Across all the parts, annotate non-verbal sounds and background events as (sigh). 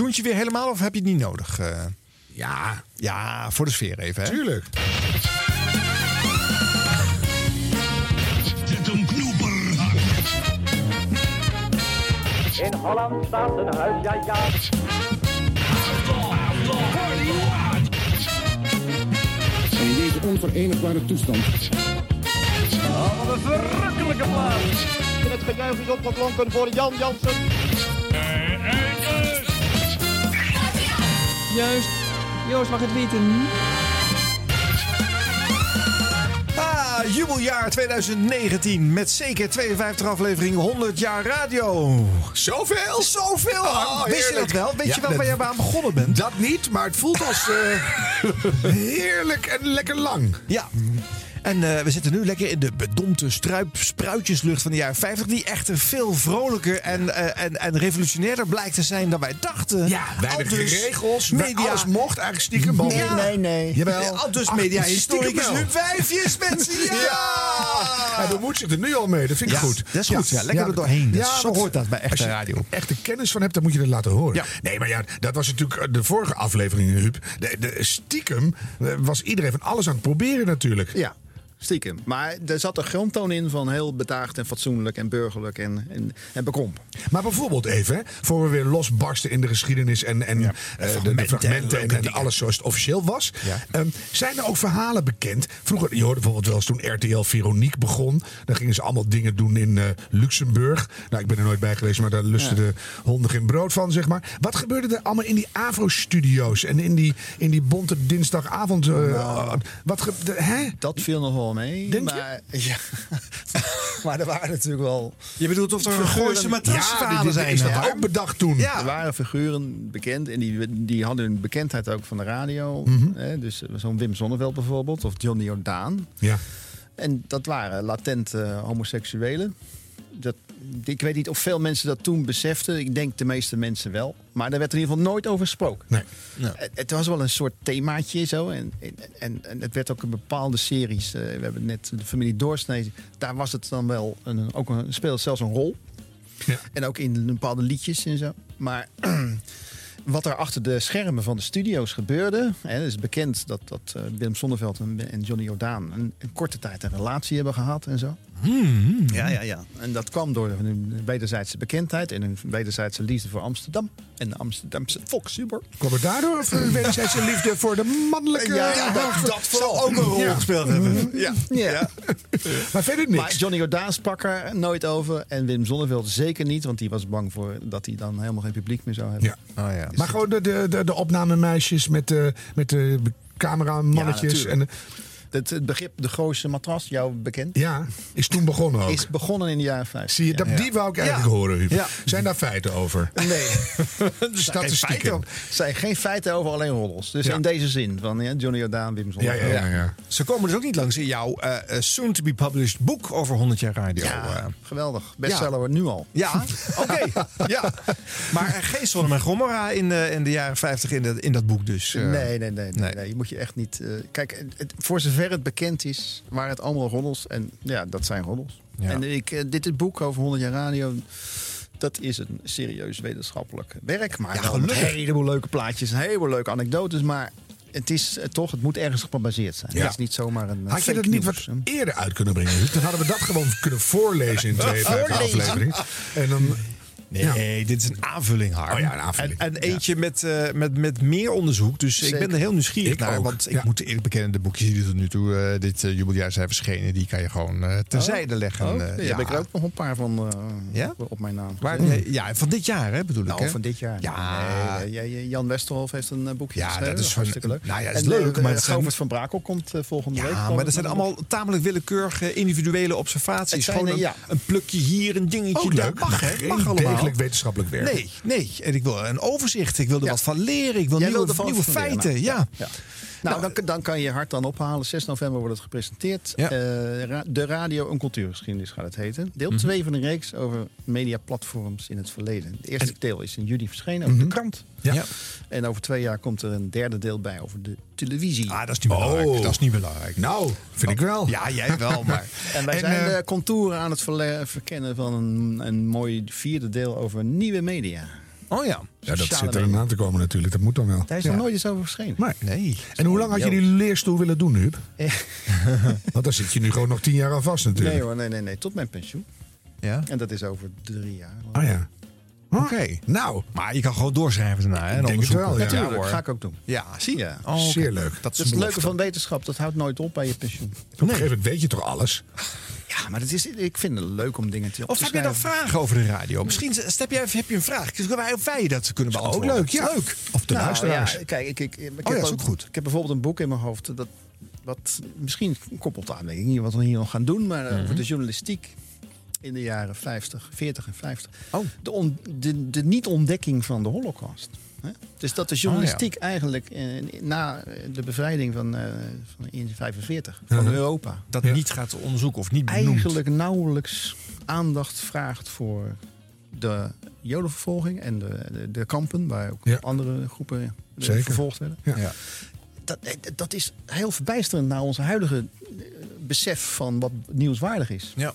tjoentje weer helemaal of heb je het niet nodig? Eh, Ja, ja, voor de sfeer even, hè? tuurlijk. Zet een knoeper. In Holland staat een huis, ja ja. In deze onverenigbare toestand Wat een verrukkelijke plaats. En het gejuich is opgeklonken voor Jan Jansen. Juist. Joost mag het weten. Ah, jubeljaar 2019 met zeker 52 afleveringen 100 jaar radio. Zoveel? Zoveel! Oh, Wist je dat wel? Weet Ja, je wel waar je aan begonnen bent? Dat niet, maar het voelt als eh, (laughs) heerlijk en lekker lang. Ja. En eh, we zitten nu lekker in de bedompte struip, spruitjeslucht van de jaren 50... die echter veel vrolijker en, eh, en, en revolutionairder blijkt te zijn dan wij dachten. Ja, weinig Aldus regels. Media, Alles mocht eigenlijk stiekem. behalve- Ja. Nee, nee. Jawel. Aldus Ach, media stiekem historicus wel. Huub Vijfjes, mensen. (laughs) Ja! Hij bemoeit zich er nu al mee. Dat vind ik Ja, goed. dat is goed. Ja, lekker er doorheen. Dus zo hoort dat bij echte als je radio. er echte kennis van hebt, dan moet je het laten horen. Ja. Nee, maar ja, dat was natuurlijk de vorige aflevering, Huub. De, de, stiekem eh, was iedereen van alles aan het proberen natuurlijk. Ja, stiekem. Maar er zat een grondtoon in van heel bedaagd en fatsoenlijk en burgerlijk en, en, en bekrompen. Maar bijvoorbeeld even, hè, voor we weer losbarsten in de geschiedenis en, en eh, de- de, fragmenten en alles zoals het officieel was. Ja. Ehm, zijn er ook verhalen bekend? Vroeger, je hoorde bijvoorbeeld wel eens toen RTL Veronique begon. Dan gingen ze allemaal dingen doen in eh, Luxemburg. Nou, ik ben er nooit bij geweest, maar daar lusten de honden geen brood van, zeg maar. Wat gebeurde er allemaal in die Avro-studio's en in die, in die bonte dinsdagavond? eh, wat hè? Dat viel nog wel mee. Denk je? maar, (laughs) Ja. (laughs) maar er waren natuurlijk wel. Je bedoelt of er een Gooise Ja, dit- dit zijn? is dat ook bedacht toen. Ja. Er waren figuren bekend en die, die hadden hun bekendheid ook van de radio. Mhm. Hè, dus zo'n Wim Sonneveld bijvoorbeeld, of Johnny Jordaan. Ja. En dat waren latent eh, homoseksuelen. Dat, ik weet niet of veel mensen dat toen beseften. Ik denk de meeste mensen wel. Maar daar werd er in ieder geval nooit over gesproken. Nee. Het, het was wel een soort themaatje zo. En, en, en, het werd ook in bepaalde series. eh, we hebben net de familie Doorsnee. Daar was het dan wel een, ook een, speelde het zelfs een rol. Ja. En ook in bepaalde liedjes en zo. Maar (clears throat) wat er achter de schermen van de studio's gebeurde. Hè, het is bekend dat, dat eh, Willem Sonneveld en, en Johnny Jordaan een, een korte tijd een relatie hebben gehad en zo. Ja, ja, ja. En dat kwam door hun wederzijdse bekendheid en hun wederzijdse liefde voor Amsterdam. En de Amsterdamse volkshumor. Kwam het daardoor of eh, wederzijdse liefde voor de mannelijke... Ja, dat Zal ook een rol Ja. gespeeld hebben. Ja. Ja. Maar verder niks. Maar Johnny Jordaan sprak er nooit over. En Wim Zonneveld zeker niet. Want die was bang voor dat hij dan helemaal geen publiek meer zou hebben. Ja. Oh, ja. Maar gewoon de, de, de, de opnamemeisjes met de, met de cameramannetjes. Ja, en, Het, het begrip de Gooise matras, jou bekend, ja, is toen begonnen ook. is begonnen in de jaren 50. Zie je, dat, die wou ik eigenlijk Ja. horen, Huub. Zijn daar feiten over? Nee, (laughs) Statistieken. er zijn geen feiten over, alleen roddels. Dus Ja. in deze zin van ja, Johnny Jordaan, Wim Ja, ja, ja. ja. Ze komen dus ook niet langs in jouw eh, eh, soon-to-be-published boek over 100 jaar radio. Ja, eh. geweldig. Bestseller nu al. Ja, oké. (laughs) ja. Maar geen Sodom en Gomorra in, de in de jaren 50 in, dat in dat boek dus. Nee, nee, nee, nee, nee. nee. Je moet je echt niet. eh, kijk, voor zover het bekend is, waren het allemaal roddels. En ja, dat zijn roddels. Ja. En ik, eh, dit, dit boek over 100 jaar radio. Dat is een serieus wetenschappelijk werk. Maar Ja, een heleboel leuke plaatjes, een heleboel leuke anekdotes. Maar het is eh, toch, het moet ergens gebaseerd zijn. Ja. Het is niet zomaar een. Had je dat niet wat eerder uit kunnen brengen? Huub? Dan hadden we dat gewoon kunnen voorlezen in twee (laughs) afleveringen. En dan... Nee, dit is een aanvulling, Harm. Oh ja, een aanvulling. En, en eentje met, eh, met, met meer onderzoek. Dus ik ben er heel nieuwsgierig Ik naar. ook, Want ik ja. moet eerlijk bekennen, de boekjes die er tot nu toe eh, dit eh, jubeljaar zijn verschenen... die kan je gewoon eh, terzijde leggen. Oh, eh, nee, daar heb ik er ook nog een paar van eh, Ja? op mijn naam. Ja, van dit jaar hè, bedoel ik. Nou, hè? van dit jaar. Ja. Nee, Jan Westerhof heeft een boekje Ja, geschreven. dat is hartstikke leuk. nou ja, dat is en, leuk, maar Govert van Brakel komt volgende week. Ja, maar dat zijn allemaal tamelijk willekeurige individuele observaties. Het zijn, Gewoon een, ja. een plukje hier, een dingetje Ook daar. leuk, Mag, hè? Mag allemaal. Degelijk wetenschappelijk werk. Nee, nee. En ik wil een overzicht. Ik wil er wat van leren. Ik wil nieuwe, nieuwe feiten. ja. Ja. Nou, dan, dan kan je je hart dan ophalen. 6 november wordt het gepresenteerd. Ja. Eh, ra- de radio- en cultuurgeschiedenis gaat het heten. Mhm. Deel 2 van de reeks over mediaplatforms in het verleden. Het eerste deel is in juli verschenen over Mhm. de krant. Ja. Ja. En over twee jaar komt er een derde deel bij over de televisie. Ah, dat is niet belangrijk. Oh. Dat is niet belangrijk. Nou, vind ik wel. Ja, jij wel, (laughs) maar... En wij En, zijn eh, de contouren aan het verkennen van een, een mooi vierde deel over nieuwe media. Oh ja. Ja, dat zit er aan te komen natuurlijk. Dat moet dan wel. Daar is Ja. nog nooit eens over verschenen. Maar, Nee. en hoe lang had je die leerstoel willen doen, Huub? Eh. (laughs) Want dan zit je nu gewoon nog tien jaar aan vast natuurlijk. Nee hoor, nee, nee, nee. Tot mijn pensioen. Ja. En dat is over drie jaar. Oh ja. Huh? Oké. Nou, Maar je kan gewoon doorschrijven daarna. Hè, Ik denk het wel, ja. Natuurlijk, hoor. ga ik ook doen. Ja, zie je. Oh, zeer leuk. Dat Dat is is het leuke van wetenschap. Dat houdt nooit op bij je pensioen. op een gegeven moment weet je toch alles? Ja, maar het is, ik vind het leuk om dingen te Of te heb je dan vragen over de radio? Misschien heb, jij, heb je een vraag. Kunnen wij, of wij dat kunnen Ook beantwoorden? leuk, ja. Leuk. Of de Nou, luisteraars. ja, kijk, ik, ik, ik, ik ja, heb is ook goed. Ik heb bijvoorbeeld een boek in mijn hoofd. Dat, wat misschien koppelt aan, niet wat we hier nog gaan doen. Maar over de journalistiek in de jaren 50, 40 en 50. Oh. De, on- de, de niet-ontdekking van de holocaust. Hè? Dus dat de Oh, journalistiek eigenlijk eh, na de bevrijding van, eh van in 45 van. Europa... Dat Ja. niet gaat onderzoeken of niet benoemt. eigenlijk nauwelijks aandacht vraagt voor de jodenvervolging en de, de, de kampen, waar ook Ja. andere groepen eh, Zeker. vervolgd werden. Ja. Ja. Dat, dat is heel verbijsterend naar onze huidige besef van wat nieuwswaardig is. Ja.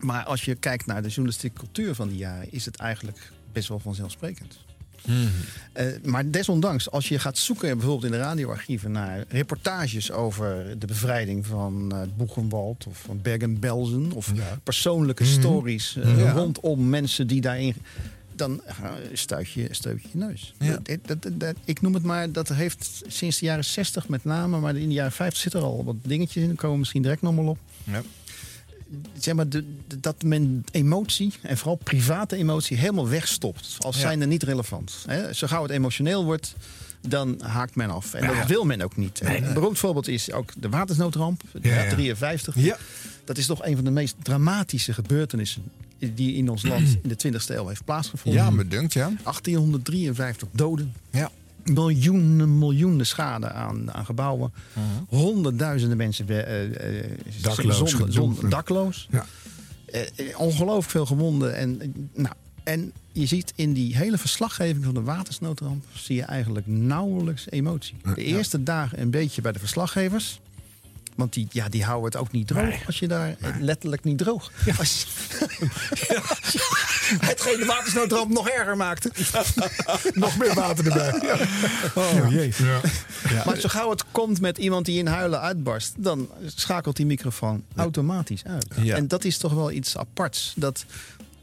Maar als je kijkt naar de journalistieke cultuur van die jaren, is het eigenlijk best wel vanzelfsprekend. Mhm. Eh, maar desondanks, als je gaat zoeken bijvoorbeeld in de radioarchieven naar reportages over de bevrijding van eh Boegenwald of van Bergen-Belsen of persoonlijke stories eh, Ja. rondom mensen die daarin. Dan stuit je, stuit je neus. Ja. Dat, dat, dat- dat- ik noem het maar, dat heeft sinds de jaren 60 met name, maar in de jaren 50 zitten er al wat dingetjes in. Daar komen we misschien direct nog wel op Ja. Zeg maar, de, de- dat men emotie, en vooral private emotie, helemaal wegstopt. Als Ja. zijnde niet relevant. Hè? Zo gauw het emotioneel wordt, dan haakt men af. En dat wil men ook niet. Een beroemd voorbeeld is ook de watersnoodramp, Ja, ja. 53. Ja. Dat is toch een van de meest dramatische gebeurtenissen die in ons land (clears throat) in de 20e eeuw heeft plaatsgevonden. ja, me dunkt, ja. 1853 doden. Ja. Miljoenen, miljoenen schade aan, aan gebouwen. Honderdduizenden mensen eh, Dakloos zonder- dakloos. Ja. Eh, ongelooflijk veel gewonden. En, nou, en je ziet in die hele verslaggeving van de watersnoodramp... zie je eigenlijk nauwelijks emotie. De eerste dagen een beetje bij de verslaggevers... Want die, ja, die houden het ook niet droog als je daar eh, letterlijk niet droog. Als je, (laughs) hetgeen de watersnoodramp nog erger maakte. (laughs) Nog meer water erbij. Ja. Oh, jee. Ja. Maar zo gauw het komt met iemand die in huilen uitbarst, dan schakelt die microfoon automatisch uit. Ja. En dat is toch wel iets aparts. Dat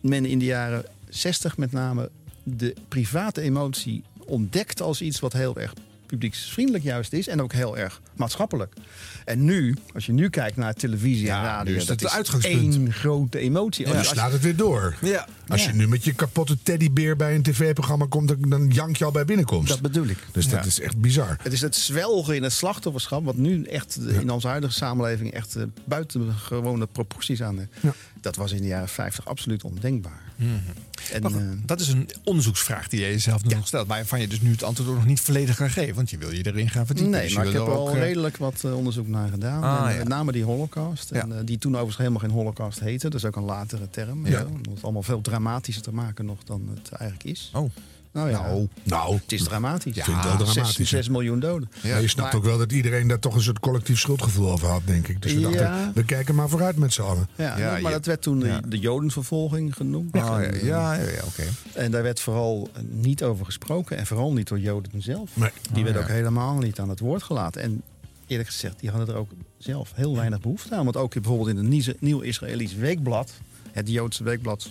men in de jaren 60 met name de private emotie ontdekt als iets wat heel erg publieksvriendelijk juist is en ook heel erg maatschappelijk. En nu, als je nu kijkt naar televisie en Ja, radio, is dat het is uitgangspunt. één grote emotie. En Als je je- slaat het weer door. Ja. Als je nu met je kapotte teddybeer bij een tv-programma komt, dan, dan jank je al bij binnenkomst. dat bedoel ik. dus dat is echt bizar. Het is het zwelgen in het slachtofferschap, wat nu echt in onze huidige samenleving echt eh, buitengewone proporties aan. heeft. Ja. Dat was in de jaren 50 absoluut ondenkbaar. En, Maar goed, eh, dat is een onderzoeksvraag die je jezelf nu nog stelt. Waarvan je dus nu het antwoord ook nog niet volledig kan geven. Want je wil je erin gaan verdiepen. nee, Dus maar ik heb er al eh, redelijk wat onderzoek naar gedaan. Ah, En, ja. Met name die holocaust. En, die toen overigens helemaal geen holocaust heette. Dat is ook een latere term. Ja. Het allemaal veel dramatischer te maken nog dan het eigenlijk is. Oh, Nou ja, Nou, nou het is dramatisch. vind ik wel dramatisch, Zes, hè. 6 miljoen doden. Ja. maar je snapt Maar- ook wel dat iedereen daar toch een soort collectief schuldgevoel over had, denk ik. Dus we dachten, Ja. we kijken maar vooruit met z'n allen. Ja, Ja, maar dat werd toen de- ja. de jodenvervolging genoemd. Oh, ja, En, ja, ja, ja, oké. En daar werd vooral niet over gesproken. En vooral niet door Joden zelf. Nee. Die Oh, werden ja. ook helemaal niet aan het woord gelaten. En eerlijk gezegd, die hadden er ook zelf heel weinig behoefte aan. Want ook bijvoorbeeld in het Nieuw- Nieuw Israëlisch Weekblad, het Joodse weekblad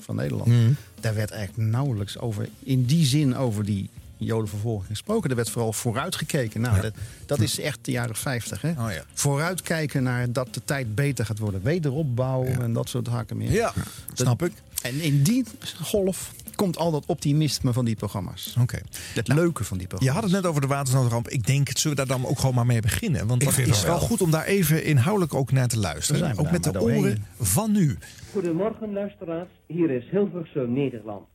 van Nederland, Mhm. daar werd eigenlijk nauwelijks over, in die zin over die Jodenvervolging gesproken. Er werd vooral vooruitgekeken. Nou, Ja. dat, dat is echt de jaren 50. Hè? Oh ja. Vooruitkijken naar dat de tijd beter gaat worden. Wederopbouw en dat soort haken meer. Ja, snap ik. En in die golf komt al dat optimisme van die programma's. Oké. Het leuke van die Je programma's. had het net over de watersnoodramp. Ik denk, zullen we daar dan ook gewoon maar mee beginnen? Want vind is het wel wel. goed om daar even inhoudelijk ook naar te luisteren. Ook met de oren van nu. Goedemorgen luisteraars, hier is Hilversum Nederland.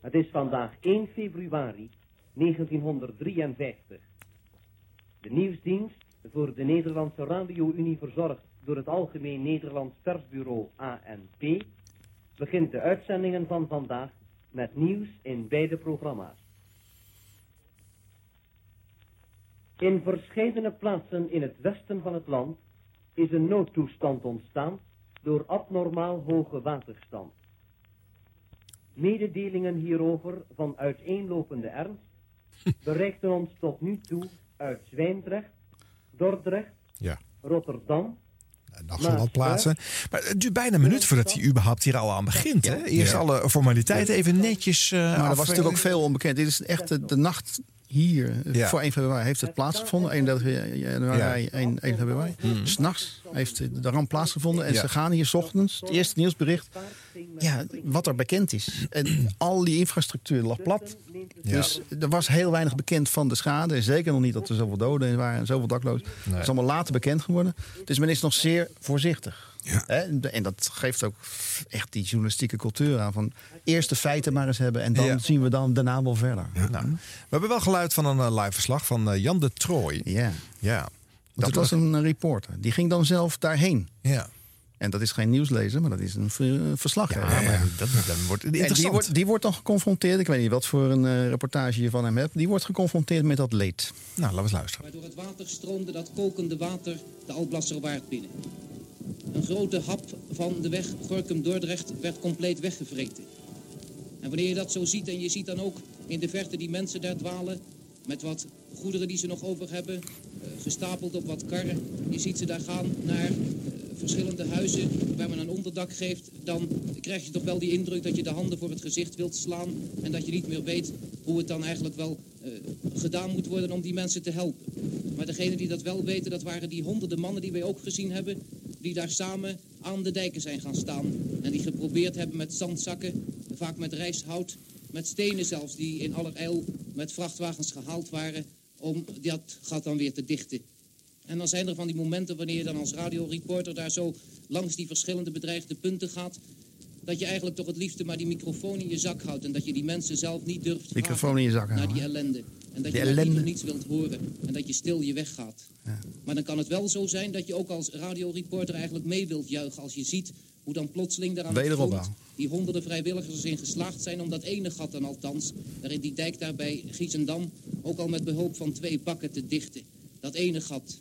Het is vandaag 1 februari 1953. De nieuwsdienst voor de Nederlandse Radio-Unie verzorgd door het Algemeen Nederlands Persbureau ANP begint de uitzendingen van vandaag met nieuws in beide programma's. In verscheidene plaatsen in het westen van het land is een noodtoestand ontstaan door abnormaal hoge waterstand. Mededelingen hierover van uiteenlopende ernst (laughs) bereikten ons tot nu toe uit Zwijndrecht, Dordrecht, Ja. Rotterdam, Nog zo wat plaatsen. Maar het duurt bijna een minuut voordat hij überhaupt hier al aan begint. Hè? Eerst Ja. alle formaliteiten even netjes uh, Maar er was natuurlijk ook veel onbekend. Dit is echt de, de nacht hier, Ja. voor 1 februari, heeft het plaatsgevonden. 31 januari, 1, 1 februari. S'nachts heeft de ramp plaatsgevonden. En Ja. ze gaan hier 's ochtends, het eerste nieuwsbericht, ja, wat er bekend is. En al die infrastructuur lag plat. Dus er was heel weinig bekend van de schade. En zeker nog niet dat er zoveel doden waren en zoveel daklozen. Dat is allemaal later bekend geworden. Dus men is nog zeer voorzichtig. Ja. En dat geeft ook echt die journalistieke cultuur aan. Van eerst de feiten maar eens hebben en dan Ja. zien we dan daarna wel verder. Nou, we hebben wel geluid van een eh, live verslag van eh, Jan de Trooi. Ja. Ja. Dat was een eh, reporter. Die ging dan zelf daarheen. Ja. En dat is geen nieuwslezer, maar dat is een ver- verslaggever. Ja, maar dat, dat wordt En die interessant. wordt, die wordt dan geconfronteerd, ik weet niet wat voor een reportage je van hem hebt, die wordt geconfronteerd met dat leed. Nou, laten we eens luisteren. Waardoor het water stroomde dat kokende water de Alblasserwaard binnen. Een grote hap van de weg Gorkum-Dordrecht werd compleet weggevreten. En wanneer je dat zo ziet en je ziet dan ook in de verte die mensen daar dwalen... met wat goederen die ze nog over hebben, eh, gestapeld op wat karren. Je ziet ze daar gaan naar eh, verschillende huizen waar men een onderdak geeft. Dan krijg je toch wel die indruk dat je de handen voor het gezicht wilt slaan... en dat je niet meer weet hoe het dan eigenlijk wel eh, gedaan moet worden om die mensen te helpen. Maar degenen die dat wel weten, dat waren die honderden mannen die wij ook gezien hebben... die daar samen aan de dijken zijn gaan staan. En die geprobeerd hebben met zandzakken, vaak met rijsthout... met stenen zelfs, die in allerijl met vrachtwagens gehaald waren... om dat gat dan weer te dichten. En dan zijn er van die momenten wanneer je dan als radioreporter daar zo langs die verschillende bedreigde punten gaat... dat je eigenlijk toch het liefste maar die microfoon in je zak houdt... en dat je die mensen zelf niet durft Microfoon in je zak naar houden. die ellende. En dat Die je ellende. niets wilt horen. En dat je stil je weggaat. Maar dan kan het wel zo zijn dat je ook als radioreporter eigenlijk mee wilt juichen... als je ziet hoe dan plotseling daar aan Wederopbouw. die honderden vrijwilligers erin geslaagd zijn om dat ene gat dan althans... daar in die dijk daar bij Giesendam... ook al met behulp van twee bakken te dichten. Dat ene gat.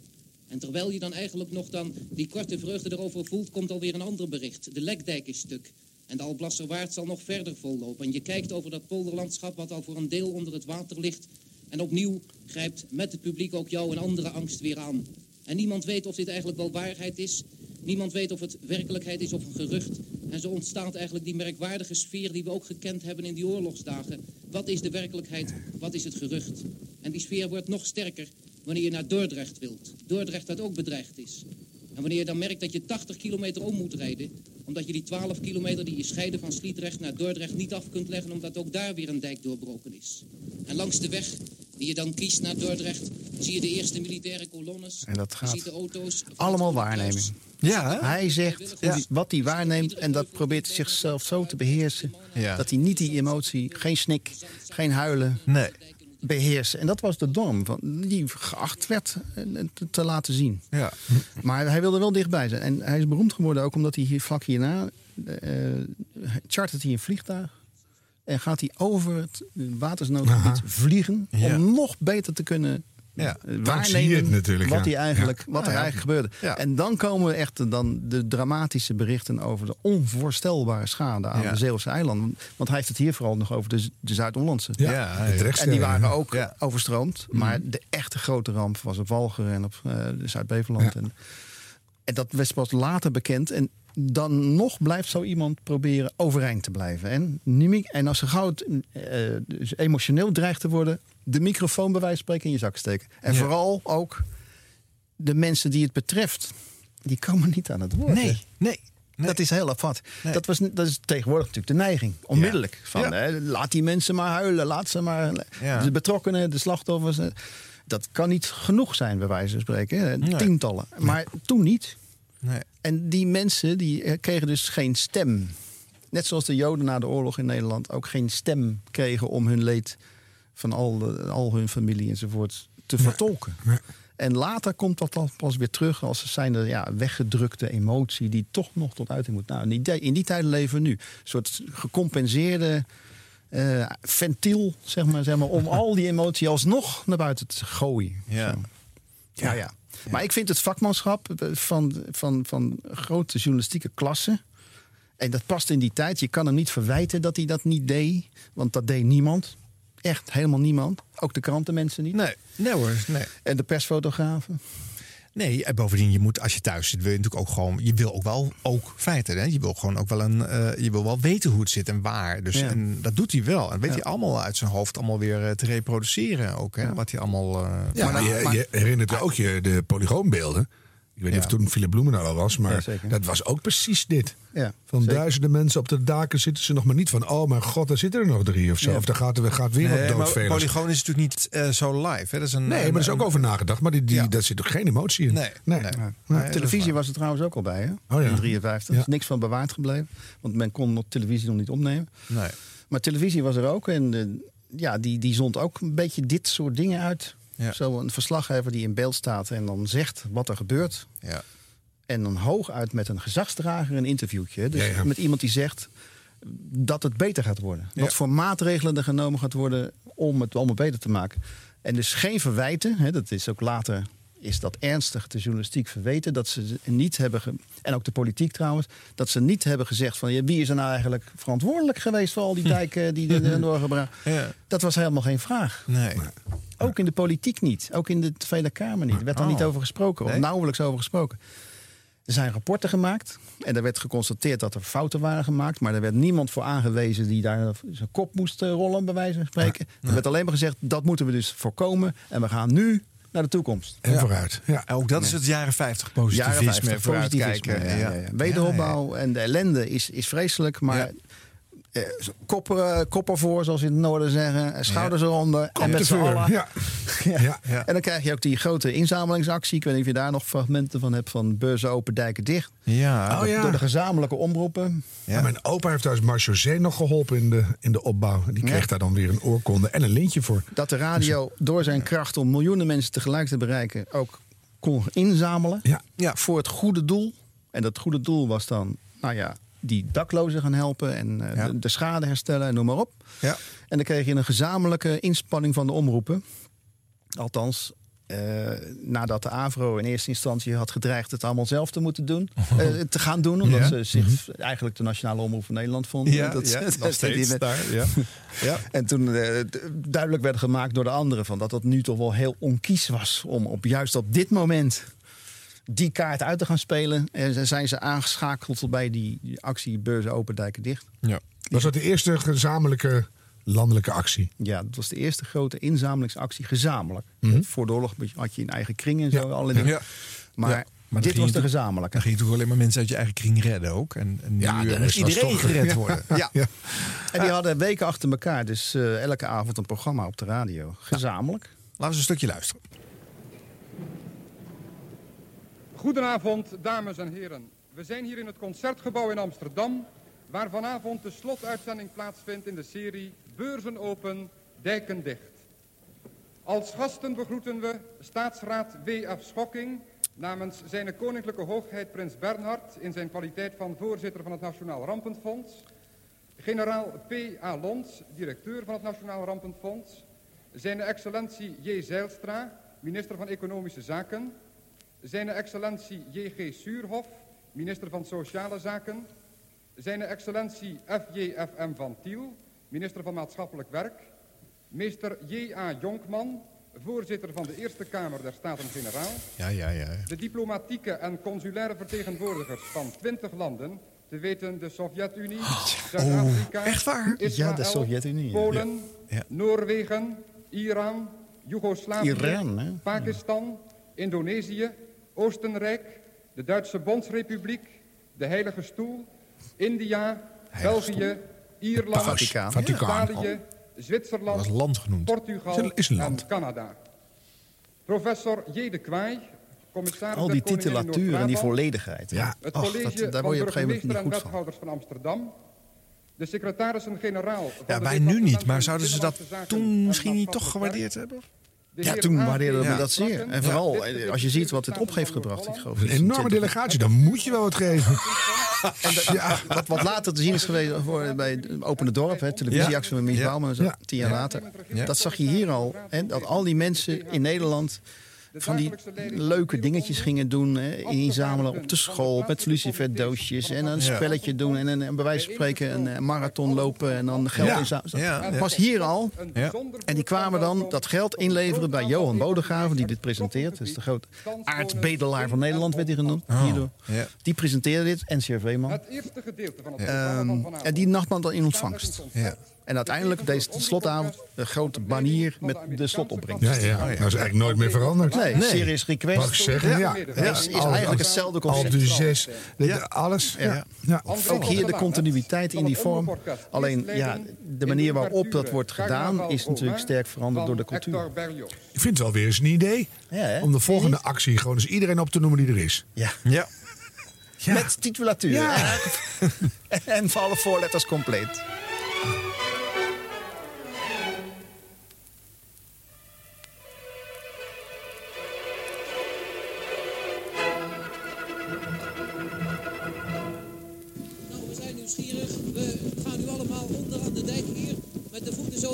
En terwijl je dan eigenlijk nog dan die korte vreugde erover voelt... komt alweer een ander bericht. De lekdijk is stuk. En de Alblasserwaard zal nog verder vollopen. En je kijkt over dat polderlandschap wat al voor een deel onder het water ligt... En opnieuw grijpt met het publiek ook jou een andere angst weer aan. En niemand weet of dit eigenlijk wel waarheid is. Niemand weet of het werkelijkheid is of een gerucht. En zo ontstaat eigenlijk die merkwaardige sfeer die we ook gekend hebben in die oorlogsdagen. Wat is de werkelijkheid? Wat is het gerucht? En die sfeer wordt nog sterker wanneer je naar Dordrecht wilt. Dordrecht dat ook bedreigd is. En wanneer je dan merkt dat je 80 kilometer om moet rijden... omdat je die 12 kilometer die je scheiden van Sliedrecht naar Dordrecht niet af kunt leggen... omdat ook daar weer een dijk doorbroken is. En langs de weg die je dan kiest naar Dordrecht... zie je de eerste militaire kolonnes. En dat Je gaat ziet de auto's. Allemaal waarneming. Ja, hè? Hij zegt Ja. wat hij waarneemt en dat probeert zichzelf zo te beheersen. Ja. Dat hij niet die emotie, geen snik, geen huilen, Nee. beheersen. En dat was de norm van, die geacht werd eh, te, te laten zien. Ja. Maar hij wilde wel dichtbij zijn. En hij is beroemd geworden ook omdat hij hier vlak hierna... eh chartert hij een vliegtuig. En gaat hij over het watersnoodgebied vliegen... Ja. om nog beter te kunnen Ja. eh, Dan zie je het waarnemen natuurlijk, wat, ja. hij eigenlijk, wat er ja. eigenlijk gebeurde. Ja. En dan komen echt dan de dramatische berichten over de onvoorstelbare schade aan Ja. de Zeeuwse eilanden. Want hij heeft het hier vooral nog over de, de Zuid-Hollandse. Ja, En die waren ook Ja. overstroomd. Maar de echte grote ramp was op Walcheren en op eh, de Zuid-Beverland. En, en dat werd pas later bekend. En dan nog blijft zo iemand proberen overeind te blijven. En, en als ze gauw het, eh, dus emotioneel dreigt te worden... de microfoon bij wijze van spreken in je zak steken. En Ja. vooral ook de mensen die het betreft... die komen niet aan het woord. hè. Nee, nee. Dat is heel apart. Nee. Dat, was, dat is tegenwoordig natuurlijk de neiging. Onmiddellijk. Van, Ja. hè, laat die mensen maar huilen. Laat ze maar. Ja. De betrokkenen, de slachtoffers. eh, Dat kan niet genoeg zijn, bij wijze van spreken. hè. Tientallen. Maar toen niet. Nee. En die mensen die eh, kregen dus geen stem. Net zoals de Joden na de oorlog in Nederland ook geen stem kregen om hun leed van al, de- al hun familie enzovoort te vertolken. En later komt dat dan pas weer terug als zijn er ja, weggedrukte emotie die toch nog tot uiting moet. Nou, in die, in die tijd leven we nu. Een soort gecompenseerde eh, ventiel, zeg maar, zeg maar, om (laughs) al die emotie alsnog naar buiten te gooien. Ja. Zo. Ja, ja. Maar ik vind het vakmanschap van, van, van grote journalistieke klasse. En dat past in die tijd. Je kan hem niet verwijten dat hij dat niet deed. Want dat deed niemand. Echt helemaal niemand. Ook de krantenmensen niet. Nee, nee hoor. Nee. En de persfotografen. Nee, en bovendien, je moet, als je thuis zit, wil je natuurlijk ook gewoon. Je wil ook wel ook feiten. Hè? Je wil gewoon ook wel een. eh, je wil wel weten hoe het zit en waar. Dus Ja. en dat doet hij wel. En weet hij allemaal uit zijn hoofd allemaal weer eh, te reproduceren ook. Hè? Wat hij allemaal. eh, Ja, maar, je, je herinnert je ook je de polygoonbeelden. Ik weet niet of toen Philip Bloemen al was, maar dat was ook precies dit. Ja, Van zeker. duizenden mensen op de daken zitten ze nog maar niet van... oh mijn god, daar zitten er nog drie of zo. Ja. Of daar gaat, er gaat weer Nee, wat maar doodvelers. Polygoon is natuurlijk niet eh, zo live. Hè? Dat is een, Nee, een- maar er is ook een- over nagedacht. Maar die, die, Ja. daar zit ook geen emotie in. Nee, nee. nee. Televisie was er trouwens ook al bij, hè? Oh ja. In 53. Ja. is niks van bewaard gebleven. Want men kon nog televisie nog niet opnemen. Nee. Maar televisie was er ook. En eh, ja, die, die zond ook een beetje dit soort dingen uit. Ja. Zo een verslaggever die in beeld staat en dan zegt wat er gebeurt. Ja. En dan hooguit met een gezagsdrager een interviewtje. Dus Ja, met iemand die zegt dat het beter gaat worden. Wat voor maatregelen er genomen gaat worden om het allemaal beter te maken. En dus geen verwijten. Hè, dat is ook later is dat ernstig de journalistiek verweten. Dat ze niet hebben, en ook de politiek trouwens, dat ze niet hebben gezegd van ja, wie is er nou eigenlijk verantwoordelijk geweest voor al die (laughs) dijken die er (laughs) doorgebracht. Ja. Dat was helemaal geen vraag. Nee. Ook in de politiek niet. Ook in de Tweede Kamer niet. Er werd daar Oh. niet over gesproken. Of Nee? nauwelijks over gesproken. Er zijn rapporten gemaakt. En er werd geconstateerd dat er fouten waren gemaakt. Maar er werd niemand voor aangewezen die daar zijn kop moest eh, rollen, bij wijze van spreken. Er werd alleen maar gezegd, dat moeten we dus voorkomen. En we gaan nu naar de toekomst. En Ja. vooruit. Ja. En ook dat is het jaren 50 positivisme. Jaren 50, vooruitkijken. positivisme, ja, ja, ja. Wederopbouw en de ellende is, is vreselijk. Maar Ja. Koppen, eh, koppen voor, zoals in het noorden zeggen. eh, Schouders eronder. En met de z'n allen. Ja. (laughs) Ja. Ja. Ja. En dan krijg je ook die grote inzamelingsactie. Ik weet niet of je daar nog fragmenten van hebt van beurzen open, dijken dicht. Ja. Oh, ja. Door de gezamenlijke omroepen. Ja. Mijn opa heeft thuis Marchaussee nog geholpen in de, in de opbouw. Die kreeg Ja. daar dan weer een oorkonde en een lintje voor. Dat de radio door zijn kracht om miljoenen mensen tegelijk te bereiken ook kon inzamelen. Ja. Ja. Voor het goede doel. En dat goede doel was dan, nou ja, die daklozen gaan helpen en eh, Ja. de, de schade herstellen en noem maar op. Ja. En dan kreeg je een gezamenlijke inspanning van de omroepen. Althans, eh, nadat de AVRO in eerste instantie had gedreigd het allemaal zelf te moeten doen. (laughs) eh, te gaan doen, omdat Ja. ze zich eigenlijk de Nationale Omroep van Nederland vonden. Ja, Dat- ja, (laughs) dat- steeds daar. Ja. (laughs) Ja. En toen duidelijk werd gemaakt door de anderen van dat dat nu toch wel heel onkies was om op juist op dit moment die kaart uit te gaan spelen. En zijn ze aangeschakeld bij die actie Beurzen Open Dijken Dicht. Ja. Was dat de eerste gezamenlijke landelijke actie? Ja, dat was de eerste grote inzamelingsactie gezamenlijk. Voor de oorlog had je een eigen kring en zo. Ja. Alle dingen. Ja. Maar, Ja, maar dit was de gezamenlijke. Dan ging je toch alleen maar mensen uit je eigen kring redden ook. En, en nu Ja, eh, de moest iedereen gered (laughs) Ja. worden. Ja. Ja. En die hadden weken achter elkaar. Dus eh, elke avond een programma op de radio. Gezamenlijk. Laten we eens een stukje luisteren. Goedenavond, dames en heren. We zijn hier in het Concertgebouw in Amsterdam, waar vanavond de slotuitzending plaatsvindt in de serie Beurzen open, dijken dicht. Als gasten begroeten we staatsraad W.F. Schokking namens zijn koninklijke hoogheid prins Bernhard in zijn kwaliteit van voorzitter van het Nationaal Rampenfonds, generaal P.A. Lons, directeur van het Nationaal Rampenfonds, zijn excellentie J. Zeilstra, minister van Economische Zaken, zijn excellentie J.G. Suurhof, minister van Sociale Zaken. Zijn excellentie F.J.F.M. van Tiel, minister van Maatschappelijk Werk. Meester J.A. Jonkman, voorzitter van de Eerste Kamer der Staten-Generaal. Ja, ja, ja. De diplomatieke en consulaire vertegenwoordigers van 20 landen, te weten de Sovjet-Unie, Zuid-Afrika, echt waar? Israël, Ja, de Sovjet-Unie. Polen, Ja. Noorwegen, Iran, Joegoslavië, Iran? Pakistan, Indonesië, Oostenrijk, de Duitse Bondsrepubliek, de Heilige Stoel, India, België, Ierland, Vaticaan. Vaticaan. Italië, Zwitserland, Dat was land genoemd. Portugal Is land. en Canada. Professor J. de Kwaai, commissaris Al die titulatuur en die volledigheid. Ja. het Och, college dat- daar word je op een gegeven moment niet goed van. wethouders van Amsterdam, de secretarissen-generaal Ja, wij nu niet, maar zouden ze dat toen en misschien niet toch gewaardeerd hebben? Ja, toen A. waardeerden we Ja. dat zeer. En vooral eh, als je ziet wat dit op heeft gebracht. Ik geloof Een enorme delegatie, dan moet je wel wat geven. ja, wat, wat later te zien is geweest voor, bij het Opene Dorp, hè, televisieactie van Mies Ja. Bouwman, tien jaar later. Dat zag je hier al. Hè, dat al die mensen in Nederland van die leuke dingetjes gingen doen. Hè, inzamelen op de school met luciferdoosjes. En een spelletje doen. En, een, en bij wijze van spreken een eh, marathon lopen. En dan geld Ja. inzamelen. Ja, ja. Was hier al. Ja. En die kwamen dan dat geld inleveren bij Johan Bodegraven, die dit presenteert. Dat is de grote aardbedelaar van Nederland, werd hij genoemd. Hierdoor. ja. Die presenteerde dit, NCRV-man. Het eerste gedeelte van het Ehm, en die nam dan in ontvangst. Ja. En uiteindelijk deze slotavond een grote banier met de slotopbrengst. Ja, ja. Nou is eigenlijk nooit meer veranderd. Nee, serious Mag ik request. zeggen? Ja. Ja, is, is eigenlijk hetzelfde Al concept. de zes. de- Ja. de- Alles. Ja. Ja. Ja. Ook hier de continuïteit in die vorm. Alleen ja, de manier waarop dat wordt gedaan is natuurlijk sterk veranderd door de cultuur. Ik vind het wel weer eens een idee. Om de volgende actie gewoon eens iedereen op te noemen die er is. Ja. Ja. Met titulatuur. Ja. (laughs) en voor alle voorletters compleet.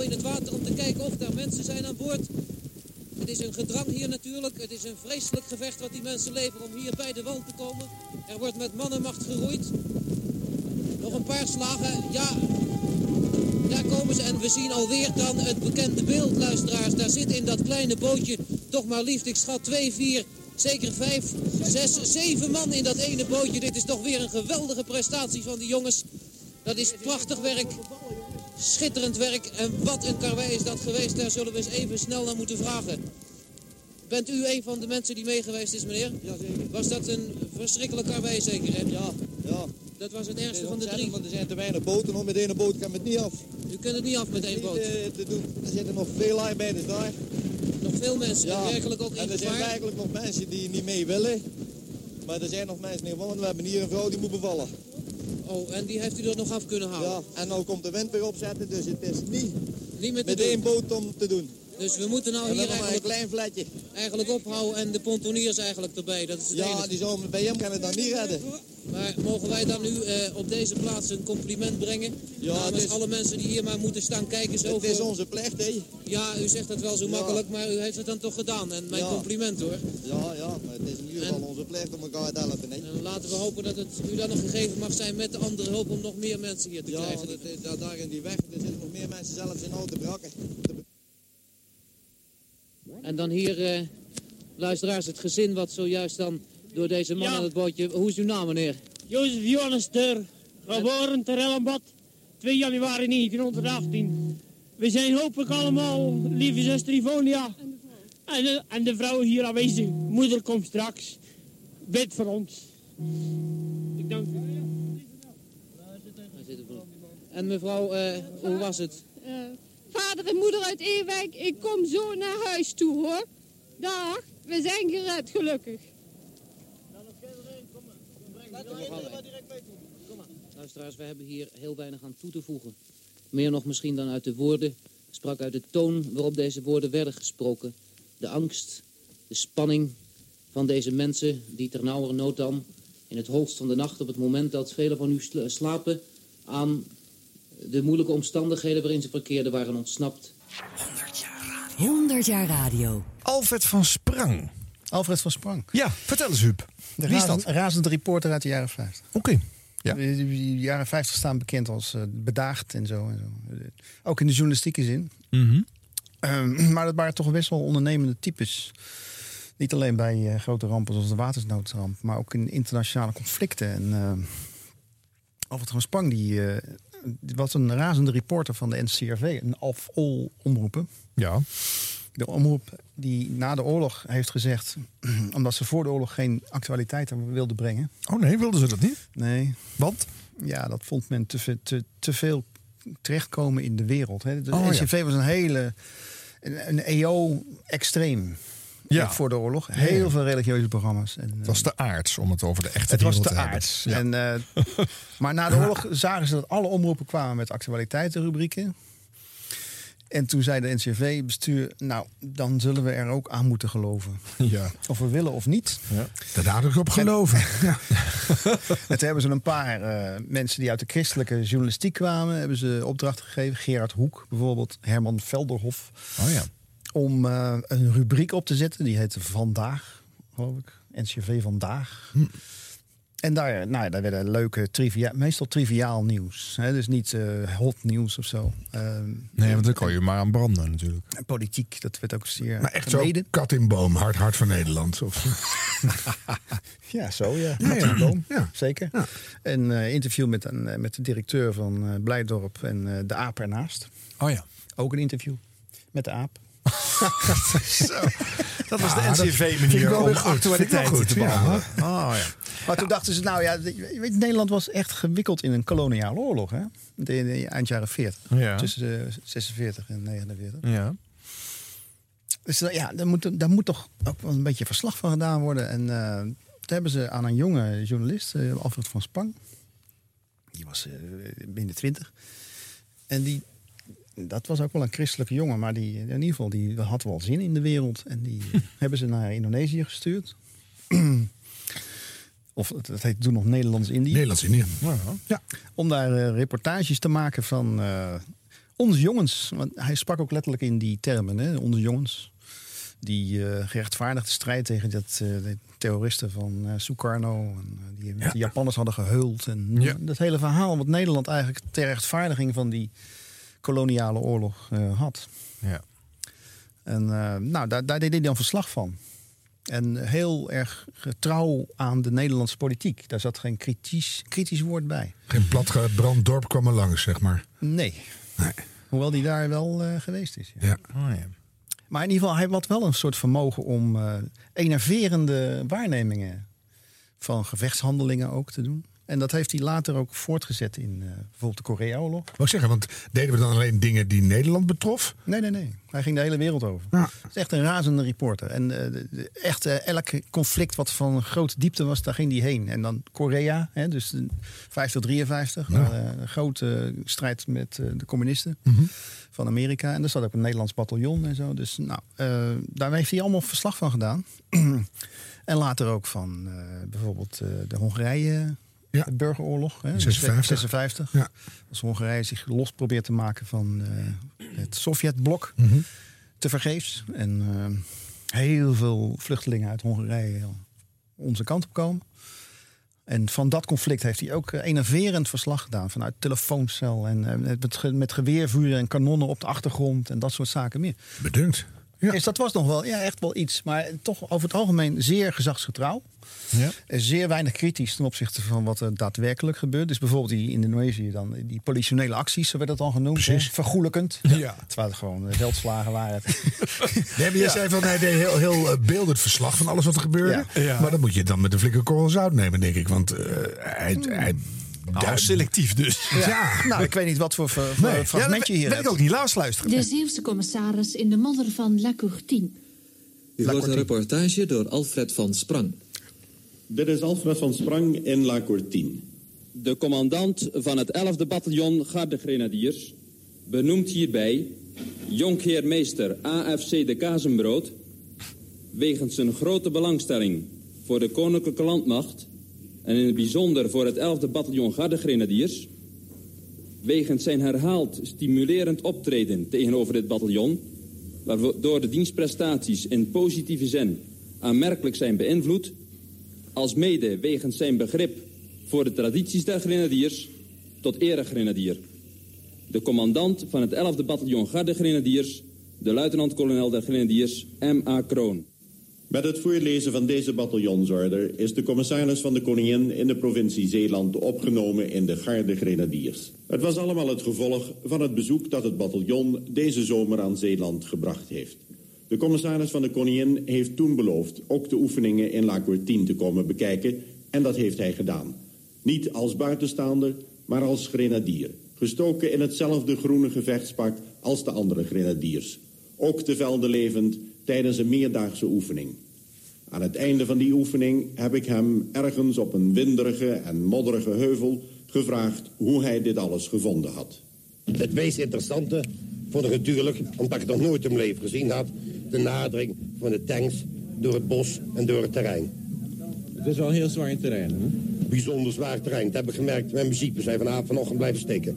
In het water om te kijken of daar mensen zijn aan boord. Het is een gedrang hier natuurlijk. Het is een vreselijk gevecht wat die mensen leveren om hier bij de wal te komen. Er wordt met mannenmacht geroeid. Nog een paar slagen. Ja, daar komen ze. En we zien alweer dan het bekende beeld, luisteraars. Daar zit in dat kleine bootje toch maar liefst, ik schat twee, vier, zeker vijf, zes, zeven man in dat ene bootje. Dit is toch weer een geweldige prestatie van die jongens. Dat is prachtig werk. Schitterend werk. En wat een karwei is dat geweest. Daar zullen we eens even snel naar moeten vragen. Bent u een van de mensen die meegeweest is, meneer? Jazeker. Was dat een verschrikkelijk karwei zeker, hè? Ja, ja. Dat was het ergste van de drie. Want er zijn te weinig boten. Om met één boot kan het niet af. U kunt het niet af met één boot. eh, te doen. Er zitten nog veel arbeiders daar. Nog veel mensen. Ja. Werkelijk ook in en er zijn werkelijk nog mensen die niet mee willen. Maar er zijn nog mensen die willen. We hebben hier een vrouw die moet bevallen. Oh, en die heeft u er nog af kunnen halen? Ja, en nou komt de wind weer opzetten. Dus het is niet Niet met, één boot om te doen. Dus we moeten nou hier maar een eigenlijk, klein vletje. eigenlijk ophouden en de pontoniers eigenlijk erbij. Dat is het Ja, enige. die zou bij hem kan het dan niet redden. Maar mogen wij dan nu eh, op deze plaats een compliment brengen? Ja, Namens is- alle mensen die hier maar moeten staan kijken. Zo Het is voor- onze plicht, hè. Ja, u zegt dat wel zo makkelijk, maar u heeft het dan toch gedaan. En mijn Ja. compliment hoor. Ja, ja, maar het is in ieder geval onze plicht om elkaar te helpen, hè. En laten we hopen dat het u dan nog gegeven mag zijn met de andere hulp om nog meer mensen hier te Ja, krijgen. ja, daar in die weg, er zitten nog meer mensen zelfs in oude brakken. En dan hier, eh, luisteraars, het gezin wat zojuist dan door deze man Ja. aan het bootje... Hoe is uw naam, meneer? Jozef Johannes Deur, geboren te Rellenbad, 2 januari 1918. We zijn hopelijk allemaal, lieve zuster Ivonia, en de, en de vrouw hier aanwezig. Moeder komt straks, bid voor ons. Ik dank u. En mevrouw, eh, hoe was het? Vader en moeder uit Ewijk, ik kom zo naar huis toe hoor. Dag, we zijn gered gelukkig. Luisteraars, we hebben hier heel weinig aan toe te voegen. Meer nog misschien dan uit de woorden, sprak uit de toon waarop deze woorden werden gesproken. De angst, de spanning van deze mensen die ter nauwernood dan in het holst van de nacht, op het moment dat velen van u sla- slapen, aan de moeilijke omstandigheden waarin ze verkeerden waren ontsnapt. 100 jaar radio. Alfred van Sprang. Alfred van Sprang. Ja, vertel eens, Huub. De Wie is razend, dat? razend reporter uit de jaren 50. Oké. Ja. De, jaren 50 staan bekend als eh, bedaagd en zo, en zo. Ook in de journalistieke zin. Mhm. Ehm, (clears throat) maar dat waren toch best wel ondernemende types. Niet alleen bij eh, grote rampen zoals de watersnoodramp, maar ook in internationale conflicten. En eh Alfred van Sprang die, eh, die was een razende reporter van de NCRV, een Alf-Ol omroepen. Ja. De omroep die na de oorlog heeft gezegd, (clears throat) omdat ze voor de oorlog geen actualiteiten wilden brengen. Oh nee, wilden ze dat niet? Nee. Want? Ja, dat vond men te, te, te veel terechtkomen in de wereld. Hè. De Oh, ja. NCV was een hele een, een EO-extreem Ja. voor de oorlog. Ja, Heel ja. veel religieuze programma's. En, Het was te aards om het over de echte het was wereld te hebben. aards. Ja. En, eh, (laughs) maar na de oorlog zagen ze dat alle omroepen kwamen met actualiteitenrubrieken. En toen zei de NCV-bestuur, nou, dan zullen we er ook aan moeten geloven. Ja. Of we willen of niet. Ja. Daar had ik op geloven. (laughs) Ja. En toen hebben ze een paar eh, mensen die uit de christelijke journalistiek kwamen... hebben ze opdracht gegeven. Gerard Hoek bijvoorbeeld, Herman Velderhof. Oh ja. Om eh, een rubriek op te zetten. Die heette Vandaag, geloof ik. NCV Vandaag. Hm. En daar, nou, ja, daar werden leuke, trivia, meestal triviaal nieuws. Hè? Dus niet eh, hot nieuws of zo. Ehm, Nee, want dan kan je maar aan branden natuurlijk. en politiek, dat werd ook zeer Maar echt zo, kat in boom, hard hart van Nederland. Of, (laughs) Ja, zo ja. Ja, Kat ja. in boom, Ja. zeker. Een eh, interview met, een, eh, met de directeur van eh, Blijdorp en eh, de aap ernaast. Oh ja. Ook een interview met de aap. (laughs) Zo. Dat was Ja, de NCV-manier om ik te ja. behandelen. Oh ja. Maar toen dachten ze, nou ja, weet, Nederland was echt gewikkeld in een koloniale oorlog. Hè? De, de- eind jaren 40. Ja. Tussen de 46 en 49. Ja. Dus ja, daar moet, daar moet toch ook wel een beetje verslag van gedaan worden. En eh toen hebben ze aan een jonge journalist, eh, Alfred van Spang. Die was eh, binnen 20. En die, dat was ook wel een christelijke jongen. Maar die, in ieder geval, die had wel zin in de wereld. En die (laughs) hebben ze naar Indonesië gestuurd. (clears throat) of het, het heet toen nog Nederlands-Indië. Nederlands-Indië. Ja. Om daar eh, reportages te maken van eh, onze jongens. Want hij sprak ook letterlijk in die termen, hè, onze jongens. Die eh gerechtvaardigde strijd tegen dat, de terroristen van Sukarno. En, die de Japanners hadden geheuld. En Ja. dat hele verhaal wat Nederland eigenlijk ter rechtvaardiging van die koloniale oorlog eh, had. Ja. En eh, nou, daar, daar deed hij dan verslag van. En heel erg getrouw aan de Nederlandse politiek. Daar zat geen kritisch, kritisch woord bij. Geen platgebrand dorp kwam er langs, zeg maar. Nee. Nee. Hoewel die daar wel eh, geweest is. Ja. Ja. Oh ja. Maar in ieder geval, hij had wel een soort vermogen om eh enerverende waarnemingen van gevechtshandelingen ook te doen. En dat heeft hij later ook voortgezet in eh, bijvoorbeeld de Korea-oorlog. Wou ik zeggen, want deden we dan alleen dingen die Nederland betrof? Nee, nee, nee. Hij ging de hele wereld over. Ja. Het is echt een razende reporter. En eh, echt eh, elk conflict wat van grote diepte was, daar ging hij heen. En dan Korea, hè, dus de 50 53, Ja. eh, een grote strijd met de communisten Mhm. van Amerika. En daar zat ook een Nederlands bataljon en zo. Dus nou, daar heeft hij allemaal verslag van gedaan. (clears throat) en later ook van bijvoorbeeld de Hongarije. Ja. burgeroorlog. Hè, 56. 56. Ja. Als Hongarije zich los probeert te maken van eh, het Sovjetblok Mhm. te vergeefs. En eh, heel veel vluchtelingen uit Hongarije onze kant op komen. En van dat conflict heeft hij ook enerverend verslag gedaan. Vanuit telefooncel en eh, met, met geweervuren en kanonnen op de achtergrond. En dat soort zaken meer. Bedunkt. Ja. Dus dat was nog wel ja, echt wel iets. Maar toch over het algemeen zeer gezagsgetrouw. Ja. En zeer weinig kritisch ten opzichte van wat er daadwerkelijk gebeurt. Dus bijvoorbeeld die in Indonesië dan, die politionele acties, zo werd dat dan genoemd. Precies. hè, Vergoelijkend. Ja. Terwijl het gewoon eh, veldslagen waren. (laughs) Nee, maar je zei van hij deed heel, heel eh, beeldend verslag van alles wat er gebeurde. Ja. Ja. Maar dan moet je dan met een flinke korrel zout nemen, denk ik. Want eh, hij, hij Nou, selectief dus. Ja. Nou, ik weet niet wat voor, voor, Nee. fragmentje ja, hier dat wil ik ook niet laat luisteren. De Zeeuwse commissaris in de modder van La Courtine. U hoort een reportage door Alfred van Sprang. Dit is Alfred van Sprang in La Courtine. De commandant van het 11e bataljon Gardegrenadiers benoemt hierbij jonkheer meester AFC de Kazenbrood wegens zijn grote belangstelling voor de koninklijke landmacht en in het bijzonder voor het 11e bataljon Gardegrenadiers wegens zijn herhaald stimulerend optreden tegenover dit bataljon waardoor de dienstprestaties in positieve zin aanmerkelijk zijn beïnvloed als mede wegens zijn begrip voor de tradities der grenadiers tot eregrenadier. De commandant van het 11e bataljon Gardegrenadiers, de luitenant-kolonel der grenadiers M.A. Kroon. Met het voorlezen van deze bataljonsorder is de commissaris van de Koningin in de provincie Zeeland opgenomen in de Garde Grenadiers. Het was allemaal het gevolg van het bezoek dat het bataljon deze zomer aan Zeeland gebracht heeft. De commissaris van de Koningin heeft toen beloofd ook de oefeningen in La Courtine te komen bekijken en dat heeft hij gedaan. Niet als buitenstaander, maar als grenadier. Gestoken in hetzelfde groene gevechtspak als de andere grenadiers. Ook te velde levend tijdens een meerdaagse oefening. Aan het einde van die oefening heb ik hem ergens op een winderige en modderige heuvel gevraagd hoe hij dit alles gevonden had. Het meest interessante vond ik natuurlijk, omdat ik het nog nooit in mijn leven gezien had, de nadering van de tanks door het bos en door het terrein. Het is wel een heel zwaar terrein, hè? Bijzonder zwaar terrein. Dat heb ik gemerkt met muziek. We zijn vanavond vanochtend blijven steken.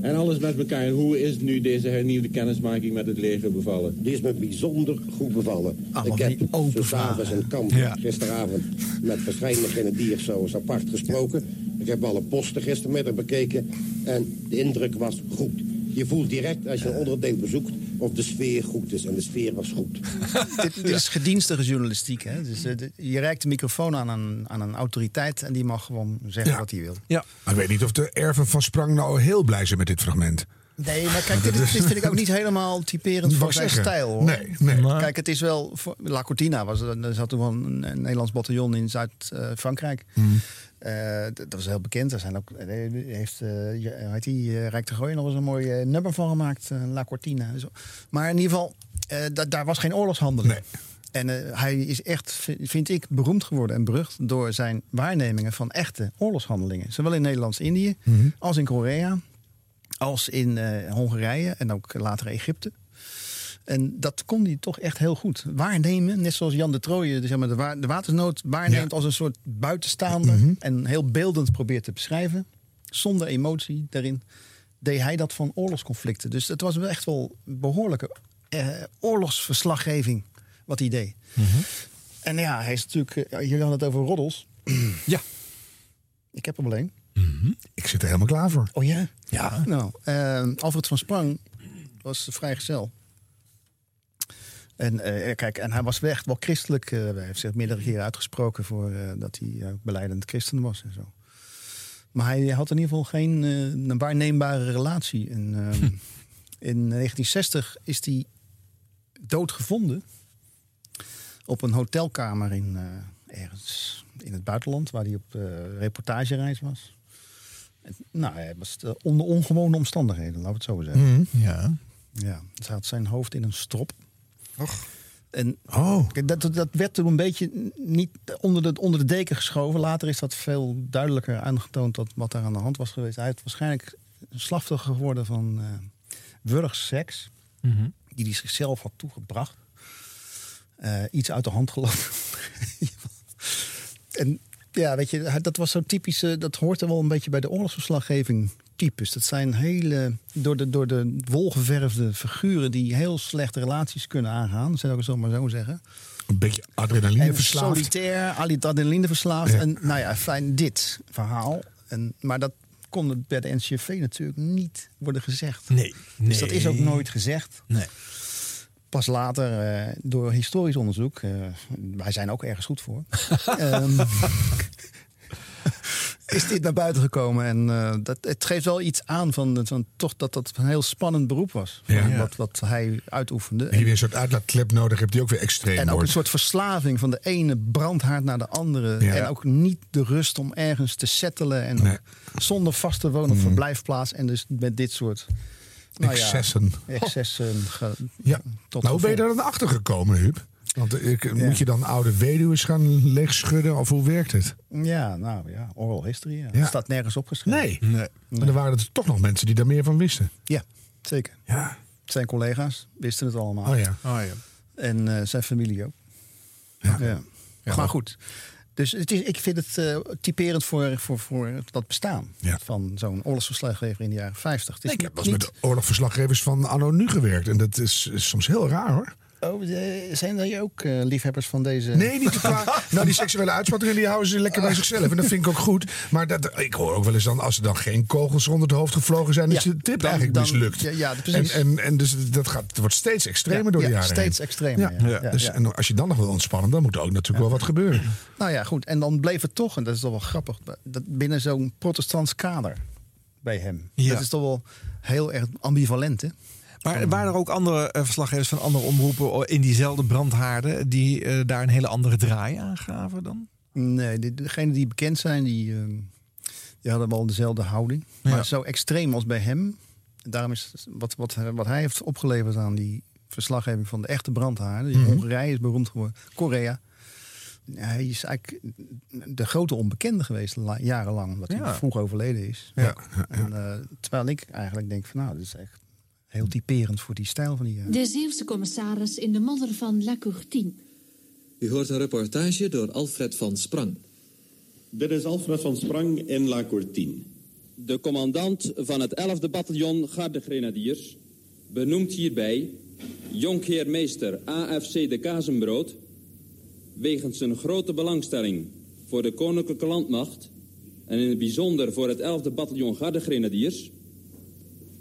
En alles met elkaar. Hoe is nu deze hernieuwde kennismaking met het leger bevallen? Die is me bijzonder goed bevallen. Allemaal ik heb open zo s'avonds in het kamp Ja. gisteravond met verschillende grenadiers zo apart gesproken. Ik heb alle posten gistermiddag bekeken en de indruk was goed. Je voelt direct als je een onderdeel bezoekt of de sfeer goed is. En de sfeer was goed. (laughs) dit, dit is gedienstige journalistiek. Hè? Dus, eh, je reikt de microfoon aan een, aan een autoriteit en die mag gewoon zeggen Ja. wat hij wil. Ja. Maar ik weet niet of de erven van Sprang nou heel blij zijn met dit fragment. Nee, maar kijk, dit, dit vind ik ook niet helemaal typerend voor zijn zeggen. stijl. Hoor. Nee, nee. Kijk, het is wel... La Cortina was, er er zat toen wel een, een Nederlands bataljon in Zuid-Frankrijk. Hmm. Eh, dat was heel bekend. Er zijn ook, eh, heeft uh, heet die, Rijk de Gooien nog eens een mooi nummer van gemaakt. La Cortina. en Zo. Maar in ieder geval, da- daar was geen oorlogshandeling. En hij is echt, vi- vind ik, beroemd geworden en berucht door zijn waarnemingen van echte oorlogshandelingen. Zowel in Nederlands-Indië Mhm. als in Korea, als in Hongarije en ook later Egypte. En dat kon hij toch echt heel goed waarnemen. Net zoals Jan de Trooijen de, zeg maar, de, wa- de watersnood waarneemt als een soort buitenstaander. Mhm. En heel beeldend probeert te beschrijven. Zonder emotie daarin. Deed hij dat van oorlogsconflicten. Dus het was echt wel behoorlijke eh, oorlogsverslaggeving wat hij deed. En ja, hij is natuurlijk. eh, jullie hadden het over roddels. (clears throat) ja. Ik heb er alleen. Ik zit er helemaal klaar voor. Oh ja? Ja. Nou, eh, Alfred van Sprang was vrijgezel. En eh, kijk, en hij was echt wel christelijk. eh, hij heeft zich meerdere keren uitgesproken voor eh, dat hij ook beleidend christen was en zo. Maar hij had in ieder geval geen eh, een waarneembare relatie. En, ehm, (laughs) In 1960 is hij doodgevonden op een hotelkamer in eh, ergens in het buitenland, waar hij op eh, reportagereis was. En, nou, hij was eh, onder ongewone omstandigheden, laten we het zo zeggen. Mhm. Ja. Ja, ze had zijn hoofd in een strop. Och. En oh. dat, dat werd toen een beetje niet onder de, onder de deken geschoven. Later is dat veel duidelijker aangetoond dat wat daar aan de hand was geweest. Hij is waarschijnlijk slachtoffer geworden van eh wurgseks. Mhm. Die hij zichzelf had toegebracht. Eh, iets uit de hand gelopen. (laughs) en ja, weet je, dat was zo typisch. eh, dat hoort er wel een beetje bij de oorlogsverslaggeving types. Dat zijn hele, door de, door de wol geverfde figuren die heel slechte relaties kunnen aangaan. Dat zou ik het zo maar zo zeggen. Een beetje adrenaline En verslaafd. solitair, adrenaline verslaafd. Ja. En nou ja, fijn dit verhaal. En, maar dat kon het bij de NCV natuurlijk niet worden gezegd. Nee. Dus dat is ook nooit gezegd. Nee. Pas later, eh, door historisch onderzoek, eh, wij zijn ook ergens goed voor, (laughs) ehm, is dit naar buiten gekomen. En eh, dat, het geeft wel iets aan van, van toch dat dat een heel spannend beroep was. Ja. Wat, wat hij uitoefende. En je weer een soort uitlaatklep nodig hebt die ook weer extreem En ook een soort verslaving van de ene brandhaard naar de andere. Ja. En ook niet de rust om ergens te settelen. En Nee. zonder vaste woon- of Mm. verblijfplaats. En dus met dit soort nou ja, Excessen. excessen ge- Ja. tot nou, hoe ben je er dan achter gekomen, Huub? Want eh, ik, moet je dan oude weduwen gaan leegschudden? Of hoe werkt het? Ja, nou ja, oral history. Ja. Staat nergens opgeschreven. Nee. Maar er waren er toch nog mensen die daar meer van wisten. Ja, zeker. Ja. Zijn collega's wisten het allemaal. Oh ja. Oh ja. En eh, zijn familie ook. Ja. Ja. maar goed. Dus het is, ik vind het eh, typerend voor, voor, voor dat bestaan Ja. van zo'n oorlogsverslaggever in de jaren 50. Het is Ik heb wel eens met oorlogverslaggevers van Anno Nu gewerkt. En dat is, is soms heel raar hoor. Oh, eh, zijn er ook eh, liefhebbers van deze? Nee, niet te (laughs) qua. nou, die seksuele uitspattingen die houden ze lekker bij zichzelf. En dat vind ik ook goed. Maar dat, ik hoor ook wel eens dan, als er dan geen kogels onder het hoofd gevlogen zijn, is Ja, de tip dan- eigenlijk dan- mislukt. ja, ja, en, precies. en, en dus dat gaat, het wordt steeds extremer Ja, door de ja, jaren steeds heen. extremer, ja. Ja, dus, ja. En als je dan nog wil ontspannen, dan moet er ook natuurlijk wel wat gebeuren. Nou ja, goed. En dan bleef het toch, en dat is toch wel grappig, dat binnen zo'n protestants kader bij hem. Ja. Dat is toch wel heel erg ambivalent, hè? Maar waren er ook andere eh, verslaggevers van andere omroepen in diezelfde brandhaarden die eh, daar een hele andere draai aan gaven dan? Nee, de- degenen die bekend zijn, die, eh, die hadden wel dezelfde houding. Ja. Maar zo extreem als bij hem. Daarom is wat, wat, wat hij heeft opgeleverd aan die verslaggeving van de echte brandhaarden. Mhm. Hongarije is beroemd geworden, Korea. Hij is eigenlijk de grote onbekende geweest la- jarenlang, omdat Ja. hij vroeg overleden is. Ja. En, eh, terwijl ik eigenlijk denk van nou, dat is echt heel typerend voor die stijl van die. eh, De Zeeuwse commissaris in de modder van La Courtine. U hoort een reportage door Alfred van Sprang. Dit is Alfred van Sprang in La Courtine. De commandant van het 11e bataljon Gardegrenadiers benoemt hierbij jonkheer meester AFC de Kazenbrood wegens zijn grote belangstelling voor de koninklijke landmacht en in het bijzonder voor het 11e bataljon Gardegrenadiers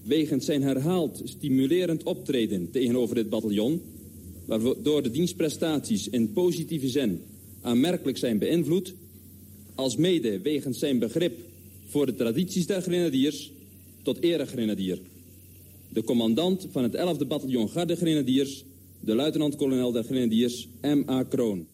wegens zijn herhaald stimulerend optreden tegenover dit bataljon waardoor de dienstprestaties in positieve zin aanmerkelijk zijn beïnvloed als mede wegens zijn begrip voor de tradities der grenadiers tot eregrenadier. De commandant van het 11e bataljon Gardegrenadiers, de luitenant-kolonel der grenadiers M.A. Kroon.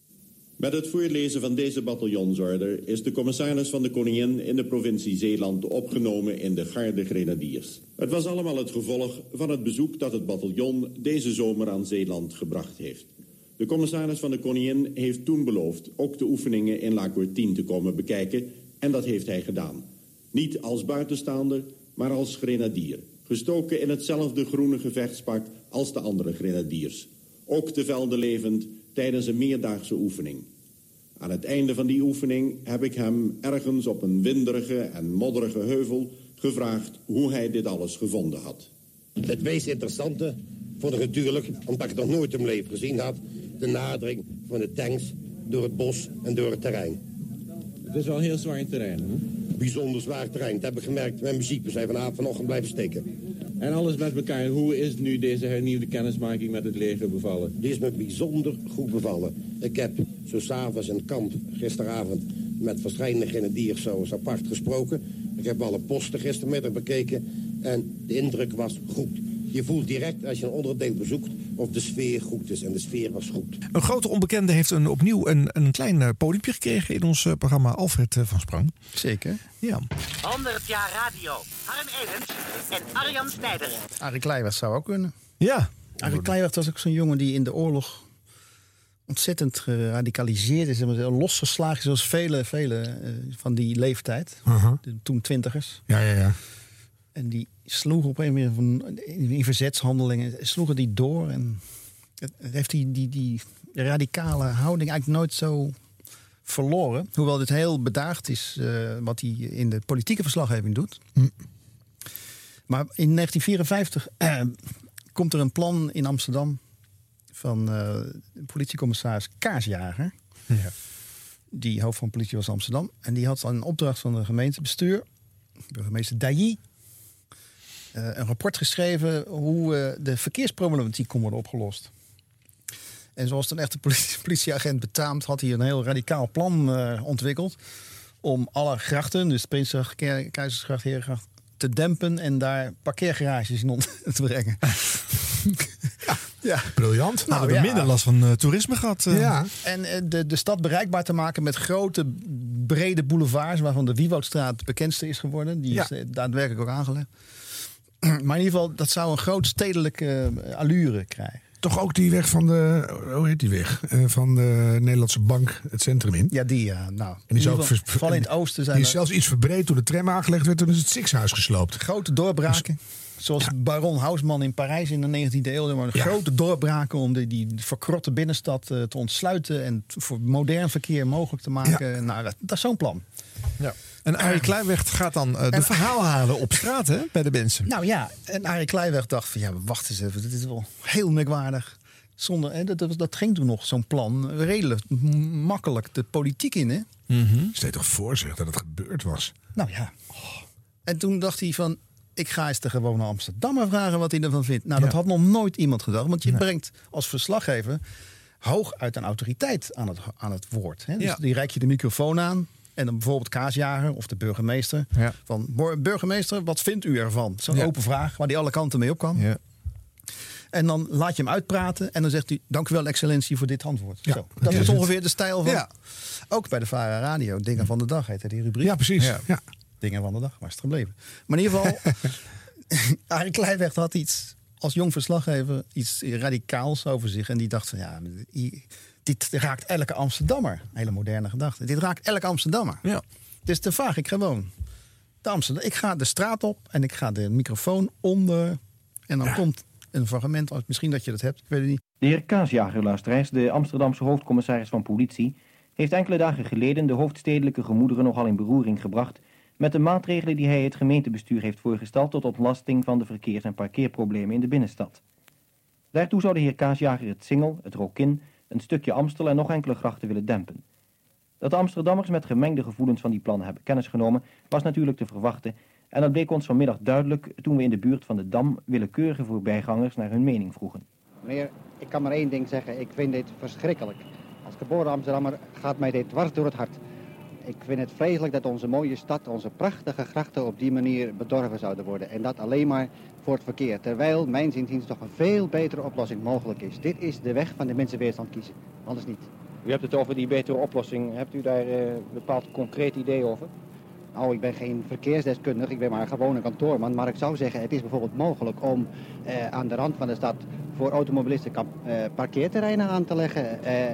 Met het voorlezen van deze bataljonsorder is de commissaris van de Koningin in de provincie Zeeland opgenomen in de Garde Grenadiers. Het was allemaal het gevolg van het bezoek dat het bataljon deze zomer aan Zeeland gebracht heeft. De commissaris van de Koningin heeft toen beloofd ook de oefeningen in La Courtine te komen bekijken en dat heeft hij gedaan. Niet als buitenstaander, maar als grenadier. Gestoken in hetzelfde groene gevechtspak als de andere grenadiers. Ook te velden levend tijdens een meerdaagse oefening. Aan het einde van die oefening heb ik hem ergens op een winderige en modderige heuvel gevraagd hoe hij dit alles gevonden had. Het meest interessante vond ik natuurlijk, omdat ik nog nooit in mijn leven gezien had, de nadering van de tanks door het bos en door het terrein. Het is wel een heel zwaar terrein, hè? Bijzonder zwaar terrein. Dat heb ik gemerkt met muziek. We zijn vanavond vanochtend blijven steken. En alles met elkaar. Hoe is nu deze hernieuwde kennismaking met het leger bevallen? Die is me bijzonder goed bevallen. Ik heb zo s'avonds in kamp gisteravond met verschillende grenadiers zo eens apart gesproken. Ik heb alle posten gistermiddag bekeken en de indruk was goed. Je voelt direct als je een onderdeel bezoekt of de sfeer goed is. En de sfeer was goed. Een grote onbekende heeft een, opnieuw een, een klein eh, podiumpje gekregen in ons eh, programma Alfred eh, van Sprang. Zeker. Ja. 100 jaar radio. Harm Edens en Arjan Snijder. Arie Kleijweg zou ook kunnen. Ja. Arie Kleijweg was ook zo'n jongen die in de oorlog ontzettend geradicaliseerd is. en Losgeslagen zoals vele, vele van die leeftijd. Uh-huh. De toen twintigers. Ja, ja, ja. En die sloegen op een manier van in verzetshandelingen sloegen die door en het het heeft die, die, die radicale houding eigenlijk nooit zo verloren. Hoewel dit heel bedaagd is eh, wat hij in de politieke verslaggeving doet. Maar in 1954 eh, komt er een plan in Amsterdam van eh, politiecommissaris Kaarsjager. Ja. Die hoofd van politie was Amsterdam. En die had een opdracht van de gemeentebestuur, burgemeester Dailly, een rapport geschreven hoe eh, de verkeersproblematiek kon worden opgelost. En zoals een echte politie- (laughs) politieagent betaamt, had hij een heel radicaal plan eh, ontwikkeld om alle grachten, dus Ke- Keizersgracht, Herengracht, te dempen en daar parkeergarages in (laughs) te brengen. ja. (laughs) Briljant. Nou, we hebben ja. minder last van eh, toerisme gehad. eh. Ja. En eh, de, de stad bereikbaar te maken met grote, brede boulevards, waarvan de Wiewoudstraat het bekendste is geworden. Die is Ja. eh, daadwerkelijk ook aangelegd. (clears throat) Maar in ieder geval, dat zou een groot stedelijke eh, allure krijgen. Toch ook die weg van de, hoe heet die weg? Eh, van de Nederlandse Bank, het centrum in. Ja, die ja. Nou, En die is ook vers- vooral in het oosten zijn Die is er zelfs iets verbreed toen de tram aangelegd werd. Toen is het Sixhuis gesloopt. grote doorbraken. Zoals baron Haussmann in Parijs in de 19e eeuw. Maar grote doorbraken om die, die verkrotte binnenstad eh, te ontsluiten. En t- voor modern verkeer mogelijk te maken. Nou, dat, dat is zo'n plan. Ja. En Arie (clears throat) Kluiweg gaat dan eh, de verhaal halen op straat hè, bij de mensen. Nou ja, en Arie Kleijweg dacht van ja, wacht eens even, dit is wel heel merkwaardig. Zonder, hè, dat, dat, ging toen nog, zo'n plan, redelijk makkelijk de politiek in. Hè? Stel je toch voor zich dat het gebeurd was. Nou ja. En toen dacht hij van, ik ga eens de gewone Amsterdammer vragen wat hij ervan vindt. Nou, dat Ja. had nog nooit iemand gedacht. Want je brengt als verslaggever hoog uit een autoriteit aan het, aan het woord. Hè? Dus Ja. die reik je de microfoon aan. En dan bijvoorbeeld Kaasjager of de burgemeester. Ja. Van, "Bor- burgemeester, wat vindt u ervan? Zo'n Ja. open vraag waar die alle kanten mee op kan. Ja. En dan laat je hem uitpraten en dan zegt hij... dank u wel, excellentie, voor dit antwoord. Ja, Zo. Dat is ongeveer de stijl van... Ja. Ook bij de VARA Radio, Dingen van de Dag heette die rubriek. Ja, precies. Ja. Dingen van de Dag, waar is het gebleven? Maar in ieder geval, (laughs) (laughs) Arie Kleijweg had iets... als jong verslaggever iets radicaals over zich. En die dacht van, ja, dit raakt elke Amsterdammer. Hele moderne gedachte. Dit raakt elke Amsterdammer. Ja. Dus dan vraag ik gewoon... De Amsterdam, ik ga de straat op en ik ga de microfoon onder... en dan komt een fragment, als- misschien dat je dat hebt, ik weet het niet. De heer Kaasjager, luisteraars, de Amsterdamse hoofdcommissaris van politie, heeft enkele dagen geleden de hoofdstedelijke gemoederen nogal in beroering gebracht met de maatregelen die hij het gemeentebestuur heeft voorgesteld tot ontlasting van de verkeers- en parkeerproblemen in de binnenstad. Daartoe zou de heer Kaasjager het Singel, het Rokin, een stukje Amstel en nog enkele grachten willen dempen. Dat de Amsterdammers met gemengde gevoelens van die plannen hebben kennis genomen, was natuurlijk te verwachten en dat bleek ons vanmiddag duidelijk toen we in de buurt van de Dam willekeurige voorbijgangers naar hun mening vroegen. Meneer, ik kan maar één ding zeggen. Ik vind dit verschrikkelijk. Als geboren Amsterdammer gaat mij dit dwars door het hart. Ik vind het vreselijk dat onze mooie stad, onze prachtige grachten op die manier bedorven zouden worden. En dat alleen maar voor het verkeer. Terwijl, mijn zinziens, toch een veel betere oplossing mogelijk is. Dit is de weg van de mensenweerstand kiezen. Anders niet. U hebt het over die betere oplossing. Hebt u daar eh, een bepaald concreet idee over? Nou, ik ben geen verkeersdeskundige, ik ben maar een kantoorman. Maar ik zou zeggen, het is bijvoorbeeld mogelijk om eh, aan de rand van de stad voor automobilisten eh, parkeerterreinen aan te leggen. Eh,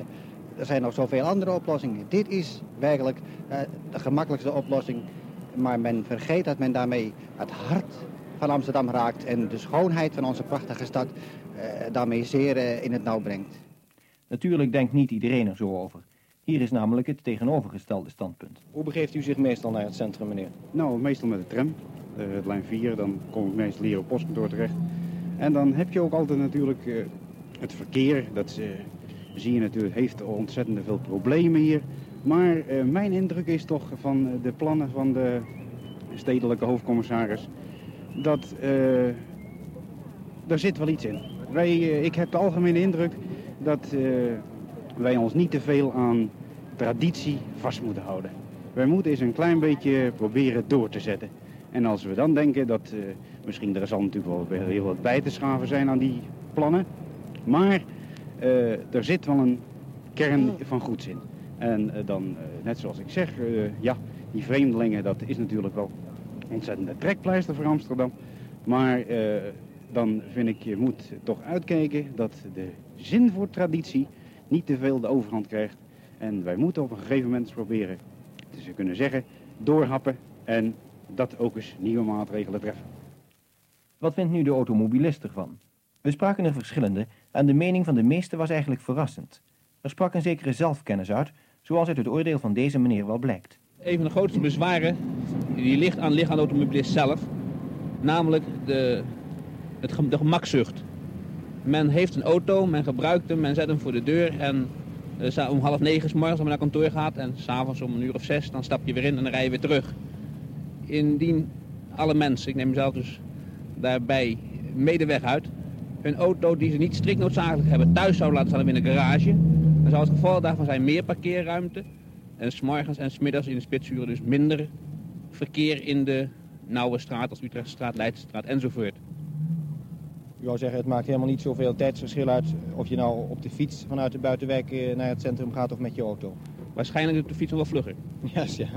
er zijn nog zoveel andere oplossingen. Dit is werkelijk eh, de gemakkelijkste oplossing. Maar men vergeet dat men daarmee het hart van Amsterdam raakt en de schoonheid van onze prachtige stad eh, daarmee zeer eh, in het nauw brengt. Natuurlijk denkt niet iedereen er zo over. Hier is namelijk het tegenovergestelde standpunt. Hoe begeeft u zich meestal naar het centrum, meneer? Nou, meestal met de tram, eh, het lijn 4, dan kom ik meestal hier op postkantoor terecht. En dan heb je ook altijd natuurlijk eh, het verkeer, dat eh, zie je natuurlijk, heeft ontzettend veel problemen hier. Maar eh, mijn indruk is toch van eh, de plannen van de stedelijke hoofdcommissaris, dat eh er zit wel iets in. Wij, eh, ik heb de algemene indruk dat eh, wij ons niet te veel aan traditie vast moeten houden. Wij moeten eens een klein beetje proberen door te zetten. En als we dan denken dat eh, misschien er zal natuurlijk wel heel wat bij te schaven zijn aan die plannen. Maar eh, er zit wel een kern van goeds in. En eh, dan, eh, net zoals ik zeg, eh, ja, die vreemdelingen, dat is natuurlijk wel ontzettende trekpleister voor Amsterdam. Maar eh, dan vind ik, je moet toch uitkijken dat de zin voor traditie niet te veel de overhand krijgt. En wij moeten op een gegeven moment eens proberen, we kunnen zeggen, doorhappen en dat ook eens nieuwe maatregelen treffen. Wat vindt nu de automobilist ervan? We spraken er verschillende en de mening van de meesten was eigenlijk verrassend. Er sprak een zekere zelfkennis uit, zoals uit het oordeel van deze meneer wel blijkt. Een van de grootste bezwaren die ligt aan, ligt aan de automobilist zelf. Namelijk de, het, de gemakzucht. Men heeft een auto, men gebruikt hem, men zet hem voor de deur en eh, om half negen 's morgens als men naar kantoor gaat en s'avonds om een uur of zes, dan stap je weer in en dan rij je weer terug. Indien alle mensen, ik neem mezelf dus daarbij medeweg uit, hun auto die ze niet strikt noodzakelijk hebben thuis zouden laten staan in een garage, dan zou het geval daarvan zijn meer parkeerruimte en s'morgens en s'middags in de spitsuren dus minder verkeer in de nauwe straat als Utrechtstraat, Leidsestraat enzovoort. U wou zeggen, het maakt helemaal niet zoveel tijdsverschil uit of je nou op de fiets vanuit de buitenwijk eh, naar het centrum gaat of met je auto. Waarschijnlijk op de fiets wel vlugger. (laughs) Yes, ja.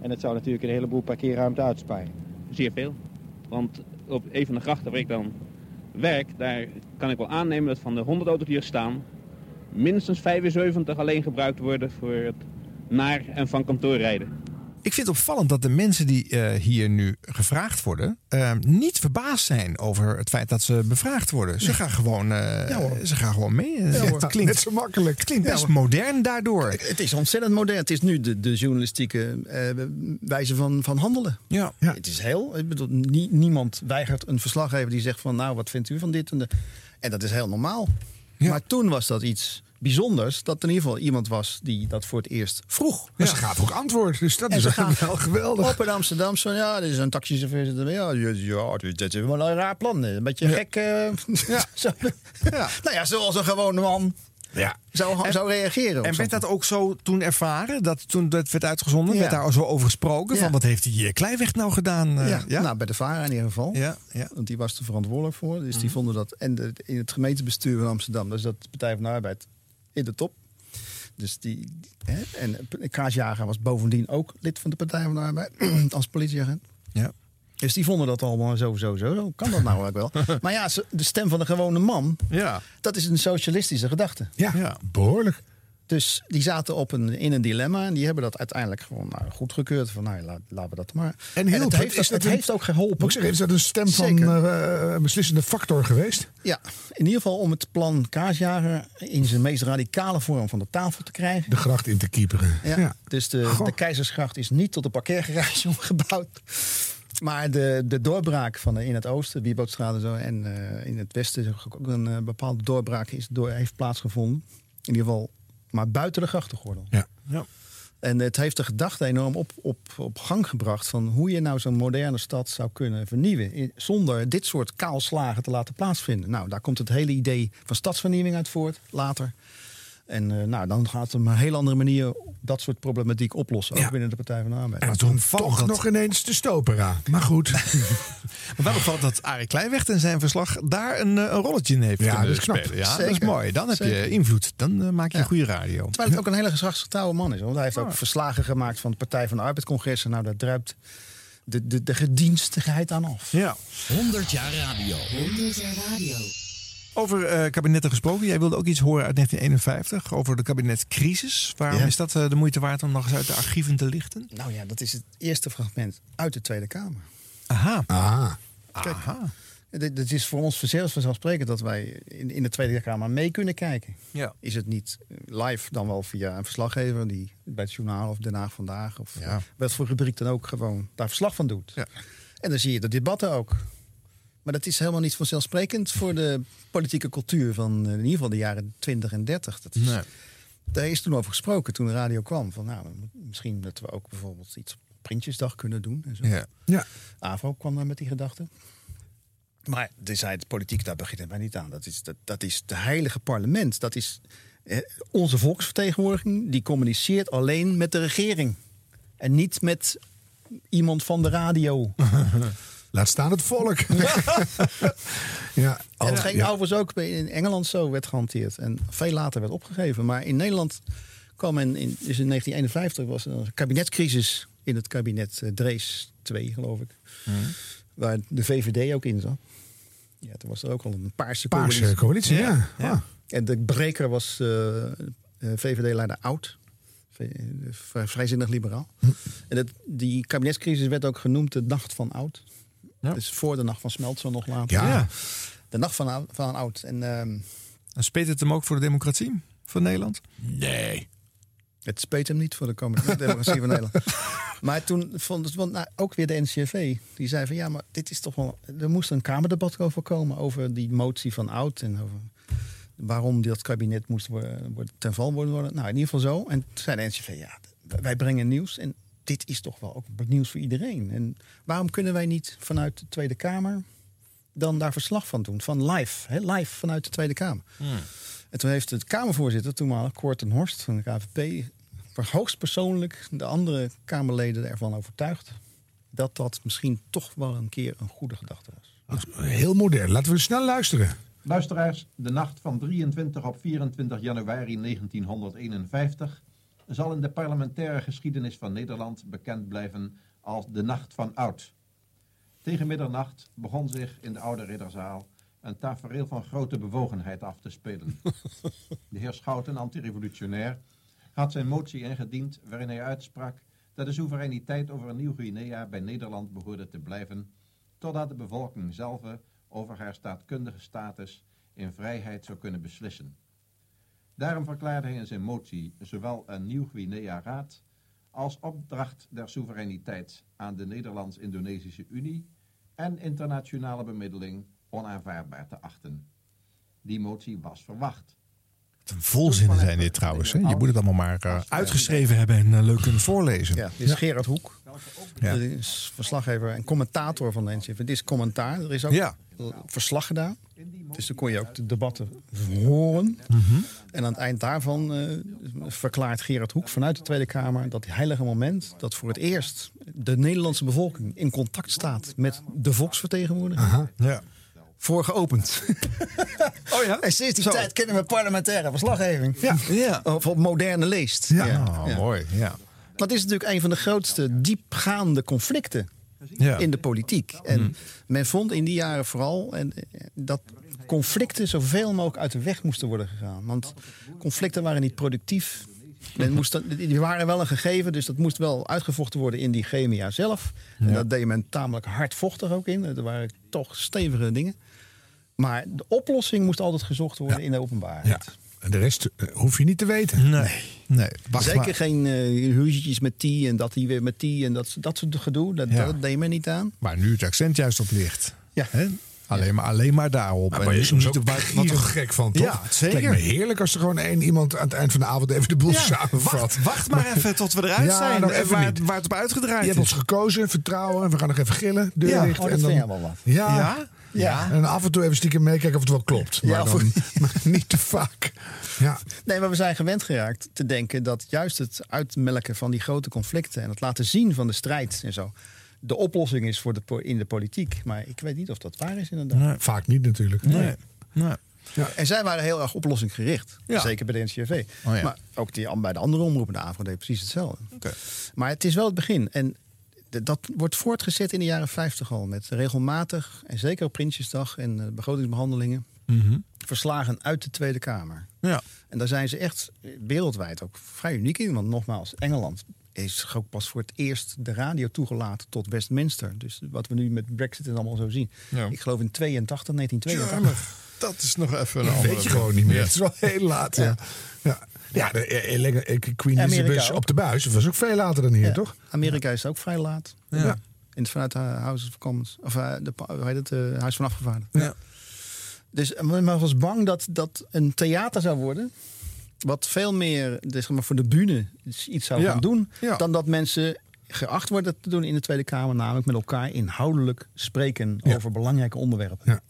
En het zou natuurlijk een heleboel parkeerruimte uitsparen. Zeer veel. Want op een van de grachten waar ik dan werk, daar kan ik wel aannemen dat van de 100 auto's die er staan, minstens 75 alleen gebruikt worden voor het naar en van kantoor rijden. Ik vind het opvallend dat de mensen die eh, hier nu gevraagd worden, eh, niet verbaasd zijn over het feit dat ze bevraagd worden. Ze gaan gewoon, eh, ze gaan gewoon mee. Ja, het klinkt Net zo makkelijk. Het klinkt best modern daardoor. Het is ontzettend modern. Het is nu de, de journalistieke eh, wijze van, van handelen. Ja. Het is heel. Ik bedoel, nie- niemand weigert een verslaggever die zegt van nou, wat vindt u van dit en de. En dat is heel normaal. Maar toen was dat iets bijzonders. Dat er in ieder geval iemand was die dat voor het eerst vroeg. Maar ze gaven ook antwoord, dus dat En is eigenlijk (laughs) wel geweldig. Op in Amsterdam, zo, ja, dit is een taxichauffeur. Ja, ja, ja, dit is wel een raar plan. Een beetje gek. eh, (laughs) zo. Nou ja, zoals een gewone man Ja. zou, zou reageren. En werd dat ook zo toen ervaren? Dat toen dat werd uitgezonden, Ja. werd daar zo over gesproken? Ja. Van wat heeft die Kleiweg nou gedaan? eh, ja, Nou, bij de VARA in ieder geval. Ja, ja. Want die was er verantwoordelijk voor. Dus die Mhm. vonden dat. En de, in het gemeentebestuur van Amsterdam, dus dat de Partij van de Arbeid in de top. Dus die. Hè, en Kaasjager was bovendien ook lid van de Partij van de Arbeid (clears throat) als politieagent. Ja. Dus die vonden dat allemaal zo, zo, zo. zo. Kan dat nou eigenlijk wel? (laughs) maar ja, de stem van de gewone man, Ja. dat is een socialistische gedachte. Ja, behoorlijk. Dus die zaten op een, in een dilemma en die hebben dat uiteindelijk gewoon nou, goedgekeurd. Van nou, laat, laten we dat maar. En hielp het het? heeft, Is het, dat het een- heeft ook geholpen. Ik is dat een stem van Zeker. eh, een beslissende factor geweest? Ja, in ieder geval om het plan Kaasjager in zijn meest radicale vorm van de tafel te krijgen. De gracht in te kieperen. Ja, Dus de, de Keizersgracht is niet tot een parkeergarage (laughs) omgebouwd. Maar de, de doorbraak van in het oosten, Wiebootstraat en zo, en eh, in het westen is ook een eh, bepaalde doorbraak is, door, heeft plaatsgevonden. In ieder geval, maar buiten de grachtengordel. Ja. Ja. En het heeft de gedachte enorm op, op, op gang gebracht van hoe je nou zo'n moderne stad zou kunnen vernieuwen. Zonder dit soort kaalslagen te laten plaatsvinden. Nou, daar komt het hele idee van stadsvernieuwing uit voort, later. En eh, nou, dan gaat het op een hele andere manier dat soort problematiek oplossen. Ook Ja. binnen de Partij van de Arbeid. En Maar toen toch dat- nog ineens de stopera. Maar goed. Maar (laughs) wel opvallend dat Arie Kleinweg in zijn verslag daar een, eh, een rolletje in heeft Ja, kunnen dat is knap. spelen. Ja, dat is mooi. Dan heb je invloed. Dan eh, maak je Ja. een goede radio. Terwijl het ook een hele gezagsgetrouwe man is. Want hij heeft ook verslagen gemaakt van de Partij van de Arbeid-congres. En nou, daar druipt de, de, de gedienstigheid aan af. Ja. 100 jaar radio. 100 jaar radio. Over eh, kabinetten gesproken. Jij wilde ook iets horen uit 1951 over de kabinetcrisis. Waarom Ja. is dat eh, de moeite waard om nog eens uit de archieven te lichten? Nou ja, dat is het eerste fragment uit de Tweede Kamer. Aha. Ah. Kijk, dit, dit is voor ons zelfs vanzelfsprekend dat wij in, in de Tweede Kamer mee kunnen kijken. Ja. Is het niet live, dan wel via een verslaggever die bij het journaal of Den Haag vandaag of Ja. wat voor rubriek dan ook gewoon daar verslag van doet. Ja. En dan zie je de debatten ook. Maar dat is helemaal niet vanzelfsprekend voor de politieke cultuur van eh, in ieder geval de jaren 20 en 30. Dat is, Nee. Daar is toen over gesproken toen de radio kwam. Van, nou, misschien dat we ook bijvoorbeeld iets op Prinsjesdag kunnen doen. En zo. Ja. Ja. AVRO kwam daar met die gedachte. Maar de zei de politiek, daar beginnen wij niet aan. Dat is, dat, dat is het heilige parlement. Dat is eh, onze volksvertegenwoordiging. Die communiceert alleen met de regering. En niet met iemand van de radio. (laughs) Laat staan het volk. (laughs) (laughs) ja. En het Oh, ging ja. overigens ook in Engeland zo werd gehanteerd. En veel later werd opgegeven. Maar in Nederland kwam men in, dus in 1951 was er een kabinetscrisis in het kabinet eh, Drees 2, geloof ik. Waar de VVD ook in zat. Ja, toen was er ook al een paarse, Paarse coalitie, ja. Ah. En de breker was eh, eh, VVD-leider Oud. Vrijzinnig liberaal. En dat, die kabinetscrisis werd ook genoemd de nacht van Oud. Dus voor de nacht van Smeltzer nog later. Ja. Ja. De nacht van, van Oud. En ehm, En speet het hem ook voor de democratie van Nederland? Nee. het speet hem niet voor de komende democratie van Nederland. (laughs) Maar toen vond het, want nou, ook weer de NCRV, die zei van ja, maar dit is toch wel. Er moest een kamerdebat over komen over die motie van Oud en over waarom dat kabinet moest worden, worden ten val worden. worden. Nou, in ieder geval zo. En toen zei de NCRV, ja, wij brengen nieuws en dit is toch wel ook nieuws voor iedereen. En waarom kunnen wij niet vanuit de Tweede Kamer dan daar verslag van doen, van live, hè, live vanuit de Tweede Kamer. En toen heeft het Kamervoorzitter, toenmalig Cor ten Horst van de KVP, hoogstpersoonlijk de andere Kamerleden ervan overtuigd dat dat misschien toch wel een keer een goede gedachte was. Heel modern. Laten we snel luisteren. Luisteraars, de nacht van 23 op 24 januari 1951 zal in de parlementaire geschiedenis van Nederland bekend blijven als de Nacht van Oud. Tegen middernacht begon zich in de oude ridderzaal een tafereel van grote bewogenheid af te spelen. (laughs) De heer Schouten, antirevolutionair, had zijn motie ingediend waarin hij uitsprak dat de soevereiniteit over Nieuw-Guinea bij Nederland behoorde te blijven, totdat de bevolking zelf over haar staatkundige status in vrijheid zou kunnen beslissen. Daarom verklaarde hij in zijn motie zowel een Nieuw-Guinea-raad als opdracht der soevereiniteit aan de Nederlands-Indonesische Unie en internationale bemiddeling onaanvaardbaar te achten. Die motie was verwacht. Volzinnen zijn dit trouwens. Hè? Je moet het allemaal maar eh, uitgeschreven hebben en eh, leuk kunnen voorlezen. Ja, dit is Gerard Hoek. Ja. Dit is verslaggever en commentator van de NCV. Dit is commentaar. Er is ook Ja. verslag gedaan. Dus dan kon je ook de debatten horen. En aan het eind daarvan eh, verklaart Gerard Hoek vanuit de Tweede Kamer dat heilige moment dat voor het eerst de Nederlandse bevolking in contact staat met de volksvertegenwoordiger. Ja. Voor geopend. Oh ja? En sinds die Zo. tijd kennen we parlementaire verslaggeving. Ja. Ja. Of op moderne leest. Ja. Oh, mooi. Ja. Dat is natuurlijk een van de grootste diepgaande conflicten Ja. in de politiek. En men vond in die jaren vooral en, eh, dat conflicten zoveel mogelijk uit de weg moesten worden gegaan. Want conflicten waren niet productief. Men moest dat- die waren wel een gegeven, dus dat moest wel uitgevochten worden in die GMA zelf. En Ja. dat deed men tamelijk hardvochtig ook in. Er waren toch stevige dingen. Maar de oplossing moest altijd gezocht worden in de openbaarheid. Ja. En de rest eh, hoef je niet te weten. Nee. nee. Zeker maar. geen uh, ruzietjes met die en dat die weer met die en dat, dat soort gedoe. Dat, Ja. dat deed men niet aan. Waar nu het accent juist op ligt. Ja. Hè? Alleen, maar, alleen maar daarop. Maar je niet- soms niet ook op wat- er- gek van, toch? Ja, Het zeker. lijkt me heerlijk als er gewoon één iemand aan het eind van de avond even de boel Ja, samenvat. wacht, wacht maar even tot we eruit Ja, zijn. nog en even waar, niet. waar het op uitgedraaid Je hebt is. ons gekozen, vertrouwen. We gaan nog even gillen. Deur Ja. dicht. Oh, dat en dan, vind jij wel wat. Ja. Ja? Ja. En af en toe even stiekem meekijken of het wel klopt. Maar, Ja, dan, (laughs) maar niet te vaak. Ja. Nee, maar we zijn gewend geraakt te denken dat juist het uitmelken van die grote conflicten en het laten zien van de strijd en zo. de oplossing is voor de, po- in de politiek. Maar ik weet niet of dat waar is inderdaad. Vaak niet natuurlijk. Nee. Nee. En zij waren heel erg oplossinggericht. Ja. Zeker bij de NCRV. Oh ja. Maar ook die, bij de andere omroepen, de AVRO deed precies hetzelfde. Maar het is wel het begin. En dat wordt voortgezet in de jaren 50 al. Met regelmatig, en zeker op Prinsjesdag en eh, begrotingsbehandelingen, Mhm. verslagen uit de Tweede Kamer. Ja. En daar zijn ze echt wereldwijd ook vrij uniek in. Want nogmaals, Engeland is ook pas voor het eerst de radio toegelaten tot Westminster. Dus wat we nu met Brexit en allemaal zo zien. Ja. Ik geloof in 82, 1982. Dat is nog even een Dat andere... weet je gewoon niet meer. Het is wel heel laat. Ja, ja. Ja de, eh, eh, eh, Queen Elizabeth op de buis. Dat was ook veel later dan hier, Ja. toch? Amerika is ook vrij laat. Ja. In het vanuit de House of Commons. Of eh, de, hoe heet het, eh, Huis van Afgevaardigden. Ja. Dus men was bang dat dat een theater zou worden. Wat veel meer dus, maar, voor de bühne iets zou Ja. gaan doen. Ja. Dan dat mensen geacht worden te doen in de Tweede Kamer. Namelijk met elkaar inhoudelijk spreken over belangrijke onderwerpen.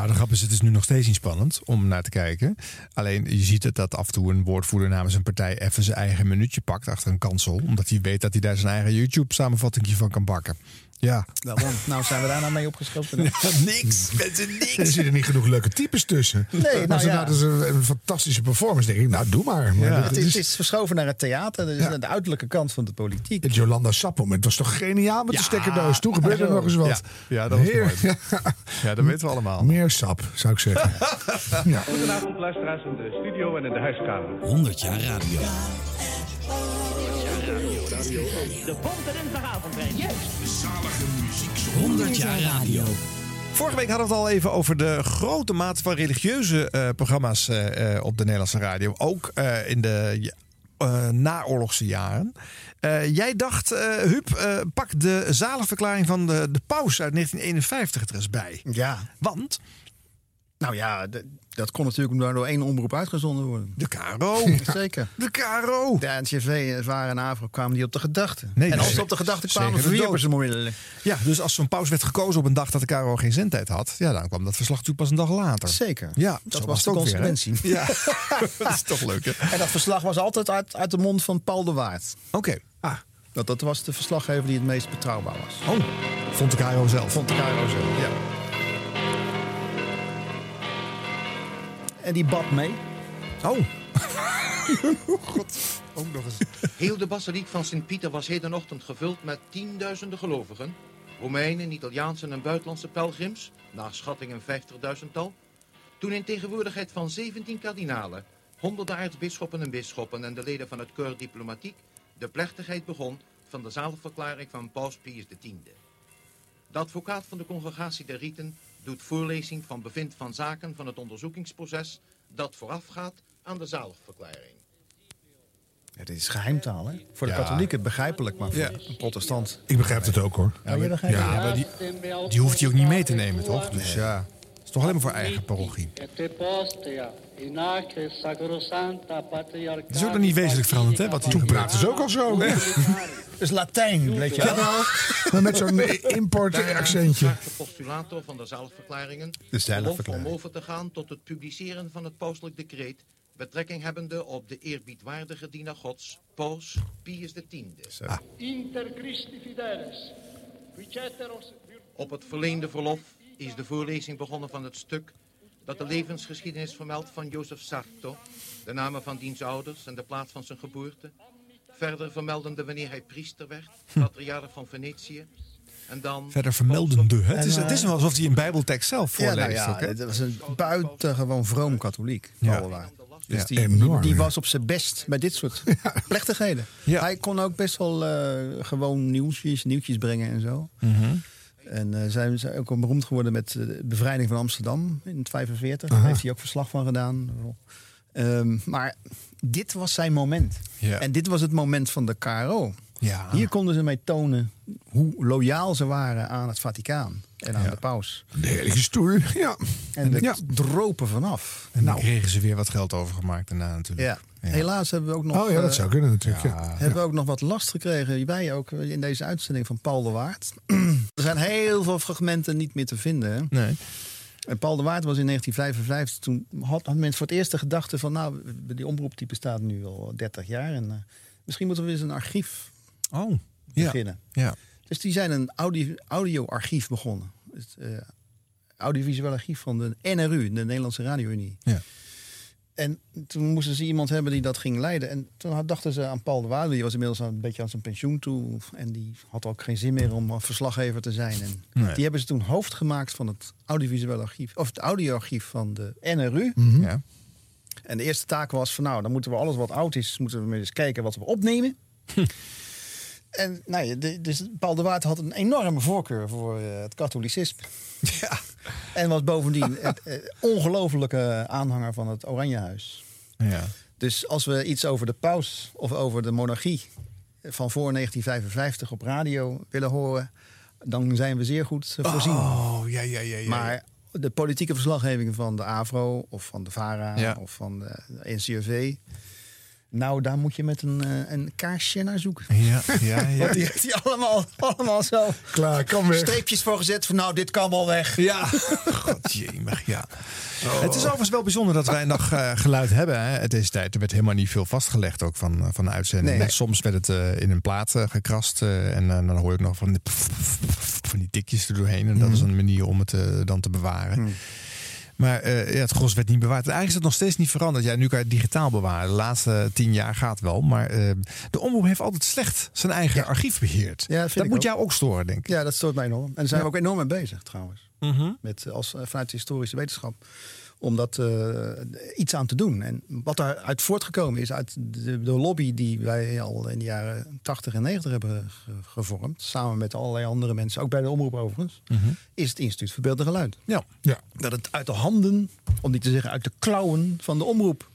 Nou, de grap is, het is nu nog steeds niet spannend om naar te kijken. Alleen je ziet het dat af en toe een woordvoerder namens een partij even zijn eigen minuutje pakt achter een kansel. Omdat hij weet dat hij daar zijn eigen YouTube-samenvatting van kan bakken. Ja. Waarom? nou zijn we daar nou mee opgeschoten. (laughs) niks, (laughs) mensen, (laughs) Er niks. zitten niet genoeg leuke types tussen. Nee, maar nou ze ja. dat is een, een fantastische performance. denk ik, nou doe maar. maar Ja. Het is- is, het is verschoven naar het theater. Dat is Ja. de uiterlijke kant van de politiek. Het Jolanda Sappom, het was toch geniaal met Ja. de stekkerdoos. Toen gebeurde er nog eens wat. Ja, ja, dat was Heer- mooi. Ja. Ja, dat weten we allemaal. Meer sap, zou ik zeggen. ja. Goedenavond luisteraars in de studio en in de huiskamer. 100 jaar radio. De Bonte Dinsdagavondreis. Juist. 100 jaar radio. Vorige week hadden we het al even over de grote mate van religieuze eh, programma's eh, eh, op de Nederlandse radio. Ook eh, in de ja, eh, naoorlogse jaren. Eh, jij dacht, eh Huub, eh, pak de zaligverklaring van de, de paus uit 1951 er eens bij. Ja. Want Nou ja, d- dat kon natuurlijk maar door één omroep uitgezonden worden. de KRO. (laughs) Zeker. De KRO. De NCV, Zwaar en Avro kwamen die op de gedachte. Nee, en als ze op de gedachte kwamen, verwierpen ze onmiddellijk. Ja, dus als zo'n paus werd gekozen op een dag dat de KRO geen zendtijd had, ja, dan kwam dat verslag natuurlijk pas een dag later. Zeker. Ja, dat was de weer, consequentie. Ja, (laughs) dat is toch leuk, hè? En dat verslag was altijd uit, uit de mond van Paul de Waard. Oké. Ah, Dat, dat was de verslaggever die het meest betrouwbaar was. oh, vond de KRO zelf. Vond de KRO zo. Ja. En die bad mee. Oh. (laughs) God, ook nog eens. Heel de basiliek van Sint-Pieter was hedenochtend gevuld met tienduizenden gelovigen. Romeinen, Italiaanse en buitenlandse pelgrims, naar schatting een vijftigduizendtal. Toen in tegenwoordigheid van 17 kardinalen, honderden aartsbisschoppen en bisschoppen en de leden van het Corps Diplomatiek de plechtigheid begon van de zaligverklaring van Paus Pius X. De advocaat van de congregatie der Rieten doet voorlezing van bevind van zaken van het onderzoekingsproces dat voorafgaat aan de zaligverklaring. Ja, dit is geheimtaal, hè? Voor de Ja. katholieken begrijpelijk, maar voor Ja. een protestant. Ik begrijp het ook hoor. Ja, je het. Ja, maar die, die hoeft hij ook niet mee te nemen, toch? Dus ja, het is toch alleen maar voor eigen parochie. Het is ook nog niet wezenlijk veranderd, hè? Wat hier Toen praten ze ook al zo. hè? Dat (laughs) is Latijn, weet je wel. Maar met zo'n import-accentje. de postulator van de zaligverklaringen De zaligverklaring. verlof om over te gaan tot het publiceren van het pauselijk decreet betrekking hebbende op de eerbiedwaardige dienaar Gods, Paus Pius X. Inter Christi fideles. Qui ceteros Op het verleende verlof is de voorlezing begonnen van het stuk dat de levensgeschiedenis vermeldt van Jozef Sarto, de namen van diens ouders en de plaats van zijn geboorte. Verder vermeldende wanneer hij priester werd, patriarch van Venetië. En dan Verder vermeldende. Het is, het is eh, wel alsof hij een bijbeltekst zelf Ja, voorleest. nou ja, ook, hè? het was een buitengewoon vroom katholiek. Ja. Dus Ja. die, die, Enorm, die ja. was op zijn best bij dit soort (laughs) plechtigheden. Hij kon ook best wel eh, gewoon nieuwtjes, nieuwtjes brengen en zo. Mhm. En eh zijn ze ook beroemd geworden met eh, de bevrijding van Amsterdam in 45. Daar heeft hij ook verslag van gedaan. Ehm, maar dit was zijn moment. Ja. En dit was het moment van de KRO. Ja. Hier konden ze mee tonen hoe loyaal ze waren aan het Vaticaan en aan de paus. De heilige stoel, ja. En er Ja. dropen vanaf. En dan Nou. kregen ze weer wat geld overgemaakt daarna natuurlijk. Ja. Helaas hebben we ook nog. Oh ja, dat eh, zou kunnen natuurlijk. Ja. Hebben we ook nog wat last gekregen, wij ook eh, in deze uitzending van Paul de Waard. (clears throat) er zijn heel veel fragmenten niet meer te vinden. hè. Nee. En Paul de Waard was in 1955, toen had, had mensen voor het eerst de gedachte van... nou, die omroep die bestaat nu al 30 jaar en eh, misschien moeten we eens een archief Oh, ja. beginnen. Ja. Dus die zijn een audio, audio-archief begonnen. Het eh, audiovisueel archief van de NRU, de Nederlandse Radio-Unie. Ja. En toen moesten ze iemand hebben die dat ging leiden. En toen had- dachten ze aan Paul de Waard. Die was inmiddels al een beetje aan zijn pensioen toe. En die had ook geen zin meer om eh, verslaggever te zijn. En Nee. Die hebben ze toen hoofd gemaakt van het audiovisueel archief. Of het audioarchief van de NRU. Ja. En de eerste taak was van nou, dan moeten we alles wat oud is, moeten we maar eens kijken wat we opnemen. (laughs) En nou ja, de- dus Paul de Waard had een enorme voorkeur voor eh, het katholicisme. Ja. En was bovendien een eh, ongelofelijke aanhanger van het Oranjehuis. Ja. Dus als we iets over de paus of over de monarchie van voor 1955 op radio willen horen, dan zijn we zeer goed eh, voorzien. Oh, ja, ja, ja. ja. Maar de politieke verslaggeving van de AVRO of van de VARA Ja. of van de NCRV. Nou, daar moet je met een, eh, een kaarsje naar zoeken. Ja, ja, ja. (laughs) Want die heeft hij allemaal, allemaal zo Klaar, kan weg. streepjes voor gezet van nou, dit kan wel weg. Ja, godjemig, ja. Het is overigens wel bijzonder dat wij nog eh, geluid hebben. Hè. Deze tijd er werd helemaal niet veel vastgelegd ook van, eh, van de uitzending. Nee. Soms werd het eh, in een plaat gekrast eh, en dan hoor ik nog van die, van die tikjes er doorheen. En dat Mhm. is een manier om het dan te bewaren. Maar eh, ja, het gros werd niet bewaard. Eigenlijk is het nog steeds niet veranderd. Ja, nu kan je het digitaal bewaren. De laatste tien jaar gaat wel. Maar eh, de omroep heeft altijd slecht zijn eigen archief beheerd. Ja, dat ik moet ook. jou ook storen, denk ik. Ja, dat stoort mij enorm. En daar zijn we ook enorm mee bezig trouwens. Mhm. Met, eh, als, vanuit de historische wetenschap. Om dat eh, iets aan te doen. En wat daaruit voortgekomen is uit de, de lobby die wij al in de jaren 80 en 90 hebben ge- gevormd. Samen met allerlei andere mensen, ook bij de omroep overigens. Mhm. Is het Instituut voor Beeld en Geluid. Ja. ja. Dat het uit de handen, om niet te zeggen uit de klauwen van de omroep.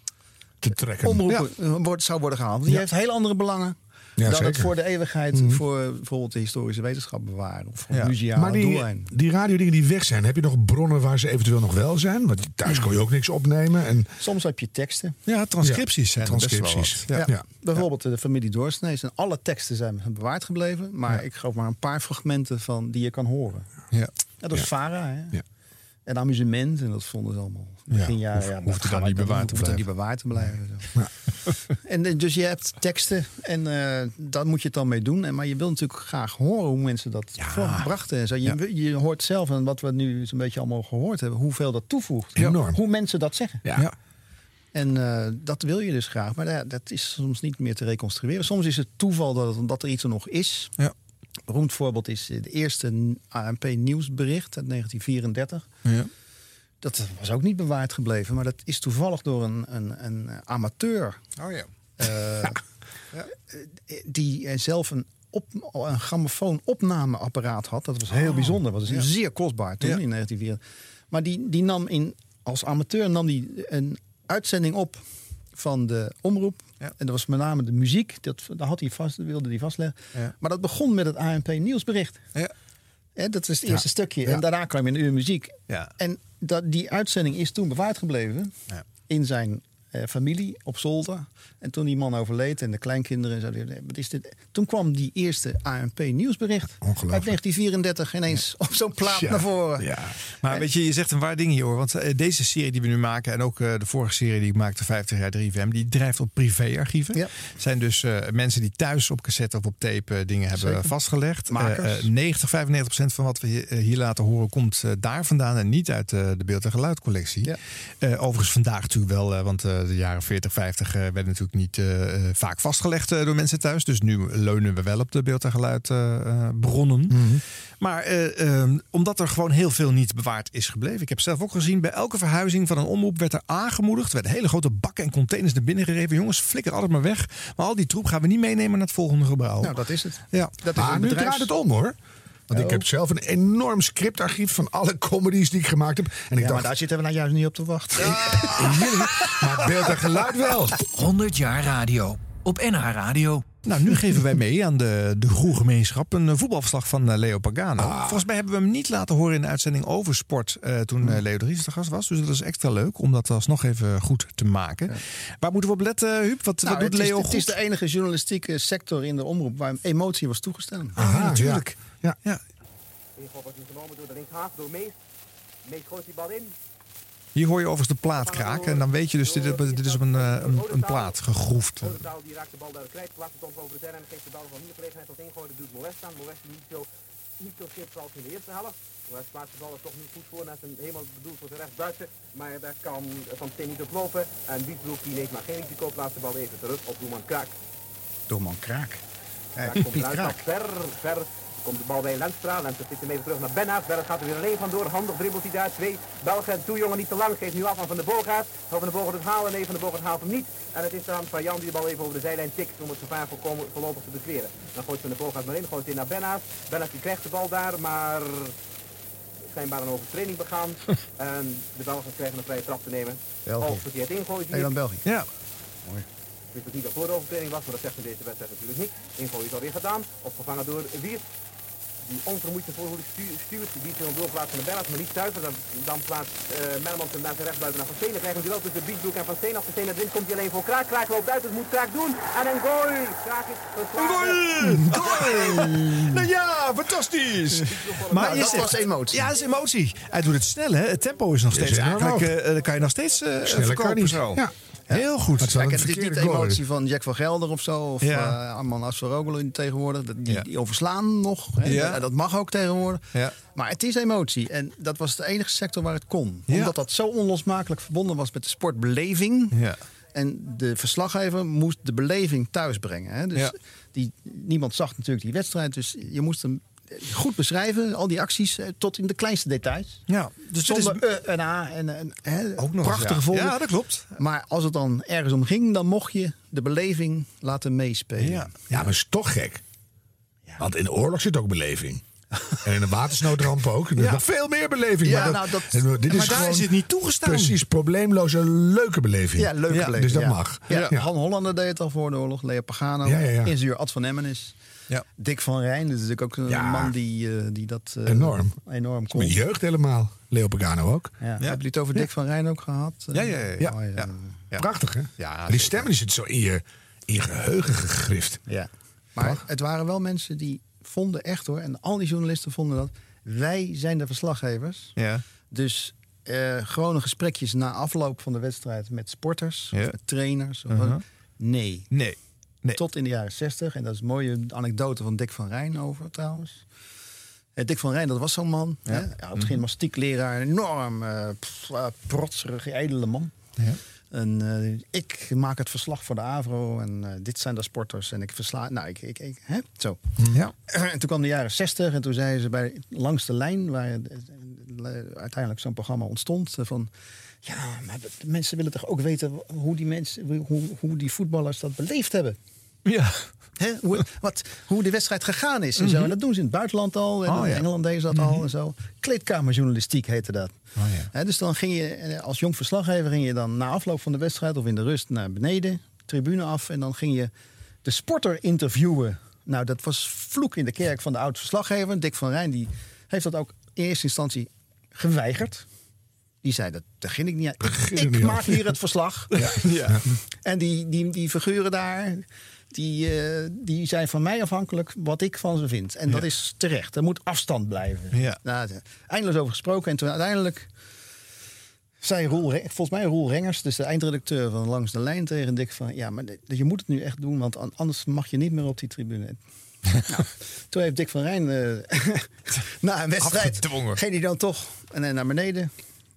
Te trekken. Omroep wordt, zou worden gehaald. Die Ja. heeft hele andere belangen. Ja, dan het zeker. voor de eeuwigheid, Mhm. voor bijvoorbeeld de historische wetenschap bewaren. Of voor Ja. museale maar die, doeleinden. die radiodingen die weg zijn, heb je nog bronnen waar ze eventueel nog wel zijn? Want thuis kon je ook niks opnemen. En... Soms heb je teksten. Ja, transcripties zijn best wel transcripties. wat. Ja. Ja. Bijvoorbeeld de familie Doorsnees. En alle teksten zijn bewaard gebleven. Maar ik geloof maar een paar fragmenten van die je kan horen. Ja. dat is Ja. Vara. Hè? Ja. En amusement. En dat vonden ze allemaal. Ja, Begin jaren, hoeft- ja, hoeft er dat dan niet bewaard te blijven. niet bewaard te blijven. Zo. (laughs) en eh, dus je hebt teksten. En eh, daar moet je het dan mee doen. En, maar je wil natuurlijk graag horen hoe mensen dat brachten. En zo. Je, je hoort zelf, en wat we nu zo'n beetje allemaal gehoord hebben, hoeveel dat toevoegt. Enorm. Hoe mensen dat zeggen. Ja. Ja. En eh, dat wil je dus graag. Maar ja, dat is soms niet meer te reconstrueren. Soms is het toeval dat, het- dat er iets er nog is. Ja. Beroemd voorbeeld is de eerste ANP-nieuwsbericht uit 1934. Ja. Dat was ook niet bewaard gebleven. Maar dat is toevallig door een, een, een amateur... Oh ja. eh, (laughs) die eh, zelf een, op, een grammofoon-opnameapparaat had. Dat was heel Oh, bijzonder. Dat was ja. zeer kostbaar toen Ja. in 1934. Maar die, die nam in, als amateur nam die een uitzending op van de omroep. En dat was met name de muziek. Dat, dat had hij vast, wilde hij vastleggen. Ja. Maar dat begon met het ANP nieuwsbericht. Ja. Dat is het Ja. eerste stukje. Ja. En daarna kwam je een uur muziek. Ja. En dat, die uitzending is toen bewaard gebleven Ja. in zijn familie op zolder. En toen die man overleed en de kleinkinderen... Zo, nee, wat is dit? Toen kwam die eerste ANP-nieuwsbericht uit 1934 ineens op zo'n plaat Ja. naar voren. Ja. Maar weet je, je zegt een waar ding hier hoor. Want eh, deze serie die we nu maken en ook eh, de vorige serie die ik maakte, 50 jaar 3FM, die drijft op privéarchieven. Ja. Zijn dus eh, mensen die thuis op cassette of op tape eh, dingen hebben Zeker. vastgelegd. Eh, eh, 90, 95 procent van wat we hier, eh, laten horen komt eh, daar vandaan en niet uit eh, de beeld- en geluidcollectie. Ja. Eh, overigens vandaag natuurlijk wel, eh, want eh, de jaren 40, 50 eh, werden natuurlijk niet eh, eh, vaak vastgelegd door mensen thuis. Dus nu leunen we wel op de beeld en geluid eh, eh, bronnen. Maar eh, ehm, omdat er gewoon heel veel niet bewaard is gebleven. Ik heb zelf ook gezien, bij elke verhuizing van een omroep werd er aangemoedigd. Er werden hele grote bakken en containers naar binnen gereven. Jongens, flikker alles maar weg. Maar al die troep gaan we niet meenemen naar het volgende gebouw. Nou, dat is het. Ja. Dat is een nu draait het om hoor. Want ik Oh. heb zelf een enorm scriptarchief van alle comedies die ik gemaakt heb. En ik Ja, maar dacht, daar zitten we nou juist niet op te wachten. maar beeld en geluid wel. 100 jaar radio. Op NH Radio. Nou, nu geven wij mee aan de, de Groegemeenschap een eh, voetbalverslag van eh, Leo Pagano. Volgens mij hebben we hem niet laten horen in de uitzending over sport eh, toen Leo de Ries de gast was. Dus dat is extra leuk om dat alsnog even goed te maken. Waar moeten we op letten, Huub? Wat, Nou, wat doet het, is, Leo het is de enige journalistieke sector in de omroep waar emotie was toegestaan. Ah, natuurlijk. Ja. Ja. Inval wordt nu genomen door de door Mees. Mees gooit die bal in. Hier hoor je overigens de plaat kraken. En dan weet je dus, dit, dit is op een, eh, een, een plaat gegroefd. Taal die raakt de bal daar kwijt, plaatst het om over de zijlijn en geeft de bal van hier gelegenheid tot ingooien. Dat doet Molest aan. Molest die niet zo, niet zo schip zoals in de eerste helft. Molest plaatst de bal er toch niet goed voor. Naast een helemaal bedoeld voor zijn rechtsbuiten. Maar daar kan Van Steen niet op lopen. En Wiesbroek die neemt maar geen risico, plaatst de bal even terug op Doelman Kraak. Kraak. Daar Kijk, komt Piet eruit Kraak. nog ver, ver. Komt de bal bij Lenstra. Lenstra zit hem even terug naar Bennaert. Bennaert gaat er weer alleen vandoor. Handig dribbelt hij daar. Twee Belgen. Toe jongen niet te lang. Geeft nu af aan Van de Boogaard. Zal Van de Boogaard het halen? Nee, Van de Boogaard haalt hem niet. En het is dan van Jan die de bal even over de zijlijn tikt. Om het gevaar voorkomen, voorlopig te bekleren. Dan gooit Van de Boogaard maar in. Gooit hij naar Bennaert. Bennaert die krijgt de bal daar. Maar schijnbaar een overtreding begaan. (laughs) en de Belgen krijgen een vrije trap te nemen. België. Of verkeerd ingooien. Nederland, België. Ja. Mooi. Ik wist ook niet dat voor de overtreding was, maar dat zegt in deze wedstrijd natuurlijk niet. Ingooi is alweer gedaan, opgevangen door Wiert. Die onvermoeid de voorhoede stu- stuurt, die biedt een doorplaatsen naar Bernard, maar niet zuiver. Dan, dan plaatst uh, Mellemans hem naar zijn rechtsbuiten naar Van Steen. Dan krijgen we wel tussen Biesbroek en Van Steen. Als Van Steen het wint, komt hij alleen voor Kraak. Kraak loopt uit, het moet Kraak doen. En een goal! Kraak is geslagen. Nou ja, fantastisch. Maar Nou, is dat het- was emotie. Ja, dat is emotie. Hij doet het snel, hè? Het tempo is nog steeds enorm eigenlijk. eh, dan kan je nog steeds eh Sneller kan verkopen niet. zo. Ja. Heel goed. Het het is niet de emotie van Jack van Gelder of zo. Of Ja. eh, Arman Asfaroglu tegenwoordig. Die, Ja. die overslaan nog. Ja. Dat, dat mag ook tegenwoordig. Ja. Maar het is emotie. En dat was de enige sector waar het kon. Omdat dat zo onlosmakelijk verbonden was met de sportbeleving. Ja. En de verslaggever moest de beleving thuis brengen. Hè. Dus die, niemand zag natuurlijk die wedstrijd. Dus je moest hem goed beschrijven. Al die acties eh, tot in de kleinste details. Ja, dus dit is Zonder eh, en a en, en hè, ook nog prachtige ja. Ja, dat klopt. Maar als het dan ergens om ging, dan mocht je de beleving laten meespelen. Ja. Ja, maar is toch gek. Want in de oorlog zit ook beleving. En in de watersnoodramp ook. Er is Ja. nog (laughs) veel meer beleving. Ja, maar nou, dat- en dit maar is daar gewoon is het niet toegestaan. Precies, probleemloze, leuke beleving. Ja, leuke Ja, beleving. dus dat ja. mag. Ja, Ja. Han Hollander deed het al voor de oorlog. Leo Pagano. Ja, ja, ja. Ingenieur Ad van Emmenis. Ja. Dick van Rijn. Dat is natuurlijk ook een Ja. man die, eh, die dat eh, Enorm. enorm kon. Mijn jeugd helemaal. Leo Pagano ook. Ja. Hebben jullie het over Dick van Rijn ook gehad? Ja, ja, ja. ja. Oh. Prachtig, hè? Ja, die stemmen die zitten zo in je, in je geheugen gegrift. Ja. Maar het waren wel mensen die vonden echt hoor. En al die journalisten vonden dat. Wij zijn de verslaggevers. Ja. Dus eh gewone gesprekjes na afloop van de wedstrijd met sporters, Ja. of met trainers. Of Uh-huh. Nee. Nee. Nee. Tot in de jaren 60. En dat is een mooie anekdote van Dick van Rijn over trouwens. Eh, Dick van Rijn, dat was zo'n man. Hè? Hij had Mhm. gymnastiekleraar, een enorm eh pff, eh, protserige, edele man. Ja. En ik maak het verslag voor de Avro en dit zijn de sporters. En ik versla. Nou, ik. ik, ik hè? Zo. Ja. (clears throat) En toen kwam de jaren 60 en toen zeiden ze bij langs de lijn, waar uiteindelijk zo'n programma ontstond, van ja, maar de mensen willen toch ook weten hoe die mensen, hoe, hoe die voetballers dat beleefd hebben. Ja. Hè? Hoe, wat, hoe de wedstrijd gegaan is en zo. En dat doen ze in het buitenland al. En Mhm. Oh, in ja. Engeland deden ze dat al en zo. Kleedkamerjournalistiek heette dat. Oh, ja. Hè, dus dan ging je, eh, als jong verslaggever ging je dan na afloop van de wedstrijd of in de rust naar beneden, tribune af. En dan ging je de sporter interviewen. Nou, dat was vloek in de kerk van de oud verslaggever. Dick van Rijn, die heeft dat ook in eerste instantie geweigerd. Die zei, dat, ging ik niet aan. Begin Ik niet maak hier het verslag. (laughs) Ja. En die, die, die figuren daar, die, eh, die zijn van mij afhankelijk wat ik van ze vind. En dat is terecht. Er moet afstand blijven. Ja. Nou, de- eindeloos over gesproken. En toen uiteindelijk zei Roel, volgens mij Roel Rengers, dus de eindredacteur van Langs de Lijn tegen Dick van... Ja, maar je moet het nu echt doen, want an- anders mag je niet meer op die tribune. (laughs) nou, toen heeft Dick van Rijn eh, (laughs) na een wedstrijd... Afgedwongen. ging hij dan toch en, eh, naar beneden.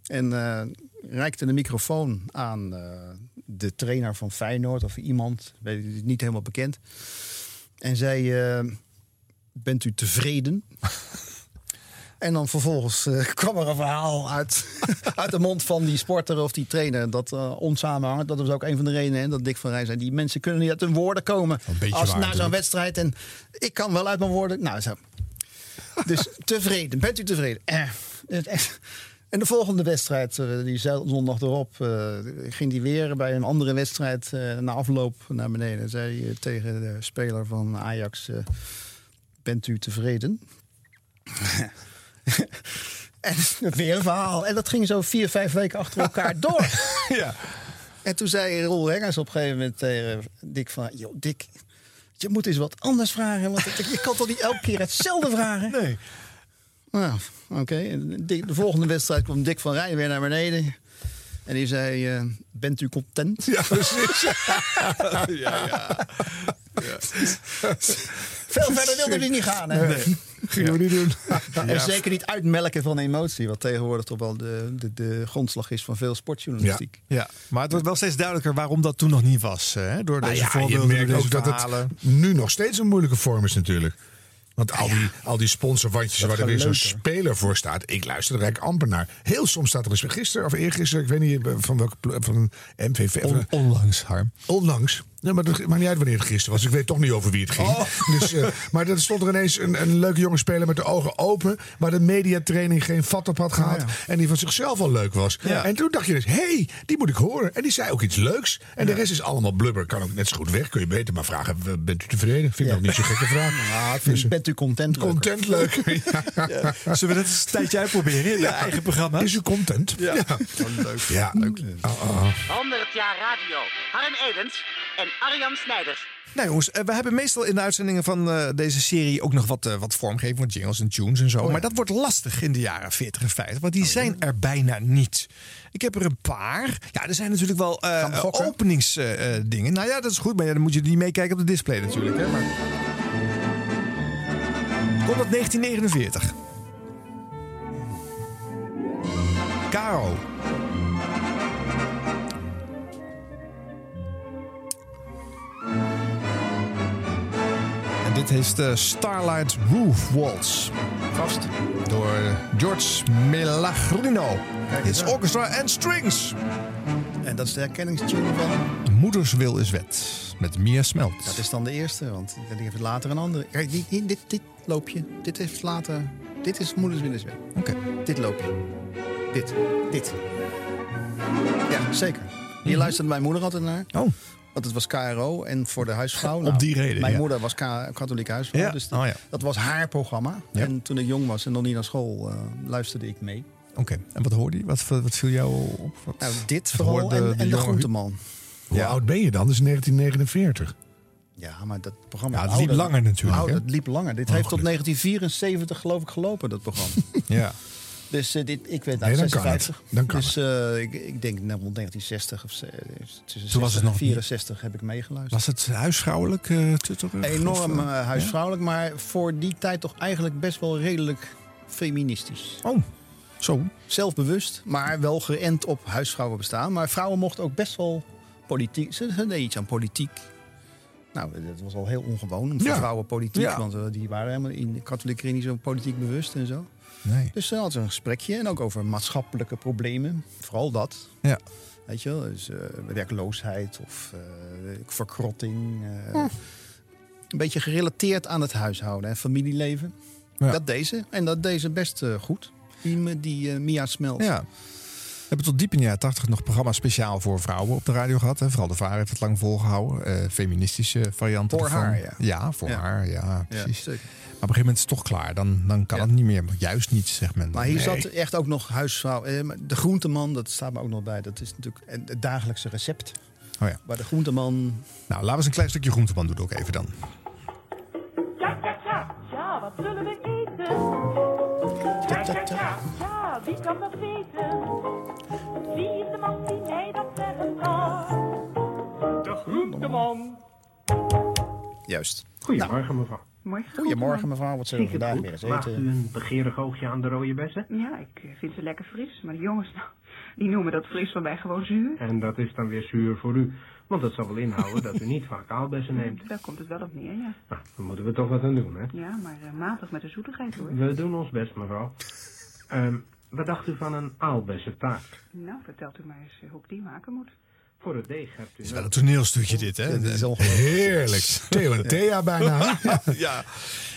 En eh, reikte de microfoon aan eh, de trainer van Feyenoord of iemand, weet ik niet helemaal bekend. En zei: eh, Bent u tevreden? (laughs) En dan vervolgens eh, kwam er een verhaal uit, (laughs) uit de mond van die sporter of die trainer. Dat onsamenhangt. Dat was ook een van de redenen. hè, dat Dick van Rij zei: die mensen kunnen niet uit hun woorden komen. Als na zo'n wedstrijd. En ik kan wel uit mijn woorden. Nou, zo. (laughs) Dus tevreden. Bent u tevreden? Eh. En de volgende wedstrijd, eh, die zondag erop, eh, ging hij weer bij een andere wedstrijd eh, na afloop naar beneden. Zei hij tegen de speler van Ajax: Bent u tevreden? (laughs) en (laughs) weer een verhaal. En dat ging zo vier, vijf weken achter elkaar (laughs) door. ja. En toen zei Roel Hengers op een gegeven moment tegen Dick van... Joh, Dick, je moet eens wat anders vragen. Want je kan toch niet elke keer hetzelfde vragen? Nee. Nou, oké. De volgende wedstrijd kwam Dick van Rij weer naar beneden. En die zei, eh, bent u content? Ja, precies. (laughs) ja, ja. Veel verder wilde hij niet gaan. Hè? Nee, gingen we niet doen. En Ja. zeker niet uitmelken van emotie. Wat tegenwoordig toch wel de, de, de grondslag is van veel sportjournalistiek. Ja, maar het wordt wel steeds duidelijker waarom dat toen nog niet was. Hè? Door Nou deze ja, je voorbeelden, merkt door deze ook dat het nu nog steeds een moeilijke vorm is natuurlijk. Want al die, al die sponsorwandjes waar er weer zo'n speler voor staat. Ik luister er eigenlijk amper naar. Heel soms staat er eens gisteren of eergisteren. Ik weet niet eh, van welke van een MVV. On- een- onlangs, Harm. Onlangs. Nee, maar het maakt niet uit wanneer het gisteren was. Ik weet toch niet over wie het ging. Oh. (laughs) Dus, eh, maar er stond er ineens een, een leuke jonge speler met de ogen open. Waar de mediatraining geen vat op had gehad. En die van zichzelf al leuk was. Ja. En toen dacht je dus, hé, hey, die moet ik horen. En die zei ook iets leuks. En de rest is allemaal blubber. Kan ook net zo goed weg. Kun je beter maar vragen, w- bent u tevreden? Vind ik ook niet zo'n gekke vraag. (laughs) Nou, ik vind, bent u content? Content leuk. (laughs) Ja. Zullen we dat eens een tijdje uitproberen in de eigen programma? Is u content? Ja. Ja. leuk. Ja. Oh, oh. 100 jaar radio. Harm Edens en Arjan Snijders. Nou jongens, eh, we hebben meestal in de uitzendingen van eh, deze serie ook nog wat, eh, wat vormgeving, wat jingles en tunes en zo. Maar dat wordt lastig in de jaren 40 en 50, want die zijn er bijna niet. Ik heb er een paar. Ja, er zijn natuurlijk wel eh openingsdingen. nou ja, dat is goed, maar ja, dan moet je niet meekijken op de display natuurlijk. Hè? Maar... Komt uit 1949. Caro. Dit is de Starlight Roof Waltz. Vast. Door George Melagrino. His Orchestra and Strings. En dat is de herkenningstune van... Moeders wil is wet. Met Mia Smelt. Dat is dan de eerste, want die heeft later een andere. Kijk, die- dit, dit loopje, dit heeft later... Dit is Moeders Willenswet. Oké. Dit loopje. Dit. Dit. Ja, zeker. Hier Mhm. luisterde mijn moeder altijd naar. Oh. Want het was KRO en voor de huisvrouw. Nou, Op die reden, Mijn ja. moeder was K- katholieke huisvrouw. Ja. Dus Oh, ja. dat was haar programma. En toen ik jong was en nog niet naar school, eh, luisterde ik mee. Oké, en wat hoorde je? Wat, wat viel jou op? Wat, Nou, dit vooral hoorde en, en de jonge- groenteman. Hoe oud ben je dan? Is 1949. Ja, maar dat programma... Ja, het liep ouder- langer natuurlijk, ouder, het liep langer. Dit heeft tot gelukkig. 1974 geloof ik gelopen, dat programma. (laughs) Ja. Dus eh, dit, ik weet Nee, dan kan het. 56. Dan kan dus eh, ik, ik denk nou, rond 1960 of eh, tussen Toen was het 60 nog en niet- 64 heb ik meegeluisterd. Was het huisvrouwelijk tutterig? Enorm huisvrouwelijk, maar voor die tijd toch eigenlijk best wel redelijk feministisch. Oh, zo. Zelfbewust, maar wel geënt op huisvrouwen bestaan. Maar vrouwen mochten ook best wel politiek. Ze ze deden iets aan politiek. Nou, dat was al heel ongewoon voor Ja. vrouwen politiek. Ja. Want die waren helemaal in de katholieke niet zo politiek bewust en zo. Nee. Dus ze hadden ze een gesprekje en ook over maatschappelijke problemen. Vooral dat. Ja. Weet je wel, dus, eh, werkloosheid of eh, verkrotting. eh, Hm. Een beetje gerelateerd aan het huishouden en familieleven. Ja. Dat deze. En dat deze best goed. Die, die Mia Smelt. Ja. We hebben tot diep in de jaren 80 nog programma's speciaal voor vrouwen op de radio gehad. Hè. Vooral de VAR heeft het lang volgehouden. Eh, feministische varianten Voor ervan. haar, ja. Ja, voor Ja. haar, ja, precies. zeker. Maar op een gegeven moment is het toch klaar. Dan, dan kan Ja. het niet meer. Maar juist niet, zegt men. dan. Maar hier Nee. zat echt ook nog huisvrouw. eh, De groenteman, dat staat me ook nog bij. Dat is natuurlijk een- het dagelijkse recept. Oh ja. Waar de groenteman... Nou, laten we eens een klein stukje groenteman doen ook even dan. Ja, ja, ja. Ja, wat zullen we eten? Ja, ja, ja. Ja, wie kan dat weten? Wie is de man die mij dat zeggen kan? De groenteman. Juist. Goedemorgen, mevrouw. Goedemorgen. Goedemorgen mevrouw, wat zullen we vandaag goed. weer eens u Een begeerig oogje aan de rode bessen. Ja, ik eh, vind ze lekker fris. Maar de jongens, nou, (laughs) die noemen dat fris van mij gewoon zuur. En dat is dan weer zuur voor u. Want dat zal wel inhouden dat u niet vaak aalbessen neemt. Daar komt het wel op neer, ja. Nou, daar moeten we toch wat aan doen, hè? Ja, maar eh, matig met de zoetigheid hoor. We doen ons best, mevrouw. Ehm, wat dacht u van een aalbessentaart? Nou, vertelt u maar eens eh, hoe ik die maken moet. Voor het deeg hebt u... Het is wel een toneelstukje dit, hè? Dit is Heerlijk. Theo en Thea bijna. (laughs) ja.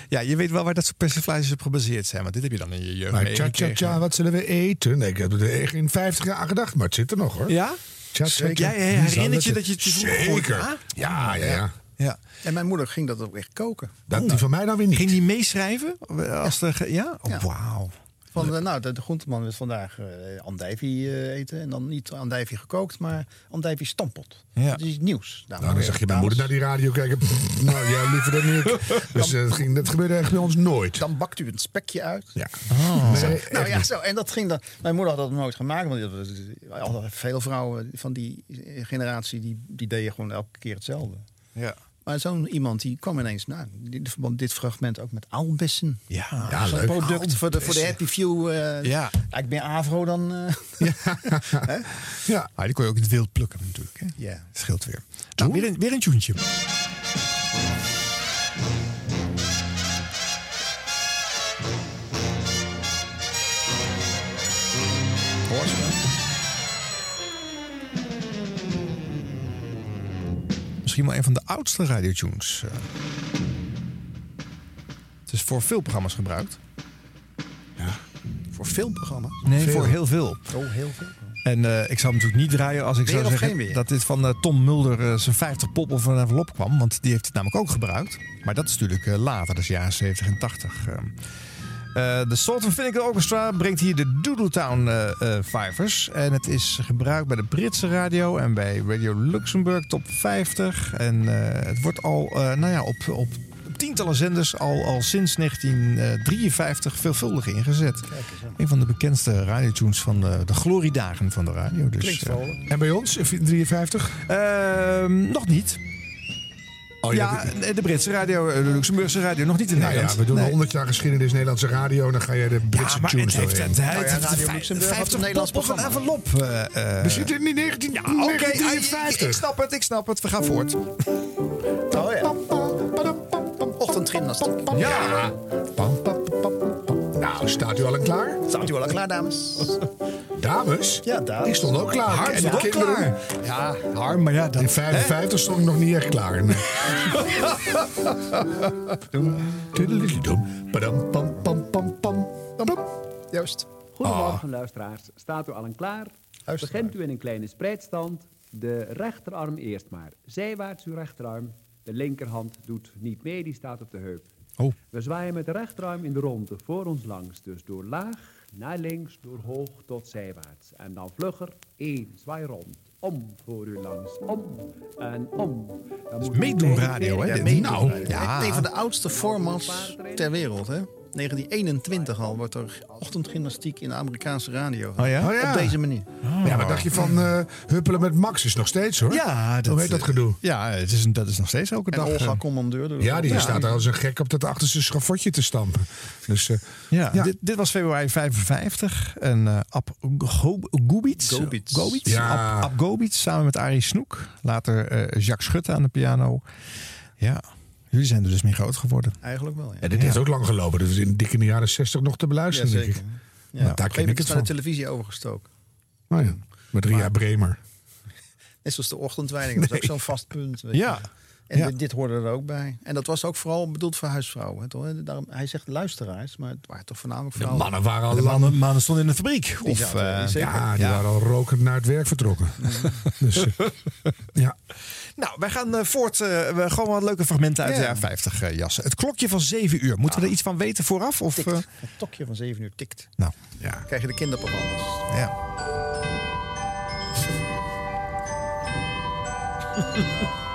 ja, je weet wel waar dat soort persiflages op gebaseerd zijn. Want dit heb je dan in je jeugd Maar tja, tja, tja, wat zullen we eten? Nee, ik heb er echt in 50 jaar aan gedacht, maar het zit er nog hoor. Ja? Tja, Zeker. Jij herinnert je dat je het Zeker. Ja, ja, ja. Ja. En mijn moeder ging dat ook echt koken. Dat die van mij dan weer niet. Ging die meeschrijven? Als de, ge- ja? Oh, Ja. Wauw. Van, nou, de, de groenteman wil vandaag eh andijvie eh, eten. En dan niet andijvie gekookt, maar andijvie stampot. Ja. Dat is nieuws. Nou, dan zag je mijn moeder naar die radio kijken. nou, ja, liever dan ik. Dus eh, dat, ging, dat gebeurde echt bij ons nooit. Dan bakt u een spekje uit. Ja. Nee, nou ja, niet. zo. En dat ging dan. Mijn moeder had dat nooit gemaakt. Want veel vrouwen van die generatie die, die deden gewoon elke keer hetzelfde. Ja. Maar zo'n iemand die kwam ineens, nou, dit, verband dit fragment ook met aalbessen. Ja, Ja, Zo'n leuk. product voor de, voor de. Happy Few. eh Ja. ja, ik ben Avro dan. eh, Ja. (laughs) Ah, die kon je ook in het wild plukken natuurlijk. Hè? Ja. Scheelt weer. Nou, weer een, weer een. Misschien wel een van de oudste radiotunes. eh. Het is voor veel programma's gebruikt. voor filmprogramma's. Nee, Veel. voor heel veel. Oh, heel veel. En eh, ik zou hem natuurlijk niet draaien als ik Weer zou zeggen dat dit van eh, Tom Mulder zijn 50 pop of een envelop kwam. Want die heeft het namelijk ook gebruikt. Maar dat is natuurlijk later, dat is jaren 70 en 80. Eh. De Sultan Finnegan Orchestra brengt hier de Doodletown eh eh Fivers. En het is gebruikt bij de Britse radio en bij Radio Luxemburg top 50. En eh, het wordt al eh, nou ja, op, op tientallen zenders al, al sinds 1953 veelvuldig ingezet. Een van de bekendste radiotunes van de, de gloriedagen van de radio. Dus. En bij ons, in 53? Ehm, nog niet. Oh, ja, de Britse radio, eh, de Luxemburgse radio, nog niet in Nou Nederland. ja, we doen Nee. 100 jaar geschiedenis Nederlandse radio. En dan ga je de Britse Ja, maar tunes het heeft, het, het, Nou ja, heeft Radio Luxemburg had een 50 Nederlands of een programma. envelop. eh, eh. We zitten in 19, Ja, oké, ah, ik, 1953. ik snap het, ik snap het. We gaan voort. Oh ja. Ochtendgymnastiek. Ja. Pam. Nou, staat u al en klaar? Staat u al klaar, dames? (laughs) Dames? Ja, dames. Die stonden ook klaar. Harm En stond de ook kinderen? klaar. Ja, Harm, maar ja, dat... In 55 stond ik nog niet echt klaar. Nee. (laughs) Tuddelididum. Padam, pam, pam, pam, pam. Pam. Juist. Goedemorgen luisteraars, staat u al en klaar? Luister Begint u in een kleine spreidstand. De rechterarm eerst maar. Zijwaarts uw rechterarm. De linkerhand doet niet mee, die staat op de heup. Oh. We zwaaien met de rechterarm in de ronde voor ons langs. Dus door laag naar links, door hoog tot zijwaarts. En dan vlugger, één, zwaai rond. Om voor u langs, om en om. Dan moet u meedoen radio, hè, meedoen. Nou, ja. Een van de oudste formats ter wereld, hè? 1921 al wordt er ochtendgymnastiek in de Amerikaanse radio. Oh ja? Oh ja. Op deze manier. Ja, wat dacht je van eh, huppelen met Max? Is nog steeds hoor. Ja, Hoe heet dat gedoe? Ja, het is, een- dat is nog steeds elke En dag. Olga eh, Commandeur. Ja, dat die staat daar als een gek op dat achterste schafotje te stampen. Dus eh, Ja, Ja. Dit, dit was februari 55. En eh Ab Go- Gubits. Gobits. Gobits. Ja. Ab, Ab Gobits samen met Arie Snoek. Later eh, Jacques Schutte aan de piano. Ja, jullie zijn er dus mee groot geworden. Eigenlijk wel, ja. ja, dit heeft ook lang gelopen. Dat is in dik in de jaren 60 nog te beluisteren, denk ik. Ja. Maar daar ken ik het is naar de van. televisie overgestoken. Oh ja, met Ria Bremer. (laughs) Net zoals de ochtendwijding, dat is ook zo'n vast punt. Weet Ja. je. En Ja. dit, dit hoorde er ook bij. En dat was ook vooral bedoeld voor huisvrouwen. Toch? Daarom, hij zegt luisteraars, maar het waren toch voornamelijk De vrouwen. mannen waren al De mannen, mannen stonden in de fabriek. Die Of, zaten- eh. Ja, die Ja. waren al rokend naar het werk vertrokken. (laughs) dus, eh, ja. Nou, wij gaan eh, voort. eh, we gewoon wat leuke fragmenten uit Ja. de jaren 50 eh, jassen. Het klokje van 7 uur. Moeten we er iets van weten vooraf? Of, Het tokje van 7 uur tikt. nou, ja. Dan krijg je de kinderprogramma's. ja. (laughs)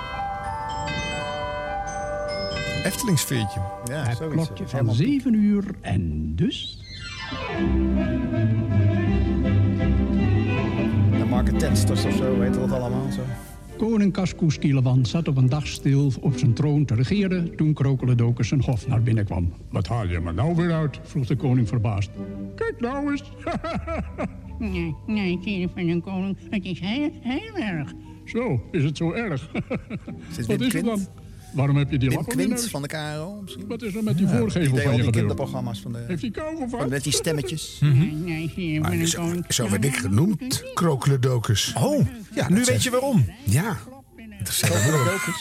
Eftelingsfeertje. Ja, Het zoiets. klokje van 7 uur en dus... De marketensters of zo, weet dat allemaal zo. Koning Kaskoes Kielewan zat op een dag stil op zijn troon te regeren... toen Krokelendokus zijn hof naar binnen kwam. Wat haal je me nou weer uit? vroeg de koning verbaasd. Kijk nou eens. (laughs) Nee, nee, kinderen van een koning, het is heel, heel erg. Zo, is het zo erg? (laughs) Zit Wat is het dan? Waarom heb je die Wim Quint van de KRO misschien? Wat is er met die Ja, voorgevel die van je die kinderprogramma's van de... Heeft hij kou gehad? Met die stemmetjes. (laughs) Nee, nee, Maar zo, zo werd ik genoemd, krokelendokus. Oh, ja, nu weet je waarom. Ja.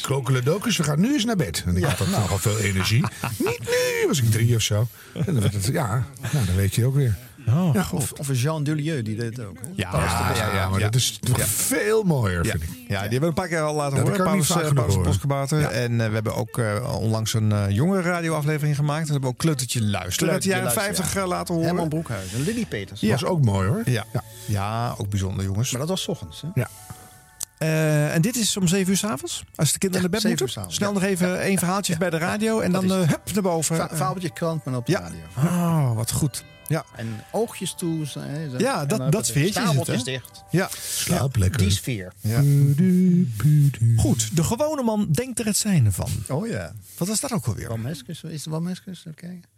Krokelendokus, we gaan nu eens naar bed. En ik had toch nogal veel energie. (laughs) Niet nu, was ik drie of zo. En dan werd het, ja, nou, dan weet je ook weer. Oh, ja, Of, of een Jean Dulieu, die deed het ook. Hè? Ja, ja, ja, ja, maar dat is nog veel mooier, Ja. vind ik. ja, die hebben we een paar keer al laten dat horen. Paus, eh, Paus. En eh, we hebben ook eh, onlangs een eh, jongere radioaflevering gemaakt. We hebben ook Kleutertje Luisteren uit de jaren Kleutertje 50 luisteren, eh, laten horen. Herman Broekhuis en Lily Peters. Ja. was ook mooi hoor. Ja. Ja. ook bijzonder jongens. Maar dat was 's ochtends. Hè? Ja. Eh, en dit is om 7 uur s'avonds? Als de kinderen Ja, naar bed 7 moeten? Snel ja. nog even één verhaaltje bij de radio en dan hup naar boven. Va fabeltje krant, maar op de Ja. radio. Oh, wat goed. Ja, En oogjes toe. Hè, zo. Ja, dat- dat sfeertje is het, hè? dicht. ja. Slaap lekker. Die sfeer. ja. Goed, de gewone man denkt er het zijne van. Oh ja. Wat was dat ook alweer? Wam Heskes, is het Wam Heskes? Even kijken.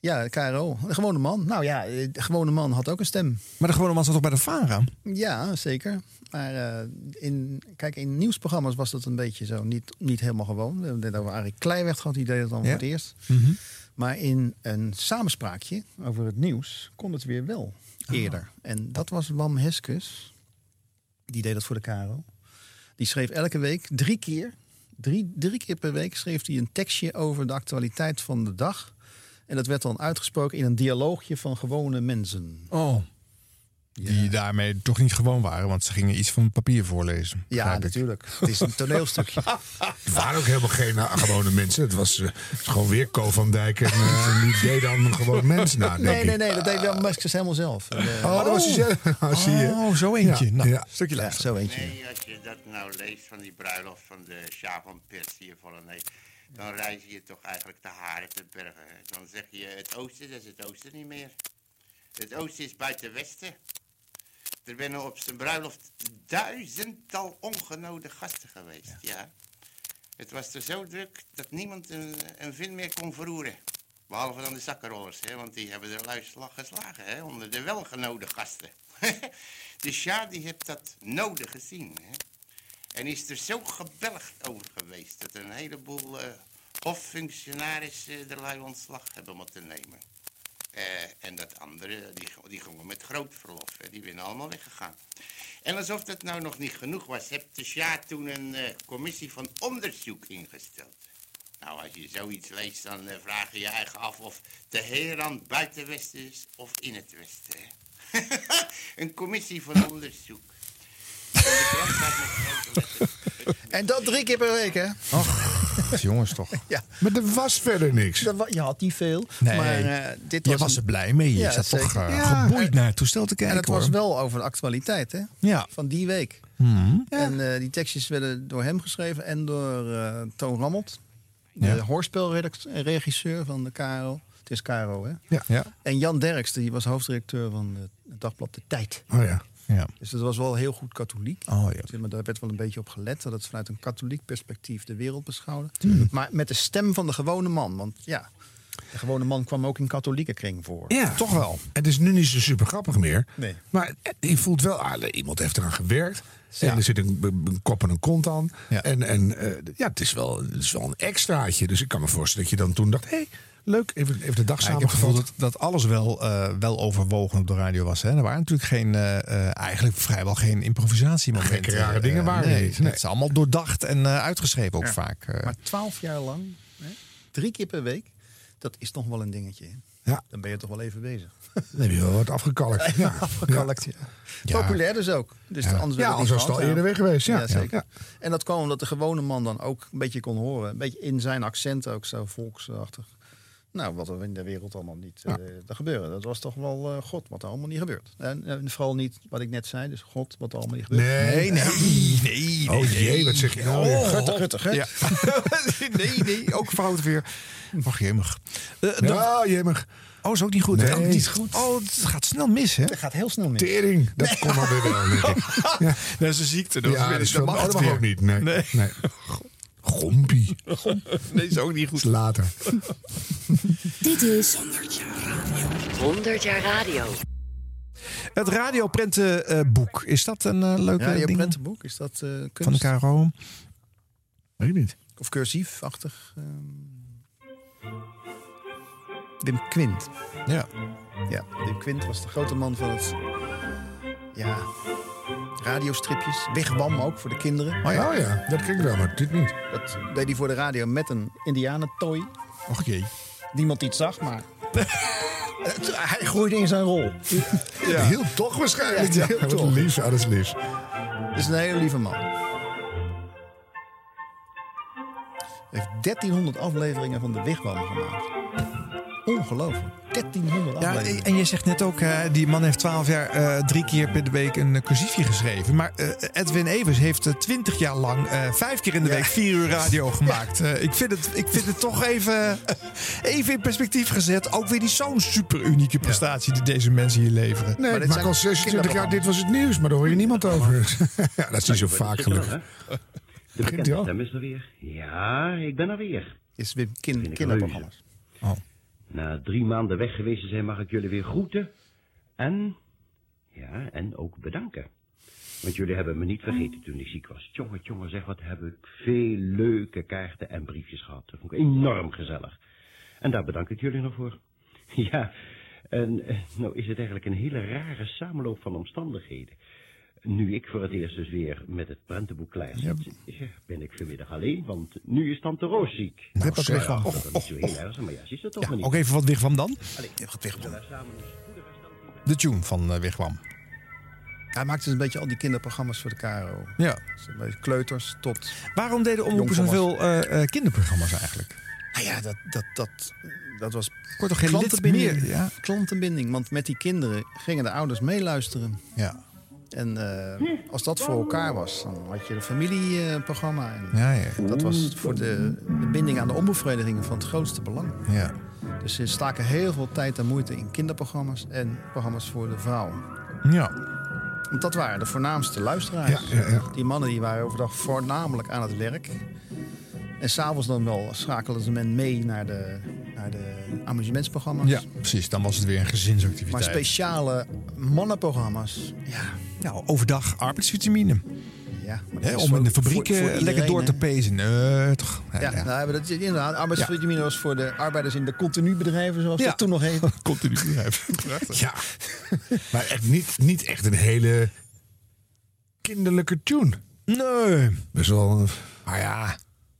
Ja, KRO. De gewone man. Nou ja, de gewone man had ook een stem. Maar de gewone man zat toch bij de VARA? Ja, zeker. Maar eh, in, kijk, in nieuwsprogramma's was dat een beetje zo niet, niet helemaal gewoon. We hebben het over Arie Kleiweg gehad, die deed het dan Ja. voor het eerst. Maar in een samenspraakje over het nieuws kon het weer wel eerder. En dat was Wam Heskes. Die deed dat voor de KRO. Die schreef elke week drie keer, drie, drie keer per week schreef hij een tekstje over de actualiteit van de dag. En dat werd dan uitgesproken in een dialoogje van gewone mensen. Oh. Die daarmee toch niet gewoon waren, want ze gingen iets van papier voorlezen. Ja, natuurlijk. Het is een toneelstukje. Het (laughs) waren ook helemaal geen eh, gewone mensen. Het was eh, gewoon weer Co van Dijk. En eh, die deed dan een gewoon (laughs) mens na. denk Nee, ik. nee, nee, dat deed Wam Heskes helemaal zelf. En, Oh, dat was hij zelf. (laughs) Oh, zie je. Oh, zo eentje. Ja, Nou, ja. stukje ja, luisteren. zo eentje. Nee, als je dat nou leest van die bruiloft van de Sjaak van Persie in Vollenee, dan reis je toch eigenlijk de haren te bergen. Dan zeg je het oosten, dat is het oosten niet meer. Het oosten is buiten westen. Er zijn op zijn bruiloft duizendtal ongenode gasten geweest, ja. Het was er zo druk dat niemand een, een vin meer kon verroeren. Behalve dan de zakkenrollers, hè, want die hebben er luislag geslagen, hè, onder de welgenode gasten. (laughs) de Sjaak die heeft dat nodig gezien, hè. En is er zo gebelgd over geweest dat een heleboel eh hoffunctionarissen de lui ontslag hebben moeten nemen. Eh, en dat andere, die, die gingen met groot verlof. Hè. Die zijn allemaal weggegaan. En alsof dat nou nog niet genoeg was, heeft de SJA toen een eh, commissie van onderzoek ingesteld. Nou, als je zoiets leest, dan eh, vraag je je eigen af of Teheran buiten Westen is of in het Westen. (laughs) een commissie van onderzoek. (laughs) En dat drie keer per week, hè? Och, jongens toch. (laughs) Ja. Maar er was verder niks. Dat wa- je had niet veel. Nee, maar eh, dit je was, was een- er blij mee. Je Ja, zat toch eh, Ja, geboeid naar het toestel te kijken. En het was hoor. wel over de actualiteit, hè? Ja. Van die week. Mhm. En eh, die tekstjes werden door hem geschreven en door eh, Toon Rammelt. De Ja. hoorspelregisseur van de KRO. Het is KRO, hè? Ja. Ja. En Jan Derks, die was hoofdredacteur van het dagblad De Tijd. Oh ja. Ja. Dus dat was wel heel goed katholiek. Oh ja. Zeg Maar daar werd wel een beetje op gelet. Dat het vanuit een katholiek perspectief de wereld beschouwde. Maar met de stem van de gewone man. Want ja, de gewone man kwam ook in katholieke kring voor. Ja, Toch wel. Het is nu niet zo super grappig meer. Nee. Maar je voelt wel, ah, iemand heeft eraan gewerkt. Ja. En er zit een, een kop en een kont aan. Ja. En, en eh, ja, het is, wel, het is wel een extraatje. Dus ik kan me voorstellen dat je dan toen dacht... hey, leuk, even, even de dag Ja, ik heb het gevoel samengevat. dat, dat alles wel, eh, wel overwogen op de radio was. Hè. Er waren natuurlijk geen, eh, eh, eigenlijk vrijwel geen improvisatiemomenten. Gekke rare dingen waren nee, niet, nee. Het is allemaal doordacht en eh, uitgeschreven ook Ja. vaak. Maar twaalf jaar lang, hè, drie keer per week, dat is nog wel een dingetje. hè? Ja. Dan ben je toch wel even bezig. Dan heb je wel wat afgekalkt. (laughs) Ja. Afgekalkt, ja. Ja. Populair dus ook. Dus Ja. anders, Ja, anders was het al eerder weg geweest, ja. zeker. Ja. En dat kwam omdat de gewone man dan ook een beetje kon horen. Een beetje in zijn accent ook zo volksachtig. Nou, wat er in de wereld allemaal niet eh er gebeurde. Dat was toch wel eh, God, wat er allemaal niet gebeurt. En, en vooral niet wat ik net zei, dus God, wat er allemaal niet gebeurt. Nee, nee, nee. Oh jee, wat zeg je nou? Oh, hè? Ja. (laughs) nee, nee, ook fout weer. Ach, jemig. Eh, de- Ja, jemig. Oh, is ook niet goed. Nee. hè? niet goed. Oh, het gaat snel mis, hè? Het gaat heel snel mis. Tering, dat komt dan weer wel. denk ik. (laughs) Ja, Dat is een ziekte. Dat, ja, dat, mag dat het mag ook niet. Nee. Nee. nee. Gompie. (laughs) Nee, is ook niet goed. is later. Dit is 100 jaar radio. Het radioprentenboek. Is dat een eh, leuke Ja, ding prentenboek, is dat eh kunst? van de KRO? Weet ik niet. Of cursief-achtig? ehm. Wim Quint. Ja. Ja, Wim Quint was de grote man van het... Ja, radiostripjes. Wigwam ook voor de kinderen. Oh ja, oh ja dat ging wel, maar dit niet. Dat deed hij voor de radio met een indianentooi. Och jee. Niemand die het zag, maar... (laughs) Hij groeide in zijn rol. Ja. Heel toch waarschijnlijk. Ja, Ja, heel wat toch. lief, alles lief. Het is een hele lieve man. Hij heeft 1300 afleveringen van de Wigwam gemaakt. Ongelooflijk. 1300 Ja, en je zegt net ook, eh, die man heeft 12 jaar eh, drie keer per week een eh, cursiefje geschreven. Maar eh, Edwin Evers heeft eh, 20 jaar lang eh, vijf keer in de week vier uur radio (laughs) gemaakt. Eh, ik, vind het, ik vind het toch even, even in perspectief gezet. Ook weer die zo'n super unieke prestatie die deze mensen hier leveren. Nee, dit ik maak zijn al 26 jaar, dit was het nieuws, maar daar hoor je niemand over. (laughs) ja, dat is niet zo vaak gelukkig. De Begint bekende stem is er weer. Ja, ik ben er weer. Is Wim kin- kinderprogramma's. Na drie maanden weg geweest zijn, mag ik jullie weer groeten. En, ja, en ook bedanken. Want jullie hebben me niet vergeten toen ik ziek was. Tjonge, tjonge, zeg, wat heb ik veel leuke kaarten en briefjes gehad. Dat vond ik enorm gezellig. En daar bedank ik jullie nog voor. (laughs) Ja, en eh, nou is het eigenlijk een hele rare samenloop van omstandigheden. Nu ik voor het eerst dus weer met het prentenboek klaar zit, ja, ben ik vanmiddag alleen, want nu is tante Roos ziek. Nou, dat is niet zo heel erg, maar ja, ze is er toch Ja, niet. ook even wat Wigwam dan. Allee, Wigwam. De tune van eh, Wigwam. Hij maakte dus een beetje al die kinderprogramma's voor de KRO. Ja. Dus een beetje kleuters tot... Waarom deden omroepen zoveel eh, eh, kinderprogramma's eigenlijk? Nou ja, dat, dat, dat, dat was toch geen klantenbinding. meer? Ja. Klantenbinding. Want met die kinderen gingen de ouders meeluisteren. Ja. En eh, als dat voor elkaar was, dan had je een familieprogramma. En Ja, ja. Dat was voor de, de binding aan de omroepverenigingen van het grootste belang. Ja. Dus ze staken heel veel tijd en moeite in kinderprogramma's en programma's voor de vrouwen. Ja. Want dat waren de voornaamste luisteraars. Ja, ja, ja. Die mannen die waren overdag voornamelijk aan het werk. En s'avonds dan wel schakelen ze men mee naar de, naar de amusementsprogramma's. ja, precies. Dan was het weer een gezinsactiviteit. Maar speciale mannenprogramma's, ja, Nou, overdag arbeidsvitamine. ja. om in de fabriek voor eh, lekker door te pezen. Nee, toch? Ja, Ja, ja. Nou, dat is inderdaad. Arbeidsvitamine was voor de arbeiders in de continubedrijven, zoals Ja. dat toen nog heette. (laughs) Continu bedrijf. Prachtig. Ja, (laughs) maar echt niet, niet echt een hele kinderlijke tune. Nee. Best wel... eh, Maar ja.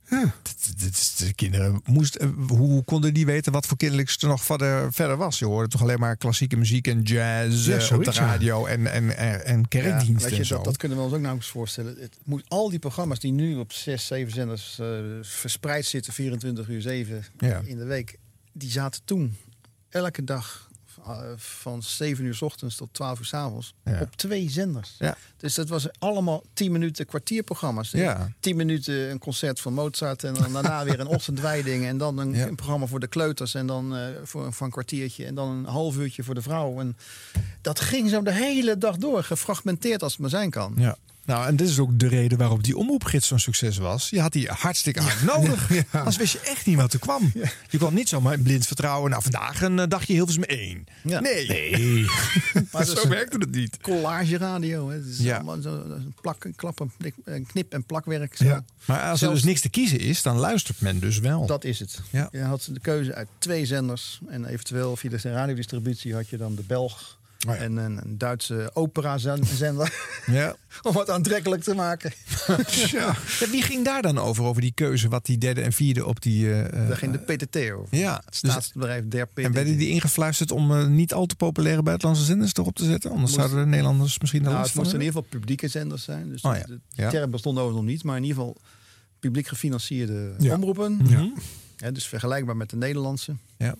Is- De kinderen moest, eh, hoe konden die weten wat voor kinderlijks er nog verder, verder was? Je hoorde toch alleen maar klassieke muziek en jazz Ja, eh, op de ja. radio en, en, en, en Ja, kerkdiensten je, en zo. dat, dat kunnen we ons ook nauwelijks voorstellen. Het moet, al die programma's die nu op zes, zeven zenders eh, verspreid zitten, 24 uur 7 Ja. in de week, die zaten toen elke dag van 7 uur s ochtends tot 12 uur s avonds Ja. op twee zenders. Ja. Dus dat was allemaal 10 minuten kwartierprogramma's. Ja. 10 minuten een concert van Mozart en dan daarna weer een (laughs) ochtendwijding en dan een, Ja. een programma voor de kleuters en dan eh, voor, voor een kwartiertje en dan een half uurtje voor de vrouw. En dat ging zo de hele dag door, gefragmenteerd als het maar zijn kan. Ja. Nou, en dit is ook de reden waarop die omroepgids zo'n succes was. Je had die hartstikke hard nodig. Anders wist je echt niet wat er kwam. Je kwam niet zomaar in blind vertrouwen. Nou, vandaag een eh, dagje Hilversum 1. Ja. Nee. Nee. (laughs) Maar (laughs) Zo werkte het niet. Collage radio. Hè. Het is Ja. allemaal zo, een plak, een klap, een plik- een knip en plakwerk. Zo. Ja. Maar als er dus niks te kiezen is, dan luistert men dus wel. Dat is het. Ja. Je had de keuze uit twee zenders. En eventueel via de radiodistributie had je dan de Belg Oh ja. en een, een Duitse operazender. (laughs) Ja. (laughs) om het aantrekkelijk te maken. (laughs) Ja. Wie ging daar dan over, over die keuze, wat die derde en vierde op die... eh, Daar ging de PTT over. ja, Het dus, staatsbedrijf der PTT. en werden die ingefluisterd om eh, niet al te populaire buitenlandse zenders erop te zetten? Anders Moest- zouden de Nederlanders misschien Nou, het moesten in ieder geval publieke zenders zijn. Dus Oh ja. de Ja. term bestond overigens nog niet. Maar in ieder geval publiek gefinancierde omroepen. Ja. Dus vergelijkbaar met de Nederlandse. Ja.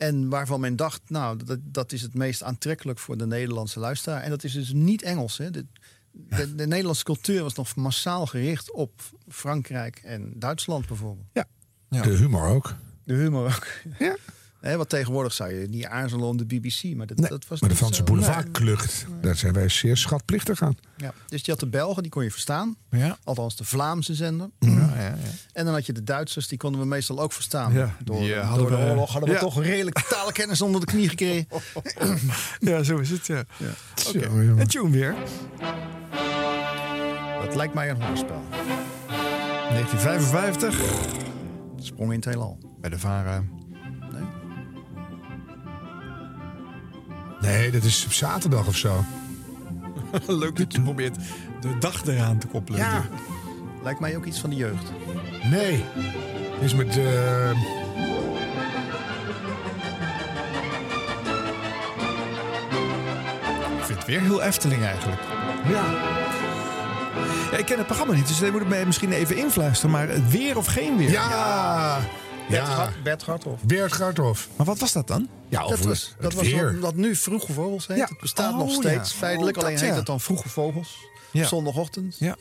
En waarvan men dacht, nou, dat, dat is het meest aantrekkelijk voor de Nederlandse luisteraar. En dat is dus niet Engels. Hè. De, de, de Nederlandse cultuur was nog massaal gericht op Frankrijk en Duitsland bijvoorbeeld. Ja. De humor ook. De humor ook. Ja. (laughs) Hè, wat tegenwoordig zou je niet aarzelen om de BBC. Maar dat, Nee, dat was maar de Franse zo. boulevardklucht, daar zijn wij zeer schatplichtig aan. Ja. Dus je had de Belgen, die kon je verstaan. Ja. Althans de Vlaamse zender. Ja, ja, ja. En dan had je de Duitsers, die konden we meestal ook verstaan. Ja, door door hadden de we- oorlog hadden we toch redelijk taalkennis onder de knie gekregen. (laughs) ja, zo is het. Ja. En tune weer. Dat lijkt mij een hoorspel. 1955. Sprong in het heelal. Bij de Vara. Nee, dat is op zaterdag of zo. (laughs) Leuk dat je probeert de dag eraan te koppelen. Ja. Lijkt mij ook iets van de jeugd. Nee. Het is met... eh, Ik vind het weer heel Efteling eigenlijk. ja. Ja, ik ken het programma niet, dus daar moet ik mij misschien even influisteren. Maar het weer of geen weer? Ja. Bert, Ja. Bert Garthoff. Bert Garthof. Maar wat was dat dan? Ja, Dat was, het dat was weer. wat, wat nu Vroege Vogels heet. Ja. Het bestaat Oh, nog steeds ja. feitelijk. Oh, alleen dat, heet ja. het dan Vroege Vogels. Op zondagochtend. Ja.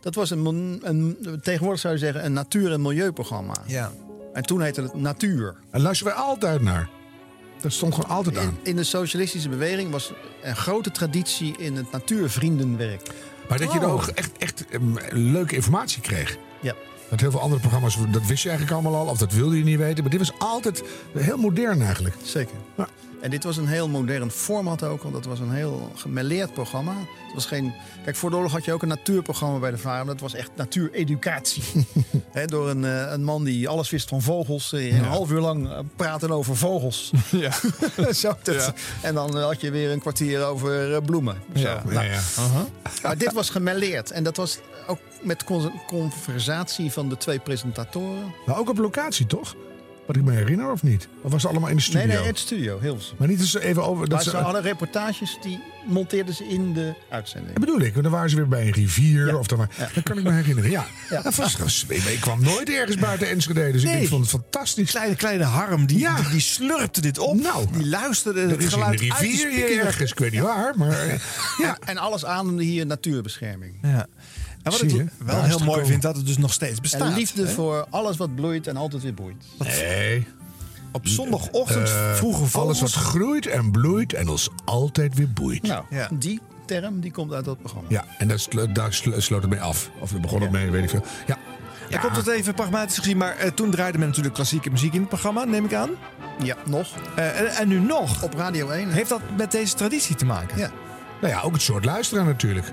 Dat was een, een, tegenwoordig zou je zeggen een natuur- en milieuprogramma. Ja. En toen heette het Natuur. En luisteren wij altijd naar. Dat stond gewoon altijd aan. In, in de socialistische beweging was een grote traditie in het natuurvriendenwerk. Maar dat je Oh. dan ook echt, echt em, leuke informatie kreeg. Ja. Want heel veel andere programma's, dat wist je eigenlijk allemaal al. Of dat wilde je niet weten. Maar dit was altijd heel modern eigenlijk. Zeker. Ja. En dit was een heel modern format ook, want dat was een heel gemêleerd programma. Het was geen... Kijk, voor de oorlog had je ook een natuurprogramma bij de VARA. Dat was echt natuureducatie. (laughs) Hè, door een, eh, een man die alles wist van vogels. eh, Een half uur lang eh, praten over vogels. (laughs) Ja. (laughs) Zo, dat- En dan had je weer een kwartier over eh, bloemen. Zo. Ja. Nou, ja. Maar dit was gemêleerd. En dat was ook met con- conversatie van de twee presentatoren. Maar ook op locatie, toch? Wat ik me herinner, of niet? Of was het allemaal in de studio? Nee, nee, het studio, Hilversum. Maar niet eens even over... Dat ze, ze hadden reportages, die monteerden ze in de uitzending. Dat bedoel ik, want dan waren ze weer bij een rivier. Ja. Of dan, maar, Dat kan ik me herinneren, ja. Ja. Dat was, ik kwam nooit ergens buiten Enschede, dus Nee. ik vond het fantastisch. Kleine, kleine Harm, die, Ja. die, die slurpte dit op. Nou. die luisterde Er het is in de geluid uit de rivier ergens, ik weet niet waar, maar... eh, Ja. En alles ademde hier natuurbescherming. Ja. En wat Zie ik je? wel Daar heel mooi vind, dat het dus nog steeds bestaat. En liefde hè? voor alles wat bloeit en altijd weer boeit. Nee. Op zondagochtend vroege vogels. Alles wat groeit en bloeit en ons altijd weer boeit. Nou, Ja. die term die komt uit dat programma. Ja, en daar, slo- daar slo- sloot het mee af. Of daar begon het mee, weet ik veel. Ja. Ik heb het even pragmatisch gezien, maar eh, toen draaide men natuurlijk klassieke muziek in het programma, neem ik aan. Ja, nog. Eh, en, en nu nog. Op Radio 1. Heeft dat met deze traditie te maken? Ja. Nou ja, ook het soort luisteraar natuurlijk.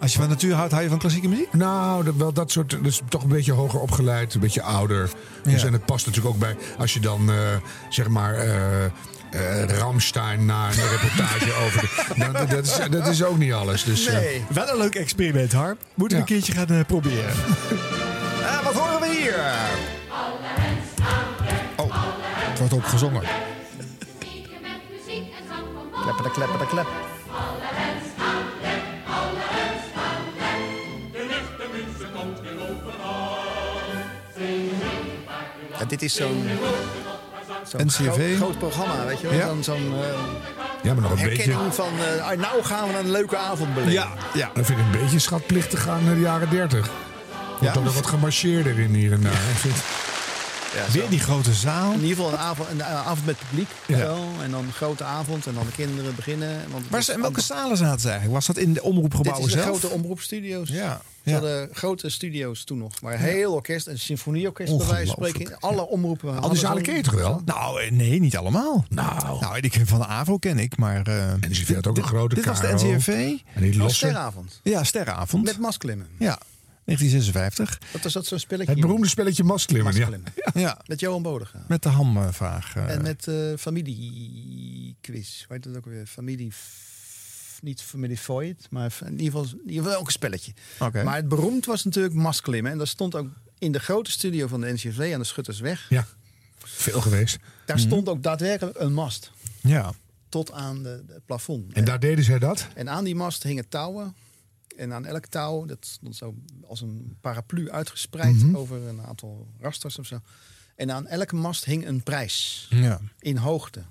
Als je van natuur houdt, hou je van klassieke muziek? Nou, dat, wel dat soort. Dat is toch een beetje hoger opgeleid, een beetje ouder. Dus Ja. en het past natuurlijk ook bij. Als je dan, eh, zeg maar. eh eh, Ramstein na een (laughs) reportage over. De, nou, dat, is, dat is ook niet alles. Dus, eh, Nee. Wel een leuk experiment, Harm. Moeten we Ja. een keertje gaan proberen. (laughs) Ah, wat horen we hier? Oh, het wordt ook gezongen. Klepper de klepper de klep. Dit is zo'n groot, groot programma, weet je wel? Ja. Zo'n eh, ja, maar nog een herkenning beetje. van... eh, ah, nou gaan we een leuke avond beleven. Ja, ja. Dan vind ik een beetje schatplichtig gaan naar de jaren 30. Ja? toch nog wat gemarcheerder in hier en daar. Vind- Ja, Weer die grote zaal. In ieder geval een avond, een avond met publiek. Ja. Zo, en dan een grote avond en dan de kinderen beginnen. Want Waar ze, in welke zalen zaten ze eigenlijk? Was dat in de Dit omroepgebouwen is de zelf? grote omroepstudio's. Ja, Ze ja. hadden grote studio's toen nog. Maar heel orkest, een symfonieorkest bij wijze van spreken. Alle omroepen. Al hadden die zalen ken je toch wel? Nou, eh, nee, niet allemaal. Nou. Nou, die ken van de AVO ken ik, maar... eh, En die had ook een grote dit was de. NCRV. En die Oh, losse. Sterrenavond. Ja, Sterrenavond. Met masklimmen. Ja, 1956. Dat was dat zo'n spelletje. Het beroemde spelletje Masklimmen. Ja. Masklimmen. Ja, Met Johan Bodega. met de hamvraag. eh. En met eh familiequiz. Hoe heet dat ook weer? Familie... Niet familie Voigt, maar in ieder geval, in ieder geval ook een spelletje. Oké. Maar het beroemd was natuurlijk masklimmen. En dat stond ook in de grote studio van de NCV aan de Schuttersweg. ja, veel geweest. Daar stond ook daadwerkelijk een mast. Ja. Tot aan de, de plafond. En daar deden zij dat? En aan die mast hingen touwen. En aan elk touw, dat stond zo als een paraplu uitgespreid Mhm. over een aantal rasters of zo. En aan elke mast hing een prijs Ja. in hoogte.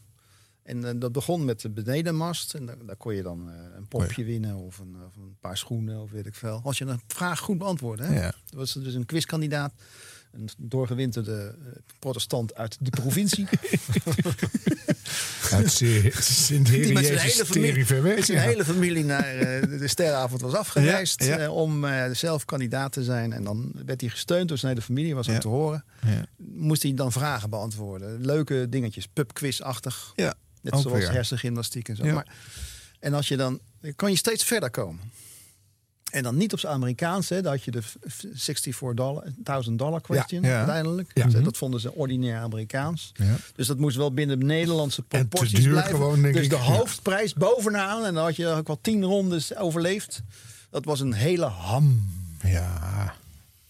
En eh, dat begon met de benedenmast. En daar, daar kon je dan eh, een popje winnen of een, of een paar schoenen of weet ik veel. Als je een vraag goed beantwoordde. Hè? Ja. Dat was dus een quizkandidaat. Een doorgewinterde eh, protestant uit de provincie. (laughs) Uit Sint- Die met zijn hele familie, met zijn hele familie naar eh, de- sterrenavond was afgereisd. Ja, ja. eh, om eh, zelf kandidaat te zijn. En dan werd hij gesteund door zijn hele familie, was Ja. te horen. Moest hij dan vragen beantwoorden. Leuke dingetjes, pubquiz-achtig. Ja, Net zoals hersengymnastiek en zo. Maar, en als je dan, dan kan je steeds verder komen. En dan niet op zijn Amerikaans, hè. Daar had je de f- f- 64.000 dollar question Ja. Ja. uiteindelijk. Ja. Ze- Dat vonden ze ordinair Amerikaans. Ja. Dus dat moest wel binnen de Nederlandse En te proporties duur blijven. gewoon, denk dus ik. de hoofdprijs bovenaan. En dan had je ook wel tien rondes overleefd. Dat was een hele ham. Ja.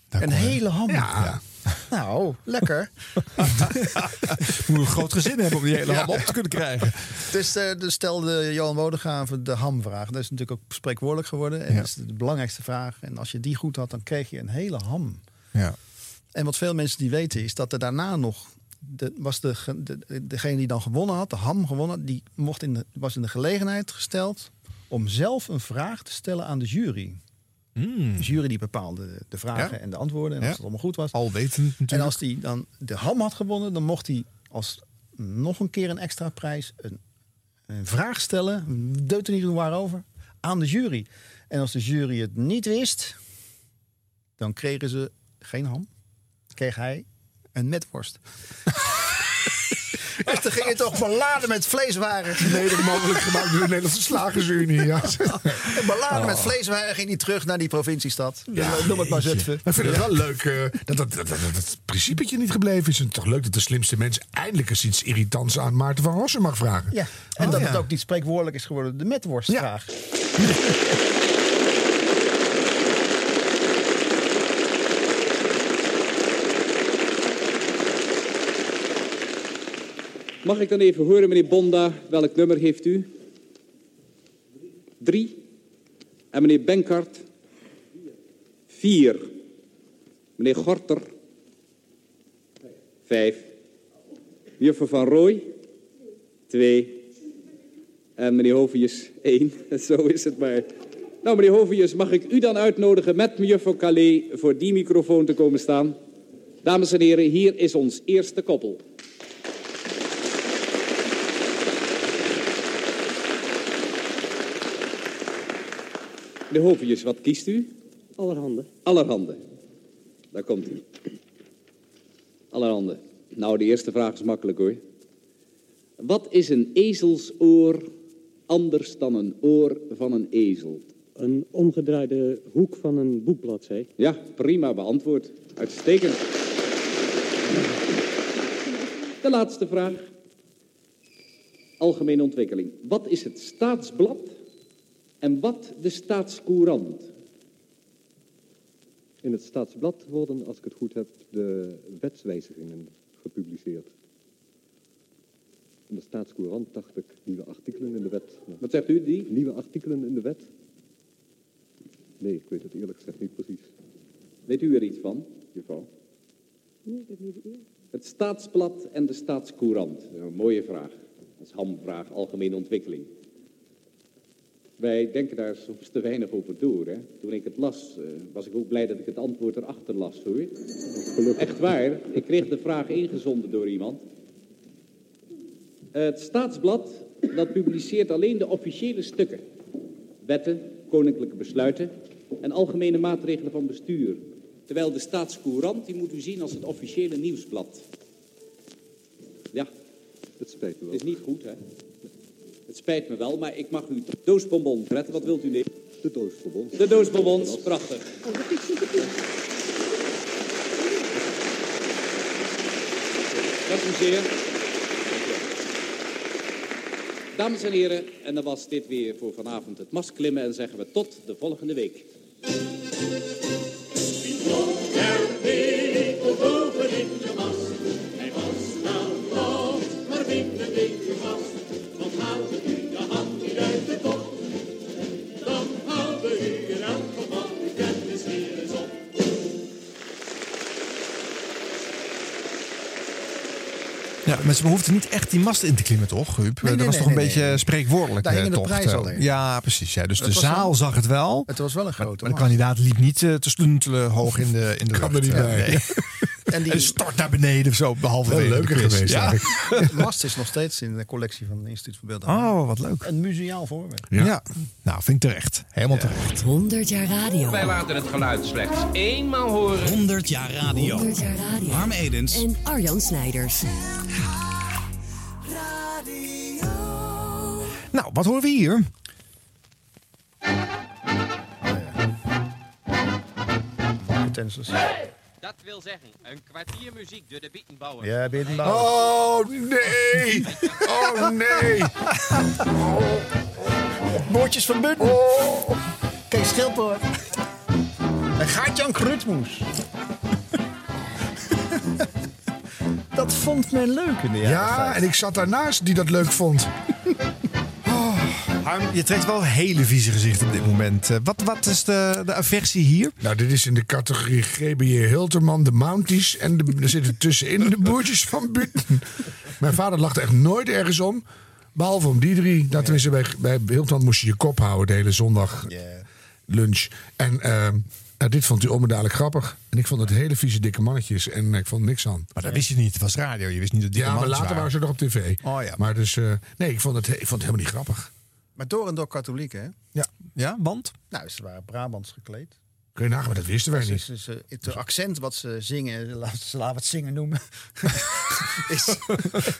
Een hele ham. Ja. Nou, lekker. (laughs) Moet een groot gezin hebben om die hele ham op te kunnen krijgen. Dus, eh, dus stelde Johan Wodegraven de hamvraag. Dat is natuurlijk ook spreekwoordelijk geworden. En Ja. dat is de belangrijkste vraag. En als je die goed had, dan kreeg je een hele ham. Ja. En wat veel mensen die weten is dat er daarna nog... De, was de, de, degene die dan gewonnen had, de ham gewonnen... die mocht in de, was in de gelegenheid gesteld om zelf een vraag te stellen aan de jury. De jury die bepaalde de vragen. Ja. en de antwoorden. En Ja. als het allemaal goed was. Al wetend natuurlijk. En als hij dan de ham had gewonnen, dan mocht hij als nog een keer een extra prijs een, een vraag stellen, deut er niet waarover, aan de jury. En als de jury het niet wist, dan kregen ze geen ham. Kreeg hij een metworst. (laughs) (laughs) dus dan ging je toch beladen met vleeswaren. Mede mogelijk gemaakt door de Nederlandse Slagersunie. Ja. (laughs) En beladen met vleeswaren ging hij terug naar die provinciestad. Noem het maar Zutphen. Ik vind het wel leuk eh, dat, dat, dat, dat, dat principetje niet gebleven is. Het is toch leuk dat de slimste mensen eindelijk eens iets irritants aan Maarten van Rossum mag vragen. Ja, en Oh, dat ja. het ook niet spreekwoordelijk is geworden, de metworstvraag. (laughs) Mag ik dan even horen, meneer Bonda, welk nummer heeft u? Drie. En meneer Benkart? Vier. Meneer Gorter? Vijf. Juffrouw Van Rooij? Twee. En meneer Hovius? Één. (laughs) Zo is het maar. Nou, meneer Hovius, mag ik u dan uitnodigen met mejuffrouw Calais voor die microfoon te komen staan? Dames en heren, hier is ons eerste koppel. De Hovius, wat kiest u? Allerhande. Allerhande. Daar komt u. Allerhande. Nou, de eerste vraag is makkelijk hoor. Wat is een ezelsoor anders dan een oor van een ezel? Een omgedraaide hoek van een boekbladzij. Ja, prima beantwoord. Uitstekend. De laatste vraag. Algemene ontwikkeling. Wat is het staatsblad en wat de staatscourant? In het Staatsblad worden, als ik het goed heb, de wetswijzigingen gepubliceerd. In de Staatscourant dacht ik nieuwe artikelen in de wet. Wat zegt u, die? Nieuwe artikelen in de wet? Nee, ik weet het eerlijk gezegd niet precies. Weet u er iets van, juffrouw? Nee, ik heb niet de eer. Het staatsblad en de staatscourant. Dat is Een mooie vraag. Dat is hamvraag, algemene ontwikkeling. Wij denken daar soms te weinig over door. Hè? Toen ik het las, eh, was ik ook blij dat ik het antwoord erachter las, hoor. Echt waar. Ik kreeg de vraag ingezonden door iemand. Het staatsblad, dat publiceert alleen de officiële stukken. Wetten, koninklijke besluiten en algemene maatregelen van bestuur. Terwijl de staatscourant, die moet u zien als het officiële nieuwsblad. Ja. Het spijt me Het wel. is niet goed, hè? Het spijt me wel, maar ik mag u doosbonbons redden. Wat wilt u nemen? De doosverbond. De doosbonbons, prachtig. Dank u zeer. Dames en heren, en dan was dit weer voor vanavond het masklimmen en zeggen we tot de volgende week. Maar ze behoefden niet echt die mast in te klimmen, toch, Huub? Nee, dat was nee, toch een beetje spreekwoordelijk. Daar eh, hingen de prijzen eh, alleen. Ja, precies. Ja. Dus Het de zaal wel- zag het wel. Het was wel een grote Maar de kandidaat liep niet eh, te stuntelen hoog in de, in de (laughs) Kan lucht. er niet bij. En die En stort naar beneden of zo, behalve Wel leuker geweest Ja. mast (laughs) is nog steeds in de collectie van het Instituut voor Beeldhouwing. Oh, wat leuk. Een museaal voorwerp. Ja. Nou, vind ik terecht. Helemaal terecht. 100 jaar radio. Wij laten het geluid slechts eenmaal horen. 100 jaar radio. 100 jaar radio. Harm Edens. En Arjan Snijders. Nou, wat horen we hier? Utensils. Dat wil zeggen, een kwartier muziek door de Bietenbouwer. Ja, Beeldhouwing. Oh nee! Oh nee! Boordjes van Butten. Kees Schilpoort. En Gaatjan Krutmoes. dat vond men leuk in de jaren Ja, 50. en ik zat daarnaast die dat leuk vond. (laughs) Harm, je trekt wel een hele vieze gezicht op dit moment. Eh, Wat, wat is de, de aversie hier? Nou, dit is in de categorie GBJ Hilterman, de Mounties. En de, er zitten tussenin de boertjes van Butten. Mijn vader lachte echt nooit ergens om. Behalve om die drie. Dat tenminste, bij, bij Hilterman moest je je kop houden de hele zondag lunch. En eh, nou, dit vond hij onbedadelijk grappig. En ik vond het hele vieze dikke mannetjes. En ik vond niks aan. Maar dat wist je niet. Het was radio. Je wist niet dat die Ja, maar later waren ze nog op tv. Oh ja. Maar dus, eh, nee, ik vond, het, ik vond het helemaal niet grappig. Maar door en door katholieken, hè? Ja. Ja, want? Nou, ze waren Brabants gekleed. Kun je nagaan, maar dat wisten wij niet. dus, het accent wat ze zingen, laten ze laten we het zingen noemen, (laughs) is,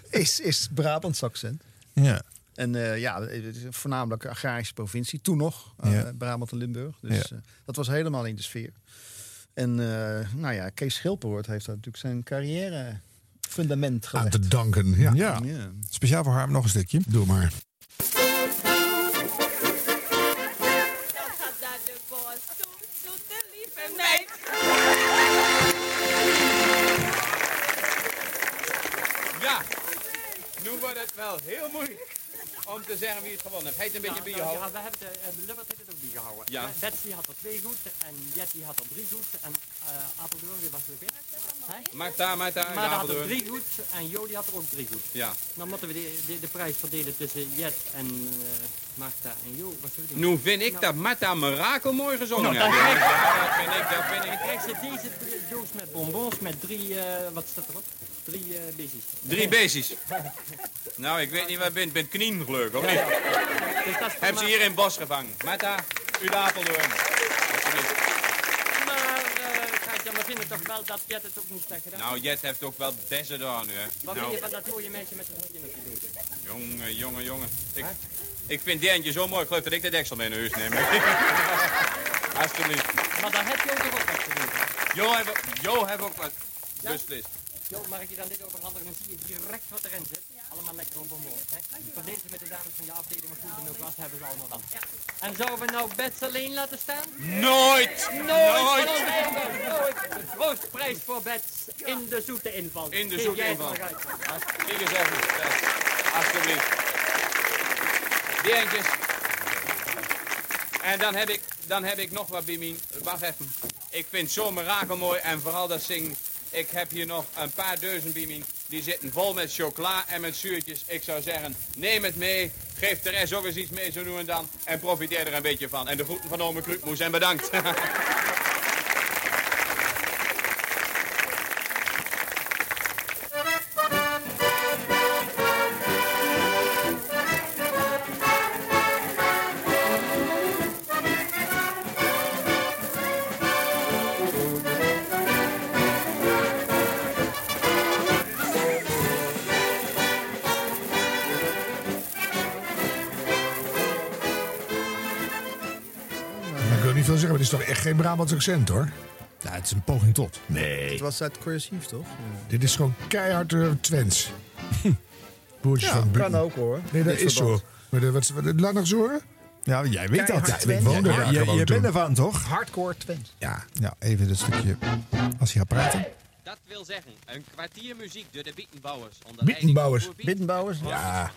is, is Brabants accent. Ja. En eh, ja, het is een voornamelijk agrarische provincie, toen nog, eh, Ja. Brabant en Limburg. Dus Ja. eh, dat was helemaal in de sfeer. En eh, nou ja, Kees Schilperoort heeft daar natuurlijk zijn carrière fundament Aan gelegd. te danken. Ja. Ja. Ja. Speciaal voor Harm nog een stukje. Doe maar. Wordt het wel heel moeilijk om te zeggen wie het gewonnen heeft. Hij heeft een beetje bijgehouden. Ja, we hebben de, uh, Lubbert heeft het ook bijgehouden. Ja. Eh, Betsy had er twee goed en Jetty had er drie goed en uh, Apeldoorn, was er weer? Marta, Marta, Maar had er Apeldoorn. drie goed en Jody had er ook drie goed. Ja. Dan moeten we de, de, de prijs verdelen tussen Jet en uh, Marta en Jo. Wat zullen we doen? Nu vind ik Nou, dat Marta Mirakel mooi gezongen Nou, heeft. dan Ja, dat vind ik, dat vind Dan ik. krijg je deze drie doos met bonbons met drie, uh, wat staat erop? Drie uh, beestjes. Drie beestjes. Nou, ik weet niet waar je bent. bent knien geluk, of Ja, niet? ja. Dus dat Heb ze maar- hier in het bos gevangen. Marta, u de Apeldoorn. Alsjeblieft. Maar uh, Gaatje, we vinden toch wel dat Jet het ook moest gedaan? Nou, Jet heeft ook wel beste gedaan nu, hè. Wat Nou, vind je van dat mooie meisje met zijn hoedje op je dood? jongen, jongen, jongen. Ik, ik vind die eentje zo mooi. Ik geloof dat ik de deksel mee naar huis neem. (laughs) Alsjeblieft. Maar daar heb je ook nog wat doen. Jo, heb, jo, heb ook wat. Beslist. Jo, mag ik je dan dit overhandigen? Dan zie je direct wat erin zit. Allemaal lekker op bonbons, hè? Verdeel ze met de dames van je afdeling, maar goed genoeg was, hebben ze allemaal dan. En zouden we nou Bets alleen laten staan? Nooit! Nooit! Nooit! van Nooit! De troostprijs voor Bets in de zoete inval. In de zoete inval. Zie eens even. Alsjeblieft. Die eentjes. En dan heb ik, dan heb ik nog wat, Bimien. Wacht even. Ik vind zo'n mirakel mooi en vooral dat zingen. Ik heb hier nog een paar Bimien. Die zitten vol met chocola en met zuurtjes. Ik zou zeggen, neem het mee. Geef de rest ook eens iets mee zo nu en dan. En profiteer er een beetje van. En de groeten van ome Kruipmoes en bedankt. (laughs) is toch echt geen Brabants accent hoor. Ja, het is een poging tot. Nee. Het was uit cursief, toch? Dit is gewoon keihard uh, Twents. (laughs) Boertjes Ja, van kan ook, hoor. Nee, dat Dit is zo. Maar de, wat, wat, laat nog eens horen. Ja, jij weet dat. Ik woonde daar je, je bent ervan, toch? Hardcore Twents. Ja. Ja, even dit stukje. Als hij gaat praten. Dat wil zeggen, een kwartier muziek door de Bietenbouwers. Bittenbouwers. Bittenbouwers? Ja.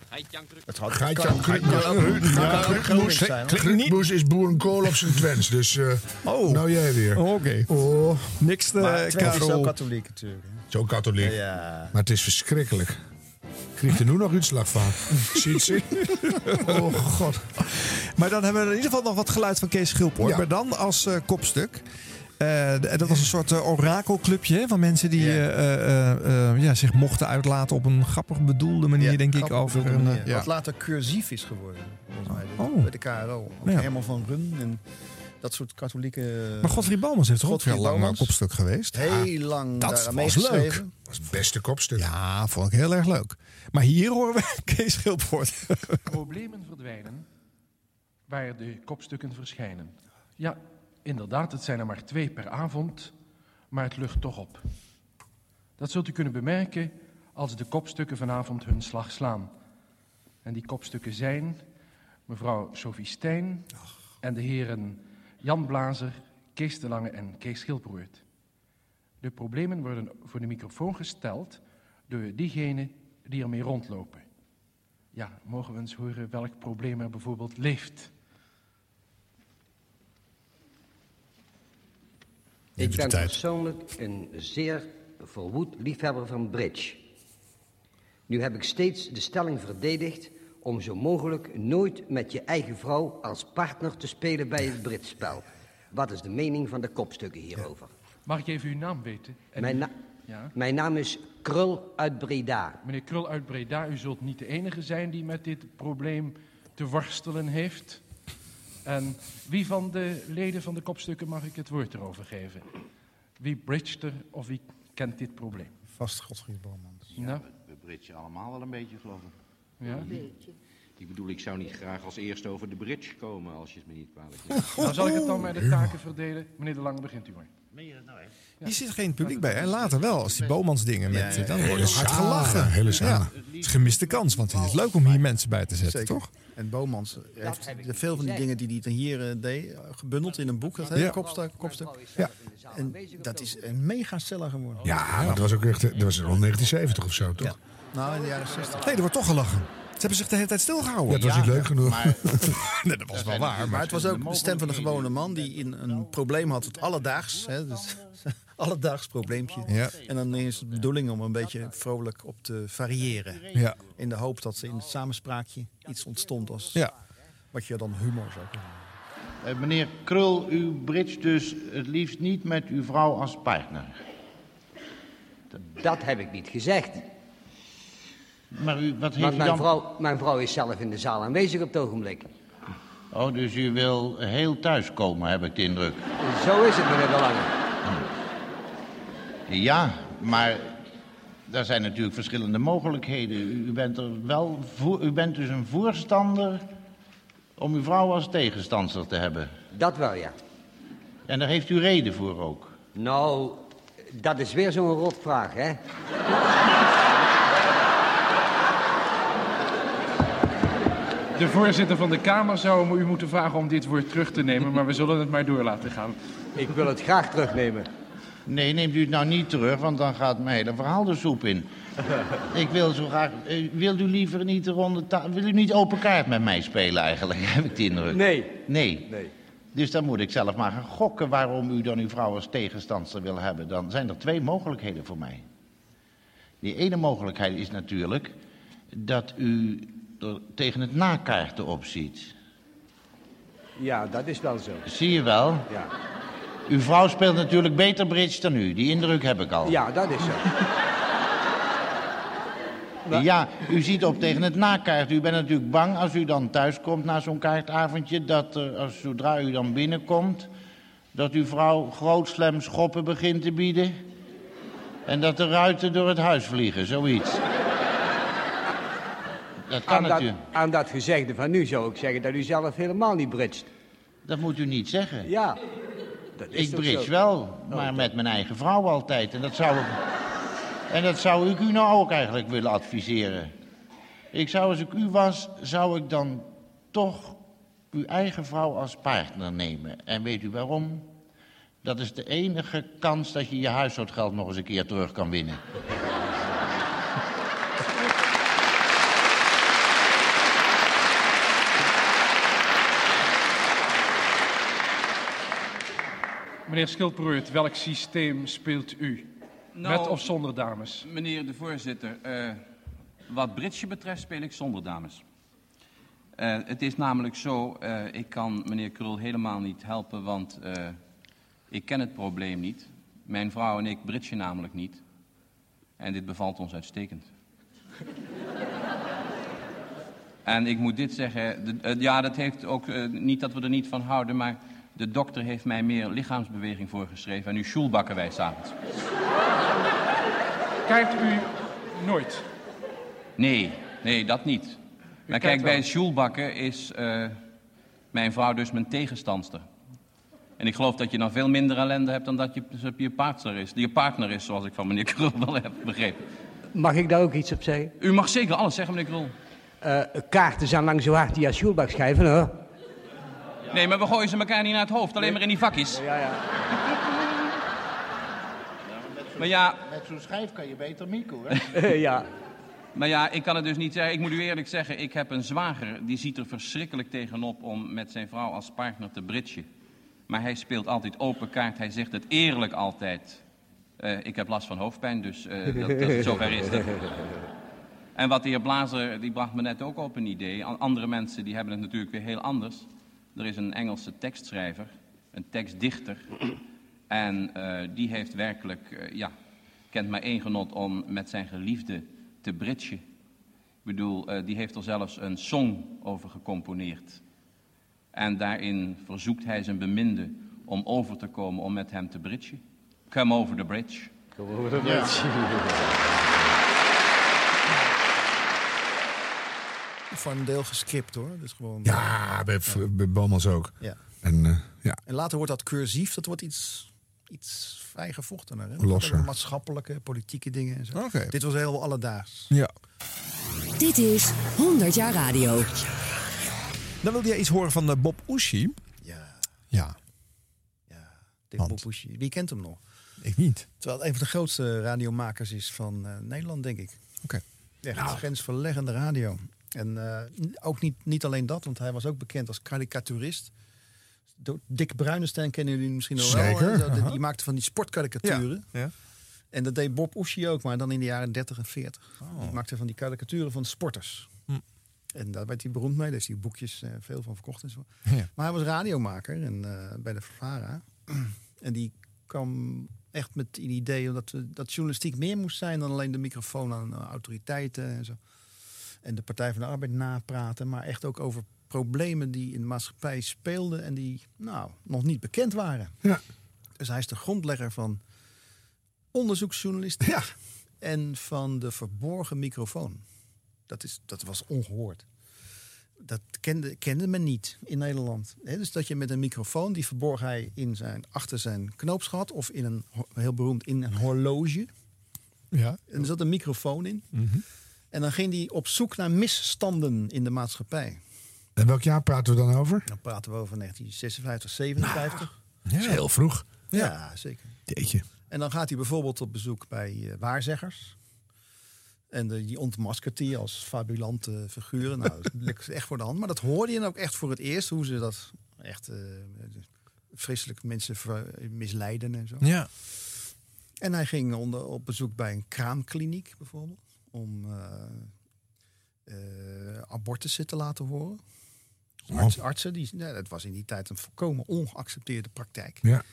Het zijn, hoor. Krukmoes is boerenkool op zijn Twents. Dus eh Oh. nou jij weer. Oké. Oh. Niks te Maar Twents is ook katholiek natuurlijk. Zo katholiek. Ja. Maar het is verschrikkelijk. Kreeg er nu nog uitslag van. Ziet ze? Oh god. Maar dan hebben we in ieder geval nog wat geluid van Kees Schilpoort. Ja. Maar dan als eh, kopstuk. Eh, dat was een soort eh, orakelclubje van mensen die eh, eh, eh, eh, ja, zich mochten uitlaten op een grappig bedoelde manier, Ja, denk ik. Over een, ja. Wat later cursief is geworden, volgens mij. Oh. Bij de KRO. Ook Ja. Herman van Run en dat soort katholieke... Maar Godfried Bomans heeft toch ook heel Godfried lang kopstuk geweest? Heel lang dat was leuk. Dat was het beste kopstuk. Ja, vond ik heel erg leuk. Maar hier horen we (laughs) Kees Schilpoort. Problemen verdwijnen waar de kopstukken verschijnen. Ja, inderdaad, het zijn er maar twee per avond, maar het lucht toch op. Dat zult u kunnen bemerken als de kopstukken vanavond hun slag slaan. En die kopstukken zijn mevrouw Sophie Stijn en de heren Jan Blazer, Kees de Lange en Kees Schilbroert. De problemen worden voor de microfoon gesteld door diegenen die ermee rondlopen. Ja, mogen we eens horen welk probleem er bijvoorbeeld leeft? Ik ben persoonlijk een zeer verwoed liefhebber van bridge. Nu heb ik steeds de stelling verdedigd om zo mogelijk nooit met je eigen vrouw als partner te spelen bij het bridgespel. Wat is de mening van de kopstukken hierover? Mag ik even uw naam weten? En Mijn, na- ja? mijn naam is Krul uit Breda. Meneer Krul uit Breda, u zult niet de enige zijn die met dit probleem te worstelen heeft. En wie van de leden van de kopstukken mag ik het woord erover geven? Wie bridget er of wie kent dit probleem? Vast Godfried Bomans. Nou, We bridgen allemaal wel een beetje, geloof ik. Ja? Ik bedoel, ik zou niet graag als eerste over de bridge komen, als je het me niet kwalijk neemt. nou zal ik het dan met de taken verdelen. Meneer De Lange, begint u maar. Hier zit geen publiek bij. En later wel, als die Bomans dingen met Ja, ja, zitten, dan wordt er hard gelachen. hele. Ja, het is een gemiste kans, want het is leuk om hier mensen bij te zetten, Zeker. toch? En Bomans heeft veel van die dingen die hij dan hier eh, deed, eh, gebundeld in een boek. Dat hele Ja. kopstuk. kopstuk. Ja. En dat is een mega seller geworden. Ja, dat was ook echt, dat was rond 1970 of zo, toch? Nou, in de jaren 60. Nee, er wordt toch gelachen. Ze hebben zich de hele tijd stilgehouden. Ja, het was niet leuk genoeg. Maar, nee, dat was wel waar. Maar het was ook de stem van de gewone man die in een probleem had, het alledaags. Hè, dus, alledaags probleempje. Ja. En dan is het de bedoeling om een beetje vrolijk op te variëren. Ja. In de hoop dat in het samenspraakje iets ontstond als Ja. wat je dan humor zou kunnen Eh, meneer Krul, u bridgt dus het liefst niet met uw vrouw als partner. Dat heb ik niet gezegd. Maar u, wat heeft Want u mijn dan... vrouw, mijn vrouw is zelf in de zaal aanwezig op het ogenblik. Oh, dus u wil heel thuis komen, heb ik de indruk. Zo is het, meneer De Lange. Ja, maar er zijn natuurlijk verschillende mogelijkheden. U, bent, er wel voor, u bent dus een voorstander om uw vrouw als tegenstander te hebben. Dat wel, ja. En daar heeft u reden voor ook. Nou, dat is weer zo'n rotvraag, hè? De voorzitter van de Kamer zou u moeten vragen om dit woord terug te nemen, maar we zullen het maar door laten gaan. Ik wil het graag terugnemen. Nee, neemt u het nou niet terug, want dan gaat mijn hele verhaal de soep in. (laughs) Ik wil zo graag... eh, Wilt u liever niet de ronde ta- Wil u niet open kaart met mij spelen eigenlijk, (laughs) heb ik de indruk. Nee. Nee. Nee. Dus dan moet ik zelf maar gaan gokken waarom u dan uw vrouw als tegenstander wil hebben. Dan zijn er twee mogelijkheden voor mij. Die ene mogelijkheid is natuurlijk dat u er tegen het nakaarten opziet. Ja, dat is wel zo. Zie je wel? Ja, Uw vrouw speelt natuurlijk beter bridge dan u. Die indruk heb ik al. ja dat is zo. (laughs) Ja, u ziet op tegen het nakaart. U bent natuurlijk bang als u dan thuis komt na zo'n kaartavondje... dat er, als, zodra u dan binnenkomt... dat uw vrouw grootslam schoppen begint te bieden... en dat de ruiten door het huis vliegen, zoiets. Dat kan Aan dat, natuurlijk. aan dat gezegde van nu zou ik zeggen dat u zelf helemaal niet bridgt. Dat moet u niet zeggen. Ja, Ik bridge wel, maar met mijn eigen vrouw altijd. En dat zou ik... En dat zou ik u nou ook eigenlijk willen adviseren. Ik zou, als ik u was, zou ik dan toch uw eigen vrouw als partner nemen. En weet u waarom? Dat is de enige kans dat je je huishoudgeld nog eens een keer terug kan winnen. Meneer Schildbroert, welk systeem speelt u? Nou, Met of zonder dames? Meneer de voorzitter, eh, wat bridge betreft speel ik zonder dames. Eh, het is namelijk zo, eh, ik kan meneer Krul helemaal niet helpen, want ik ken het probleem niet. Mijn vrouw en ik bridgen namelijk niet. En dit bevalt ons uitstekend. (laughs) en ik moet dit zeggen, ja, dat heeft ook niet dat we er niet van houden, maar de dokter heeft mij meer lichaamsbeweging voorgeschreven en nu schoelbakken wij s'avonds. Kijkt u nooit? Nee, nee, dat niet. Maar kijk, bij wel. het sjoelbakken is eh, mijn vrouw dus mijn tegenstandster. En ik geloof dat je dan veel minder ellende hebt dan dat je, je, partner, is, je partner is, zoals ik van meneer Krul wel heb begrepen. Mag ik daar ook iets op zeggen? U mag zeker alles zeggen, meneer Krul. Eh, kaarten zijn lang zo hard die als schrijven, hoor. Nee, maar we gooien ze elkaar niet naar het hoofd, alleen maar in die vakjes. Ja, ja. Maar ja, Met zo'n schijf kan je beter Mico, hè? (laughs) ja. Maar ja, ik kan het dus niet zeggen. Ik moet u eerlijk zeggen, ik heb een zwager... die ziet er verschrikkelijk tegenop om met zijn vrouw als partner te bridgen. Maar hij speelt altijd open kaart. Hij zegt het eerlijk altijd. Eh, ik heb last van hoofdpijn, dus eh, dat, dat, zover is het. (laughs) En wat de heer Blazer, die bracht me net ook op een idee. An- Andere mensen die hebben het natuurlijk weer heel anders. Er is een Engelse tekstschrijver, een tekstdichter. En eh, die heeft werkelijk, eh, ja, kent maar één genot om met zijn geliefde te bridgen. Ik bedoel, eh, die heeft er zelfs een song over gecomponeerd. En daarin verzoekt hij zijn beminde om over te komen om met hem te bridgen. Come over the bridge. Come over the bridge. Voor een deel gescript hoor. Dus gewoon, Ja, bij, bij Bomans ook. Ja. En eh, ja, En later wordt dat cursief, dat wordt iets, iets vrij gevochtener. Hè? Losser. Maatschappelijke, politieke dingen en zo. Oké. Dit was heel alledaags. Ja. Dit is 100 jaar radio. Dan wilde jij iets horen van eh, Bob Oeschie. Ja. Ja. Dick Bob Oeschie. Wie kent hem nog? Ik niet. Terwijl het een van de grootste radiomakers is van eh, Nederland, denk ik. Oké. Echt een grensverleggende radio. En eh, ook niet, niet alleen dat, want hij was ook bekend als karikaturist. Dick Bruinestein kennen jullie misschien nog wel. Zeker. Die maakte van die sportkarikaturen. Ja, ja. En dat deed Bob Oeschie ook, maar dan in de jaren 30 en 40. Oh. Die maakte van die karikaturen van sporters. Hm. En daar werd hij beroemd mee. Daar heeft hij boekjes eh, veel van verkocht en zo. Ja. Maar hij was radiomaker en, eh, bij de Vara. (clears throat) en die kwam echt met het idee dat, dat journalistiek meer moest zijn dan alleen de microfoon aan autoriteiten en zo. En de Partij van de Arbeid napraten, maar echt ook over problemen die in de maatschappij speelden en die nou, nog niet bekend waren. Ja. Dus hij is de grondlegger van onderzoeksjournalistiek en van de verborgen microfoon. Dat, is, dat was ongehoord. Dat kende, kende men niet in Nederland. Dus dat je met een microfoon, die verborg hij in zijn, achter zijn knoopsgat of in een, heel beroemd, in een horloge. Ja. En er zat een microfoon in. Mhm. En dan ging hij op zoek naar misstanden in de maatschappij. En welk jaar praten we dan over? Dan praten we over 1956, 57. Dat is heel vroeg. Ja, zeker. Jeetje. En dan gaat hij bijvoorbeeld op bezoek bij eh, waarzeggers. En de, die ontmaskert hij als fabulante figuren. Nou, dat (laughs) ligt echt voor de hand. Maar dat hoorde je dan ook echt voor het eerst. Hoe ze dat echt eh, vreselijk mensen misleiden en zo. Ja. En hij ging onder, op bezoek bij een kraamkliniek bijvoorbeeld. Om eh eh, abortussen te laten horen. Arts- artsen, die, ja, dat was in die tijd een volkomen ongeaccepteerde praktijk. Ja.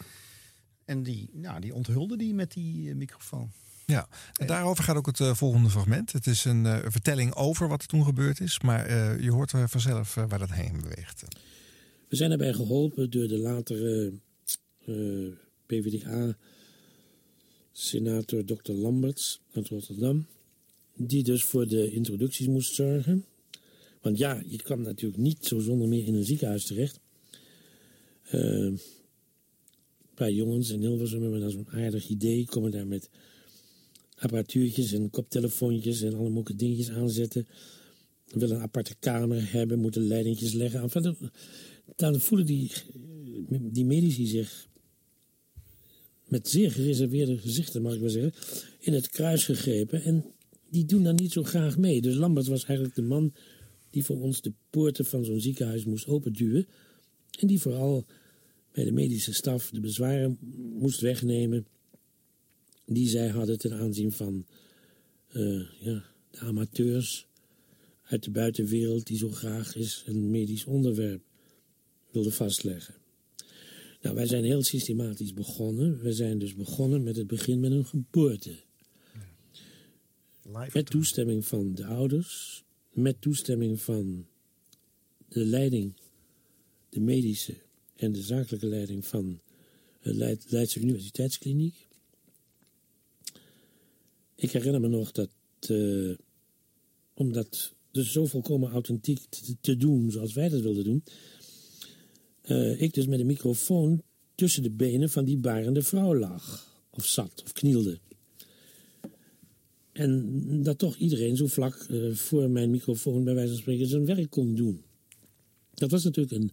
En die, nou, die onthulde die met die eh, microfoon. Ja, en daarover gaat ook het volgende fragment. Het is een eh, vertelling over wat er toen gebeurd is, maar eh, je hoort vanzelf waar dat heen beweegt. We zijn daarbij geholpen door de latere eh, PvdA-senator Dr. Lamberts uit Rotterdam. Die dus voor de introducties moest zorgen. Want ja, je kwam natuurlijk niet zo zonder meer in een ziekenhuis terecht. Eh, een paar jongens in Hilversum hebben dan zo'n aardig idee. Komen daar met apparatuurtjes en koptelefoontjes en alle mogelijke dingetjes aanzetten. Willen een aparte kamer hebben, moeten leidingjes leggen. Enfin, dan voelen die, die medici zich met zeer gereserveerde gezichten, mag ik wel zeggen, in het kruis gegrepen. En die doen dan niet zo graag mee. Dus Lambert was eigenlijk de man die voor ons de poorten van zo'n ziekenhuis moest openduwen. En die vooral bij de medische staf de bezwaren moest wegnemen die zij hadden ten aanzien van eh, ja, de amateurs uit de buitenwereld die zo graag eens een medisch onderwerp wilden vastleggen. Nou, wij zijn heel systematisch begonnen. We zijn dus begonnen met het begin met een geboorte. Met toestemming van de ouders, met toestemming van de leiding, de medische en de zakelijke leiding van de Leid- Leidse Universiteitskliniek. Ik herinner me nog dat, eh, om dat dus zo volkomen authentiek te, te doen zoals wij dat wilden doen, eh, ik dus met een microfoon tussen de benen van die barende vrouw lag, of zat, of knielde. En dat toch iedereen zo vlak eh, voor mijn microfoon bij wijze van spreken zijn werk kon doen. Dat was natuurlijk een,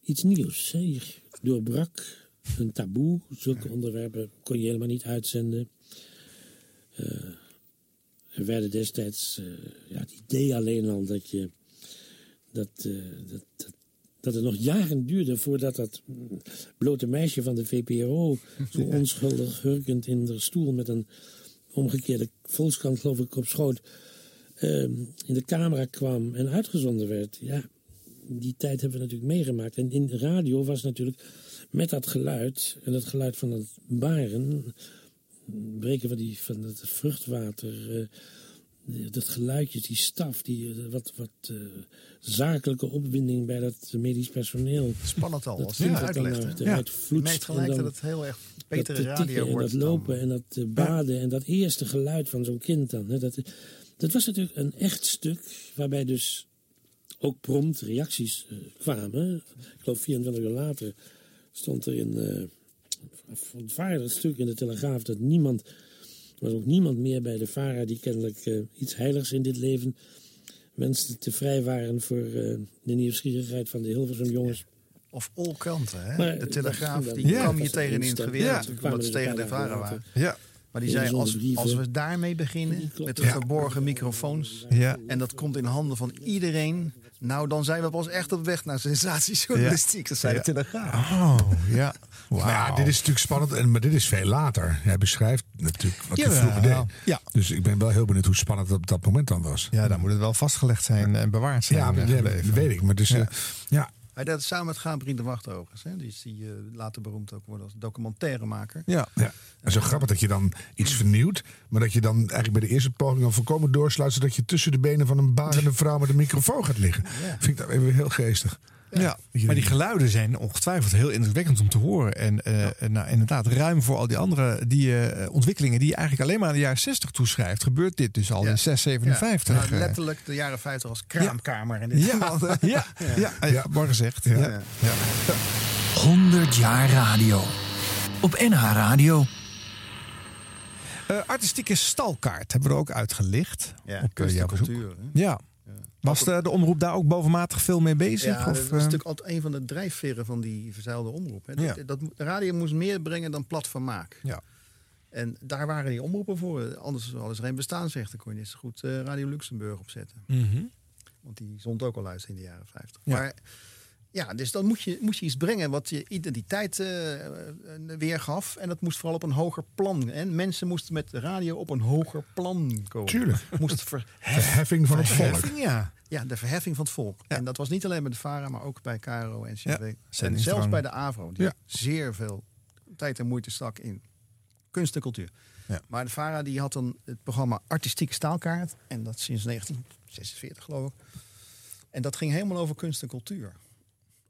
iets nieuws. Hè. Je doorbrak een taboe. Zulke onderwerpen kon je helemaal niet uitzenden. Eh, er werden destijds, eh, ja, het idee alleen al dat je, dat, dat, dat, dat het nog jaren duurde voordat dat blote meisje van de VPRO, zo onschuldig hurkend in de stoel met een omgekeerde volkskrant, geloof ik, op schoot, ehm, in de camera kwam en uitgezonden werd. Ja, die tijd hebben we natuurlijk meegemaakt. En in de radio was natuurlijk met dat geluid, en dat geluid van het baren, breken van, die, van het vruchtwater, eh, dat geluidje, die staf, die eh, wat, wat eh, zakelijke opwinding bij dat medisch personeel. Spannend al, Dat als je dat dan uitlegt. merkt gelijk dat het heel erg betere dat radio en dat lopen en dat eh, baden en dat eerste geluid van zo'n kind dan. Hè, dat, dat was natuurlijk een echt stuk waarbij dus ook prompt reacties eh, kwamen. Ik geloof 24 uur later stond er in eh een vaardig stuk in de Telegraaf dat niemand, er was ook niemand meer bij de VARA die kennelijk iets heiligs in dit leven wenste te vrijwaren voor eh, de nieuwsgierigheid van de Hilversum jongens. Of all kranten, hè? Maar de Telegraaf, die dat kwam je was tegen in het geweer Ja. omdat ze tegen de varen waren. Ja. Maar die zei, als, als we daarmee beginnen, met de Ja. verborgen microfoons, Ja. en dat komt in handen van iedereen, nou dan zijn we pas echt op weg naar sensatiejournalistiek. Dat zei Ja. de Telegraaf. Oh, ja. (laughs) Maar ja, dit is natuurlijk spannend, en, maar dit is veel later. Hij beschrijft natuurlijk wat hij Jawel. vroeger deed. Ja. Dus ik ben wel heel benieuwd hoe spannend dat op dat moment dan was. Ja, dan moet het wel vastgelegd zijn en bewaard zijn. Ja, eh, dat weet ik. Maar dus, Ja. eh, ja. Hij deed het samen met Gabriel de Wacht overigens. Hè? Die is die eh, later beroemd ook worden als documentairemaker. Ja. Ja. En zo grappig dat je dan iets vernieuwt, maar dat je dan eigenlijk bij de eerste poging al volkomen doorsluit, zodat je tussen de benen van een barende vrouw met een microfoon gaat liggen. Vind ik dat even heel geestig. Ja, maar die geluiden zijn ongetwijfeld heel indrukwekkend om te horen. En eh, nou, inderdaad, ruim voor al die andere die, eh, ontwikkelingen die je eigenlijk alleen maar aan de jaren 60 toeschrijft, gebeurt dit dus al in 6, 57. Ja, nou, eh. letterlijk de jaren 50 als kraamkamer. In dit Ja, geval. (laughs) ja, ja, ja, mooi gezegd. Ja. Ja. Ja. 100 jaar radio. Op NH Radio. Eh, artistieke stalkaart hebben we er ook uitgelicht. Ja, op, eh, kunst en cultuur, hè? Ja. Was de, de omroep daar ook bovenmatig veel mee bezig? Ja, of, dat is eh? natuurlijk altijd een van de drijfveren van die verzeilde omroep. Hè. Ja. Dat, dat, de radio moest meer brengen dan plat vermaak. Ja. En daar waren die omroepen voor. Anders hadden ze geen bestaansrecht. Dan kon je net zo goed eh, Radio Luxemburg opzetten. Mhm. Want die zond ook al uit in de jaren 50. Ja. Maar ja, dus dan moet je, moet je iets brengen wat je identiteit eh, weergaf. En dat moest vooral op een hoger plan. En mensen moesten met de radio op een hoger plan komen. Tuurlijk. Moest verhef- (laughs) Verheffing van het volk. Ja. ja, de verheffing van het volk. En dat was niet alleen bij de VARA, maar ook bij KRO en CW. Ja, en zelfs bij de AVRO. Die Ja. zeer veel tijd en moeite stak in kunst en cultuur. Ja. Maar de VARA die had dan het programma Artistieke Staalkaart. En dat sinds 1946 geloof ik. En dat ging helemaal over kunst en cultuur.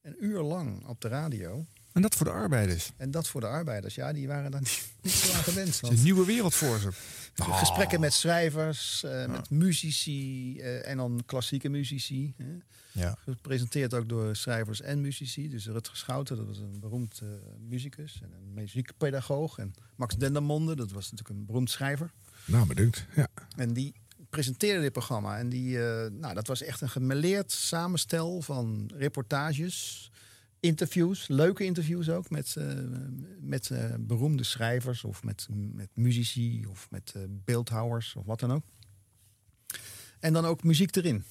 Een uur lang op de radio. En dat voor de arbeiders. En dat voor de arbeiders. Ja, die waren daar niet, (laughs) niet zo aan gewend. Het is een nieuwe wereld voor ze. Gesprekken met schrijvers, eh, met muzici eh, en dan klassieke muzici. Hè. Ja. Gepresenteerd ook door schrijvers en muzici. Dus Rutger Schouten, dat was een beroemd eh, muzikus en een muziekpedagoog. En Max Dendermonde, dat was natuurlijk een beroemd schrijver. Nou, bedankt. Ja. En die presenteerde dit programma. En die, eh, nou, dat was echt een gemêleerd samenstel van reportages, interviews, leuke interviews ook met, eh, met eh, beroemde schrijvers of met, met muzici of met beeldhouwers of wat dan ook. En dan ook muziek erin.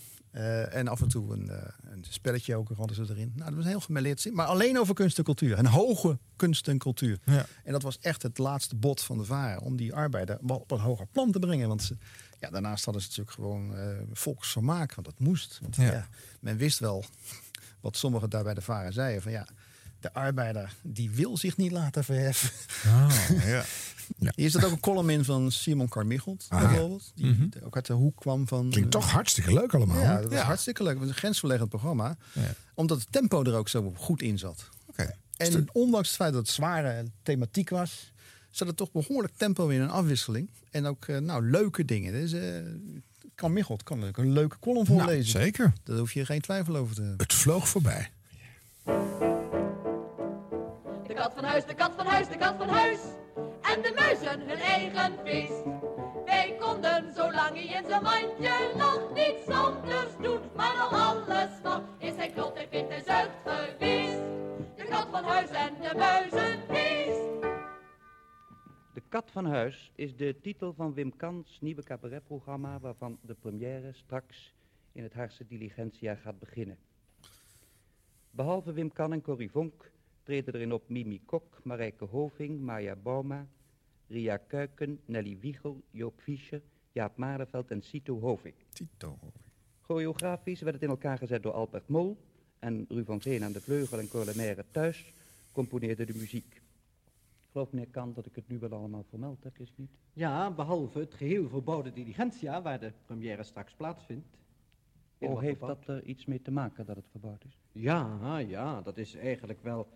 En af en toe een, een spelletje ook hadden ze erin. Nou, dat was heel gemêleerd. Maar alleen over kunst en cultuur. En hoge kunst en cultuur. Ja. En dat was echt het laatste bod van de varen. Om die arbeider wel op een hoger plan te brengen. Want ze, ja, daarnaast hadden ze natuurlijk gewoon eh volksvermaak. Want dat moest. Want Ja. ja. men wist wel (laughs) wat sommigen daar bij de varen zeiden. Van ja, de arbeider die wil zich niet laten verheffen. Oh, (laughs) ja. Hier is dat ook een column in van Simon Carmichelt, Ah, ja. bijvoorbeeld. Die Mhm. ook uit de hoek kwam van... Klinkt toch hartstikke leuk allemaal. Ja, dat was Ja. hartstikke leuk. Het was een grensverleggend programma. Ja. Omdat het tempo er ook zo goed in zat. Oké. En ondanks het feit dat het zware thematiek was... zat er toch behoorlijk tempo in een afwisseling. En ook eh, nou, leuke dingen. Dus, eh kan Michelt kan er ook een leuke column Nou, voorlezen. zeker. Daar hoef je geen twijfel over te hebben. Het vloog voorbij. De kat van huis, de kat van huis, de kat van huis. En de muizen hun eigen feest. Wij konden, zolang hij in zijn mandje lag, niets anders doen. Maar nog alles mag, is hij klopt, hij vindt, hij zuigt geweest. De kat van huis en de muizenfeest. Kat van Huis is de titel van Wim Kans nieuwe cabaretprogramma waarvan de première straks in het Haarse Diligentia gaat beginnen. Behalve Wim Kan en Corrie Vonk treden erin op Mimi Kok, Marijke Hoving, Maya Bauma, Ria Kuiken, Nelly Wiegel, Joop Fischer, Jaap Marenveld en Cito Hoving. Tito. Choreografisch werd het in elkaar gezet door Albert Mol en Ru van Veen aan de vleugel en Cor Lemaire thuis componeerde de muziek. Ik geloof meneer Kan dat ik het nu wel allemaal vermeld heb, is niet? Ja, behalve het geheel verbouwde diligentia, waar de première straks plaatsvindt. Oh, heeft verbouwd. dat er iets mee te maken dat het verbouwd is? Ja, ja, dat is eigenlijk wel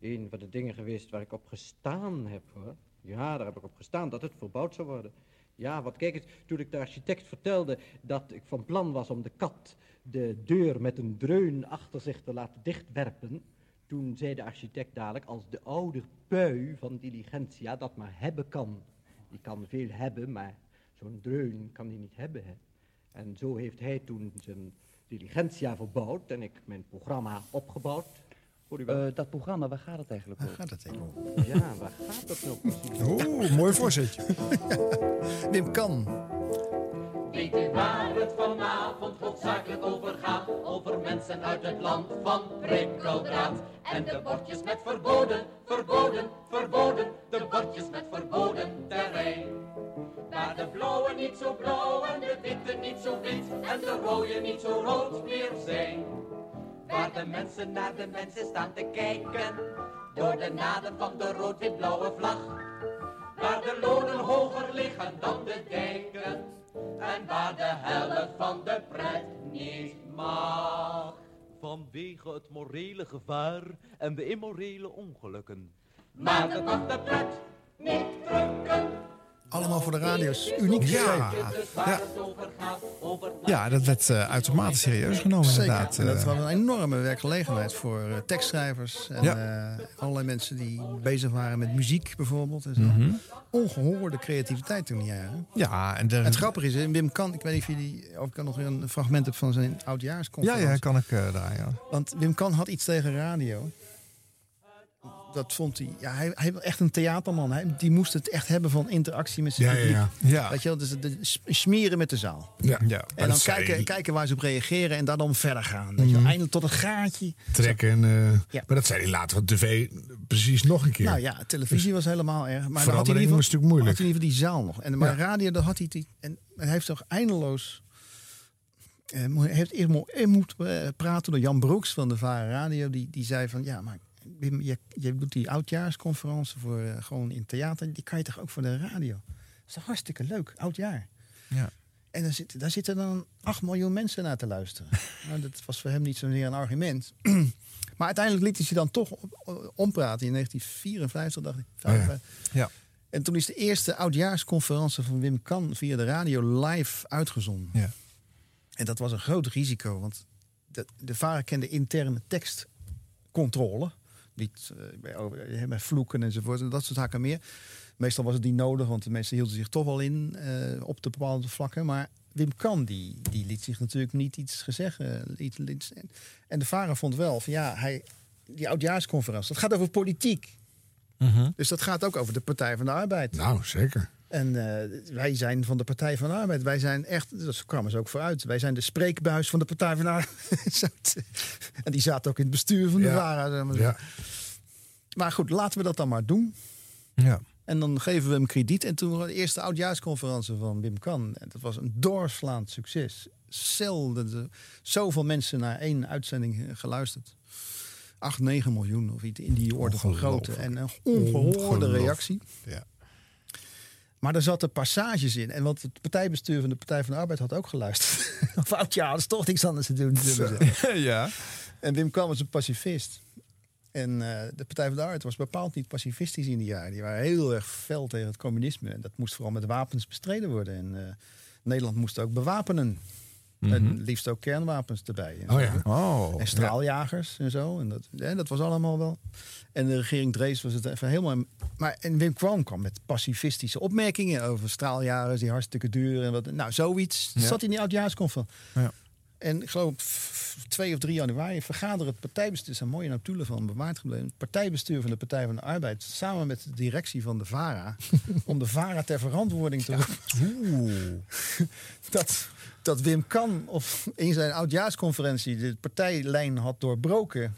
een van de dingen geweest waar ik op gestaan heb, hoor. Ja, daar heb ik op gestaan, dat het verbouwd zou worden. Ja, want kijk eens, toen ik de architect vertelde dat ik van plan was om de kat de deur met een dreun achter zich te laten dichtwerpen, toen zei de architect dadelijk, als de oude pui van diligentia dat maar hebben kan. Die kan veel hebben, maar zo'n dreun kan hij niet hebben, hè. En zo heeft hij toen zijn diligentia verbouwd en ik mijn programma opgebouwd. Eh, dat programma, waar gaat het eigenlijk over? gaat het eigenlijk Ja, waar gaat dat nou precies? Oeh, mooi voorzetje. (laughs) Wim Kan. Weet u waar het vanavond hoofdzakelijk over gaat? Over mensen uit het land van prikkeldraad. En de bordjes met verboden, verboden, verboden. De bordjes met verboden terrein. Waar de blauwe niet zo blauw en de witte niet zo wit. En de rode niet zo rood meer zijn. Waar de mensen naar de mensen staan te kijken. Door de naden van de rood-wit-blauwe vlag. Waar de lonen hoger liggen dan de dijken. En waar de helft van de pret niet mag. Vanwege het morele gevaar en de immorele ongelukken. Maar dat mag de pret niet drukken. Allemaal voor de radio's. Uniek Ja. over Ja, dat werd eh, uitermate serieus genomen Zeker. inderdaad. En dat eh. was een enorme werkgelegenheid voor eh, tekstschrijvers. En Ja. eh, allerlei mensen die bezig waren met muziek bijvoorbeeld. En zo. Mhm. Ongehoorde creativiteit toen die jaren. Ja, en de... Het grappige is, eh, Wim Kan, ik weet niet of, jullie, of ik nog een fragment heb van zijn ja, oudjaarsconferentie. ja, kan ik eh daar, ja. Want Wim Kan had iets tegen radio. Dat vond hij. Ja, hij, hij was echt een theaterman. Hij, die moest het echt hebben van interactie met zijn Ja, publiek. ja. Ja. Weet je wel, dus het- het smeren met de zaal. Ja. ja. En dan dat zei kijken, kijken waar ze op reageren en daar dan verder gaan. Weet je. Mhm. Eindelijk tot een gaatje. Trekken. En, eh, Ja. Maar dat zei hij later op tv precies nog een keer. Nou ja, televisie was helemaal erg. Maar dan had hij, in ieder was geval, natuurlijk moeilijk. had hij in ieder geval die zaal nog. En, maar Ja. radio, daar had hij die. En hij heeft toch eindeloos. eh, Hij heeft eerst eh, moeten eh, praten door Jan Broeks van de Varen Radio. Die, die zei van ja, maar je, je doet die oudjaarsconferentie voor eh, gewoon in theater. Die kan je toch ook voor de radio? Dat is toch hartstikke leuk, oudjaar. Ja. En dan zit, daar zitten dan 8 miljoen mensen naar te luisteren. (laughs) nou, dat was voor hem niet zozeer een argument. (clears throat) maar uiteindelijk liet hij zich dan toch op- ompraten in 1954, dacht ik. Oh ja. 55. Ja. En toen is de eerste oudjaarsconferentie van Wim Kan via de radio live uitgezonden. Ja. En dat was een groot risico, want de, de VARA kende interne tekstcontrole. Niet over- bij vloeken enzovoort en dat soort zaken meer. Meestal was het niet nodig, want de mensen hielden zich toch wel in eh, op de bepaalde vlakken. Maar Wim Kan, die, die liet zich natuurlijk niet iets gezeggen. Liet, liet- en de VARA vond wel van ja, hij, die oudjaarsconferentie, dat gaat over politiek. Mhm. Dus dat gaat ook over de Partij van de Arbeid. Nou, zeker. En eh, wij zijn van de Partij van de Arbeid. Wij zijn echt, dat kwamen ze ook vooruit. Wij zijn de spreekbuis van de Partij van de Arbeid. (laughs) en die zaten ook in het bestuur van de Ja. VARA. zeg maar zo. Ja. Maar goed, laten we dat dan maar doen. Ja. En dan geven we hem krediet. En toen de eerste oudjaarsconferentie van Wim Kan. En dat was een doorslaand succes. Zelden de- zoveel mensen naar één uitzending geluisterd. 8, 9 miljoen of iets in die orde van grootte. En een ongehoorde reactie. Ja. Maar er zaten passages in. En wat het partijbestuur van de Partij van de Arbeid had ook geluisterd. (laughs) of oud ja, dat is toch niks anders te doen. (laughs) ja. En Wim Kan was een pacifist. En eh, de Partij van de Arbeid was bepaald niet pacifistisch in die jaren. Die waren heel erg fel tegen het communisme. En dat moest vooral met wapens bestreden worden. En eh, Nederland moest ook bewapenen. Mhm. En liefst ook kernwapens erbij. En, Oh ja. Oh. en straaljagers en zo. En dat, ja, dat was allemaal wel. En de regering Drees was het even helemaal. Maar en Wim Kwam kwam met pacifistische opmerkingen over straaljagers die hartstikke duur en wat. Nou, zoiets. Zat in die oudjaarsconferentie. Ja. En ik geloof f- 2 of 3 januari vergaderde het partijbestuur, er zijn mooie notulen van bewaard gebleven. Het partijbestuur van de Partij van de Arbeid samen met de directie van de VARA. (laughs) om de VARA ter verantwoording te roepen. (laughs) dat, dat Wim Kan of in zijn oudjaarsconferentie de partijlijn had doorbroken.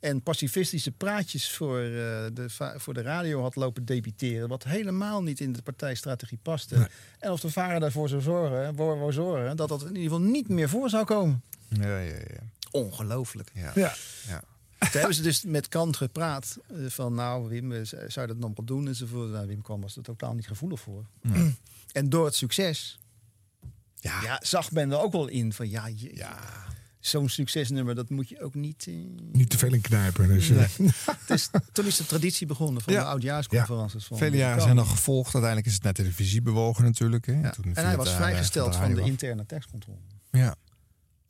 En pacifistische praatjes voor, eh, de, voor de radio had lopen debiteren. Wat helemaal niet in de partijstrategie paste. En of de VARA daarvoor zou zorgen, voor zorgen dat dat in ieder geval niet meer voor zou komen. Ja, ja, ja. Ongelooflijk. Ja. Ja. ja. Toen hebben ze dus met Kant gepraat. eh, van nou, Wim, eh, zou je dat nog wel doen? Enzovoort. Nou, Wim Kan was er totaal niet gevoelig voor. En door het succes ja. zag men er ook wel in van ja, je- zo'n succesnummer, dat moet je ook niet. eh, Niet te veel in knijpen. Dus, eh, (laughs) Nee. Is, toen is de traditie begonnen van Ja. de oudjaarsconferences. Van Vele jaren zijn nog gevolgd. Uiteindelijk is het naar televisie bewogen natuurlijk. Hè. Toen En hij was daar, vrijgesteld eh, van de interne tekstcontrole. Ja.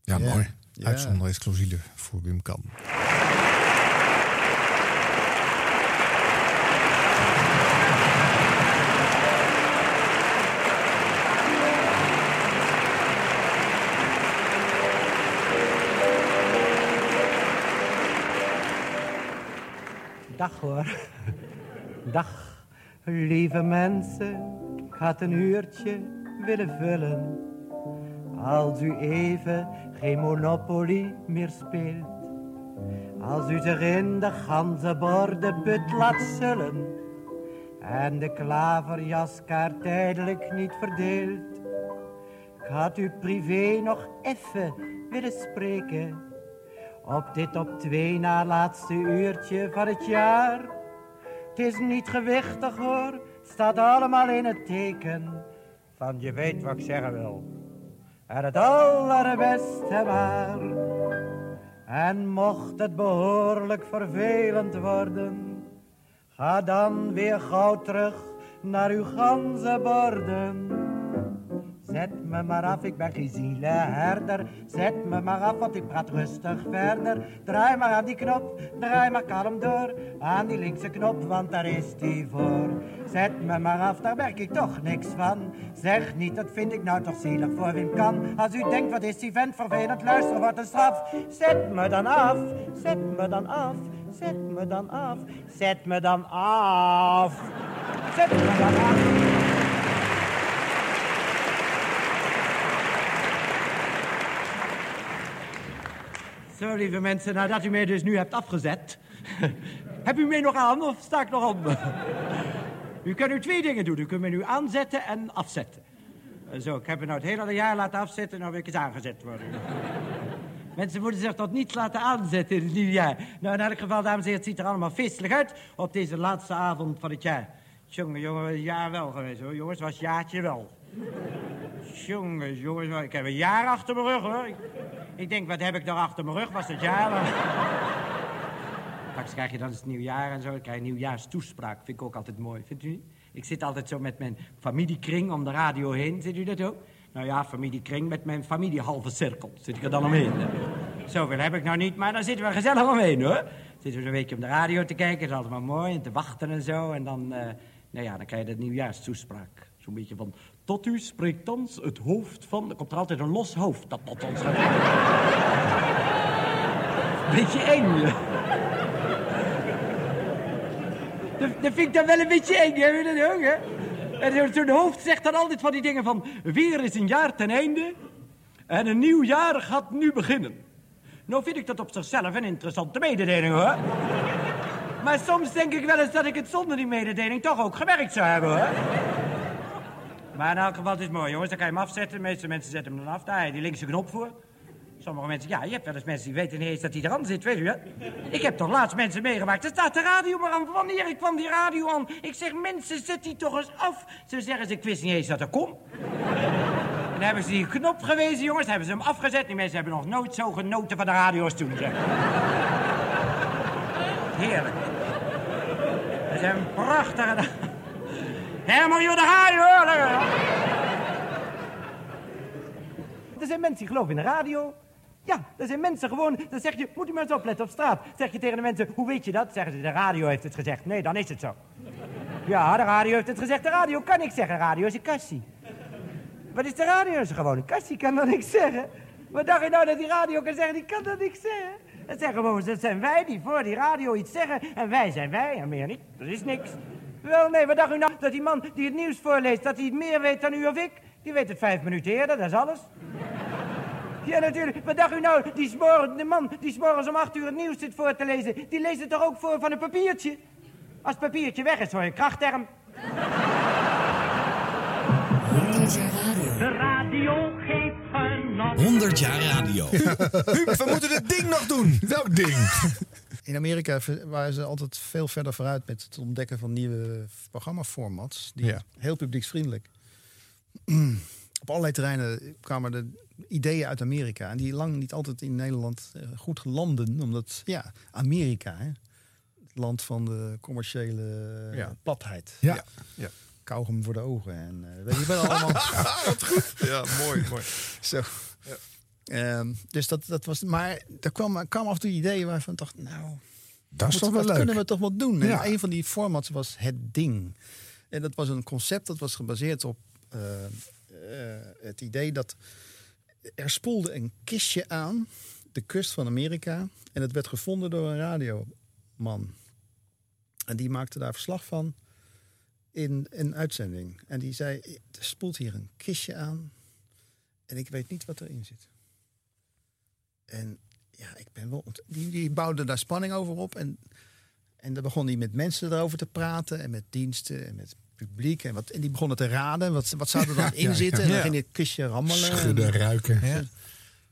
Ja, Ja. mooi. Ja. Uitzonder exclusieve voor Wim Kan. Dag hoor. Dag, lieve mensen. Ik had een uurtje willen vullen. Als u even geen Monopoly meer speelt. Als u zich in de ganzenbordenput laat zullen. En de klaverjaskaart tijdelijk niet verdeelt. Ik had u privé nog even willen spreken. Op dit op twee na laatste uurtje van het jaar. Het is niet gewichtig hoor, het staat allemaal in het teken. Van je weet wat ik zeggen wil. En het allerbeste maar. En mocht het behoorlijk vervelend worden. Ga dan weer gauw terug naar uw ganzenborden. Zet me maar af, ik ben geen zielenherder. Zet me maar af, want ik praat rustig verder. Draai maar aan die knop, draai maar kalm door. Aan die linkse knop, want daar is die voor. Zet me maar af, daar merk ik toch niks van. Zeg niet, dat vind ik nou toch zielig voor Wim Kan. Als u denkt, wat is die vent vervelend, luister, wat een straf. Zet me dan af, zet me dan af, zet me dan af. Zet me dan af, zet me dan af. Zo, lieve mensen, nadat u mij dus nu hebt afgezet... (laughs) Heb u mij nog aan of sta ik nog om? (laughs) u kunt nu twee dingen doen. U kunt me nu aanzetten en afzetten. Eh, Zo, ik heb me nou het hele jaar laten afzetten... nou wil ik eens aangezet worden. (laughs) Mensen moeten zich tot niets laten aanzetten in het nieuwe jaar. Nou, in elk geval, dames en heren, het ziet er allemaal feestelijk uit... op deze laatste avond van het jaar. Jongen, jongen, jaar wel geweest, hoor. Jongens, was jaartje wel. Jongens, jongens, ik heb een jaar achter mijn rug, hoor. Ik, denk, wat heb ik daar achter mijn rug? Was het jaar? Straks krijg je dan het nieuwjaar en zo. Dan krijg je nieuwjaarstoespraak. Vind ik ook altijd mooi, vindt u niet? Ik zit altijd zo met mijn familiekring om de radio heen. Ziet u dat ook? Nou ja, familiekring met mijn familie halve cirkel. Zit ik er dan omheen. Zoveel heb ik nou niet, maar dan zitten we gezellig omheen, hoor. Zitten we een weekje om de radio te kijken. Dat is altijd maar mooi. En te wachten en zo. En dan, eh, nou ja, dan krijg je de nieuwjaarstoespraak. Zo'n beetje van... Tot u spreekt thans het hoofd van... Er komt er altijd een los hoofd dat tot ons gaat. Beetje eng. Dat, dat vind ik dan wel een beetje eng, hè? Dat ook, hè? En toen hoofd zegt dan altijd van die dingen van... Weer is een jaar ten einde en een nieuw jaar gaat nu beginnen. Nou vind ik dat op zichzelf een interessante mededeling, hoor. Maar soms denk ik wel eens dat ik het zonder die mededeling toch ook gewerkt zou hebben, hoor. Maar in elk geval, het is mooi, jongens. Dan kan je hem afzetten. De meeste mensen zetten hem dan af. Daar heb je die linkse knop voor. Sommige mensen, ja, je hebt wel eens mensen die weten niet eens dat hij eraan zit, weet u hè? Ik heb toch laatst mensen meegemaakt. Er staat de radio maar aan. Wanneer ik kwam die radio aan. Ik zeg, mensen, zet die toch eens af. Ze zeggen, ze, ik wist niet eens dat er kon. En hebben ze die knop gewezen, jongens. hebben ze hem afgezet. Die mensen hebben nog nooit zo genoten van de radio als toen, zeg. Heerlijk. Dat is een prachtige... Herman, je, hoor. Er zijn mensen die geloven in de radio. Ja, er zijn mensen gewoon... Dan zeg je, moet u maar eens opletten op straat. Zeg je tegen de mensen, hoe weet je dat? Zeggen ze, de radio heeft het gezegd. Nee, dan is het zo. Ja, de radio heeft het gezegd. De radio kan niks zeggen. Radio is een kassie. Wat is de radio? Dat is gewoon een kassie, kan dan niks zeggen. Wat dacht je nou dat die radio kan zeggen? Die kan dan niks zeggen. Dat zijn gewoon, dat zijn wij die voor die radio iets zeggen. En wij zijn wij, en meer niet. Er is niks. Wel, nee, wat dacht u nou dat die man die het nieuws voorleest... dat hij het meer weet dan u of ik? Die weet het vijf minuten eerder, dat is alles. Ja, natuurlijk. Wat dacht u nou? Die smorgen, de man die 's morgens om acht uur het nieuws zit voor te lezen... die leest het toch ook voor van een papiertje? Als het papiertje weg is, hoor je een krachtterm. De radio geeft genot. 100 jaar radio. (laughs) Huub, we moeten dit ding nog doen. Welk ding? In Amerika ver- waren ze altijd veel verder vooruit met het ontdekken van nieuwe programmaformats. Die Ja. heel publieksvriendelijk. (clears throat) Op allerlei terreinen kwamen er ideeën uit Amerika. En die lang niet altijd in Nederland eh, goed landen. Omdat, ja, Amerika, hè, het land van de commerciële Ja. platheid. Ja. ja. Kauwgom voor de ogen. En eh, weet je wel allemaal. (laughs) Wat goed. Ja, mooi, mooi. (laughs) Zo. Ehm, dus dat, dat was. Maar er kwam, kwam af en toe ideeën waarvan ik dacht, nou. Dat is toch wel dat leuk. kunnen we toch wel doen. Ja. En een van die formats was Het Ding. En dat was een concept dat was gebaseerd op eh, eh, het idee dat er spoelde een kistje aan de kust van Amerika. En het werd gevonden door een radioman. En die maakte daar verslag van in een uitzending. En die zei, er spoelt hier een kistje aan. En ik weet niet wat erin zit. En ja, ik ben wel... ont- Die, die bouwde daar spanning over op. En, en dan begon hij met mensen erover te praten. En met diensten en met publiek. En, wat, en die begonnen te raden. Wat, wat zou er dan (laughs) in zitten? ja. En dan ging dit kistje rammelen. Schudden, En- ruiken. Ja.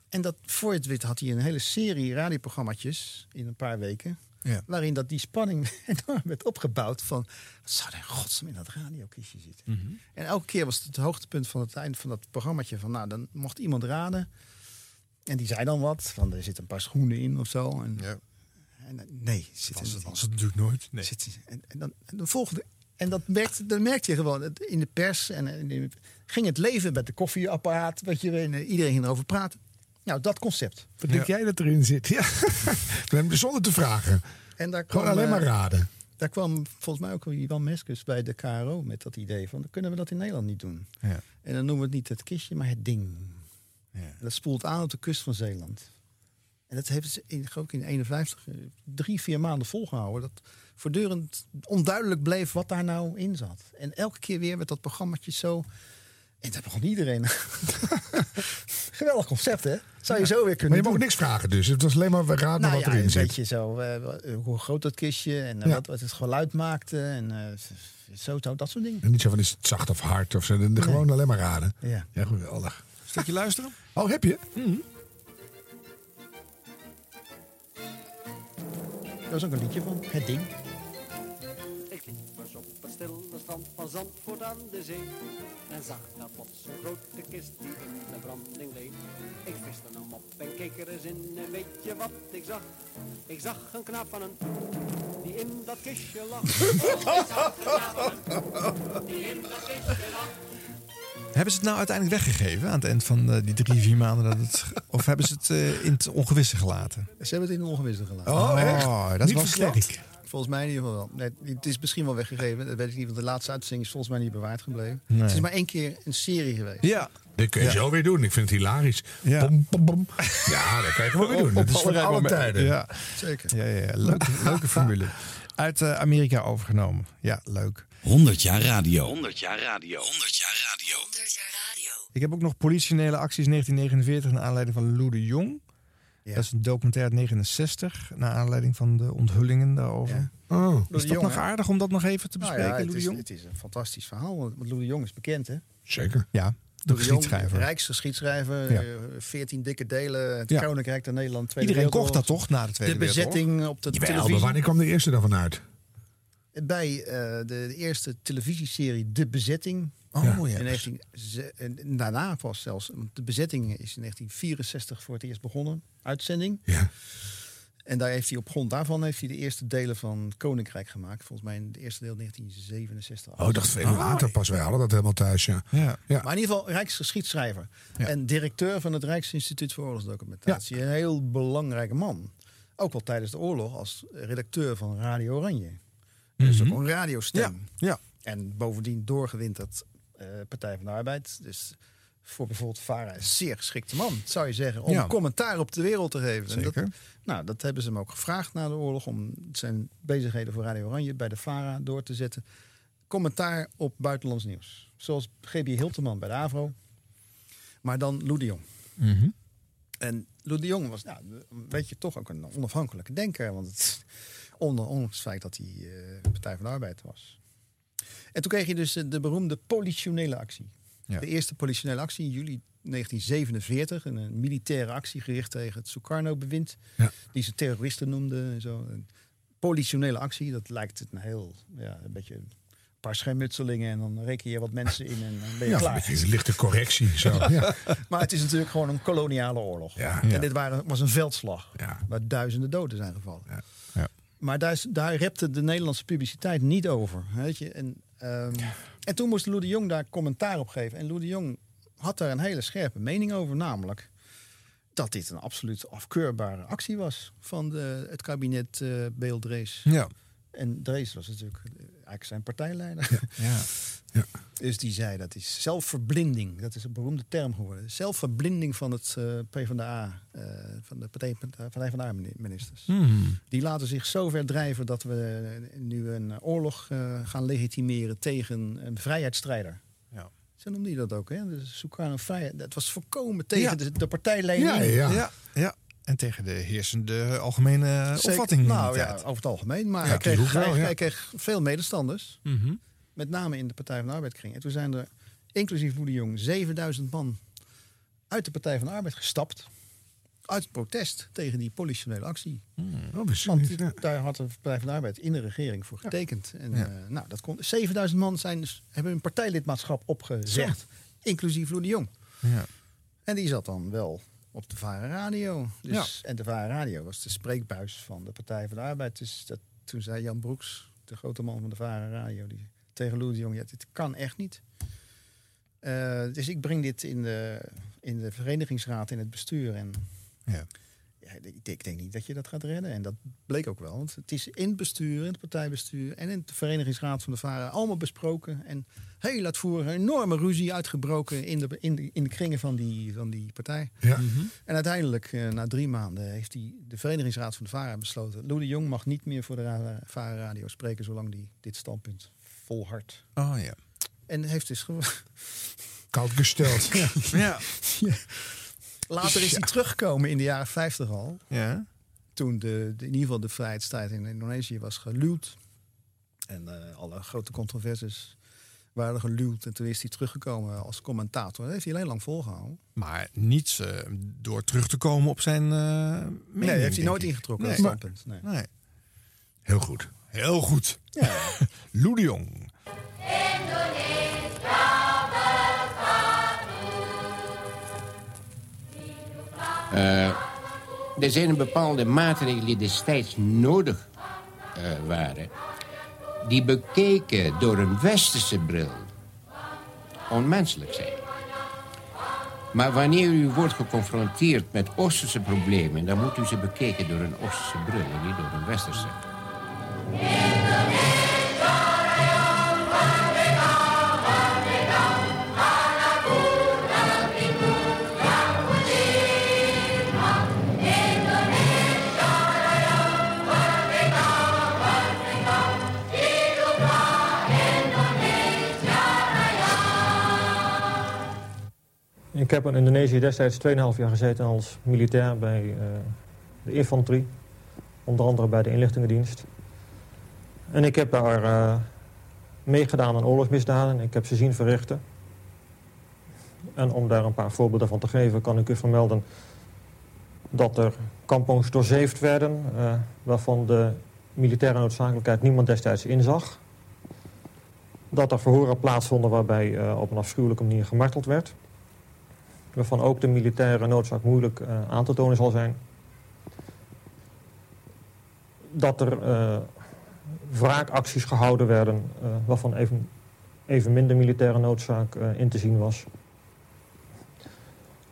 En dat, voor het weet had hij een hele serie radioprogramma's in een paar weken. Ja. Waarin dat die spanning (laughs) enorm werd opgebouwd van... wat zou er in godsnaam in dat radiokistje zitten? Mhm. En elke keer was het het hoogtepunt van het eind van dat programmaatje van... nou, dan mocht iemand raden. En die zei dan wat, van er zitten een paar schoenen in of zo. En, en, eh, nee, zit er Was het, was het natuurlijk nooit. Nee. Zit- en, en, dan, en de volgende... En dat merkte, dan merkte je gewoon, het- in de pers en, en in- ging het leven met de koffieapparaat. Weet je, eh, iedereen ging erover praten. Nou, dat concept. Wat denk jij dat erin zit? Ja. (laughs) Zonder te vragen. En daar Gewoon kwam, alleen maar eh, raden. Daar kwam volgens mij ook Ivan Meskes bij de KRO met dat idee van... kunnen we dat in Nederland niet doen? Ja. En dan noemen we het niet het kistje, maar het ding. En dat spoelt aan op de kust van Zeeland. En dat heeft ze in, geloof ik in 51 eh, drie, vier maanden volgehouden. Dat voortdurend onduidelijk bleef wat daar nou in zat. En elke keer weer werd dat programmaatje zo... En daar begon iedereen... (laughs) Geweldig concept, hè? Zou je zo weer Maar kunnen je doen. mocht niks vragen dus. Het was alleen maar we raden Nou wat ja, erin een zit. beetje zo, eh, eh, hoe groot dat kistje en Ja. wat, wat het geluid maakte en eh, zo, zo, dat soort dingen. En niet zo van is het zacht of hard of zo. De- Gewoon alleen maar raden. Ja. Ja, geweldig. Stukje luisteren? Oh, heb je? Dat was ook een liedje van Het Ding. Ik liep eens op het stille strand van Zandvoort aan de zee. En zag daar plots een grote kist die in de branding leed. Ik viste hem op en keek er eens in en weet je wat ik zag? Ik zag een knaap van een die in dat kistje lag. (laughs) Ik zag een knaap van een die in dat kistje lag. Hebben ze het nou uiteindelijk weggegeven aan het eind van eh, die drie, vier maanden? Dat het, of hebben ze het eh, in het ongewisse gelaten? Ze hebben het in de ongewisse gelaten. Oh, echt? dat is Niet wel sterk. Volgens mij in ieder geval wel. Nee, het is misschien wel weggegeven. Dat weet ik niet, want de laatste uitzending is volgens mij niet bewaard gebleven. Nee. Het is maar één keer een serie geweest. Ja. Dit kun je Ja. zo weer doen. Ik vind het hilarisch. Ja. Bom, bom, bom. Ja, dat kan je gewoon weer doen. Dat is voor alle tijden. Ja. Zeker. Ja, ja, ja. Leuke, leuke formule. Uit eh, Amerika overgenomen. Ja, leuk. 100 jaar radio. 100 jaar radio. 100 jaar radio. Ik heb ook nog politionele acties 1949 naar aanleiding van Lou de Jong. Dat is een documentaire uit 69, naar aanleiding van de onthullingen daarover. Oh. Is de dat Jong, nog hè? aardig om dat nog even te Nou bespreken, ja, Lou het, de is, Jong? het is een fantastisch verhaal. Want Lou de Jong is bekend, hè? Zeker. Ja, de de geschiedschrijver. Rijksgeschiedschrijver, Ja. eh, 14 dikke delen, het Ja. Koninkrijk der Nederland, Tweede Iedereen kocht dat toch na de Tweede De Wereldoorlog? bezetting op de Jawel, maar televisie. wanneer kwam de eerste daarvan uit? Bij eh, de, de eerste televisieserie De Bezetting. Oh, ja. In 19, ze- en daarna pas zelfs. want De bezetting is in 1964 voor het eerst begonnen. Uitzending. Ja. En daar heeft hij op grond daarvan heeft hij de eerste delen van Koninkrijk gemaakt. Volgens mij in het eerste deel 1967. Oh, ik dacht veel later pas. Wij hadden dat helemaal thuis, ja. Ja. Ja. Maar in ieder geval Rijksgeschiedschrijver. Ja. En directeur van het Rijksinstituut voor Oorlogsdocumentatie. Een heel belangrijke man. Ook al tijdens de oorlog als redacteur van Radio Oranje. Dus ook een radiostem. Ja, ja. En bovendien doorgewinterd eh Partij van de Arbeid. Dus voor bijvoorbeeld Vara een zeer geschikte man, zou je zeggen. Om Ja. commentaar op de wereld te geven. En Zeker. Dat, nou, dat hebben ze hem ook gevraagd na de oorlog. Om zijn bezigheden voor Radio Oranje bij de Vara door te zetten. Commentaar op buitenlands nieuws. Zoals G.B. Hilteman bij de AVRO. Maar dan Lou de Jong. Mhm. En Lou de Jong was, nou, weet je, toch ook een onafhankelijke denker. Want het, ondanks het feit dat hij eh, Partij van de Arbeid was. En toen kreeg je dus eh, de beroemde politionele actie. Ja. De eerste politionele actie in juli 1947. Een, militaire actie gericht tegen het Sukarno-bewind. Ja. Die ze terroristen noemden en zo. Een politionele actie, dat lijkt een heel, ja, een beetje... Een paar schermutselingen en dan reken je wat mensen in en dan ben je Ja, klaar. een een lichte correctie. Zo. Ja. Maar het is natuurlijk gewoon een koloniale oorlog. Ja. En dit waren, was een veldslag. Ja. Waar duizenden doden zijn gevallen. Ja. Maar daar, is- daar repte de Nederlandse publiciteit niet over. Weet je? En, ehm, en toen moest Lou de Jong daar commentaar op geven. En Lou de Jong had daar een hele scherpe mening over. Namelijk dat dit een absoluut afkeurbare actie was van de, het kabinet eh Beeldrees. Ja. En Drees was natuurlijk eh, eigenlijk zijn partijleider. Ja. (laughs) Dus die zei dat is zelfverblinding. Dat is een beroemde term geworden. Zelfverblinding van het eh PvdA, eh van de Partij, van de A-ministers. Hmm. Die laten zich zo ver drijven dat we nu een oorlog eh, gaan legitimeren tegen een vrijheidsstrijder. Ja. Zo noemde hij dat ook, hè? Dus Sukarno vrijheid. Dat was voorkomen tegen Ja. de, de partijleiding. Ja, ja. Ja. ja. En tegen de heersende algemene Zeker. opvatting in Nou ja, over het algemeen. Maar Ja, hij, kreeg, hoek wel, hij, ja. hij kreeg veel medestanders. Mhm. Met name in de Partij van de Arbeid kring. En toen zijn er, inclusief Lou de Jong, 7000 man uit de Partij van de Arbeid gestapt. Uit protest tegen die politionele actie. Oh, precies. Want Ja. daar had de Partij van de Arbeid in de regering voor getekend. En, Ja. eh, nou, dat kon, 7000 man zijn, dus- hebben hun partijlidmaatschap opgezegd. Inclusief de Jong. Ja. En die zat dan wel op de Varen Radio. Dus, En de Varen Radio was de spreekbuis van de Partij van de Arbeid. Dus dat, toen zei Jan Broeks, de grote man van de Varen Radio, die, tegen Lou de Jong, ja, dit kan echt niet. Eh, dus ik breng dit in de, in de verenigingsraad, in het bestuur. En Ja. ja, ik, ik denk niet dat je dat gaat redden. En dat bleek ook wel. Want het is in het bestuur, in het partijbestuur en in de verenigingsraad van de Varen allemaal besproken. En heel uitvoerig, een enorme ruzie uitgebroken in de, in de, in de kringen van die, van die partij. Ja. En uiteindelijk, eh, na drie maanden, heeft die, de verenigingsraad van de VARA besloten... Lou de Jong mag niet meer voor de VARA Radio spreken... zolang die dit standpunt volhardt. Oh ja. En heeft dus gewoon... Koud gesteld. (laughs) ja. Ja. Later is hij teruggekomen in de jaren 50 al. Ja. Toen de, de, in ieder geval de vrijheidstijd in Indonesië was geluwd. En eh, alle grote controversies waren geluwd. En toen is hij teruggekomen als commentator. Dat heeft hij alleen lang volgehouden. Maar niets eh, door terug te komen op zijn eh mening, nee, heeft hij nooit ik. ingetrokken. Nee. Nee. Heel goed. Heel goed. Ja. (laughs) Lou de Jong. Eh, er zijn een bepaalde maatregelen die destijds nodig eh, waren... die bekeken door een westerse bril onmenselijk zijn. Maar wanneer u wordt geconfronteerd met Oosterse problemen... dan moet u ze bekeken door een Oosterse bril en niet door een westerse. Ik heb in Indonesië destijds 2,5 jaar gezeten als militair bij eh, de infanterie. Onder andere bij de inlichtingendienst. En ik heb daar eh, meegedaan aan oorlogsmisdaden. Ik heb ze zien verrichten. En om daar een paar voorbeelden van te geven, kan ik u vermelden dat er kampongs doorzeefd werden, eh, waarvan de militaire noodzakelijkheid niemand destijds inzag. Dat er verhoren plaatsvonden waarbij eh, op een afschuwelijke manier gemarteld werd. Waarvan ook de militaire noodzaak moeilijk aan te tonen zal zijn. Dat er wraakacties gehouden werden, eh, waarvan even, even minder militaire noodzaak eh, in te zien was.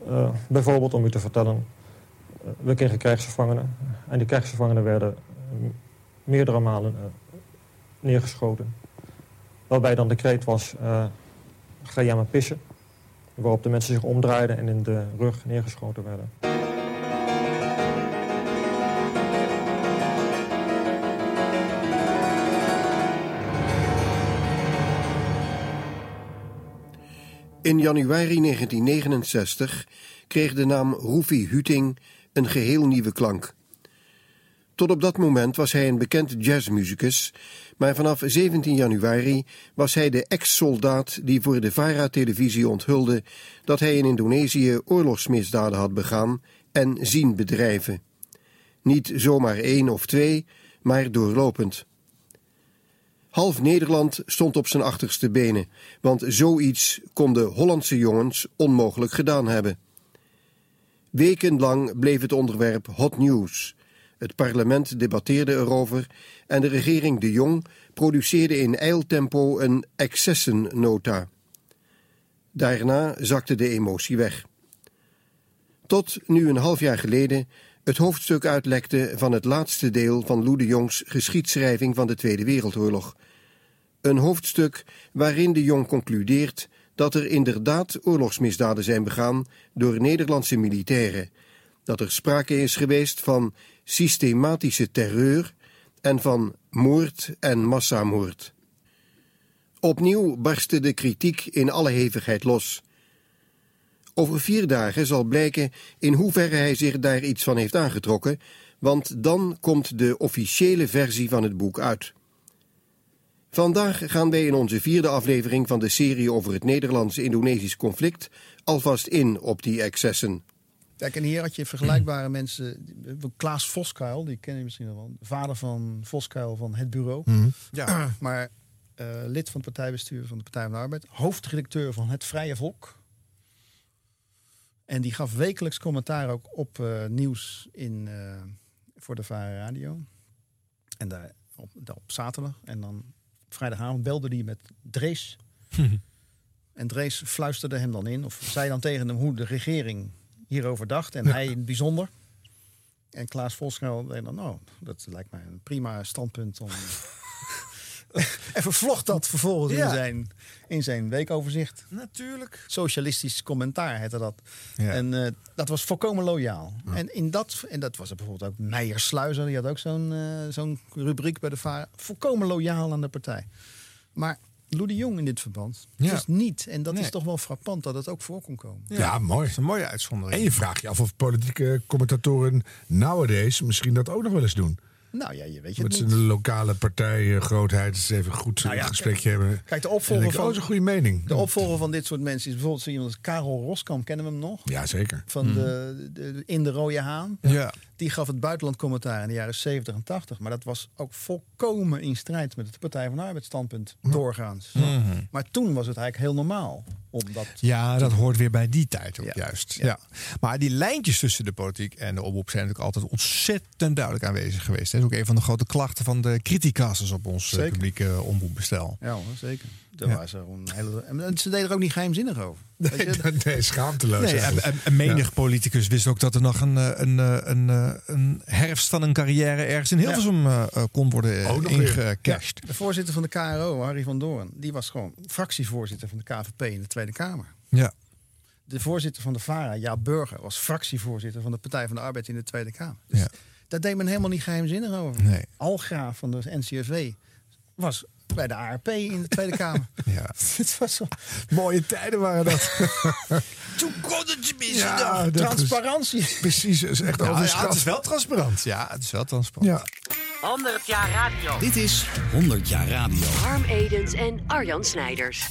Eh, bijvoorbeeld om u te vertellen, we kregen krijgsgevangenen. En die krijgsgevangenen werden meerdere malen neergeschoten. Waarbij dan de kreet was, ga jij maar pissen. Waarop de mensen zich omdraaiden en in de rug neergeschoten werden. In januari 1969 kreeg de naam Roefie Huting een geheel nieuwe klank. Tot op dat moment was hij een bekend jazzmuzikus, maar vanaf 17 januari was hij de ex-soldaat die voor de VARA-televisie onthulde dat hij in Indonesië oorlogsmisdaden had begaan en zien bedrijven. Niet zomaar één of twee, maar doorlopend. Half Nederland stond op zijn achterste benen, want zoiets konden Hollandse jongens onmogelijk gedaan hebben. Wekenlang bleef het onderwerp hot news. Het parlement debatteerde erover en de regering De Jong produceerde in eiltempo een excessennota. Daarna zakte de emotie weg. Tot nu een half jaar geleden het hoofdstuk uitlekte van het laatste deel van Lou de Jongs geschiedschrijving van de Tweede Wereldoorlog. Een hoofdstuk waarin de Jong concludeert dat er inderdaad oorlogsmisdaden zijn begaan door Nederlandse militairen, dat er sprake is geweest van systematische terreur en van moord en massamoord. Opnieuw barstte de kritiek in alle hevigheid los. Over vier dagen zal blijken in hoeverre hij zich daar iets van heeft aangetrokken, want dan komt de officiële versie van het boek uit. Vandaag gaan wij in onze vierde aflevering van de serie over het Nederlands-Indonesisch conflict alvast in op die excessen. Kijk, en hier had je vergelijkbare (clears throat) mensen. Klaas Voskuil, die ken je misschien nog wel. Vader van Voskuil van het bureau. Mhm. Ja. (clears throat) maar eh, lid van het partijbestuur van de Partij van de Arbeid. Hoofdredacteur van Het Vrije Volk. En die gaf wekelijks commentaar ook op eh, nieuws in, eh, voor de VARA Radio. En daar op, daar op zaterdag. En dan vrijdagavond belde hij met Drees. (laughs) En Drees fluisterde hem dan in, of zei dan tegen hem hoe de regering hierover dacht. En hij in het bijzonder. En Klaas Volschuil zei dan, nou, dat lijkt mij een prima standpunt om... (laughs) en vervlocht dat vervolgens Ja. in, zijn, in zijn weekoverzicht. Natuurlijk. Socialistisch commentaar heette dat. Ja. En eh, dat was volkomen loyaal. En, in dat, en dat was er bijvoorbeeld ook Meijer Sluizer. Die had ook zo'n eh, zo'n rubriek bij de VARA. Volkomen loyaal aan de partij. Maar Lou de Jong in dit verband Ja. dus niet. En dat Nee. is toch wel frappant dat het ook voor kon komen. Ja, mooi. Dat is een mooie uitzondering. En je vraagt je af of politieke commentatoren nowadays misschien dat ook nog wel eens doen. Nou ja, je weet je Met zijn lokale partij eh, grootheid eens even goed Nou ja, een gesprekje hebben. Kijk, de opvolger ik, van... Oh, is een goede mening. De opvolger van dit soort mensen is bijvoorbeeld zo iemand als Karel Roskamp. Kennen we hem nog? Ja, zeker. Van de, de, In de Rode Haan. Ja. Die gaf het buitenland commentaar in de jaren 70 en 80. Maar dat was ook volkomen in strijd met het Partij van de Arbeid standpunt. Doorgaans. Mhm. Maar toen was het eigenlijk heel normaal. Omdat Ja, dat hoort weer bij die tijd ook juist. Ja. Maar die lijntjes tussen de politiek en de oproep zijn natuurlijk altijd ontzettend duidelijk aanwezig geweest. Is ook een van de grote klachten van de criticasters op ons eh, Zeker. publieke omroepbestel. Ja, zeker. Daar Ja. was er een hele... En ze deden er ook niet geheimzinnig over. Weet je? nee, schaamteloos. Nee, en, menig Ja. politicus wist ook dat er nog een, eh, een, eh, een, eh, een herfst van een carrière ergens in Hilversum eh, eh, kon worden eh, ingecashed. De voorzitter van de KRO, Harry van Doorn, die was gewoon fractievoorzitter van de KVP in de Tweede Kamer. Ja. De voorzitter van de VARA, Jaap Burger, was fractievoorzitter van de Partij van de Arbeid in de Tweede Kamer. Dus Ja. Daar deed men helemaal niet geheimzinnig over. Nee. Algraaf van de NCRV was bij de ARP in de Tweede Kamer. (laughs) Ja. (laughs) Het was zo... Mooie tijden waren dat. (laughs) Toen kon het tenminste Ja, nog. dat is- Transparantie. Precies, is echt Ja, ja, overschat. het is wel transparant. Ja, het is wel transparant. Ja. 100 jaar radio. Dit is 100 jaar radio. Harm Edens en Arjan Snijders.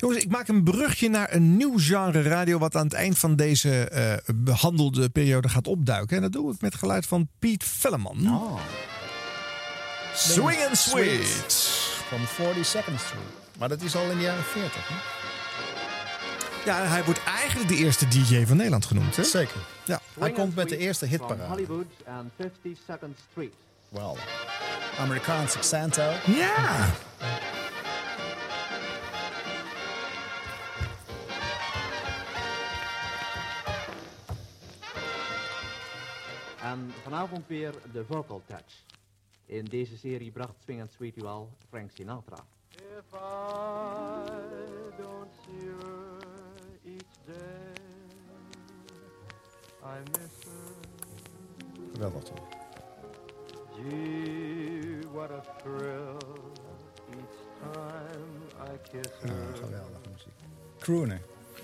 Jongens, ik maak een brugje naar een nieuw genre radio... wat aan het eind van deze eh, behandelde periode gaat opduiken. En dat doe ik met geluid van Piet Velleman. Oh. Swing and Sweet. Van 42nd Street. Maar dat is al in de jaren 40. Hè? Ja, hij wordt eigenlijk de eerste DJ van Nederland genoemd. Hè? Zeker. Ja. Hij komt met de eerste From hitparade. Hollywood and 52nd Street. Wel. Amerikaans accento. Ja. En vanavond weer de vocal touch. In deze serie bracht Swing and Sweet u al Frank Sinatra. If I don't see her each day, I miss her. Geweldig toch? Gee, what a thrill each time I kiss Ja, her. geweldige muziek. Crooner.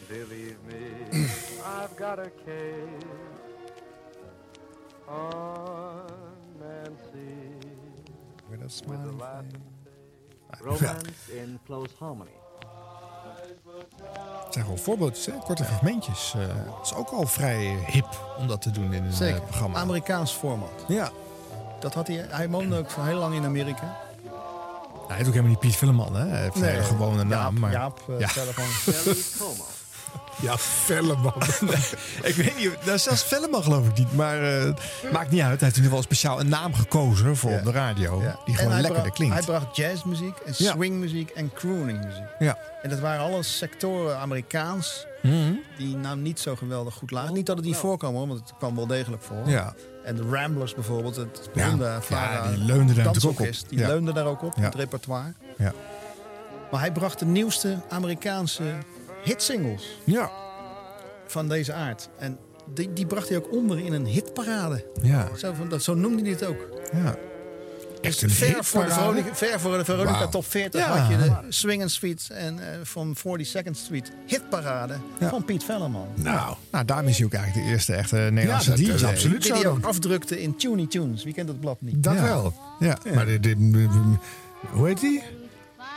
Believe me, (clears throat) I've got a case on Nancy. With a With smile. a Romance in Close Harmony. Het zijn gewoon voorbeeldjes, hè? korte fragmentjes. Eh, Het is ook al vrij hip om dat te doen in een eh, Zeker. programma. Amerikaans format. Ja. Dat had hij, hij woonde ook voor heel lang in Amerika. Hij heet ook helemaal niet Piet Velleman, hè? Hij heeft een hele gewone naam. Jaap, maar... Jaap eh, Ja. Velleman. Ja, Velleman. (laughs) ik weet niet, dat is zelfs Velleman geloof ik niet. Maar eh, maakt niet uit. Hij heeft in ieder geval speciaal een naam gekozen voor op de radio. Die gewoon lekkerder bracht- klinkt. Hij bracht jazzmuziek, en Ja. swingmuziek en crooningmuziek. Ja. En dat waren alle sectoren Amerikaans Mhm. die nou niet zo geweldig goed lagen. Niet dat het niet voorkwam hoor, want het kwam wel degelijk voor. Ja. En de Ramblers bijvoorbeeld, het beroemde Ja, Vara die leunden daar ook op. Die Ja. leunde daar ook op, Ja. het repertoire. Ja. Maar hij bracht de nieuwste Amerikaanse hitsingles Ja. van deze aard. En die, die bracht hij ook onder in een hitparade. Ja. Zo, van, dat, zo noemde hij het ook. Ja. Echt een ver voor, de? Veronica, ver voor de Veronica. Top 40 Ja. had je de Swing and Street en eh, van 42nd Street hitparade van Piet Velleman. Nou, nou, daarom is hij ook eigenlijk de eerste echte Nederlandse Ja, dat DJ. is absoluut Die zo hij ook afdrukte in Tuny Tunes. Wie kent dat blad niet? Dat Ja. wel. Ja. Maar dit, dit- hoe heet die?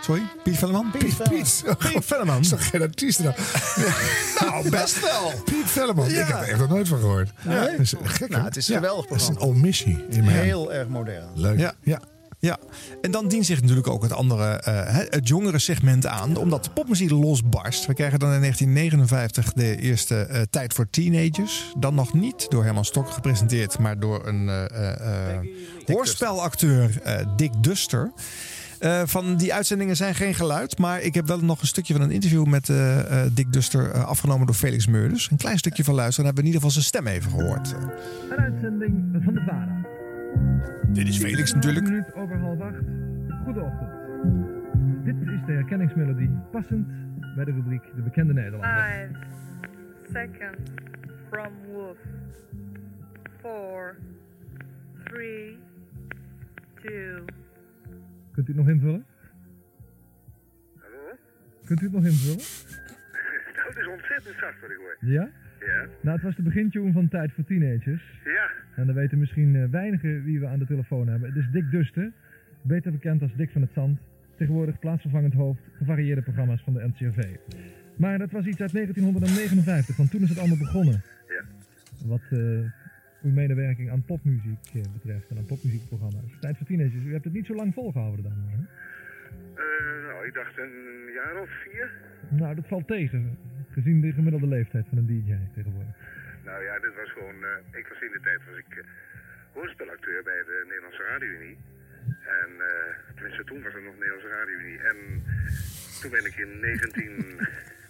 Sorry, Piet Velleman? Piet Velleman. Piet. Piet Velleman. Is toch geen artiest dan? (laughs) Nou, best wel. Piet Velleman. Ja. Ik heb er echt nog nooit van gehoord. Nee? Dat is gek, Nou, het is een geweldig Dat is een omissie in mijn Heel erg modern. Leuk. Ja. ja. Ja, en dan dient zich natuurlijk ook het andere, eh, het jongere segment aan, omdat de popmuziek losbarst. We krijgen dan in 1959 de eerste eh, Tijd voor Teenagers. Dan nog niet door Herman Stok gepresenteerd, maar door een hoorspelacteur, eh, Dick Duster. Eh, van die uitzendingen zijn geen geluid, maar ik heb wel nog een stukje van een interview met eh, eh, Dick Duster afgenomen door Felix Meurders. Een klein stukje van luisteren, dan hebben we in ieder geval zijn stem even gehoord. Een uitzending van de VARA. Dit is Felix natuurlijk. Een minuut over half acht. Dit is de herkenningsmelodie, passend bij de rubriek De Bekende Nederlander. Five seconds from Wolf. Four, three, two. Kunt u het nog invullen? Hallo? Kunt u het nog invullen? (laughs) Het is ontzettend zacht ik hoor. Ja? Ja? Nou, het was de begintune van Tijd voor Teenagers. Ja. En dan weten misschien eh, weinigen wie we aan de telefoon hebben. Het is Dick Duster, beter bekend als Dick van het Zand. Tegenwoordig plaatsvervangend hoofd gevarieerde programma's van de NCRV. Maar dat was iets uit 1959, want toen is het allemaal begonnen. Ja. Wat eh, uw medewerking aan popmuziek eh, betreft en aan popmuziekprogramma's. Tijd voor Teenagers, u hebt het niet zo lang volgehouden dan. Hè? Eh, nou, ik dacht een jaar of vier. Nou, dat valt tegen, gezien de gemiddelde leeftijd van een DJ tegenwoordig. Nou ja, dit was gewoon... eh, ik was in de tijd was ik hoorspelacteur bij de Nederlandse Radio-Unie. En tenminste, toen was er nog Nederlandse Radio-Unie. En toen ben ik in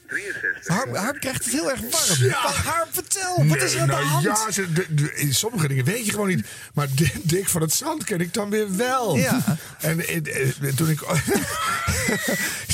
63. Harm, Harm krijgt het heel erg warm. Ja. Harm, vertel. Wat is er aan de hand? Ja, ze- de- sommige dingen weet je gewoon niet. Maar (laughs) Dick, van het Zand ken ik dan weer wel. Ja. En eh, eh, toen ik... (laughs)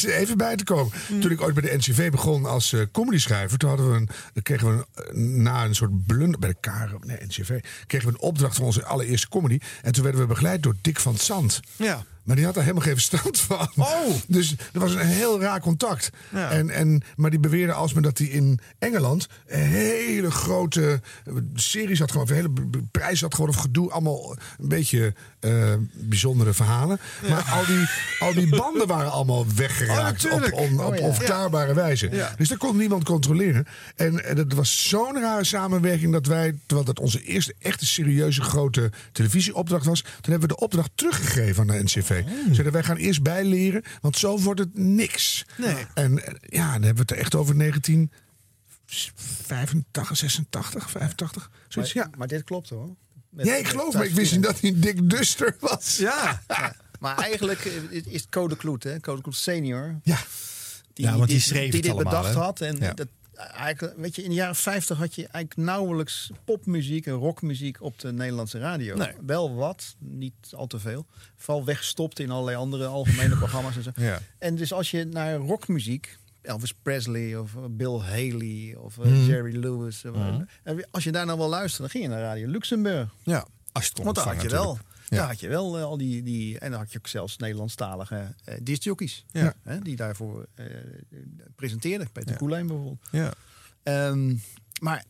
Even bij te komen. Toen ik ooit bij de NCV begon als eh comedyschrijver... toen hadden we een, kregen we een, na een soort blunder... bij de KRO, nee, NCV... kregen we een opdracht van onze allereerste comedy. En toen werden we begeleid door Dick van het Zand. Ja. Maar die had daar helemaal geen verstand van. Oh. Dus er was een heel raar contact. Ja. En, en, maar die beweerde alsmaar dat hij in Engeland een hele grote eh, series had gewonnen. Of een hele prijs had gewonnen. Of gedoe. Allemaal een beetje eh, bijzondere verhalen. Maar al die, al die banden waren allemaal Oh, weggeraakt. op natuurlijk. on, op Oh, ja. onverklaarbare wijze. Ja. Dus dat kon niemand controleren. En, en dat was zo'n rare samenwerking dat wij, terwijl dat onze eerste echte serieuze grote televisieopdracht was, toen hebben we de opdracht teruggegeven aan de NCV. Zeiden wij gaan eerst bijleren, want zo wordt het niks. Nee. En eh, ja, dan hebben we het er echt over 1985, 86, 85. Zoiets, maar, ja. maar dit klopt hoor. Met- Ja, ik geloof me, ik wist niet dat hij een dik duster was. Ja. Maar eigenlijk is Code Kloet, hè? Code Kloet senior. Ja. Die, Ja, want die dit- schreef die het dit allemaal, bedacht hè? had. En Ja. dat, eigenlijk, weet je, in de jaren 50 had je eigenlijk nauwelijks popmuziek en rockmuziek op de Nederlandse radio. Nee. Wel wat, niet al te veel. Vooral weggestopt in allerlei andere algemene programma's en zo. (laughs) Ja. En dus als je naar rockmuziek, Elvis Presley of eh, Bill Haley of eh, Mhm. Jerry Lewis, eh, Mhm. en als je daar nou wil luisteren, dan ging je naar Radio Luxemburg. Ja, als je het kon Want had je wel. Natuurlijk. Daar Ja. had je wel eh, al die, die. En dan had je ook zelfs Nederlandstalige eh discjockeys. Ja. Hè, die daarvoor eh presenteerden. Peter Ja. Koelijn bijvoorbeeld. Ja. Ehm, maar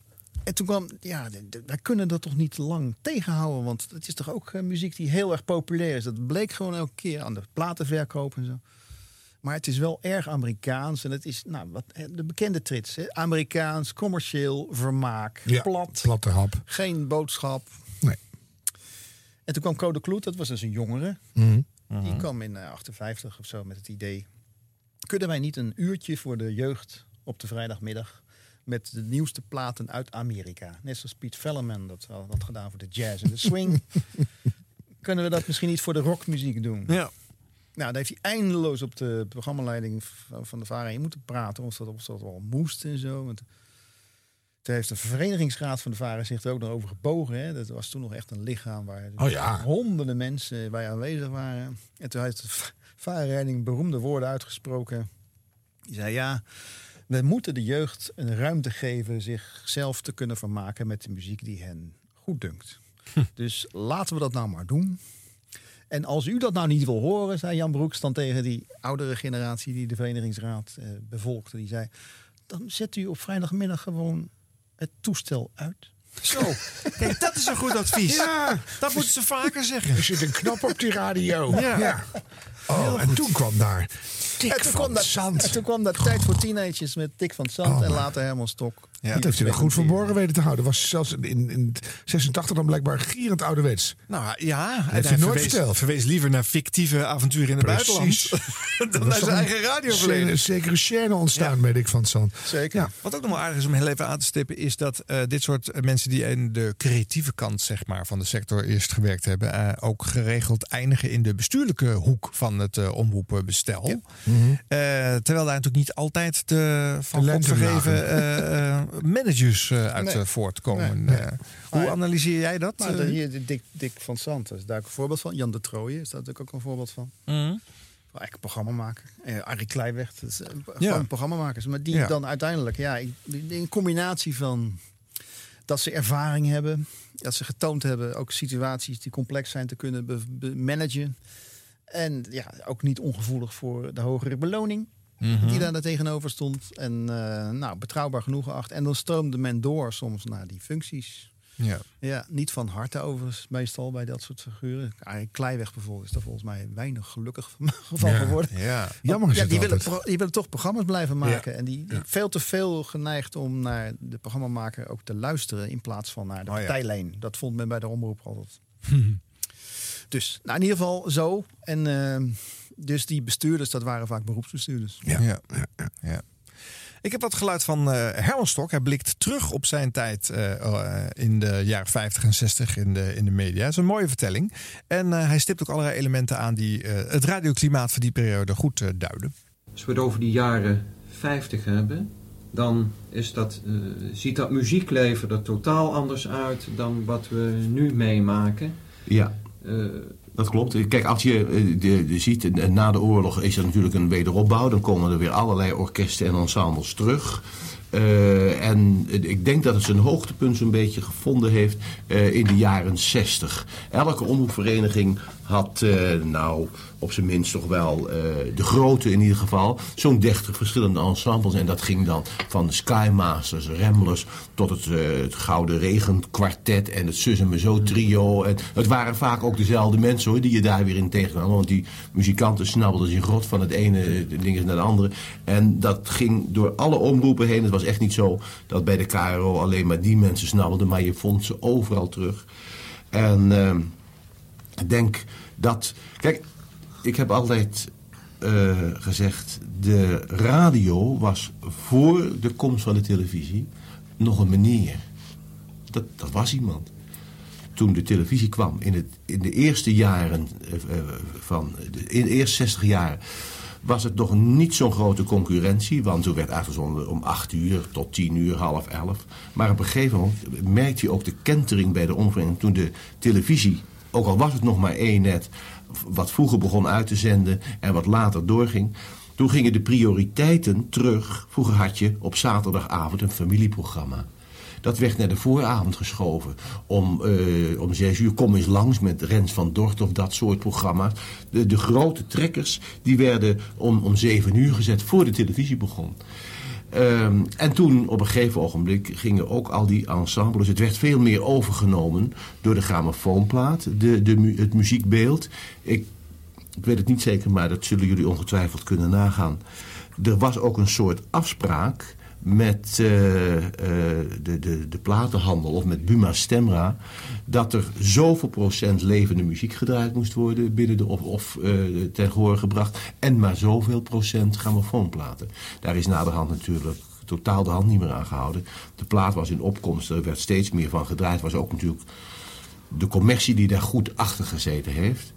en toen kwam, ja, wij kunnen dat toch niet lang tegenhouden. Want het is toch ook muziek die heel erg populair is. Dat bleek gewoon elke keer aan de platenverkoop en zo. Maar het is wel erg Amerikaans. En het is nou, wat, de bekende trits. Hè? Amerikaans, commercieel, vermaak, Ja, plat. platte hap. Geen boodschap. Nee. En toen kwam Code Kloet, dat was dus een jongere. Mhm. Die kwam in eh, 58 of zo met het idee. Kunnen wij niet een uurtje voor de jeugd op de vrijdagmiddag met de nieuwste platen uit Amerika? Net zoals Piet Velleman dat had had gedaan voor de jazz en de (laughs) swing. Kunnen we dat misschien niet voor de rockmuziek doen? Ja. Nou, daar heeft hij eindeloos op de programmaleiding van de VARA in moeten praten. Of dat, of dat wel moest en zo. Want toen heeft de verenigingsraad van de VARA zich er ook nog over gebogen. Hè. Dat was toen nog echt een lichaam waar Oh ja. honderden mensen bij aanwezig waren. En toen heeft de VARA-leiding beroemde woorden uitgesproken. Die zei, ja, we moeten de jeugd een ruimte geven zichzelf te kunnen vermaken met de muziek die hen goed dunkt. Dus laten we dat nou maar doen. En als u dat nou niet wil horen, zei Jan Broeks dan tegen die oudere generatie die de verenigingsraad eh, bevolkte. Die zei, dan zet u op vrijdagmiddag gewoon het toestel uit. Zo, (laughs) kijk, dat is een goed advies. Ja. Dat moeten ze vaker zeggen. Er zit een knop op die radio. Ja. Oh, en toen kwam daar Dick en toen van kwam dat, Zand. En toen kwam dat tijd voor teenagers met Dick van Zand Oh, en later Herman Stok. Ja, dat heeft hij nog goed verborgen weten te houden. Was zelfs in, in 86 dan blijkbaar gierend ouderwets. Nou ja, heeft en hij nooit verwees, verteld. verwees liever naar fictieve avonturen in het buitenland. (laughs) dan naar zijn een eigen radioverleden. Een zekere chaîne ontstaan bij Dick van Zand. Zeker. Ja. Wat ook nog wel aardig is om heel even aan te stippen, is dat eh, dit soort eh, mensen die in de creatieve kant zeg maar, van de sector eerst gewerkt hebben, eh, ook geregeld eindigen in de bestuurlijke hoek van het eh omroepbestel. Mhm. Terwijl daar natuurlijk niet altijd de van De God vergeven managers eh, uit Nee. eh, voortkomen. Nee, Eh, hoe Maar- analyseer jij dat? Nou, hier, de Dick, Dick van dat is daar ook een voorbeeld van. Jan de Trooijen is daar natuurlijk ook een voorbeeld van. Mhm. Eigenlijk een programmamaker. Eh, Arie Kleiweg, dat is, gewoon Ja. programmamakers. Maar die Ja. dan uiteindelijk, ja, een combinatie van dat ze ervaring hebben, dat ze getoond hebben ook situaties die complex zijn te kunnen managen. En ja, ook niet ongevoelig voor de hogere beloning. Mhm. Die daar tegenover stond. En eh, nou, betrouwbaar genoeg geacht. En dan stroomde men door soms naar die functies. Ja. Ja, niet van harte overigens meestal bij dat soort figuren. Arie Kleiweg bijvoorbeeld is daar volgens mij weinig gelukkig van (laughs) Ja. geworden. Ja. Want, Jammer is ja, die, willen, die willen toch programma's blijven maken. Ja. En die, veel te veel geneigd om naar de programmamaker ook te luisteren... in plaats van naar de Oh ja. partijlijn. Dat vond men bij de omroep altijd. (laughs) Dus nou, in ieder geval zo. En ehm, dus die bestuurders, dat waren vaak beroepsbestuurders. Ja. Ja. Ja. Ik heb wat geluid van eh Herman Stok. Hij blikt terug op zijn tijd eh, eh, in de jaren 50 en 60 in de, in de media. Het is een mooie vertelling. En eh, hij stipt ook allerlei elementen aan die eh, het radioklimaat van die periode goed eh, duiden. Als we het over die jaren 50 hebben, dan is dat, ziet dat muziekleven er totaal anders uit dan wat we nu meemaken. Ja. Dat klopt. Kijk, als je, eh, de, de ziet, eh, na de oorlog is er natuurlijk een wederopbouw. Dan komen er weer allerlei orkesten en ensembles terug. Eh, en ik denk dat het zijn hoogtepunt zo'n beetje gevonden heeft eh, in de jaren 60. Elke omroepvereniging had, eh, nou, op zijn minst toch wel, de grote in ieder geval, zo'n 30 verschillende ensembles. En dat ging dan van de Skymasters, Ramblers, tot het, het Gouden Regenkwartet en het Zus en Me Zo trio. En het waren vaak ook dezelfde mensen hoor, die je daar weer in tegenkwam. Want die muzikanten snabbelden zich rot van het ene ding naar het andere. En dat ging door alle omroepen heen. Was echt niet zo dat bij de KRO alleen maar die mensen snabbelden, maar je vond ze overal terug. En eh, ik denk dat. Kijk, ik heb altijd eh, gezegd: de radio was voor de komst van de televisie nog een meneer. Dat, dat was iemand. Toen de televisie kwam, in, het, in de eerste jaren eh, eh, van. In de eerste 60 jaar. Was het nog niet zo'n grote concurrentie, want toen werd uitgezonden om 8 uur tot 10 uur, half 11. Maar op een gegeven moment merkte je ook de kentering bij de omvang. Toen de televisie ook al was het nog maar één net, wat vroeger begon uit te zenden en wat later doorging. Toen gingen de prioriteiten terug. Vroeger had je op zaterdagavond een familieprogramma. Dat werd naar de vooravond geschoven. Om, eh, om zes uur kom eens langs met Rens van Dort of dat soort programma's. De, de grote trekkers die werden om, om zeven uur gezet voor de televisie begon. Ehm, en toen op een gegeven ogenblik gingen ook al die ensembles. Het werd veel meer overgenomen door de grammofoonplaat, de, de, het muziekbeeld. Ik weet het niet zeker, maar dat zullen jullie ongetwijfeld kunnen nagaan. Er was ook een soort afspraak met eh, eh, de, de, de platenhandel of met Buma Stemra... dat er zoveel procent levende muziek gedraaid moest worden binnen de, of, of eh, ten gehoor gebracht... en maar zoveel procent grammofoonplaten. Daar is naderhand natuurlijk totaal de hand niet meer aan gehouden. De plaat was in opkomst, er werd steeds meer van gedraaid. was ook natuurlijk de commercie die daar goed achter gezeten heeft.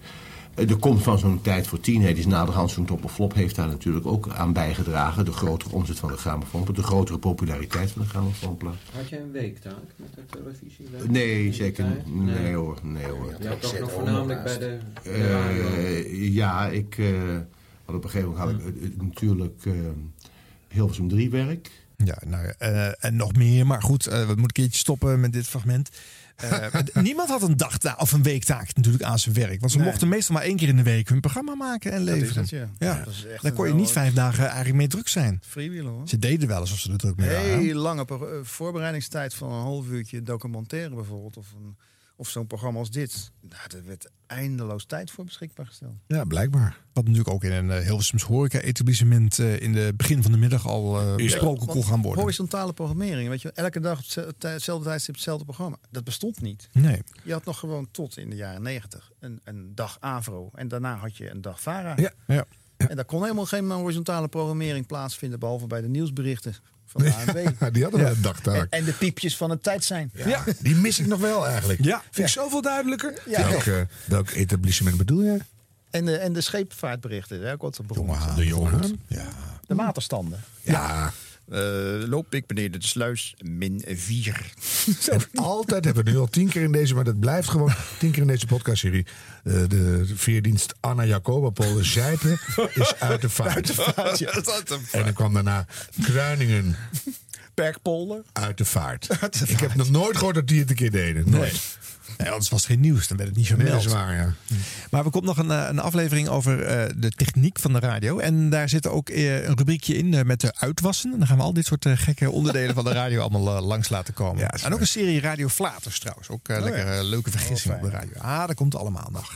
Eh, De komst van zo'n tijd voor teenagers, is naderhand zo'n top of flop, heeft daar natuurlijk ook aan bijgedragen. De grotere omzet van de grammofoonplaat, de grotere populariteit van de grammofoonplaat. Had jij een weektaak met de televisie? Nee, zeker niet. Nee hoor, nee hoor. Ja, toch nog voornamelijk bij de, de Eh, radio. ja, ik eh, had op een gegeven moment had ik eh, eh, natuurlijk eh Hilversum 3 werk. Ja, nou, ja, eh, en nog meer. Maar goed, eh, we moeten een keertje stoppen met dit fragment. Eh, niemand had een dagtaak of een weektaak natuurlijk aan zijn werk. Want ze Nee. mochten meestal maar één keer in de week hun programma maken en leveren. ja. ja. Dat is echt Daar kon je niet vijf dagen eigenlijk mee druk zijn. Freewheelen hoor. Ze deden wel alsof ze er druk mee waren. Heel lange eh, voorbereidingstijd van een half uurtje documentaire bijvoorbeeld. Of, een- of zo'n programma als dit. Nou, er werd eindeloos tijd voor beschikbaar gesteld. Ja, blijkbaar. Wat natuurlijk ook in een uh, Hilversums horeca-etablissement eh, in de begin van de middag al eh, besproken kon gaan worden. Horizontale programmering, weet je, wel, elke dag op hetzelfde tijdstip hetzelfde programma. Dat bestond niet. Nee. Je had nog gewoon tot in de jaren negentig een, een dag Avro. En daarna had je een dag Vara. Ja, ja. En daar kon helemaal geen horizontale programmering plaatsvinden, behalve bij de nieuwsberichten van de ANW. (laughs) die hadden wel een dagtaak. En, en de piepjes van het tijd zijn. Ja, die mis ik nog wel eigenlijk. Ja. Vind ik zoveel duidelijker. Ja. welk, eh, welk etablissement bedoel je? En de, en de scheepvaartberichten, daar komt het begonnen. De jongen. Ja. De waterstanden. Ja. Eh, loop ik beneden de sluis, min 4. (laughs) En altijd hebben we nu al tien keer in deze, maar dat blijft gewoon tien keer in deze podcastserie. Eh, de veerdienst Anna Jacoba Paul Zijpen is uit de vaart. Uit de vaart, ja. (laughs) En dan kwam daarna Kruiningen Perkpolder. uit de vaart. Ik heb nog nooit gehoord dat die het een keer deden. Nooit. Nee, anders was het geen nieuws. Dan werd het niet Nee, gemeld. dat is waar, ja. Maar er komt nog een, eh, een aflevering over eh, de techniek van de radio. En daar zit ook eh, een rubriekje in eh, met de uitwassen. En dan gaan we al dit soort gekke onderdelen van de radio allemaal langs laten komen. en ook een serie Radio Flaters trouwens. Ook eh, lekker leuke vergissingen op de radio. Ah, dat komt allemaal nog.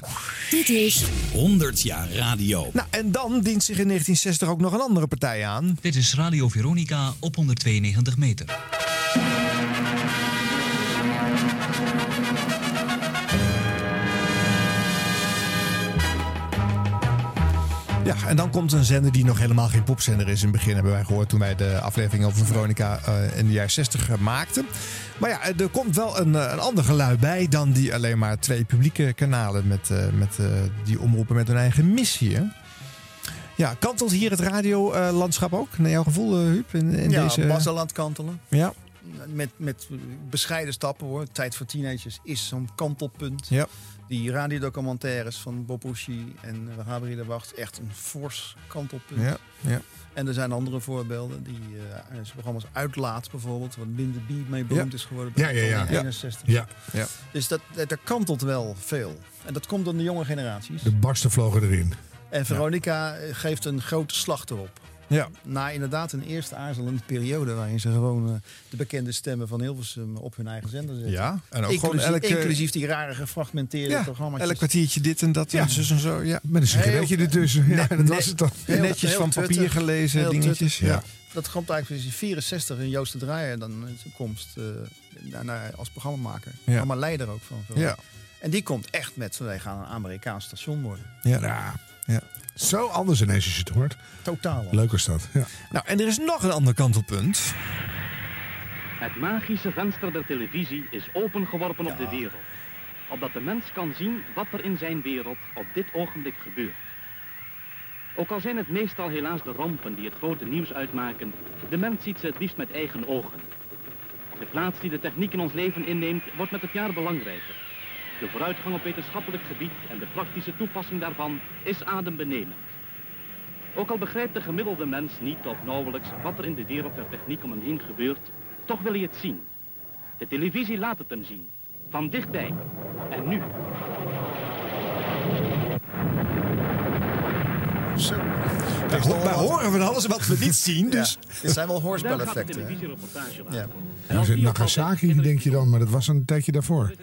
Dit is 100 jaar radio. Nou, en dan dient zich in 1960 ook nog een andere partij aan. Dit is Radio Veronica op 192 meter. Ja, en dan komt een zender die nog helemaal geen popzender is. In het begin hebben wij gehoord toen wij de aflevering over Veronica eh, in de jaren 60 eh, maakten. Maar ja, er komt wel een, eh, een ander geluid bij dan die alleen maar twee publieke kanalen met, eh, met, eh, die omroepen met hun eigen missie. Hè? Ja, kantelt hier het radiolandschap ook, naar jouw gevoel, eh, Huub? In, in ja, deze... Basseland kantelen. Ja. Met, met bescheiden stappen hoor. Tijd voor teenagers is zo'n kantelpunt. Ja. Die radiodocumentaires van Bob en uh, Gabriele de Wacht. Echt een fors kantelpunt. Ja, ja. En er zijn andere voorbeelden. Die uh, programma's Uitlaat bijvoorbeeld. Wat Binder Bee mee beroemd Ja. is geworden. Ja, ja, ja. 61. Ja. Ja. Dus dat, dat, er kantelt wel veel. En dat komt door de jonge generaties. De barsten vlogen erin. En Veronica eh, geeft een grote slag erop. Ja. Na inderdaad een eerste aarzelende periode waarin ze gewoon eh, de bekende stemmen van Hilversum op hun eigen zender zetten. Ja, en ook gewoon inclusief, elke- inclusief die rare gefragmenteerde Ja, programma's. elk kwartiertje dit en dat Ja. en zus en zo. Ja. Met een sigaretje ertussen. Ja, dat was het dan. Heel- Netjes heel van papier gelezen, dingetjes. Ja. Dat komt eigenlijk in 64 in Joost de Draaier dan in zijn komst eh, daarna als programmamaker. Ja. Maar leider ook van. veel. Ja. En die komt echt met, wij gaan een Amerikaans station worden. Ja. Ja. Zo anders ineens als je het hoort. Totaal. Leuk was dat. Ja. Nou, en er is nog een ander kantelpunt. Het magische venster der televisie is opengeworpen op de wereld. Opdat de mens kan zien wat er in zijn wereld op dit ogenblik gebeurt. Ook al zijn het meestal helaas de rampen die het grote nieuws uitmaken, de mens ziet ze het liefst met eigen ogen. De plaats die de techniek in ons leven inneemt, wordt met het jaar belangrijker. De vooruitgang op wetenschappelijk gebied en de praktische toepassing daarvan is adembenemend. Ook al begrijpt de gemiddelde mens niet of nauwelijks wat er in de wereld der techniek om hem heen gebeurt, toch wil hij het zien. De televisie laat het hem zien. Van dichtbij. En nu. Zo. Wij, ho- wij horen van alles wat we niet zien. Dus. Ja, dit zijn wel hoorspeleffecten. Ja. Nou, zit Nagasaki, denk je dan, maar dat was een tijdje daarvoor.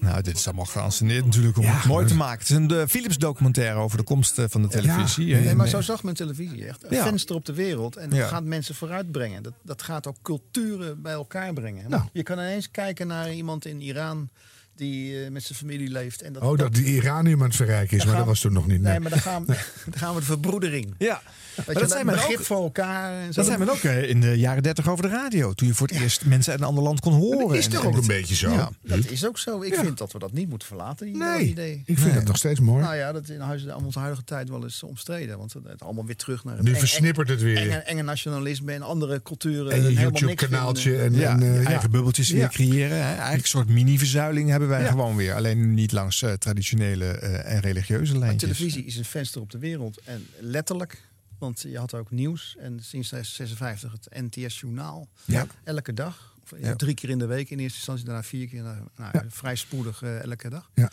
Nou, dit is allemaal geanceneerd natuurlijk om het mooi te maken. Het is een de Philips documentaire over de komst eh, van de televisie. Nee, maar zo zag men televisie echt. Een Ja. venster op de wereld. En dat Ja. gaat mensen vooruitbrengen. Dat, dat gaat ook culturen bij elkaar brengen. Nou. Je kan ineens kijken naar iemand in Iran die eh, met zijn familie leeft. En dat, Oh, dat die iranium aan het verrijken is, maar dat was toen nog niet. Nee, maar dan gaan, we, (laughs) dan gaan we de verbroedering. Ja. Je, dat zijn begrip ook- voor elkaar. En zo. Dat zijn we ook eh, in de jaren dertig over de radio. Toen je voor het eerst mensen uit een ander land kon horen. Dat is En- toch en ook een beetje zo? Ja. Dat is ook zo. Ik Ja. vind dat we dat niet moeten verlaten, die Nee, idee. ik vind het nog steeds mooi. Nou ja, dat is in huis- onze huidige tijd wel eens omstreden. Want het allemaal weer terug naar Nu eng- versnippert het weer. Enge, enge nationalisme en andere culturen. En je YouTube-kanaaltje en, eh, eigen bubbeltjes weer creëren. Een soort mini-verzuiling hebben wij Ja. gewoon weer. Alleen niet langs eh, traditionele eh, en religieuze Maar lijntjes. televisie is een venster op de wereld. En letterlijk, want je had ook nieuws. En sinds 56 het NTS-journaal. Ja. Elke dag. Of, ja. Drie keer in de week in eerste instantie. Daarna vier keer. Nou, Vrij spoedig eh, elke dag. Ja.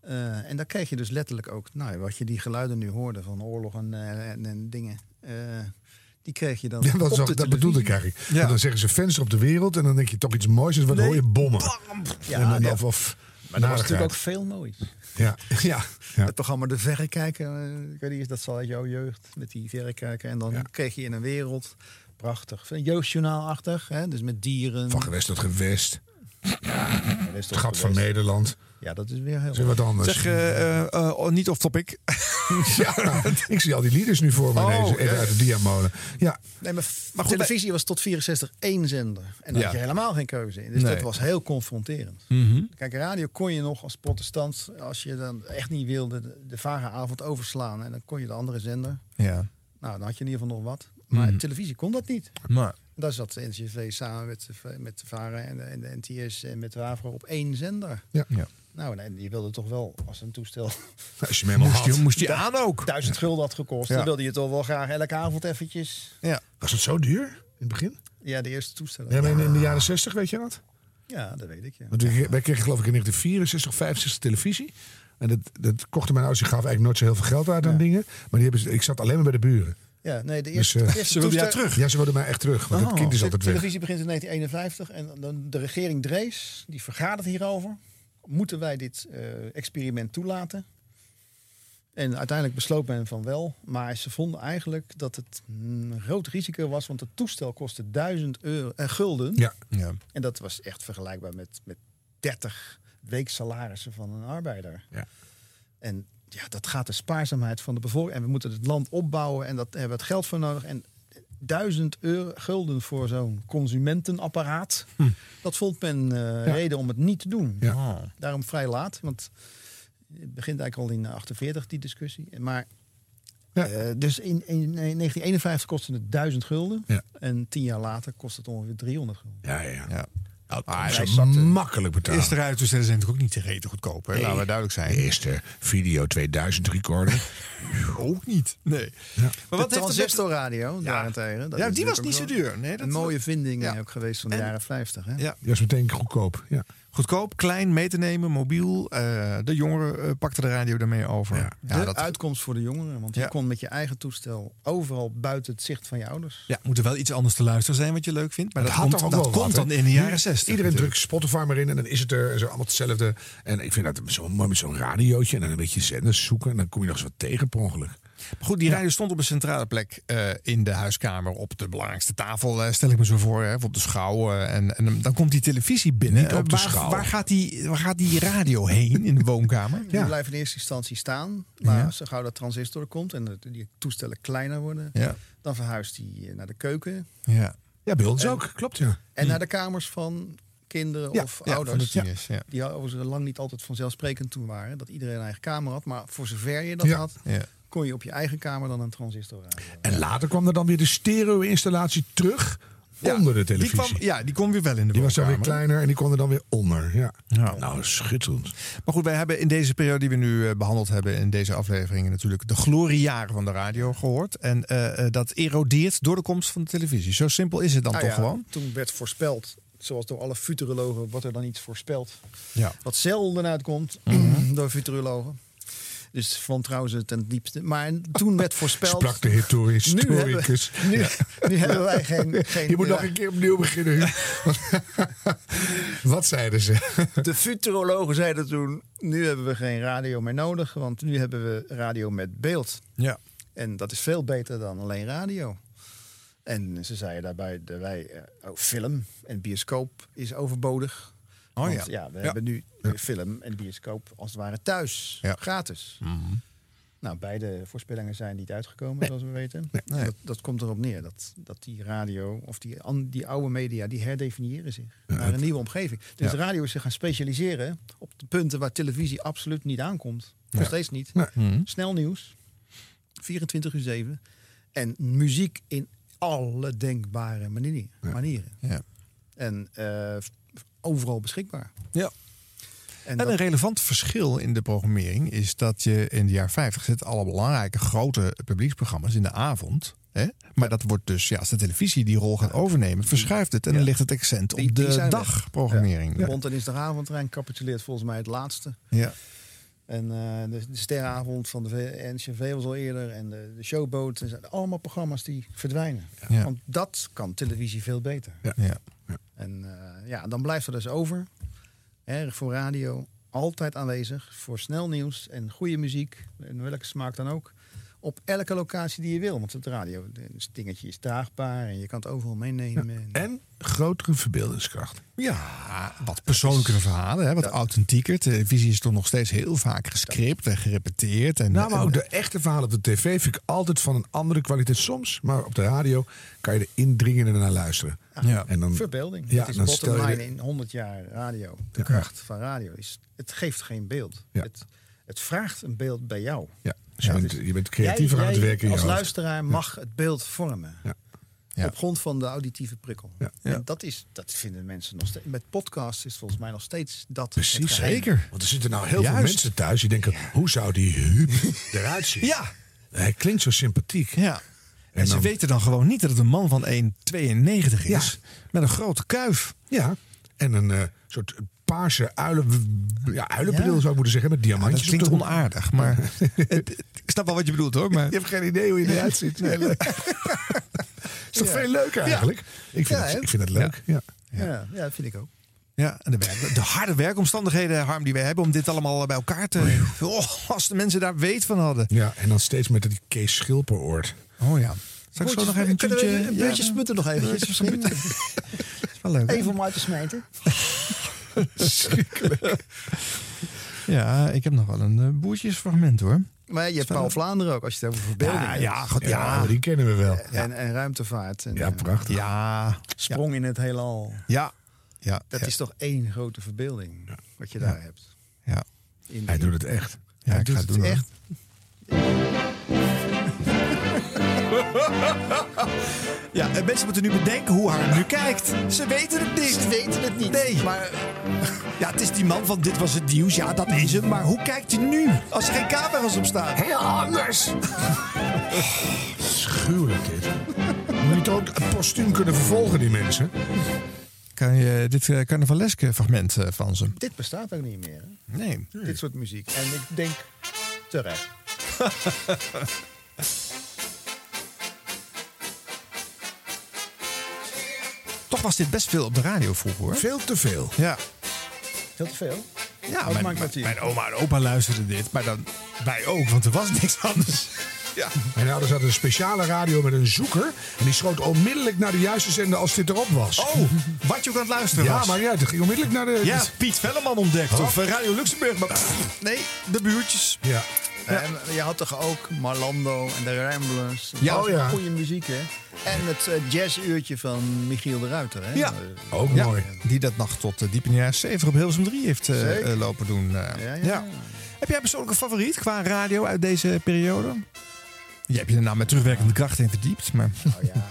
Eh, en dan kreeg je dus letterlijk ook, nou, wat je die geluiden nu hoorde van oorlog en, eh, en, en dingen. eh, die kreeg je dan. Ja, dat, op de dat bedoelde ik eigenlijk. Want Dan zeggen ze venster op de wereld en dan denk je toch iets moois. En wat Nee, hoor je bommen. Ja, en dan, ja. Of, of Maar dat was natuurlijk ook veel moois. Ja, (laughs) ja, (laughs) ja. Het programma De Verrekijker, eh, ik weet niet, dat zal uit jouw jeugd, met die verrekijker. En dan kreeg je in een wereld, prachtig, een jeugdjournaalachtig, hè, dus met dieren. Van gewest tot gewest. Het Het gat van Nederland. Ja, dat is weer heel is wat anders. Zeg, eh, eh, eh, oh, niet off topic. (laughs) ja, ik zie al die lieders nu voor me Oh, ineens, even ja. uit de diamolen. Ja, Nee, maar, Maar goed, televisie was tot 64 één zender. En dan Ja. had je helemaal geen keuze in. Dus Nee. dat was heel confronterend. Mhm. Kijk, radio kon je nog als protestant, als je dan echt niet wilde, de, de vage avond overslaan. En dan kon je de andere zender. Ja. Nou, dan had je in ieder geval nog wat. Maar Mhm. televisie kon dat niet. Maar, Daar zat de NCV samen met de, met de VARA en de, en de NTS en met de WAVRO op één zender. Ja. Ja. Nou, en die wilde toch wel, als een toestel als je hem moest, (laughs) je, had. moest je aan ook. duizend gulden had gekost, Ja. dan wilde je toch wel graag elke avond eventjes. Ja. Was het zo duur in het begin? Ja, de eerste toestellen. Ja, maar in, in de jaren 60, weet je dat? Ja, dat weet ik. Ja. Want wij wij kregen geloof ik in 1964 of 65 televisie. En dat, dat kochten mijn ouders. Die gaven eigenlijk nooit zo heel veel geld uit aan dingen. Maar die hebben, ze- ik zat alleen maar bij de buren. Ja, nee, de Dus, eerste, de eerste Ze wilden jou terug. Ja, ze wilden mij echt terug. Want het Oh, kind is de altijd weg. televisie begint in 1951 en dan de regering Drees, die vergadert hierover. Moeten wij dit eh, experiment toelaten? En uiteindelijk besloot men van wel, maar ze vonden eigenlijk dat het een groot risico was, want het toestel kostte 1000 euro, eh, gulden. Ja. Ja. En dat was echt vergelijkbaar met, met 30 weeksalarissen van een arbeider. Ja. En ja, dat gaat de spaarzaamheid van de bevolking. En we moeten het land opbouwen en dat hebben we het geld voor nodig. En duizend euro gulden voor zo'n consumentenapparaat. Dat vond men eh, Ja. reden om het niet te doen. Ja. Daarom vrij laat, want het begint eigenlijk al in 48 die discussie. Maar Eh, dus in, in, in 1951 kostte het 1000 gulden. Ja. En tien jaar later kost het ongeveer 300 gulden. Ja, ja. ja. Nou, Ah, hij is zat, eh, makkelijk betalen. Eerste radiotoestellen zijn natuurlijk ook niet te rete goedkoop. Hè? Laten we duidelijk zijn. De eerste video 2000 recorder. (laughs) ook niet. Nee. Maar wat de heeft het transistorradio daarentegen. dat Ja, die was niet zo duur. Nee, dat een mooie vinding Ja. ook geweest van de En- jaren 50. Hè? Ja. Die was meteen goedkoop. Ja. Goedkoop, klein, mee te nemen, mobiel. Eh, de jongeren eh, pakten de radio daarmee over. Ja, de dat uitkomst voor de jongeren. Want Ja. je kon met je eigen toestel overal buiten het zicht van je ouders. ja, moet er wel iets anders te luisteren zijn wat je leuk vindt. Maar dat, komt, dat wel komt dan in de jaren 60. Iedereen drukt Spotify maar in en dan is het er. En zo allemaal hetzelfde. En ik vind dat zo mooi met zo'n radiootje. En dan een beetje zenders zoeken. En dan kom je nog eens wat tegen per ongeluk. Maar goed, die radio stond op een centrale plek eh, in de huiskamer. Op de belangrijkste tafel, eh, stel ik me zo voor. Hè, op de schouw. eh, en, en dan komt die televisie binnen. Niet op de waar, schouw. Waar gaat, die, waar gaat die radio heen in de woonkamer? (laughs) Die blijven in eerste instantie staan. Maar zo gauw dat transistor komt en dat die toestellen kleiner worden, Ja. dan verhuist die naar de keuken. Ja. Ja, bij ons En- ook. Klopt, ja. En naar de kamers van kinderen Ja, of ja, ouders. ja. Die overigens lang niet altijd vanzelfsprekend toen waren. Dat iedereen een eigen kamer had. Maar voor zover je dat Ja. had, Ja. Kon je op je eigen kamer dan een transistor radio. En later kwam er dan weer de stereo-installatie terug onder de Die televisie. kwam, ja, die kwam weer wel in de Die was dan weer kleiner en die kon er dan weer onder. Ja. Ja. Nou, schitterend. Maar goed, wij hebben in deze periode die we nu eh, behandeld hebben in deze afleveringen natuurlijk de gloriejaren van de radio gehoord. En eh, eh, dat erodeert door de komst van de televisie. Zo simpel is het dan Nou toch ja, gewoon? Toen werd voorspeld, zoals door alle futurologen, wordt er dan iets voorspeld. Ja. Wat zelden uitkomt Mhm. door futurologen. Dus van trouwens het ten diepste. Maar toen werd voorspeld. Sprak de historisch- Nu hebben, historicus. nu, Ja. nu hebben wij geen. (laughs) geen Je moet nog een keer opnieuw beginnen. (laughs) Wat zeiden ze? (laughs) De futurologen zeiden toen: nu hebben we geen radio meer nodig, want nu hebben we radio met beeld. Ja. En dat is veel beter dan alleen radio. En ze zeiden daarbij, daarbij eh, oh, film en bioscoop is overbodig. Oh Want, ja. we Ja. hebben nu de film en bioscoop als het ware thuis, Ja. gratis. Mhm. Nou, beide voorspellingen zijn niet uitgekomen, zoals we weten. Nee. Dat, dat komt erop neer dat, dat die radio of die, an- die oude media, die herdefiniëren zich naar een nieuwe omgeving. Dus Ja. de radio is zich gaan specialiseren op de punten waar televisie absoluut niet aankomt. Nog Ja. steeds niet. Nee. Mhm. Snel nieuws, 24 uur 7. En muziek in alle denkbare manieren. manieren. Ja. En eh, overal beschikbaar. Ja. En En een relevant verschil in de programmering is dat je in de jaren 50 zit alle belangrijke grote publieksprogramma's in de avond. Hè? Maar dat wordt dus, ja, als de televisie die rol gaat overnemen, verschuift het en dan ligt het accent op die- die de dagprogrammering. Ja. Rond de dinsdagavondtrein capituleert volgens mij het laatste. Ja. En eh, de, de sterrenavond van de NCV was al eerder. En de, de showboot. Er zijn allemaal programma's die verdwijnen. Ja. Want dat kan televisie veel beter. Ja. En eh, ja, dan blijft er dus over. Erg voor radio. Altijd aanwezig. Voor snel nieuws en goede muziek. In welke smaak dan ook. Op elke locatie die je wil. Want het radio, het dingetje is draagbaar. En je kan het overal meenemen. En- En grotere verbeeldingskracht. Ja, wat persoonlijkere verhalen, hè, wat authentieker. Televisie is toch nog steeds heel vaak gescript en gerepeteerd. En, Nou, maar en- ook de echte verhalen op de tv vind ik altijd van een andere kwaliteit. Soms, maar op de radio kan je er indringender naar luisteren. Ja. En dan, Verbeelding. Ja, dat is dan bottom line de- in 100 jaar radio. De Ja. kracht van radio is, het geeft geen beeld. Ja. Het, het vraagt een beeld bij jou. Ja, dus je, bent, dus je bent creatiever Jij- aan het werken Als luisteraar mag het beeld vormen. Ja. Ja. Op grond van de auditieve prikkel. Ja. En dat, is, dat vinden mensen nog steeds. Met podcasts is volgens mij nog steeds dat. Precies, zeker. Want er zitten nou heel veel mensen thuis die denken... hoe zou die Huub (laughs) eruit zien? Ja. Hij klinkt zo sympathiek. Ja. En, En ze dan- weten dan gewoon niet dat het een man van 1,92 is. Ja. Met een grote kuif. Ja, en een eh, soort paarse uilen, ja, uilenbril Ja. zou ik moeten zeggen, met Ja, dat diamantjes. klinkt onaardig, maar (laughs) het- ik snap wel wat je bedoelt hoor. Maar Je hebt geen idee hoe je eruit ziet. (laughs) Nee. is toch Ja. veel leuker eigenlijk? Ik, vind Ja, het, ik vind het leuk. Ja. Ja. Ja, dat vind ik ook. Ja, en de, werk- de harde werkomstandigheden, Harm, die wij hebben om dit allemaal bij elkaar te. Oh, als de mensen daar weet van hadden. Ja, en dan steeds met die Kees Schilperoord. Oh ja. Zal ik zo nog even een we beetje sputten nog eventjes misschien. (laughs) Dat is wel leuk. hè? Even om uit te smijten. Ja, ik heb nog wel een eh, boertjesfragment hoor. Maar je hebt Paul Vlaanderen ook, als je het over verbeelding Ja, hebt. ja, Ja, ja. die kennen we wel. En, en ruimtevaart. En, Ja, eh, prachtig. Ja, sprong in het heelal. ja, ja. Dat ja. is toch één grote verbeelding wat je daar hebt. Ja. Hij doet het echt. Ja, Hij ik doet ga het doen, hoor. echt. (laughs) Ja, en mensen moeten nu bedenken hoe haar nu kijkt. Ze weten het niet. Ze weten het niet. Nee. Maar (laughs) Ja, het is die man van dit was het nieuws. Ja, dat is hem. Maar hoe kijkt hij nu? Als er geen camera's op staan. Heel anders. Schuwelijk dit. Moet ook postuum kunnen vervolgen, die mensen? Kan je dit uh, carnavaleske fragment eh, van ze? dit bestaat ook niet meer. Hè? Nee. Dit soort muziek. En ik denk terecht. (laughs) was dit best veel op de radio vroeger hoor. Veel te veel. Ja. Veel te veel. Ja, mijn, mijn oma en opa luisterden dit, maar dan wij ook, want er was niks anders. Ja. Mijn ouders hadden een speciale radio met een zoeker. En die schoot onmiddellijk naar de juiste zender als dit erop was. Oh, wat je ook aan het luisteren ja, was. maar ja, het ging onmiddellijk naar de... Ja, Piet Velleman ontdekt. Oh. Of eh, Radio Luxemburg. Maar nee, de buurtjes. Ja. En je had toch ook Marlando en de Ramblers. Ja, Dat oh ja. Goede muziek, hè? En het eh, jazzuurtje van Michiel de Ruiter, hè? Ja. Eh, Ook Ja, mooi. die dat nog tot eh, diep in de jaren 70 op Hilversum 3 heeft lopen doen. Ja, ja. Heb jij persoonlijk een favoriet qua radio uit deze periode? Je hebt je er nou met terugwerkende kracht in verdiept. Maar... Nou ja. (laughs)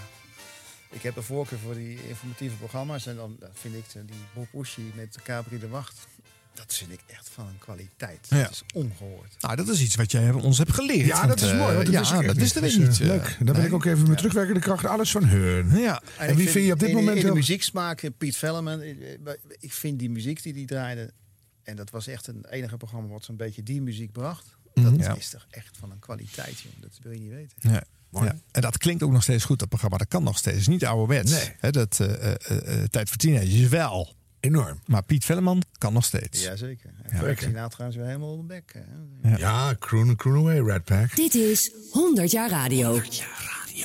Ik heb een voorkeur voor die informatieve programma's. En dan vind ik eh, die Bob met Capri de Wacht. Dat vind ik echt van een kwaliteit. Ja. Dat is ongehoord. Nou, dat is iets wat jij ons hebt geleerd. Ja, dat is eh, mooi. Want dat ja, dat we Dus, niet. eh, eh. leuk. Daar ben ik ook even met terugwerkende kracht alles van hun. Ja. En, wie vind je op dit in, moment In de heel- muzieksmaak, eh, Piet Velleman. eh, eh, Ik vind die muziek die die draaide... En dat was echt een enige programma wat zo'n beetje die muziek bracht. Dat Mhm. Ja. is toch echt van een kwaliteit, joh. Dat wil je niet weten. Ja. Ja. En dat klinkt ook nog steeds goed, dat programma. Dat kan nog steeds. Niet ouderwets. Nee. Hè, dat eh, eh, eh, Tijd voor Teenagers is wel. Enorm. Maar Piet Velleman kan nog steeds. Jazeker. Ja, En oké. Sinatra is weer helemaal op de bek. hè. Ja. Ja, Croon, croon Away, Red Pack. Dit is 100 jaar radio.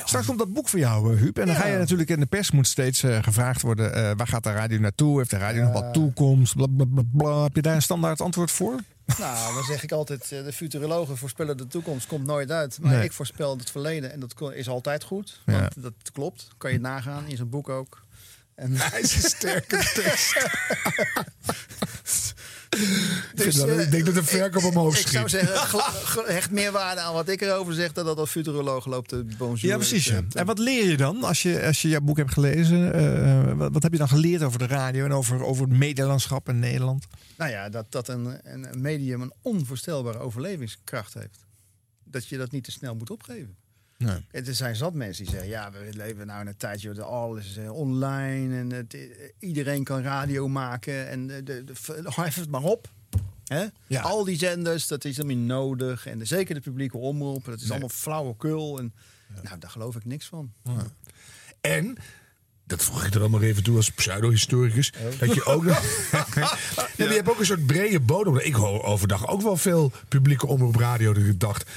Straks komt dat boek voor jou, Huub. En dan ga je natuurlijk in de pers moet steeds gevraagd worden... eh, waar gaat de radio naartoe? Heeft de radio nog wat toekomst? Bla, bla, bla, bla. Heb je daar een standaard antwoord voor? Nou, dan zeg ik altijd, eh, de futurologen voorspellen de toekomst, komt nooit uit. Maar Nee. ik voorspel het verleden en dat is altijd goed. Ja. Want dat klopt, kan je nagaan in zijn boek ook. En hij is een sterke tekst. (laughs) Ik vind dat- ik denk dat de verkoop omhoog Dus, Ik zou schiet. zeggen, hecht meer waarde aan wat ik erover zeg... dan dat als futuroloog loopt de bonjour. Ja, precies. Dus, ja. eh, En wat leer je dan als je, als je jouw boek hebt gelezen? Eh, wat, wat heb je dan geleerd over de radio en over, over het medielandschap in Nederland? Nou ja, dat, dat een een medium een onvoorstelbare overlevingskracht heeft. Dat je dat niet te snel moet opgeven. Nee. Er zijn zat mensen die zeggen, ja, we leven nou in een tijdje dat alles eh, online en het, eh, iedereen kan radio maken en de, de, de, hef (laughs) het maar op. Hè? Ja. Al die zenders, dat is helemaal niet nodig. En de, zeker de publieke omroep, dat is Nee. allemaal flauwekul. En, Nou, daar geloof ik niks van. En, dat vroeg ik er allemaal even toe als pseudo-historicus, dat je ook (laughs) nog... ja, je hebt ook een soort brede bodem. Ik hoor overdag ook wel veel publieke omroep radio dat ik dacht...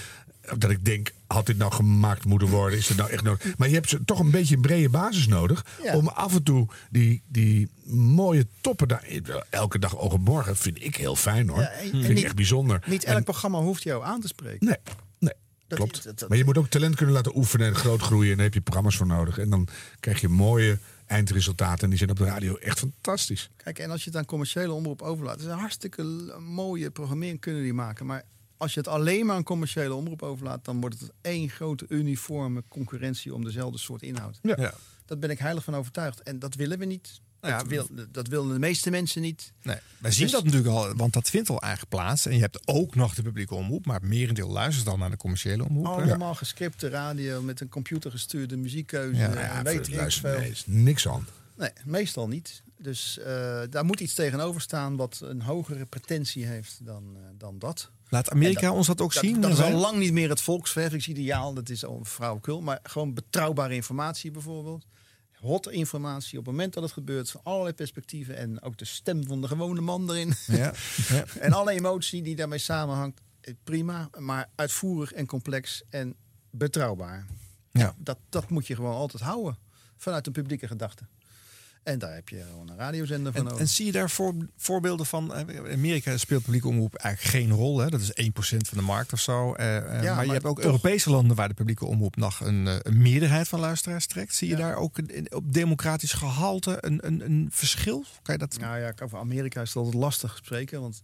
Dat ik denk, had dit nou gemaakt moeten worden? Is het nou echt nodig? Maar je hebt ze toch een beetje een brede basis nodig. Ja. Om af en toe die, die mooie toppen daar. Elke dag oog en morgen vind ik heel fijn hoor. Ja, en- vind en ik niet- echt bijzonder. Niet En- elk programma hoeft jou aan te spreken. Nee, nee. Dat- Klopt. dat- dat- maar je moet ook talent kunnen laten oefenen en groot groeien. En daar heb je programma's voor nodig. En dan krijg je mooie eindresultaten. En die zijn op de radio echt fantastisch. Kijk, en als je het aan commerciële omroep overlaat, is een hartstikke mooie programmering kunnen die maken. Maar als je het alleen maar aan commerciële omroep overlaat, dan wordt het één grote uniforme concurrentie om dezelfde soort inhoud. Ja. Ja. Dat ben ik heilig van overtuigd. En dat willen we niet. Nou ja, dat, wil, dat willen de meeste mensen niet. Nee, wij zien Dus- dat natuurlijk al, want dat vindt al eigenlijk plaats. En je hebt ook nog de publieke omroep, maar het merendeel luistert dan naar de commerciële omroep. Allemaal gescripte radio met een computergestuurde muziekkeuze. Ja, en Ja, weet ik veel. nee, is niks aan. Nee, meestal niet. Dus eh, daar moet iets tegenover staan wat een hogere pretentie heeft dan, eh, dan dat. Laat Amerika dat- ons dat ook dat, zien? Dat is al lang niet meer het volksvervingsideaal. Dat is al een flauwekul. Maar gewoon betrouwbare informatie bijvoorbeeld. Hot informatie op het moment dat het gebeurt. Van allerlei perspectieven. En ook de stem van de gewone man erin. Ja, ja. (laughs) en alle emotie die daarmee samenhangt. eh, Prima. Maar uitvoerig en complex en betrouwbaar. Ja. Dat, dat moet je gewoon altijd houden. Vanuit een publieke gedachte. En daar heb je gewoon een radiozender voor En, en zie je daar voor, voorbeelden van? eh, Amerika speelt publieke omroep eigenlijk geen rol. Hè? Dat is 1% van de markt of zo. Eh, eh, maar, je hebt ook toch. Europese landen waar de publieke omroep nog een, een meerderheid van luisteraars trekt. Zie je Ja. daar ook een- op democratisch gehalte een, een, een verschil? Kan je dat? Nou ja, over Amerika is het altijd lastig spreken. Want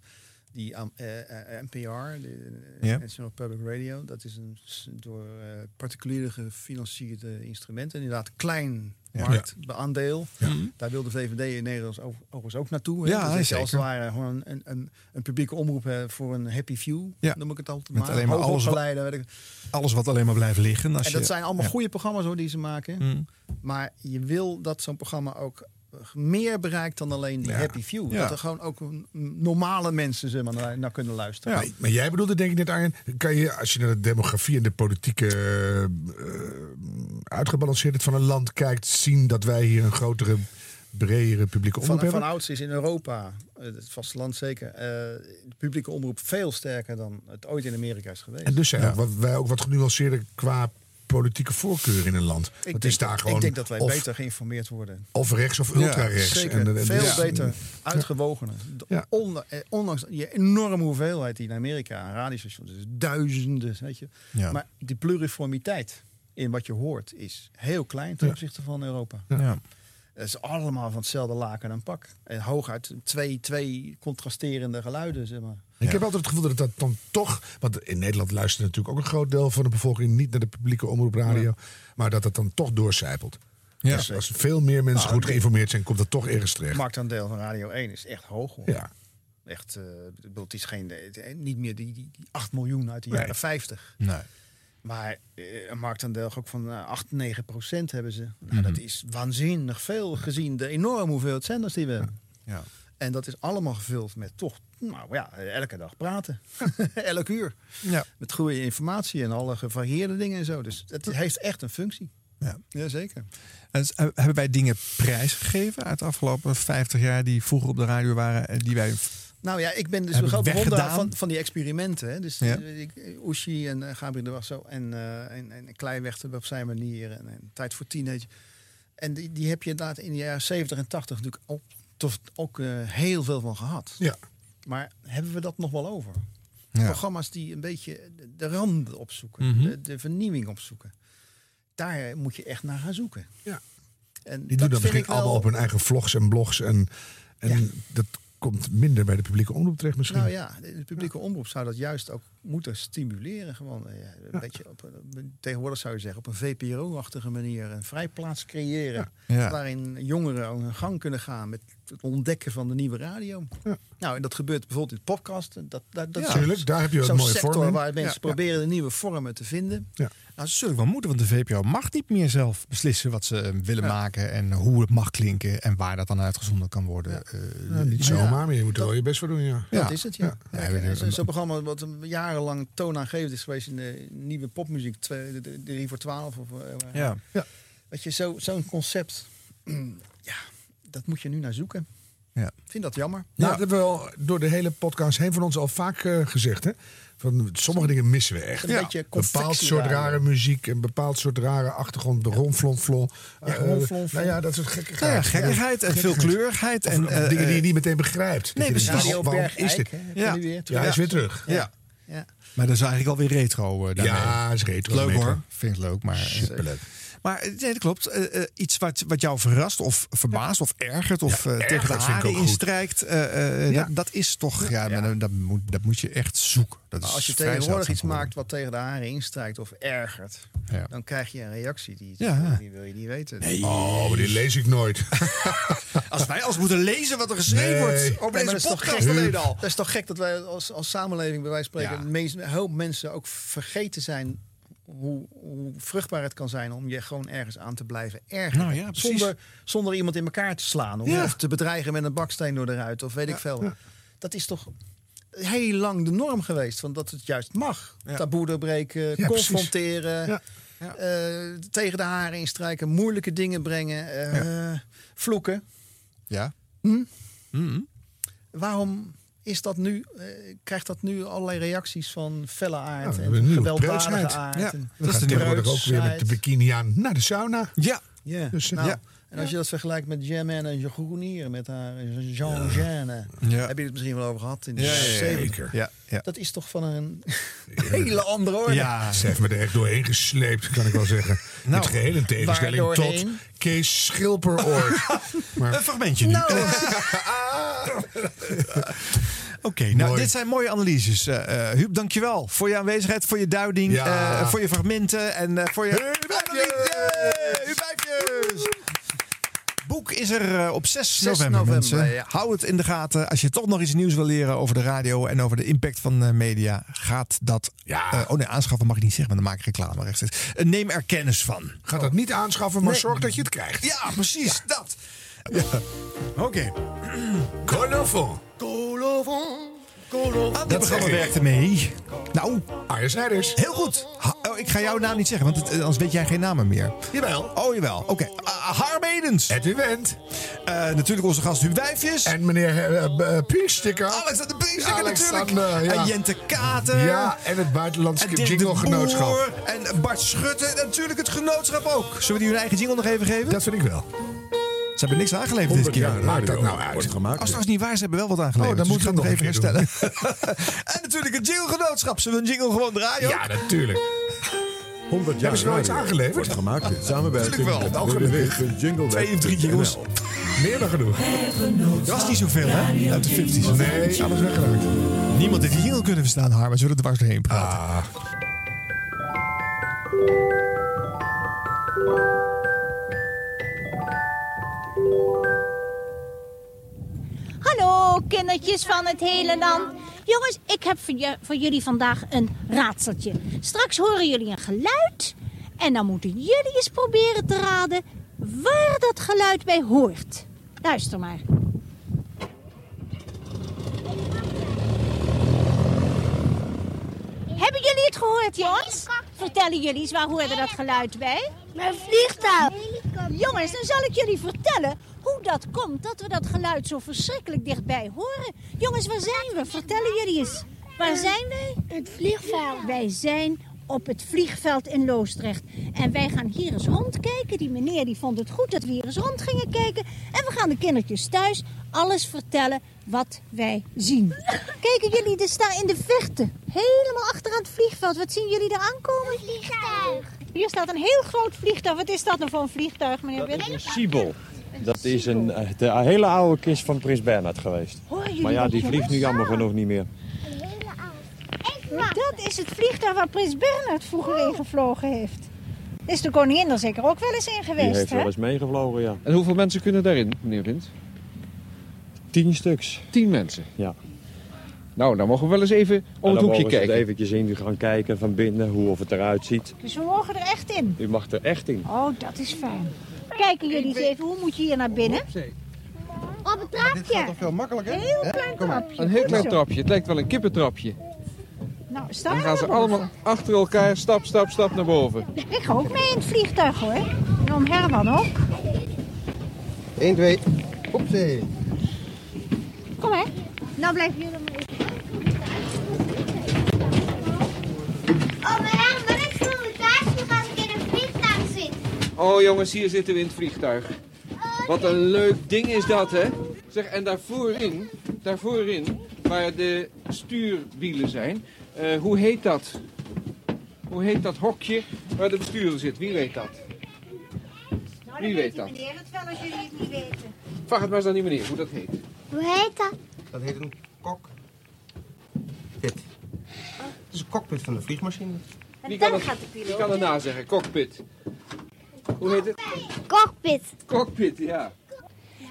Die aan- eh, eh, NPR, de Ja. National Public Radio, dat is een door eh, particulieren gefinancierde instrument. En inderdaad, klein Ja. marktaandeel. Ja. Daar wil de VVD in Nederland ook- overigens ook naartoe. hè. Ja, Dus als het ware gewoon een, een, een publieke omroep hè, voor een happy few, Ja. noem ik het altijd Met maar. alleen maar alles wat- ik. Alles wat alleen maar blijft liggen. Als En dat je- zijn allemaal ja. goede programma's hoor, die ze maken. Mm. Maar je wil dat zo'n programma ook meer bereikt dan alleen die Ja. happy few. Ja. Dat er gewoon ook normale mensen zeg maar, naar, kunnen luisteren. Maar, maar jij bedoelde denk ik net Arjen, kan je als je naar de demografie en de politieke uh, uitgebalanceerdheid van een land kijkt, zien dat wij hier een grotere, bredere publieke omroep Van, van hebben? ouds is in Europa, eh, het vasteland zeker, eh, de publieke omroep veel sterker dan het ooit in Amerika is geweest. En dus zijn wat- wij ook wat genuanceerder qua politieke voorkeur in een land. ik, Het denk, is daar gewoon ik denk dat wij of, beter geïnformeerd worden. of rechts of ultra-rechts. Zeker, En, en- veel dus- beter uitgewogener. Ja. Onder- eh, ondanks die enorme hoeveelheid die in Amerika aan radiostations, dus duizenden, weet je. Ja. Maar die pluriformiteit in wat je hoort is heel klein ten Ja. opzichte van Europa. Ja. Het is allemaal van hetzelfde laken en pak. En hooguit twee, twee contrasterende geluiden, zeg maar. Ik heb altijd het gevoel dat het dan toch. Want in Nederland luistert natuurlijk ook een groot deel van de bevolking niet naar de publieke omroepradio. Maar dat het dan toch doorcijpelt. Ja. Dus als veel meer mensen Nou, goed geïnformeerd zijn, komt dat toch ergens terecht. Marktaandeel van Radio 1 is echt hoog. Hoor. Ja. Echt, bedoel, het is geen, het- eh, niet meer die, die, die 8 miljoen uit de Nee. jaren 50. Nee. Maar eh, een marktaandeel ook van eh, 8, 9 procent hebben ze. Nou, Mhm. Dat is waanzinnig veel gezien de enorme hoeveelheid zenders die we hebben. Ja. En dat is allemaal gevuld met toch, nou ja, elke dag praten. (laughs) Elk uur. Ja. Met goede informatie en alle gevarieerde dingen en zo. Dus het heeft echt een functie. Ja. Jazeker. En eh, hebben wij dingen prijsgegeven uit de afgelopen 50 jaar die vroeger op de radio waren en die wij. Nou ja, ik ben dus een groot bewonderaar weggedaan? van, van die experimenten. Hè. Dus Ja. eh, Oeshi en uh, Gabriel de Wasso en, eh en, en op zijn manier. En, en Tijd voor Teenage. En die, die heb je inderdaad in de jaren 70 en 80 natuurlijk ook, toch ook eh, heel veel van gehad. Ja. Maar hebben we dat nog wel over? Ja. Programma's die een beetje de, de randen opzoeken, Mhm. de, de vernieuwing opzoeken. Daar moet je echt naar gaan zoeken. Ja. En Die doen dat misschien ik wel, allemaal op hun eigen vlogs en blogs. En, en dat komt minder bij de publieke omroep terecht misschien. Nou ja, de de publieke omroep zou dat juist ook moeten stimuleren. Gewoon, eh, ja, een beetje op, een- tegenwoordig zou je zeggen, op een VPRO-achtige manier een vrijplaats creëren. Waarin jongeren ook hun gang kunnen gaan met het ontdekken van de nieuwe radio. Nou, en dat gebeurt bijvoorbeeld in podcast. Dat, dat, dat tuurlijk, daar heb je een mooie sector waar mensen proberen de nieuwe vormen te vinden. Ja. Nou, ze zullen wel moeten, want de VPO mag niet meer zelf beslissen wat ze eh, willen maken en hoe het mag klinken en waar dat dan uitgezonden kan worden. Eh, Nou, niet zomaar, maar je moet er wel je best voor doen. Ja. Ja. Dat is het, ja. Ja, Zo'n programma wat een jarenlang toonaangevend is geweest in de nieuwe popmuziek, twee- de- de 3 voor 12. Of, eh, Ja. Weet je, zo- zo'n concept, (clears throat) ja, dat moet je nu naar zoeken. Ja. Ik vind dat jammer. Nou, dat hebben we al door de hele podcast heen van ons al vaak eh, gezegd. Hè? Van, sommige dingen missen we echt. Een beetje bepaald soort rare muziek, een bepaald soort rare achtergrond, de ronflonflon. Ja, Eh, ronflonflon. nou ja, dat soort gekkigheid. Nou ja, gekkigheid en veelkleurigheid. En, of eh, dingen die je eh, niet meteen begrijpt. Dat Nee, precies. Radio is dit? Ja. Ja, hij is weer terug. Ja. Ja. Maar dat is eigenlijk alweer retro. daarmee. Ja, is retro. Leuk hoor. Vind ik leuk. Maar, Superleuk. Maar eh, nee, dat klopt. Eh, eh, iets wat, wat jou verrast of verbaast of ergert of tegen de haren instrijkt. Ja. dat, dat is toch, ja, maar dat, moet, dat moet je echt zoeken. Dat is als je tegenwoordig iets maakt wat tegen de haren instrijkt of ergert, Ja. dan krijg je een reactie die, Ja. die wil je niet weten. Oh, maar die lees ik nooit. (laughs) Als wij als moeten lezen wat er geschreven Nee. wordt op deze dat is toch podcast gek? alleen al. Dat is toch gek dat wij als, als samenleving bij wijze van spreken... Ja. de meest- een hoop mensen ook vergeten zijn... Hoe, hoe vruchtbaar het kan zijn om je gewoon ergens aan te blijven ergeren. Nou ja, zonder, zonder iemand in elkaar te slaan. Of, Ja. of te bedreigen met een baksteen door de ruit. Of weet ik veel. Dat is toch heel lang de norm geweest. Van dat het juist mag. Ja. Taboe doorbreken, confronteren. Ja. Ja. eh, tegen de haren instrijken. Moeilijke dingen brengen. eh, Vloeken. Ja. Hm? Mhm. Waarom is dat nu, eh, krijgt dat nu allerlei reacties van felle aard Nou, we en een gewelddadige aard? Ja, en gaan de tegenwoordig ook weer met de bikini aan naar de sauna. Ja. Ja. Dus, eh, nou, ja. En als je dat vergelijkt met Germaine en Groenier met haar Jean Jeanne, Ja. heb je het misschien wel over gehad in de Ja, ja, jaren ja, 70. Zeker. Ja. Ja. Dat is toch van een (laughs) hele andere orde. Ja. Ze heeft me er echt doorheen gesleept, kan ik wel zeggen. (laughs) Nou, Met geheel in tegenstelling tot? Kees Schilper ooit. (laughs) Een fragmentje nu. Nou, (laughs) Oké, nou, dit zijn mooie analyses. eh Huub, dankjewel voor je aanwezigheid, voor je duiding, Ja. eh, voor je fragmenten en voor je... Huubijfjes! Boek is er op 6, 6 november, november, mensen. ja. Hou het in de gaten. Als je toch nog iets nieuws wil leren over de radio en over de impact van media, gaat dat... oh nee, aanschaffen mag ik niet zeggen, want dan maak ik reclame rechtstreeks. Neem er kennis van. Ga dat niet aanschaffen, maar Nee. zorg dat je het krijgt. Ja, precies, dat. Ja. Oké. Colofon. Aan dit programma werkte mee. Nou, Arjen Snijders. Heel goed. Ha- oh, ik ga jouw naam niet zeggen, want het, eh, anders weet jij geen namen meer. Jawel. Oh, jawel. Oké. Ah, Harm Edens. Edwin Wendt. Eh, natuurlijk onze gast Huub Wijfjes. En meneer uh, Pieksticker. Alexander Pieksticker natuurlijk. Alexander, ja. En Jente Kater. Ja, en het buitenlandse de jingle-genootschap. En Bart Schutte. En natuurlijk het genootschap ook. Zullen we die hun eigen jingle nog even geven? Dat vind ik wel. Ze hebben niks aangeleverd dit 100 keer. jaar Maakt dat nou uit? Wordt gemaakt. Als trouwens niet waar, ze hebben wel wat aangeleverd. Oh, dan dus ik we het nog even een herstellen. (laughs) en natuurlijk het jingle-genootschap. Zullen we een jingle gewoon draaien? Ja, natuurlijk. 100 jaar Hebben ze wel iets aangeleverd? Wordt gemaakt in samenwerking Natuurlijk wel. met Wel gelukkig. www.jingleweb.nl. Twee of drie jingles. Meer dan genoeg. Dat was niet zoveel, hè? Uit de 50s. Nee, alles weggeraakt. Niemand heeft die jingle kunnen verstaan, Harm. Maar zullen er dwars doorheen praten. Ah. Kindertjes van het hele land. Jongens, ik heb voor jullie vandaag een raadseltje. Straks horen jullie een geluid. En dan moeten jullie eens proberen te raden waar dat geluid bij hoort. Luister maar. Hebben jullie het gehoord, jongens? Vertellen jullie eens, waar hoorde dat geluid bij? Mijn vliegtuig. Jongens, dan zal ik jullie vertellen hoe dat komt dat we dat geluid zo verschrikkelijk dichtbij horen. Jongens, waar zijn we? Vertellen jullie eens. Waar zijn wij? Het vliegveld. Wij zijn op het vliegveld in Loosdrecht. En wij gaan hier eens rondkijken. Die meneer die vond het goed dat we hier eens rond gingen kijken. En we gaan de kindertjes thuis alles vertellen wat wij zien. Kijken jullie, er staan in de verte. Helemaal achter aan het vliegveld. Wat zien jullie daar aankomen? Vliegtuig. Hier staat een heel groot vliegtuig. Wat is dat nou voor een vliegtuig, meneer Dat Wint? is een Siebel. Dat is een, de hele oude kist van Prins Bernhard geweest. Maar ja, dat, die vliegt nu jammer genoeg niet meer. Dat is het vliegtuig waar Prins Bernhard vroeger in gevlogen heeft. Is de koningin er zeker ook wel eens in Die geweest, heeft hè? wel eens meegevlogen, ja. En hoeveel mensen kunnen daarin, meneer Wind? Tien stuks. Tien mensen. Ja. Nou, dan mogen we wel eens even om het dan hoekje kijken. het eventjes in gaan kijken van binnen, hoe of het eruit ziet. Dus we mogen er echt in. U mag er echt in. Oh, dat is fijn. Kijken jullie eens even, hoe moet je hier naar binnen? Op een trapje. veel makkelijker. Een heel klein trapje. Een heel klein trapje. Het lijkt wel een kippentrapje. Nou, sta Dan gaan ze allemaal achter elkaar stap, stap, stap naar boven. Ik ga ook mee in het vliegtuig, hoor. En om Herman ook. 1, 2. Opzee. Kom hè. Nou blijven jullie Oh, maar Herman, ik voel me thuis nog als ik in een vliegtuig zit. Oh jongens, hier zitten we in het vliegtuig. Wat een leuk ding is dat, hè? Zeg, en daarvoorin, daarvoorin, waar de stuurwielen zijn, eh, hoe heet dat? Hoe heet dat hokje waar de bestuurder zit? Wie weet dat? Nou, Wie weet dat? meneer het wel als jullie het niet weten. Vraag het maar eens aan die meneer, hoe dat heet. Hoe heet dat? Dat heet een cockpit. Het is een cockpit van een vliegmachine. Wie kan, het, wie kan het nazeggen? Cockpit. Hoe heet het? Cockpit. Cockpit, ja.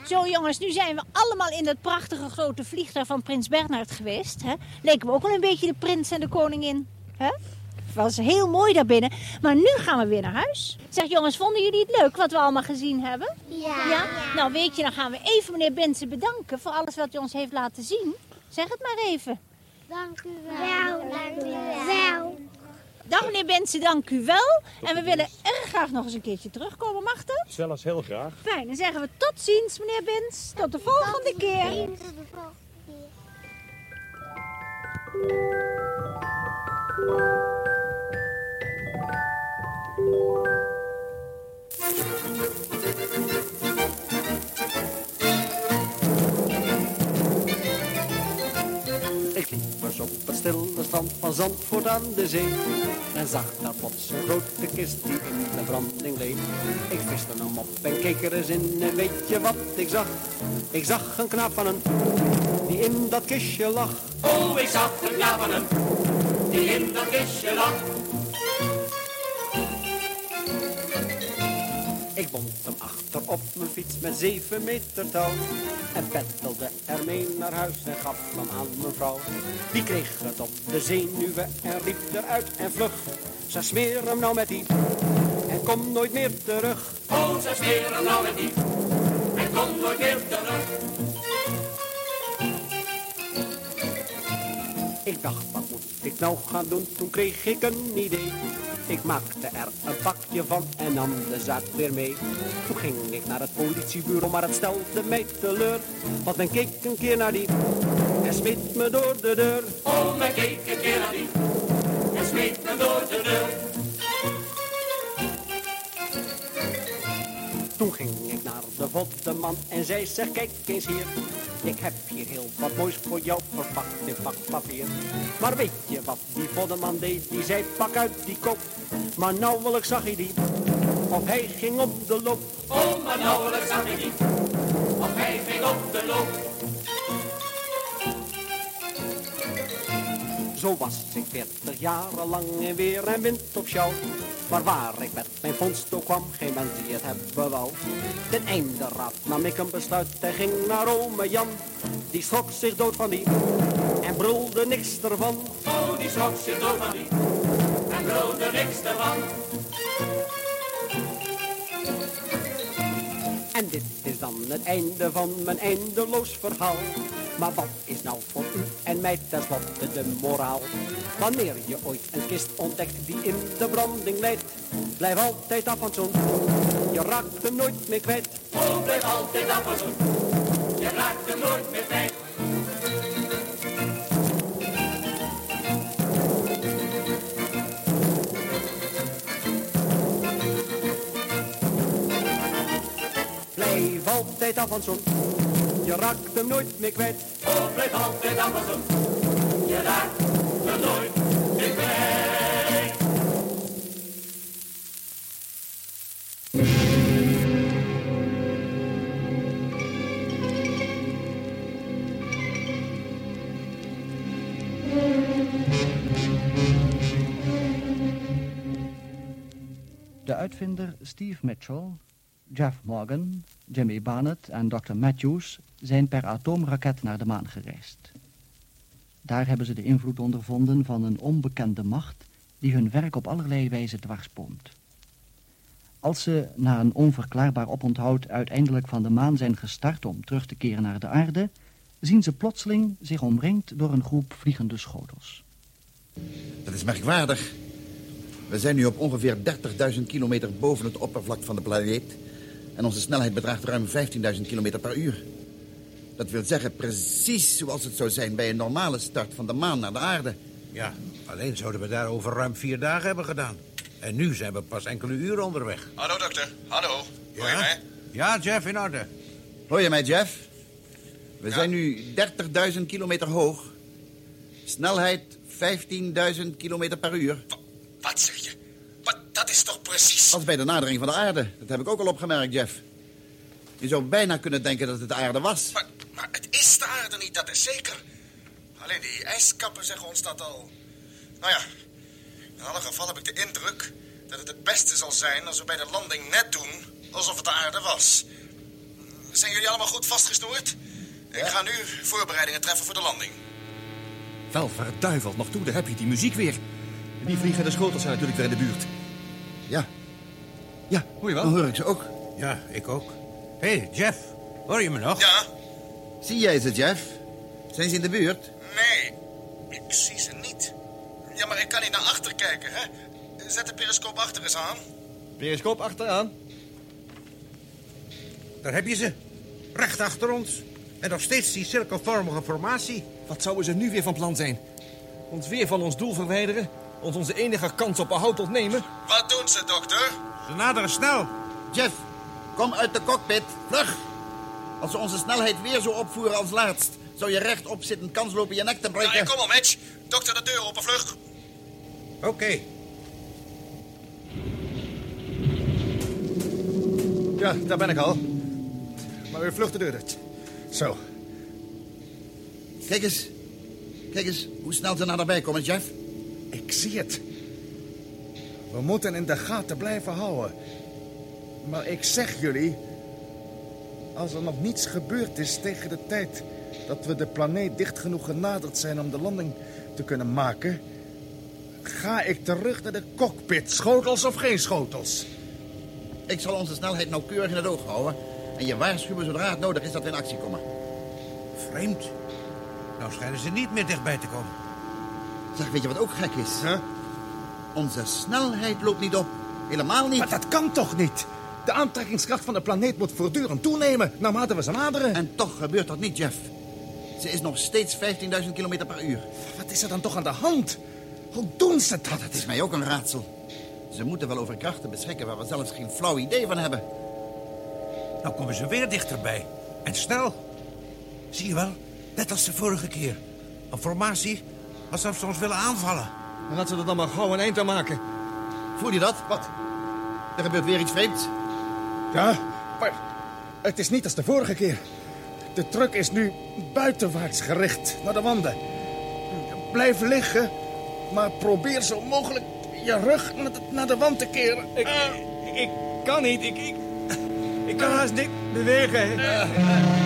Zo jongens, nu zijn we allemaal in dat prachtige grote vliegtuig van Prins Bernhard geweest. Hè? Leken we ook wel een beetje de prins en de koningin. Hè? Het was heel mooi daarbinnen. Maar nu gaan we weer naar huis. Zeg jongens, vonden jullie het leuk wat we allemaal gezien hebben? Ja. Nou weet je, dan gaan we even meneer Bensen bedanken voor alles wat hij ons heeft laten zien. Zeg het maar even. Dank u wel. dank u wel. Dag meneer Bensen, dank u wel. En we willen erg graag nog eens een keertje terugkomen. Mag dat? Zelfs heel graag. Fijn, dan zeggen we tot ziens meneer Bens. Tot de volgende keer. Ik stille strand van Zandvoort aan de zee. En zag daar plots een grote kist die in de branding leed. Ik viste hem op en keek er eens in en weet je wat ik zag? Ik zag een knaap van een die in dat kistje lag. Oh, ik zag hem, ja van hem, die in dat kistje lag. Ik bond hem achter op mijn fiets met zeven meter touw. En peddelde ermee naar huis en gaf hem aan mijn vrouw. Die kreeg het op de zenuwen en riep eruit en vlug. Ze smeer hem nou met die en kom nooit meer terug. Oh, ze smeer nou met die en kom nooit meer terug. Ik dacht, wat moet ik nou gaan doen? Toen kreeg ik een idee. Ik maakte er een pakje van en nam de zaak weer mee. Toen ging ik naar het politiebureau, maar het stelde mij teleur. Want men keek een keer naar die en smeet me door de deur. Oh, men keek een keer naar die en smeet me door de deur. Toen ging naar de voddeman en zei, zeg kijk eens hier. Ik heb hier heel wat moois voor jou verpakt in pakpapier. Maar weet je wat die voddeman deed? Die zei, pak uit die kop. Maar nauwelijks zag hij die, of hij ging op de loop. Oh, maar nauwelijks zag ik die, of hij ging op de loop. Zo was ik veertig jaren lang in weer en wind op sjouw. Maar waar ik met mijn vondst ook kwam, geen mens die het hebben wou. Ten einde raad nam ik een besluit en ging naar ome Jan. Die schrok zich dood van die en brulde niks ervan. Oh, die schrok zich dood van die en brulde niks ervan. En dit is dan het einde van mijn eindeloos verhaal. Maar wat is nou voor u en mij tenslotte de moraal? Wanneer je ooit een kist ontdekt die in de branding leidt, blijf altijd af van zo'n. Je raakt hem nooit meer kwijt. Oh, blijf altijd af van. Je raakt hem nooit meer kwijt. Altijd af van zo'n. Je raakt hem nooit meer kwijt. Oh, blijf altijd af van zo'n. Je raakt hem nooit meer kwijt. De uitvinder Steve Mitchell, Jeff Morgan, Jimmy Barnett en Dr. Matthews zijn per atoomraket naar de maan gereisd. Daar hebben ze de invloed ondervonden van een onbekende macht die hun werk op allerlei wijze dwarsboomt. Als ze na een onverklaarbaar oponthoud uiteindelijk van de maan zijn gestart om terug te keren naar de aarde, zien ze plotseling zich omringd door een groep vliegende schotels. Dat is merkwaardig. We zijn nu op ongeveer 30.000 kilometer boven het oppervlak van de planeet. En onze snelheid bedraagt ruim 15.000 kilometer per uur. Dat wil zeggen precies zoals het zou zijn bij een normale start van de maan naar de aarde. Ja, alleen zouden we daar over ruim vier dagen hebben gedaan. En nu zijn we pas enkele uren onderweg. Hallo, dokter. Hallo. Hoor je Ja? mij? Ja, Jeff, in orde. Hoor je mij, Jeff? We zijn nu 30.000 kilometer hoog. Snelheid 15.000 kilometer per uur. Wat zeg je? Wat, dat is toch precies... Als bij de nadering van de aarde. Dat heb ik ook al opgemerkt, Jeff. Je zou bijna kunnen denken dat het de aarde was. Maar, maar het is de aarde niet, dat is zeker. Alleen die ijskappen zeggen ons dat al. Nou ja, in alle gevallen heb ik de indruk dat het het beste zal zijn als we bij de landing net doen alsof het de aarde was. Zijn jullie allemaal goed vastgesnoerd? Ik ga nu voorbereidingen treffen voor de landing. Wel verduiveld nog toe, daar heb je die muziek weer. Die vliegende schotels zijn natuurlijk weer in de buurt. Ja. Ja, hoor je wel? Dan hoor ik ze ook. Ja, ik ook. Hé, hey, Jeff, hoor je me nog? Ja. Zie jij ze, Jeff? Zijn ze in de buurt? Nee, ik zie ze niet. Ja, maar ik kan niet naar achter kijken, hè? Zet de periscoop achter eens aan. Periscoop achteraan. Daar heb je ze. Recht achter ons. En nog steeds die cirkelvormige formatie. Wat zouden ze nu weer van plan zijn? Ons weer van ons doel verwijderen? Ons onze enige kans op behoud ontnemen? Wat doen ze, dokter? Ze naderen snel. Jeff, kom uit de cockpit. Vlug! Als ze onze snelheid weer zo opvoeren als laatst... zou je rechtop zitten kans lopen je nek te breken. Ja, kom al, Mitch. Dokter, de deur open, vlug. Oké. Ja, daar ben ik al. Maar weer vlucht de deur uit. Zo. Kijk eens. Kijk eens hoe snel ze naderbij komen, Jeff. Ik zie het. We moeten in de gaten blijven houden. Maar ik zeg jullie... Als er nog niets gebeurd is tegen de tijd... dat we de planeet dicht genoeg genaderd zijn om de landing te kunnen maken... ga ik terug naar de cockpit, schotels of geen schotels. Ik zal onze snelheid nauwkeurig in het oog houden... en je waarschuwen zodra het nodig is dat we in actie komen. Vreemd. Nou schijnen ze niet meer dichtbij te komen. Zeg, weet je wat ook gek is? Onze snelheid loopt niet op. Helemaal niet. Maar dat kan toch niet? De aantrekkingskracht van de planeet moet voortdurend toenemen... naarmate we ze naderen. En toch gebeurt dat niet, Jeff. Ze is nog steeds 15.000 kilometer per uur. Wat is er dan toch aan de hand? Hoe doen ze dat? Het is mij ook een raadsel. Ze moeten wel over krachten beschikken waar we zelfs geen flauw idee van hebben. Nou komen ze weer dichterbij. En snel. Zie je wel? Net als de vorige keer. Een formatie alsof ze ons willen aanvallen. Dan laten ze er dan maar gauw een eind aan maken. Voel je dat? Wat? Er gebeurt weer iets vreemds. Ja, maar het is niet als de vorige keer. De truck is nu buitenwaarts gericht naar de wanden. Blijf liggen, maar probeer zo mogelijk je rug naar de, naar de wand te keren. Ik, ik kan niet. Ik, ik, ik kan haast niet bewegen. Het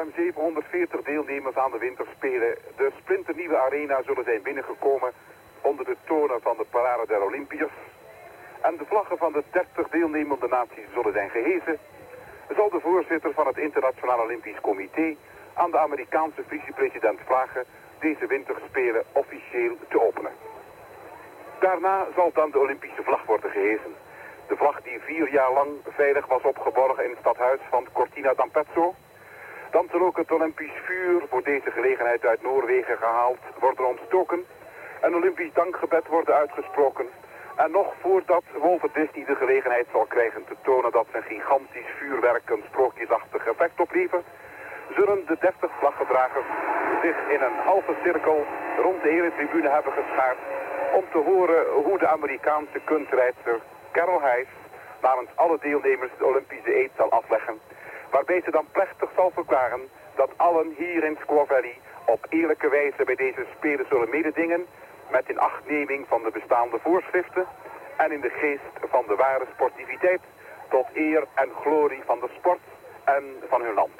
ruim 740 deelnemers aan de winterspelen de splinternieuwe arena zullen zijn binnengekomen onder de tonen van de parade der Olympiërs en de vlaggen van de 30 deelnemende naties zullen zijn gehezen, zal de voorzitter van het Internationaal Olympisch Comité aan de Amerikaanse vicepresident vragen deze winterspelen officieel te openen. Daarna zal dan de Olympische vlag worden gehezen. De vlag die vier jaar lang veilig was opgeborgen in het stadhuis van Cortina d'Ampezzo. Dan zal ook het Olympisch vuur voor deze gelegenheid uit Noorwegen gehaald worden ontstoken. Een Olympisch dankgebed worden uitgesproken. En nog voordat Walter Disney de gelegenheid zal krijgen te tonen dat zijn gigantisch vuurwerk een sprookjesachtig effect oplevert, zullen de 30 vlaggedragers zich in een halve cirkel rond de hele tribune hebben geschaard om te horen hoe de Amerikaanse kunstrijdster Carol Hayes namens alle deelnemers de Olympische eed zal afleggen, waarbij ze dan plechtig zal verklaren dat allen hier in Squaw Valley op eerlijke wijze bij deze Spelen zullen mededingen met inachtneming van de bestaande voorschriften en in de geest van de ware sportiviteit tot eer en glorie van de sport en van hun land.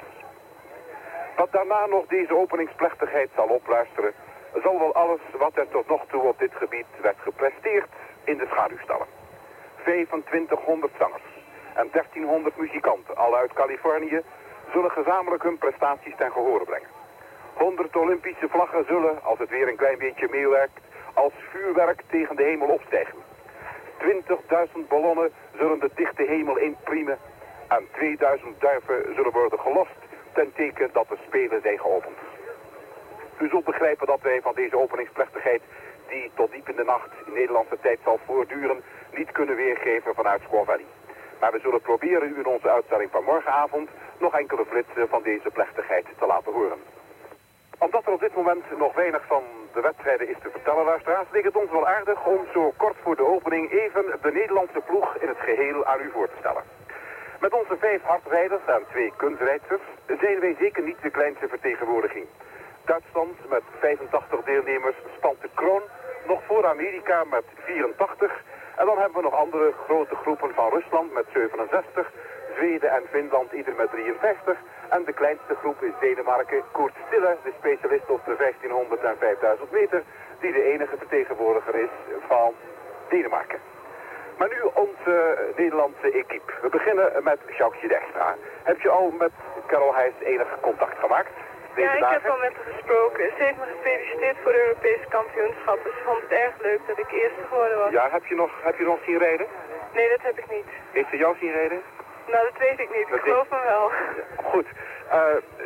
Wat daarna nog deze openingsplechtigheid zal opluisteren, zal wel alles wat er tot nog toe op dit gebied werd gepresteerd in de schaduw stellen. 2500 zangers en 1300 muzikanten, al uit Californië, zullen gezamenlijk hun prestaties ten gehore brengen. 100 Olympische vlaggen zullen, als het weer een klein beetje meewerkt, als vuurwerk tegen de hemel opstijgen. 20.000 ballonnen zullen de dichte hemel inpriemen en 2000 duiven zullen worden gelost ten teken dat de Spelen zijn geopend. U zult begrijpen dat wij van deze openingsplechtigheid, die tot diep in de nacht in Nederlandse tijd zal voortduren, niet kunnen weergeven vanuit Squaw Valley. Maar we zullen proberen u in onze uitstelling van morgenavond nog enkele flitsen van deze plechtigheid te laten horen. Omdat er op dit moment nog weinig van de wedstrijden is te vertellen, luisteraars, leek het ons wel aardig om zo kort voor de opening even de Nederlandse ploeg in het geheel aan u voor te stellen. Met onze vijf hardrijders en twee kunstrijders zijn wij zeker niet de kleinste vertegenwoordiging. Duitsland met 85 deelnemers spant de kroon, nog voor Amerika met 84. En dan hebben we nog andere grote groepen van Rusland met 67, Zweden en Finland ieder met 53. En de kleinste groep is Denemarken, Koert Stille, de specialist op de 1500 en 5000 meter, die de enige vertegenwoordiger is van Denemarken. Maar nu onze Nederlandse equipe. We beginnen met Jacques Dijkstra. Heb je al met Carol Heijs enig contact gemaakt? Ja, ik heb al met haar gesproken. Ze heeft me gefeliciteerd voor de Europese kampioenschappen. Ze vond het erg leuk dat ik eerste geworden was. Ja, heb je nog, heb je nog zien rijden? Nee, dat heb ik niet. Heeft ze jou zien rijden? Nou, dat weet ik niet. Dat Ik geloof me wel. Goed. Eh,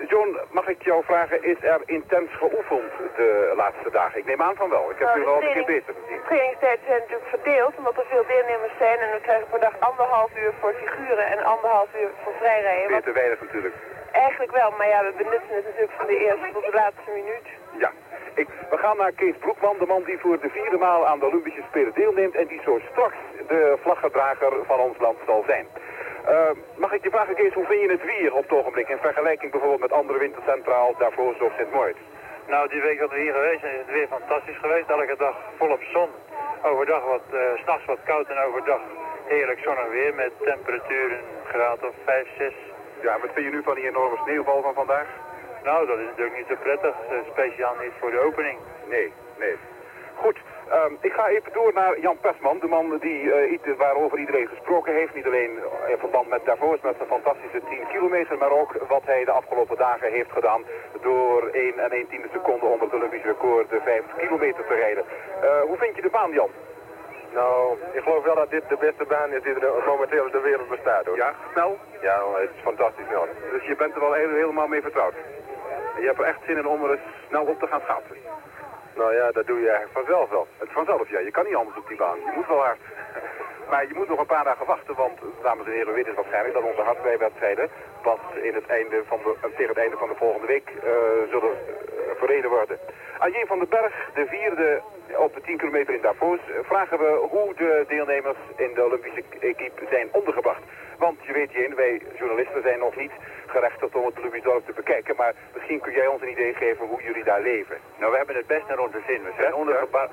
John, mag ik jou vragen, is er intens geoefend de laatste dagen? Ik neem aan van wel. Ik heb Nou, u al een keer bezig gezien. De trainingstijden zijn natuurlijk verdeeld, omdat er veel deelnemers zijn. En we krijgen per dag anderhalf uur voor figuren en anderhalf uur voor vrijrijden. Wat te weinig natuurlijk. Eigenlijk wel, maar ja, we benutten het natuurlijk van de eerste tot de laatste minuut. Ja. Ik, we gaan naar Kees Broekman, de man die voor de vierde maal aan de Olympische Spelen deelneemt en die zo straks de vlaggedrager van ons land zal zijn. Eh, mag ik je vragen, Kees, hoe vind je het weer op het ogenblik in vergelijking bijvoorbeeld met andere wintercentraal, Davos of Sint Moritz? Nou, die week dat we hier geweest zijn, is het weer fantastisch geweest. Elke dag volop zon. Overdag wat, eh, s s'nachts wat koud en overdag heerlijk zonnig weer met temperaturen een graad of 5, 6. Ja, wat vind je nu van die enorme sneeuwval van vandaag? Nou, dat is natuurlijk niet zo prettig. eh, speciaal niet voor de opening. Nee, nee. Goed, ehm, ik ga even door naar Jan Persman, de man die, eh, waarover iedereen gesproken heeft. Niet alleen in verband met Davos, met zijn fantastische 10 kilometer, maar ook wat hij de afgelopen dagen heeft gedaan door 1 en 1 tiende seconde onder het Olympisch record de 50 kilometer te rijden. Eh, hoe vind je de baan, Jan? Nou, ik geloof wel dat dit de beste baan is die er momenteel in de wereld bestaat hoor. Ja, snel? Ja, het is fantastisch snel. Dus je bent er wel helemaal mee vertrouwd. Je hebt er echt zin in om er eens snel op te gaan schaatsen. Nou ja, dat doe je eigenlijk vanzelf wel. Het vanzelf, ja. Je kan niet anders op die baan. Je moet wel hard. Maar je moet nog een paar dagen wachten, want, dames en heren, u weten waarschijnlijk dat onze hardrijwedstrijden pas in het einde van de, eh, tegen het einde van de volgende week eh, zullen eh, verreden worden. Aan J. van den Berg, de vierde op de 10 kilometer in Davos, vragen we hoe de deelnemers in de Olympische equipe zijn ondergebracht. Want je weet, Jeen, wij journalisten zijn nog niet gerechtigd om het Olympisch dorp te bekijken, maar misschien kun jij ons een idee geven hoe jullie daar leven. Nou, we hebben het best naar onze zin. We zijn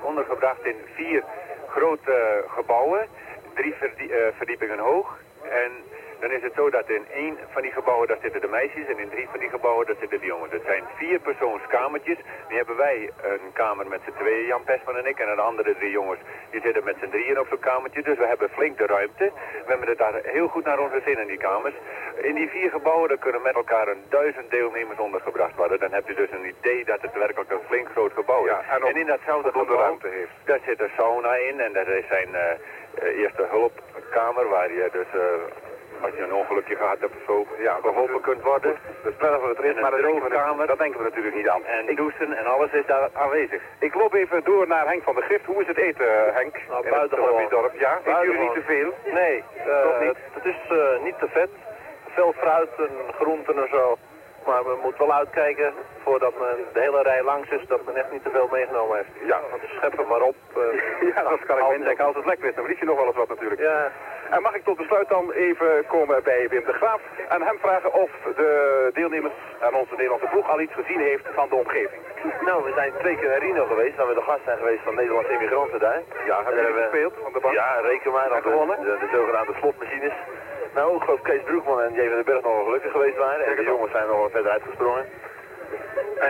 ondergebracht in vier grote gebouwen, drie verdie- eh, verdiepingen hoog. En dan is het zo dat in één van die gebouwen daar zitten de meisjes en in drie van die gebouwen daar zitten de jongens. Het zijn vier persoonskamertjes. Nu hebben wij een kamer met z'n tweeën, Jan Pesman en ik, en de andere drie jongens die zitten met z'n drieën op zo'n kamertje. Dus we hebben flink de ruimte. We hebben het daar heel goed naar onze zin in die kamers. In die vier gebouwen daar kunnen met elkaar een duizend deelnemers ondergebracht worden. Dan heb je dus een idee dat het werkelijk een flink groot gebouw is. en, in datzelfde gebouw, ruimte heeft. daar zit een sauna in en daar zijn eh, eerste hulpkamer waar je dus eh, als je een ongelukje gehad hebt of zo, ja, geholpen kunt worden. Dus sneller voor het rit, maar denken, we, dat denken we natuurlijk niet aan. En douchen en alles is daar aanwezig. Ik loop even door naar Henk van der Gift. Hoe is het eten, Henk? Nou, buitengewoon. dorp. Ja, eten jullie niet te veel? Nee, eh, Toch niet? het is eh, niet te vet. Veel fruit en groenten en zo. Maar men moet wel uitkijken voordat men de hele rij langs is, dat men echt niet te veel meegenomen heeft. Ja. Want schep er maar op. eh, (laughs) Ja, dat kan ik me indenken. Als het lekker is, dan verlies je nog wel eens wat natuurlijk. Ja. En mag ik tot besluit dan even komen bij Wim de Graaf en hem vragen of de deelnemers aan onze Nederlandse ploeg al iets gezien heeft van de omgeving. Nou, we zijn twee keer naar Rino geweest, waar we de gast zijn geweest van Nederlandse immigranten daar. Ja, hebben jullie gespeeld van de bank? Ja, reken maar. Dat gewonnen? De, de, zogenaamde slotmachines. Nou, ik geloof Kees Broekman en J. van den Berg nogal gelukkig geweest waren. En de jongens zijn nog wel verder uitgesprongen.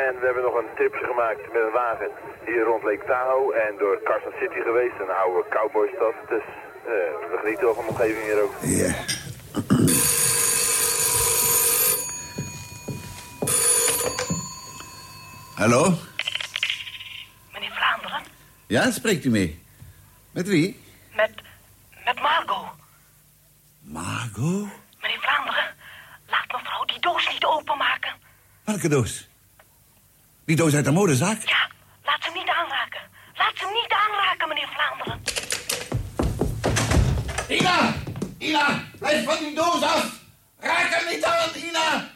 En we hebben nog een tripje gemaakt met een wagen hier rond Lake Tahoe en door Carson City geweest, een oude cowboystad. Dus eh, we genieten wel van de omgeving hier ook. Ja. (clears throat) Hallo? Meneer Vlaanderen, Ja, spreekt u mee? Met wie? met, met Margot. Margot? Meneer Vlaanderen, laat mevrouw die doos niet openmaken. Welke doos? Die doos uit de modezaak? Ja, laat ze niet aanraken. Laat ze niet aanraken, meneer Vlaanderen. Ina! Ina! Blijf van die doos af! Raak hem niet aan, Ina!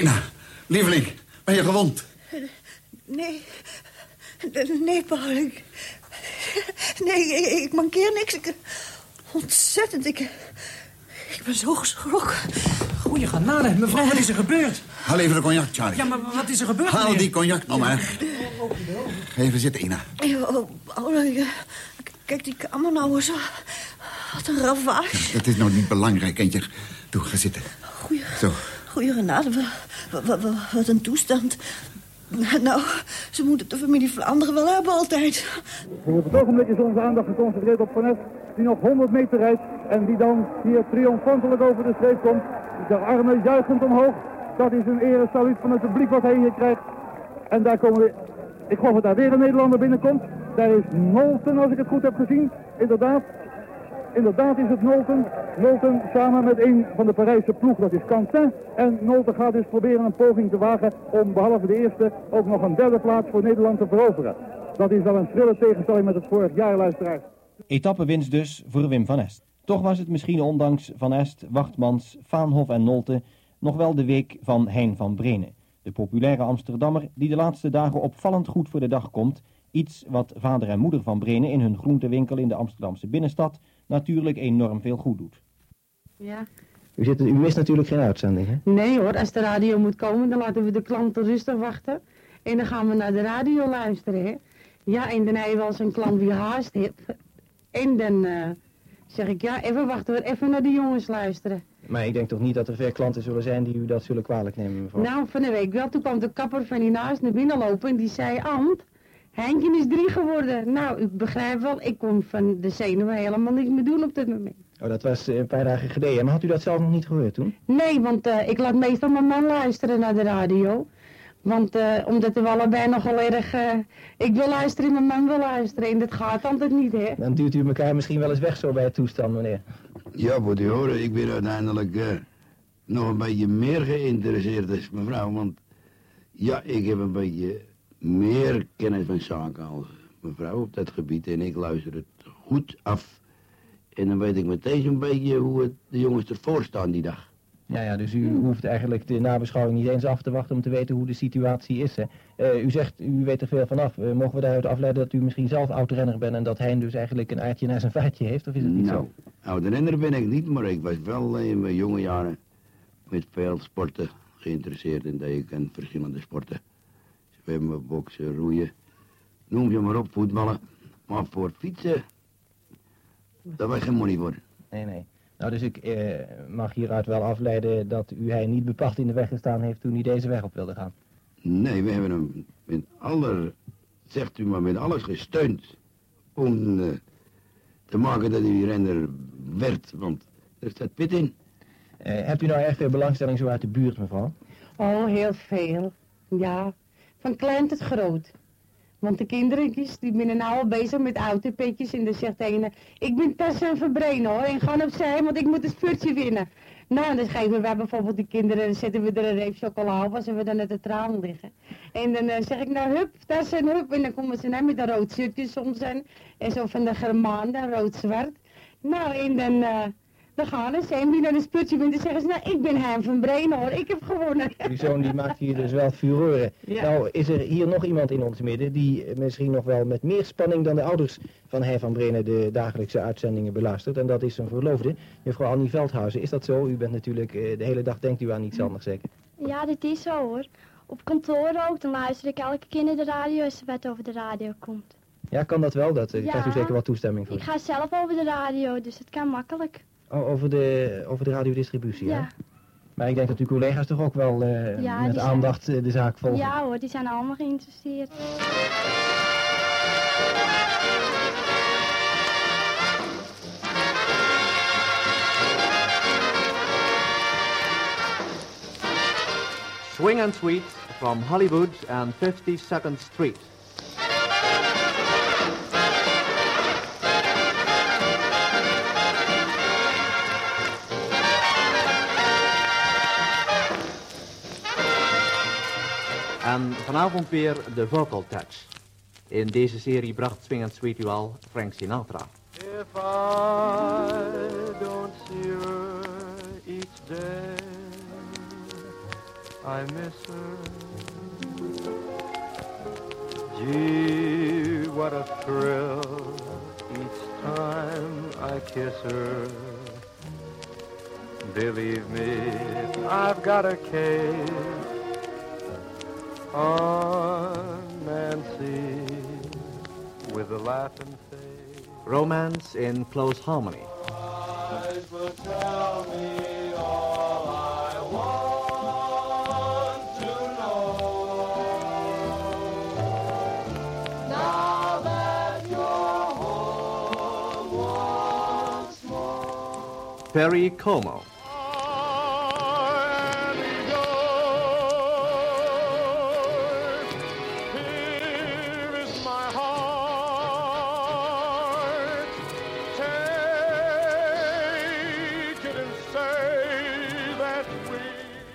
Ina, lieveling, ben je gewond? Nee. Nee, Paul. Ik... Nee, ik, ik mankeer niks. Ik... Ontzettend. Ik... Ik ben zo geschrokken. Goeie genade, mevrouw, wat is er gebeurd? Haal even de cognac, Charlie. Ja, maar wat is er gebeurd, Haal meneer? die cognac nog maar. Even zitten, Ina. Oh, Paul, ik- kijk die kamer nou eens. Wat een ravage. Dat is nou niet belangrijk, kindje. Doe, ga zitten. Goeie, Zo. Goeie genade. Wat, een toestand. Nou, ze moeten de familie Vlaanderen wel hebben altijd. Op het ogenblik is onze aandacht geconcentreerd op Van die nog 100 meter rijdt en die dan hier triomfantelijk over de streep komt. De armen juichend omhoog. Dat is een eresaluut van het publiek wat hij hier krijgt. En daar komen we... Ik geloof dat daar weer een Nederlander binnenkomt. Daar is Nolten, als ik het goed heb gezien. Inderdaad. Inderdaad is het Nolten. Nolten samen met een van de Parijse ploeg, dat is Quentin. En Nolten gaat dus proberen een poging te wagen om behalve de eerste ook nog een derde plaats voor Nederland te veroveren. Dat is wel een schrille tegenstelling met het vorig jaar, luisteraars. Etappewinst dus voor Wim van Est. Toch was het misschien ondanks Van Est, Wachtmans, Vaanhof en Nolte nog wel de week van Hein van Brenen. De populaire Amsterdammer die de laatste dagen opvallend goed voor de dag komt. Iets wat vader en moeder van Brenen in hun groentewinkel in de Amsterdamse binnenstad natuurlijk enorm veel goed doet. Ja. U, zit, u mist natuurlijk geen uitzending, hè? Nee hoor, als de radio moet komen, dan laten we de klanten rustig wachten. En dan gaan we naar de radio luisteren, hè. Ja, en dan heb je wel eens een klant die haast heeft. En dan eh, zeg ik, ja, even wachten we even naar de jongens luisteren. Maar ik denk toch niet dat er veel klanten zullen zijn die u dat zullen kwalijk nemen, mevrouw? Nou, van de week wel, toen kwam de kapper van die naast naar binnen lopen en die zei, Ant, Henken is drie geworden. Nou, ik begrijp wel, ik kon van de zenuwen helemaal niks meer doen op dit moment. Oh, dat was eh, een paar dagen geleden. Maar had u dat zelf nog niet gehoord toen? Nee, want eh, ik laat meestal mijn man luisteren naar de radio. Want eh, omdat we allebei nogal erg... eh, ik wil luisteren en mijn man wil luisteren. En dat gaat altijd niet, hè? Dan duwt u elkaar misschien wel eens weg zo bij het toestand, meneer. Ja, moet u horen, ik ben uiteindelijk eh, nog een beetje meer geïnteresseerd als mevrouw. Want ja, ik heb een beetje meer kennis van zaken als mevrouw op dat gebied. En ik luister het goed af. En dan weet ik meteen zo'n beetje hoe het, de jongens ervoor staan die dag. Ja, ja, dus u hoeft eigenlijk de nabeschouwing niet eens af te wachten om te weten hoe de situatie is. Hè. Eh, u zegt, u weet er veel vanaf. Uh, mogen we daaruit afleiden dat u misschien zelf oud-renner bent en dat hij dus eigenlijk een aardje naar zijn vaartje heeft? Of is het niet nou, zo? oude renner ben ik niet, maar ik was wel eh, in mijn jonge jaren met veel sporten geïnteresseerd en deed ik aan verschillende sporten. Zwemmen, boksen, roeien, noem je maar op, voetballen. Maar voor fietsen, daar was geen money voor. Nee, nee. Nou, dus ik eh, mag hieruit wel afleiden dat u hij niet bepaald in de weg gestaan heeft toen hij deze weg op wilde gaan. Nee, we hebben hem met aller, zegt u maar, met alles gesteund om eh, te maken dat hij renner werd, want er staat pit in. Eh, hebt u nou erg veel belangstelling zo uit de buurt, mevrouw? Oh, heel veel. Ja, van klein tot groot. Want de kindertjes, die zijn nou al bezig met autopetjes en dan zegt de ene, ik ben Tarzan Verbreen hoor, en ga opzij, want ik moet een spurtje winnen. Nou, en dan geven wij bijvoorbeeld de kinderen, dan zetten we er een reep chocola op als we dan net de traan liggen. En dan eh, zeg ik, nou hup, Tarzan hup, en dan komen ze nou met een rood shirtje soms en, en zo van de Germaan, rood-zwart. Nou, en dan... eh, dan gaan ze en wie naar een sputje wint, dan zeggen ze, nou, ik ben Hein van Breen hoor, ik heb gewonnen. Uw zoon die maakt hier dus wel furoren. Ja. Nou, is er hier nog iemand in ons midden die eh, misschien nog wel met meer spanning dan de ouders van Hein van Brenen de dagelijkse uitzendingen beluistert. En dat is zijn verloofde, mevrouw Annie Veldhuizen. Is dat zo? U bent natuurlijk eh, de hele dag, denkt u aan niets anders zeker? Ja, dit is zo hoor. Op kantoor ook, dan luister ik elke keer naar de radio als er wat over de radio komt. Ja, kan dat wel? Dat eh, Ja. krijgt u zeker wel toestemming voor. Ik ga zelf over de radio, dus het kan makkelijk. Over de, over de radiodistributie, Ja. hè? Maar ik denk dat uw collega's toch ook wel eh, Ja, met zijn- aandacht eh, de zaak volgen. Ja hoor, die zijn allemaal geïnteresseerd. Swing and Sweet from Hollywood and 52nd Street. En vanavond weer de vocal touch. In deze serie bracht Swing and Sweet u al Frank Sinatra. If I don't see her each day, I miss her. Gee, what a thrill each time I kiss her. Believe me, I've got a case on Nancy with a laughing face. Romance in Close Harmony. Eyes will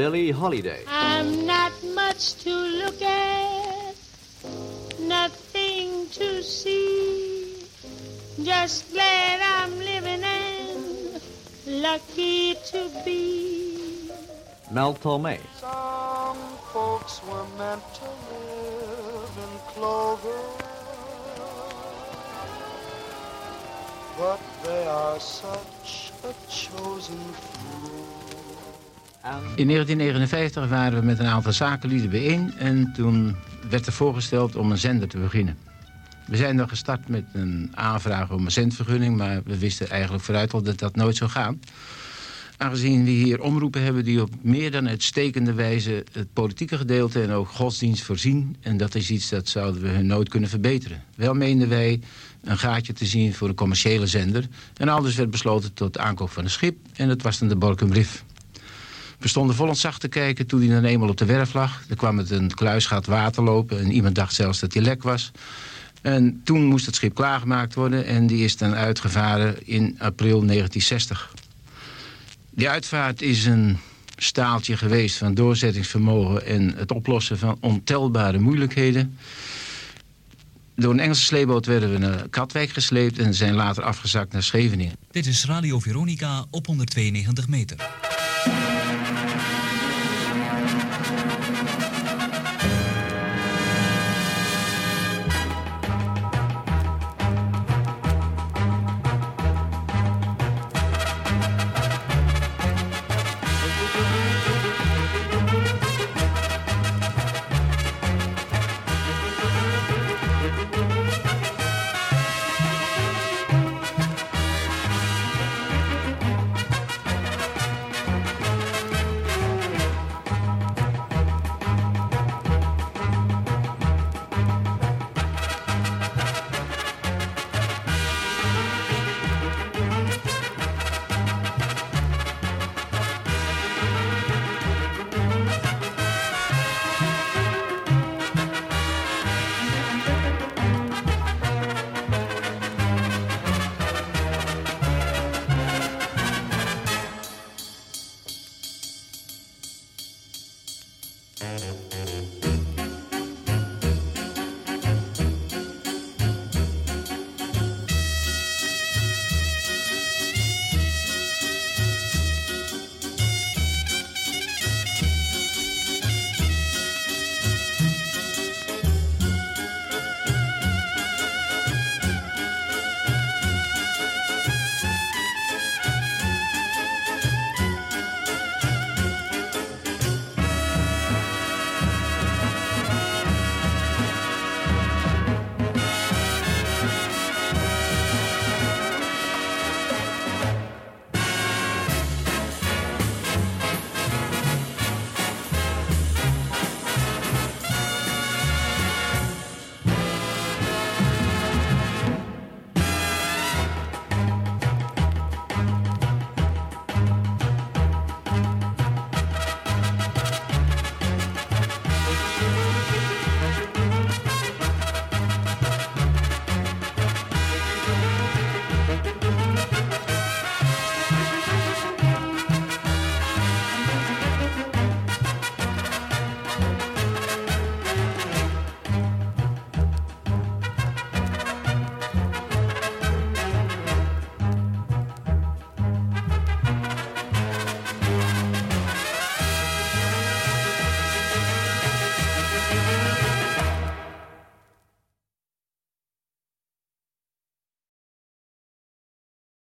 Billie Holiday. I'm not much to look at, nothing to see. Just glad I'm living and lucky to be. Mel Torme. Some folks were meant to live in clover, but they are such a chosen few. In 1959 waren we met een aantal zakenlieden bijeen en toen werd er voorgesteld om een zender te beginnen. We zijn dan gestart met een aanvraag om een zendvergunning, maar we wisten eigenlijk vooruit al dat dat nooit zou gaan. aangezien we hier omroepen hebben die op meer dan uitstekende wijze het politieke gedeelte en ook godsdienst voorzien. En dat is iets dat zouden we hun nooit kunnen verbeteren. Wel meenden wij een gaatje te zien voor een commerciële zender. En aldus werd besloten tot de aankoop van een schip en dat was dan de Borkum. We stonden vol ontzag te kijken toen hij dan eenmaal op de werf lag. Er kwam het een kluisgat water lopen en iemand dacht zelfs dat hij lek was. En toen moest het schip klaargemaakt worden en die is dan uitgevaren in april 1960. Die uitvaart is een staaltje geweest van doorzettingsvermogen... en het oplossen van ontelbare moeilijkheden. Door een Engelse sleeboot werden we naar Katwijk gesleept... en zijn later afgezakt naar Scheveningen. Dit is Radio Veronica op 192 meter.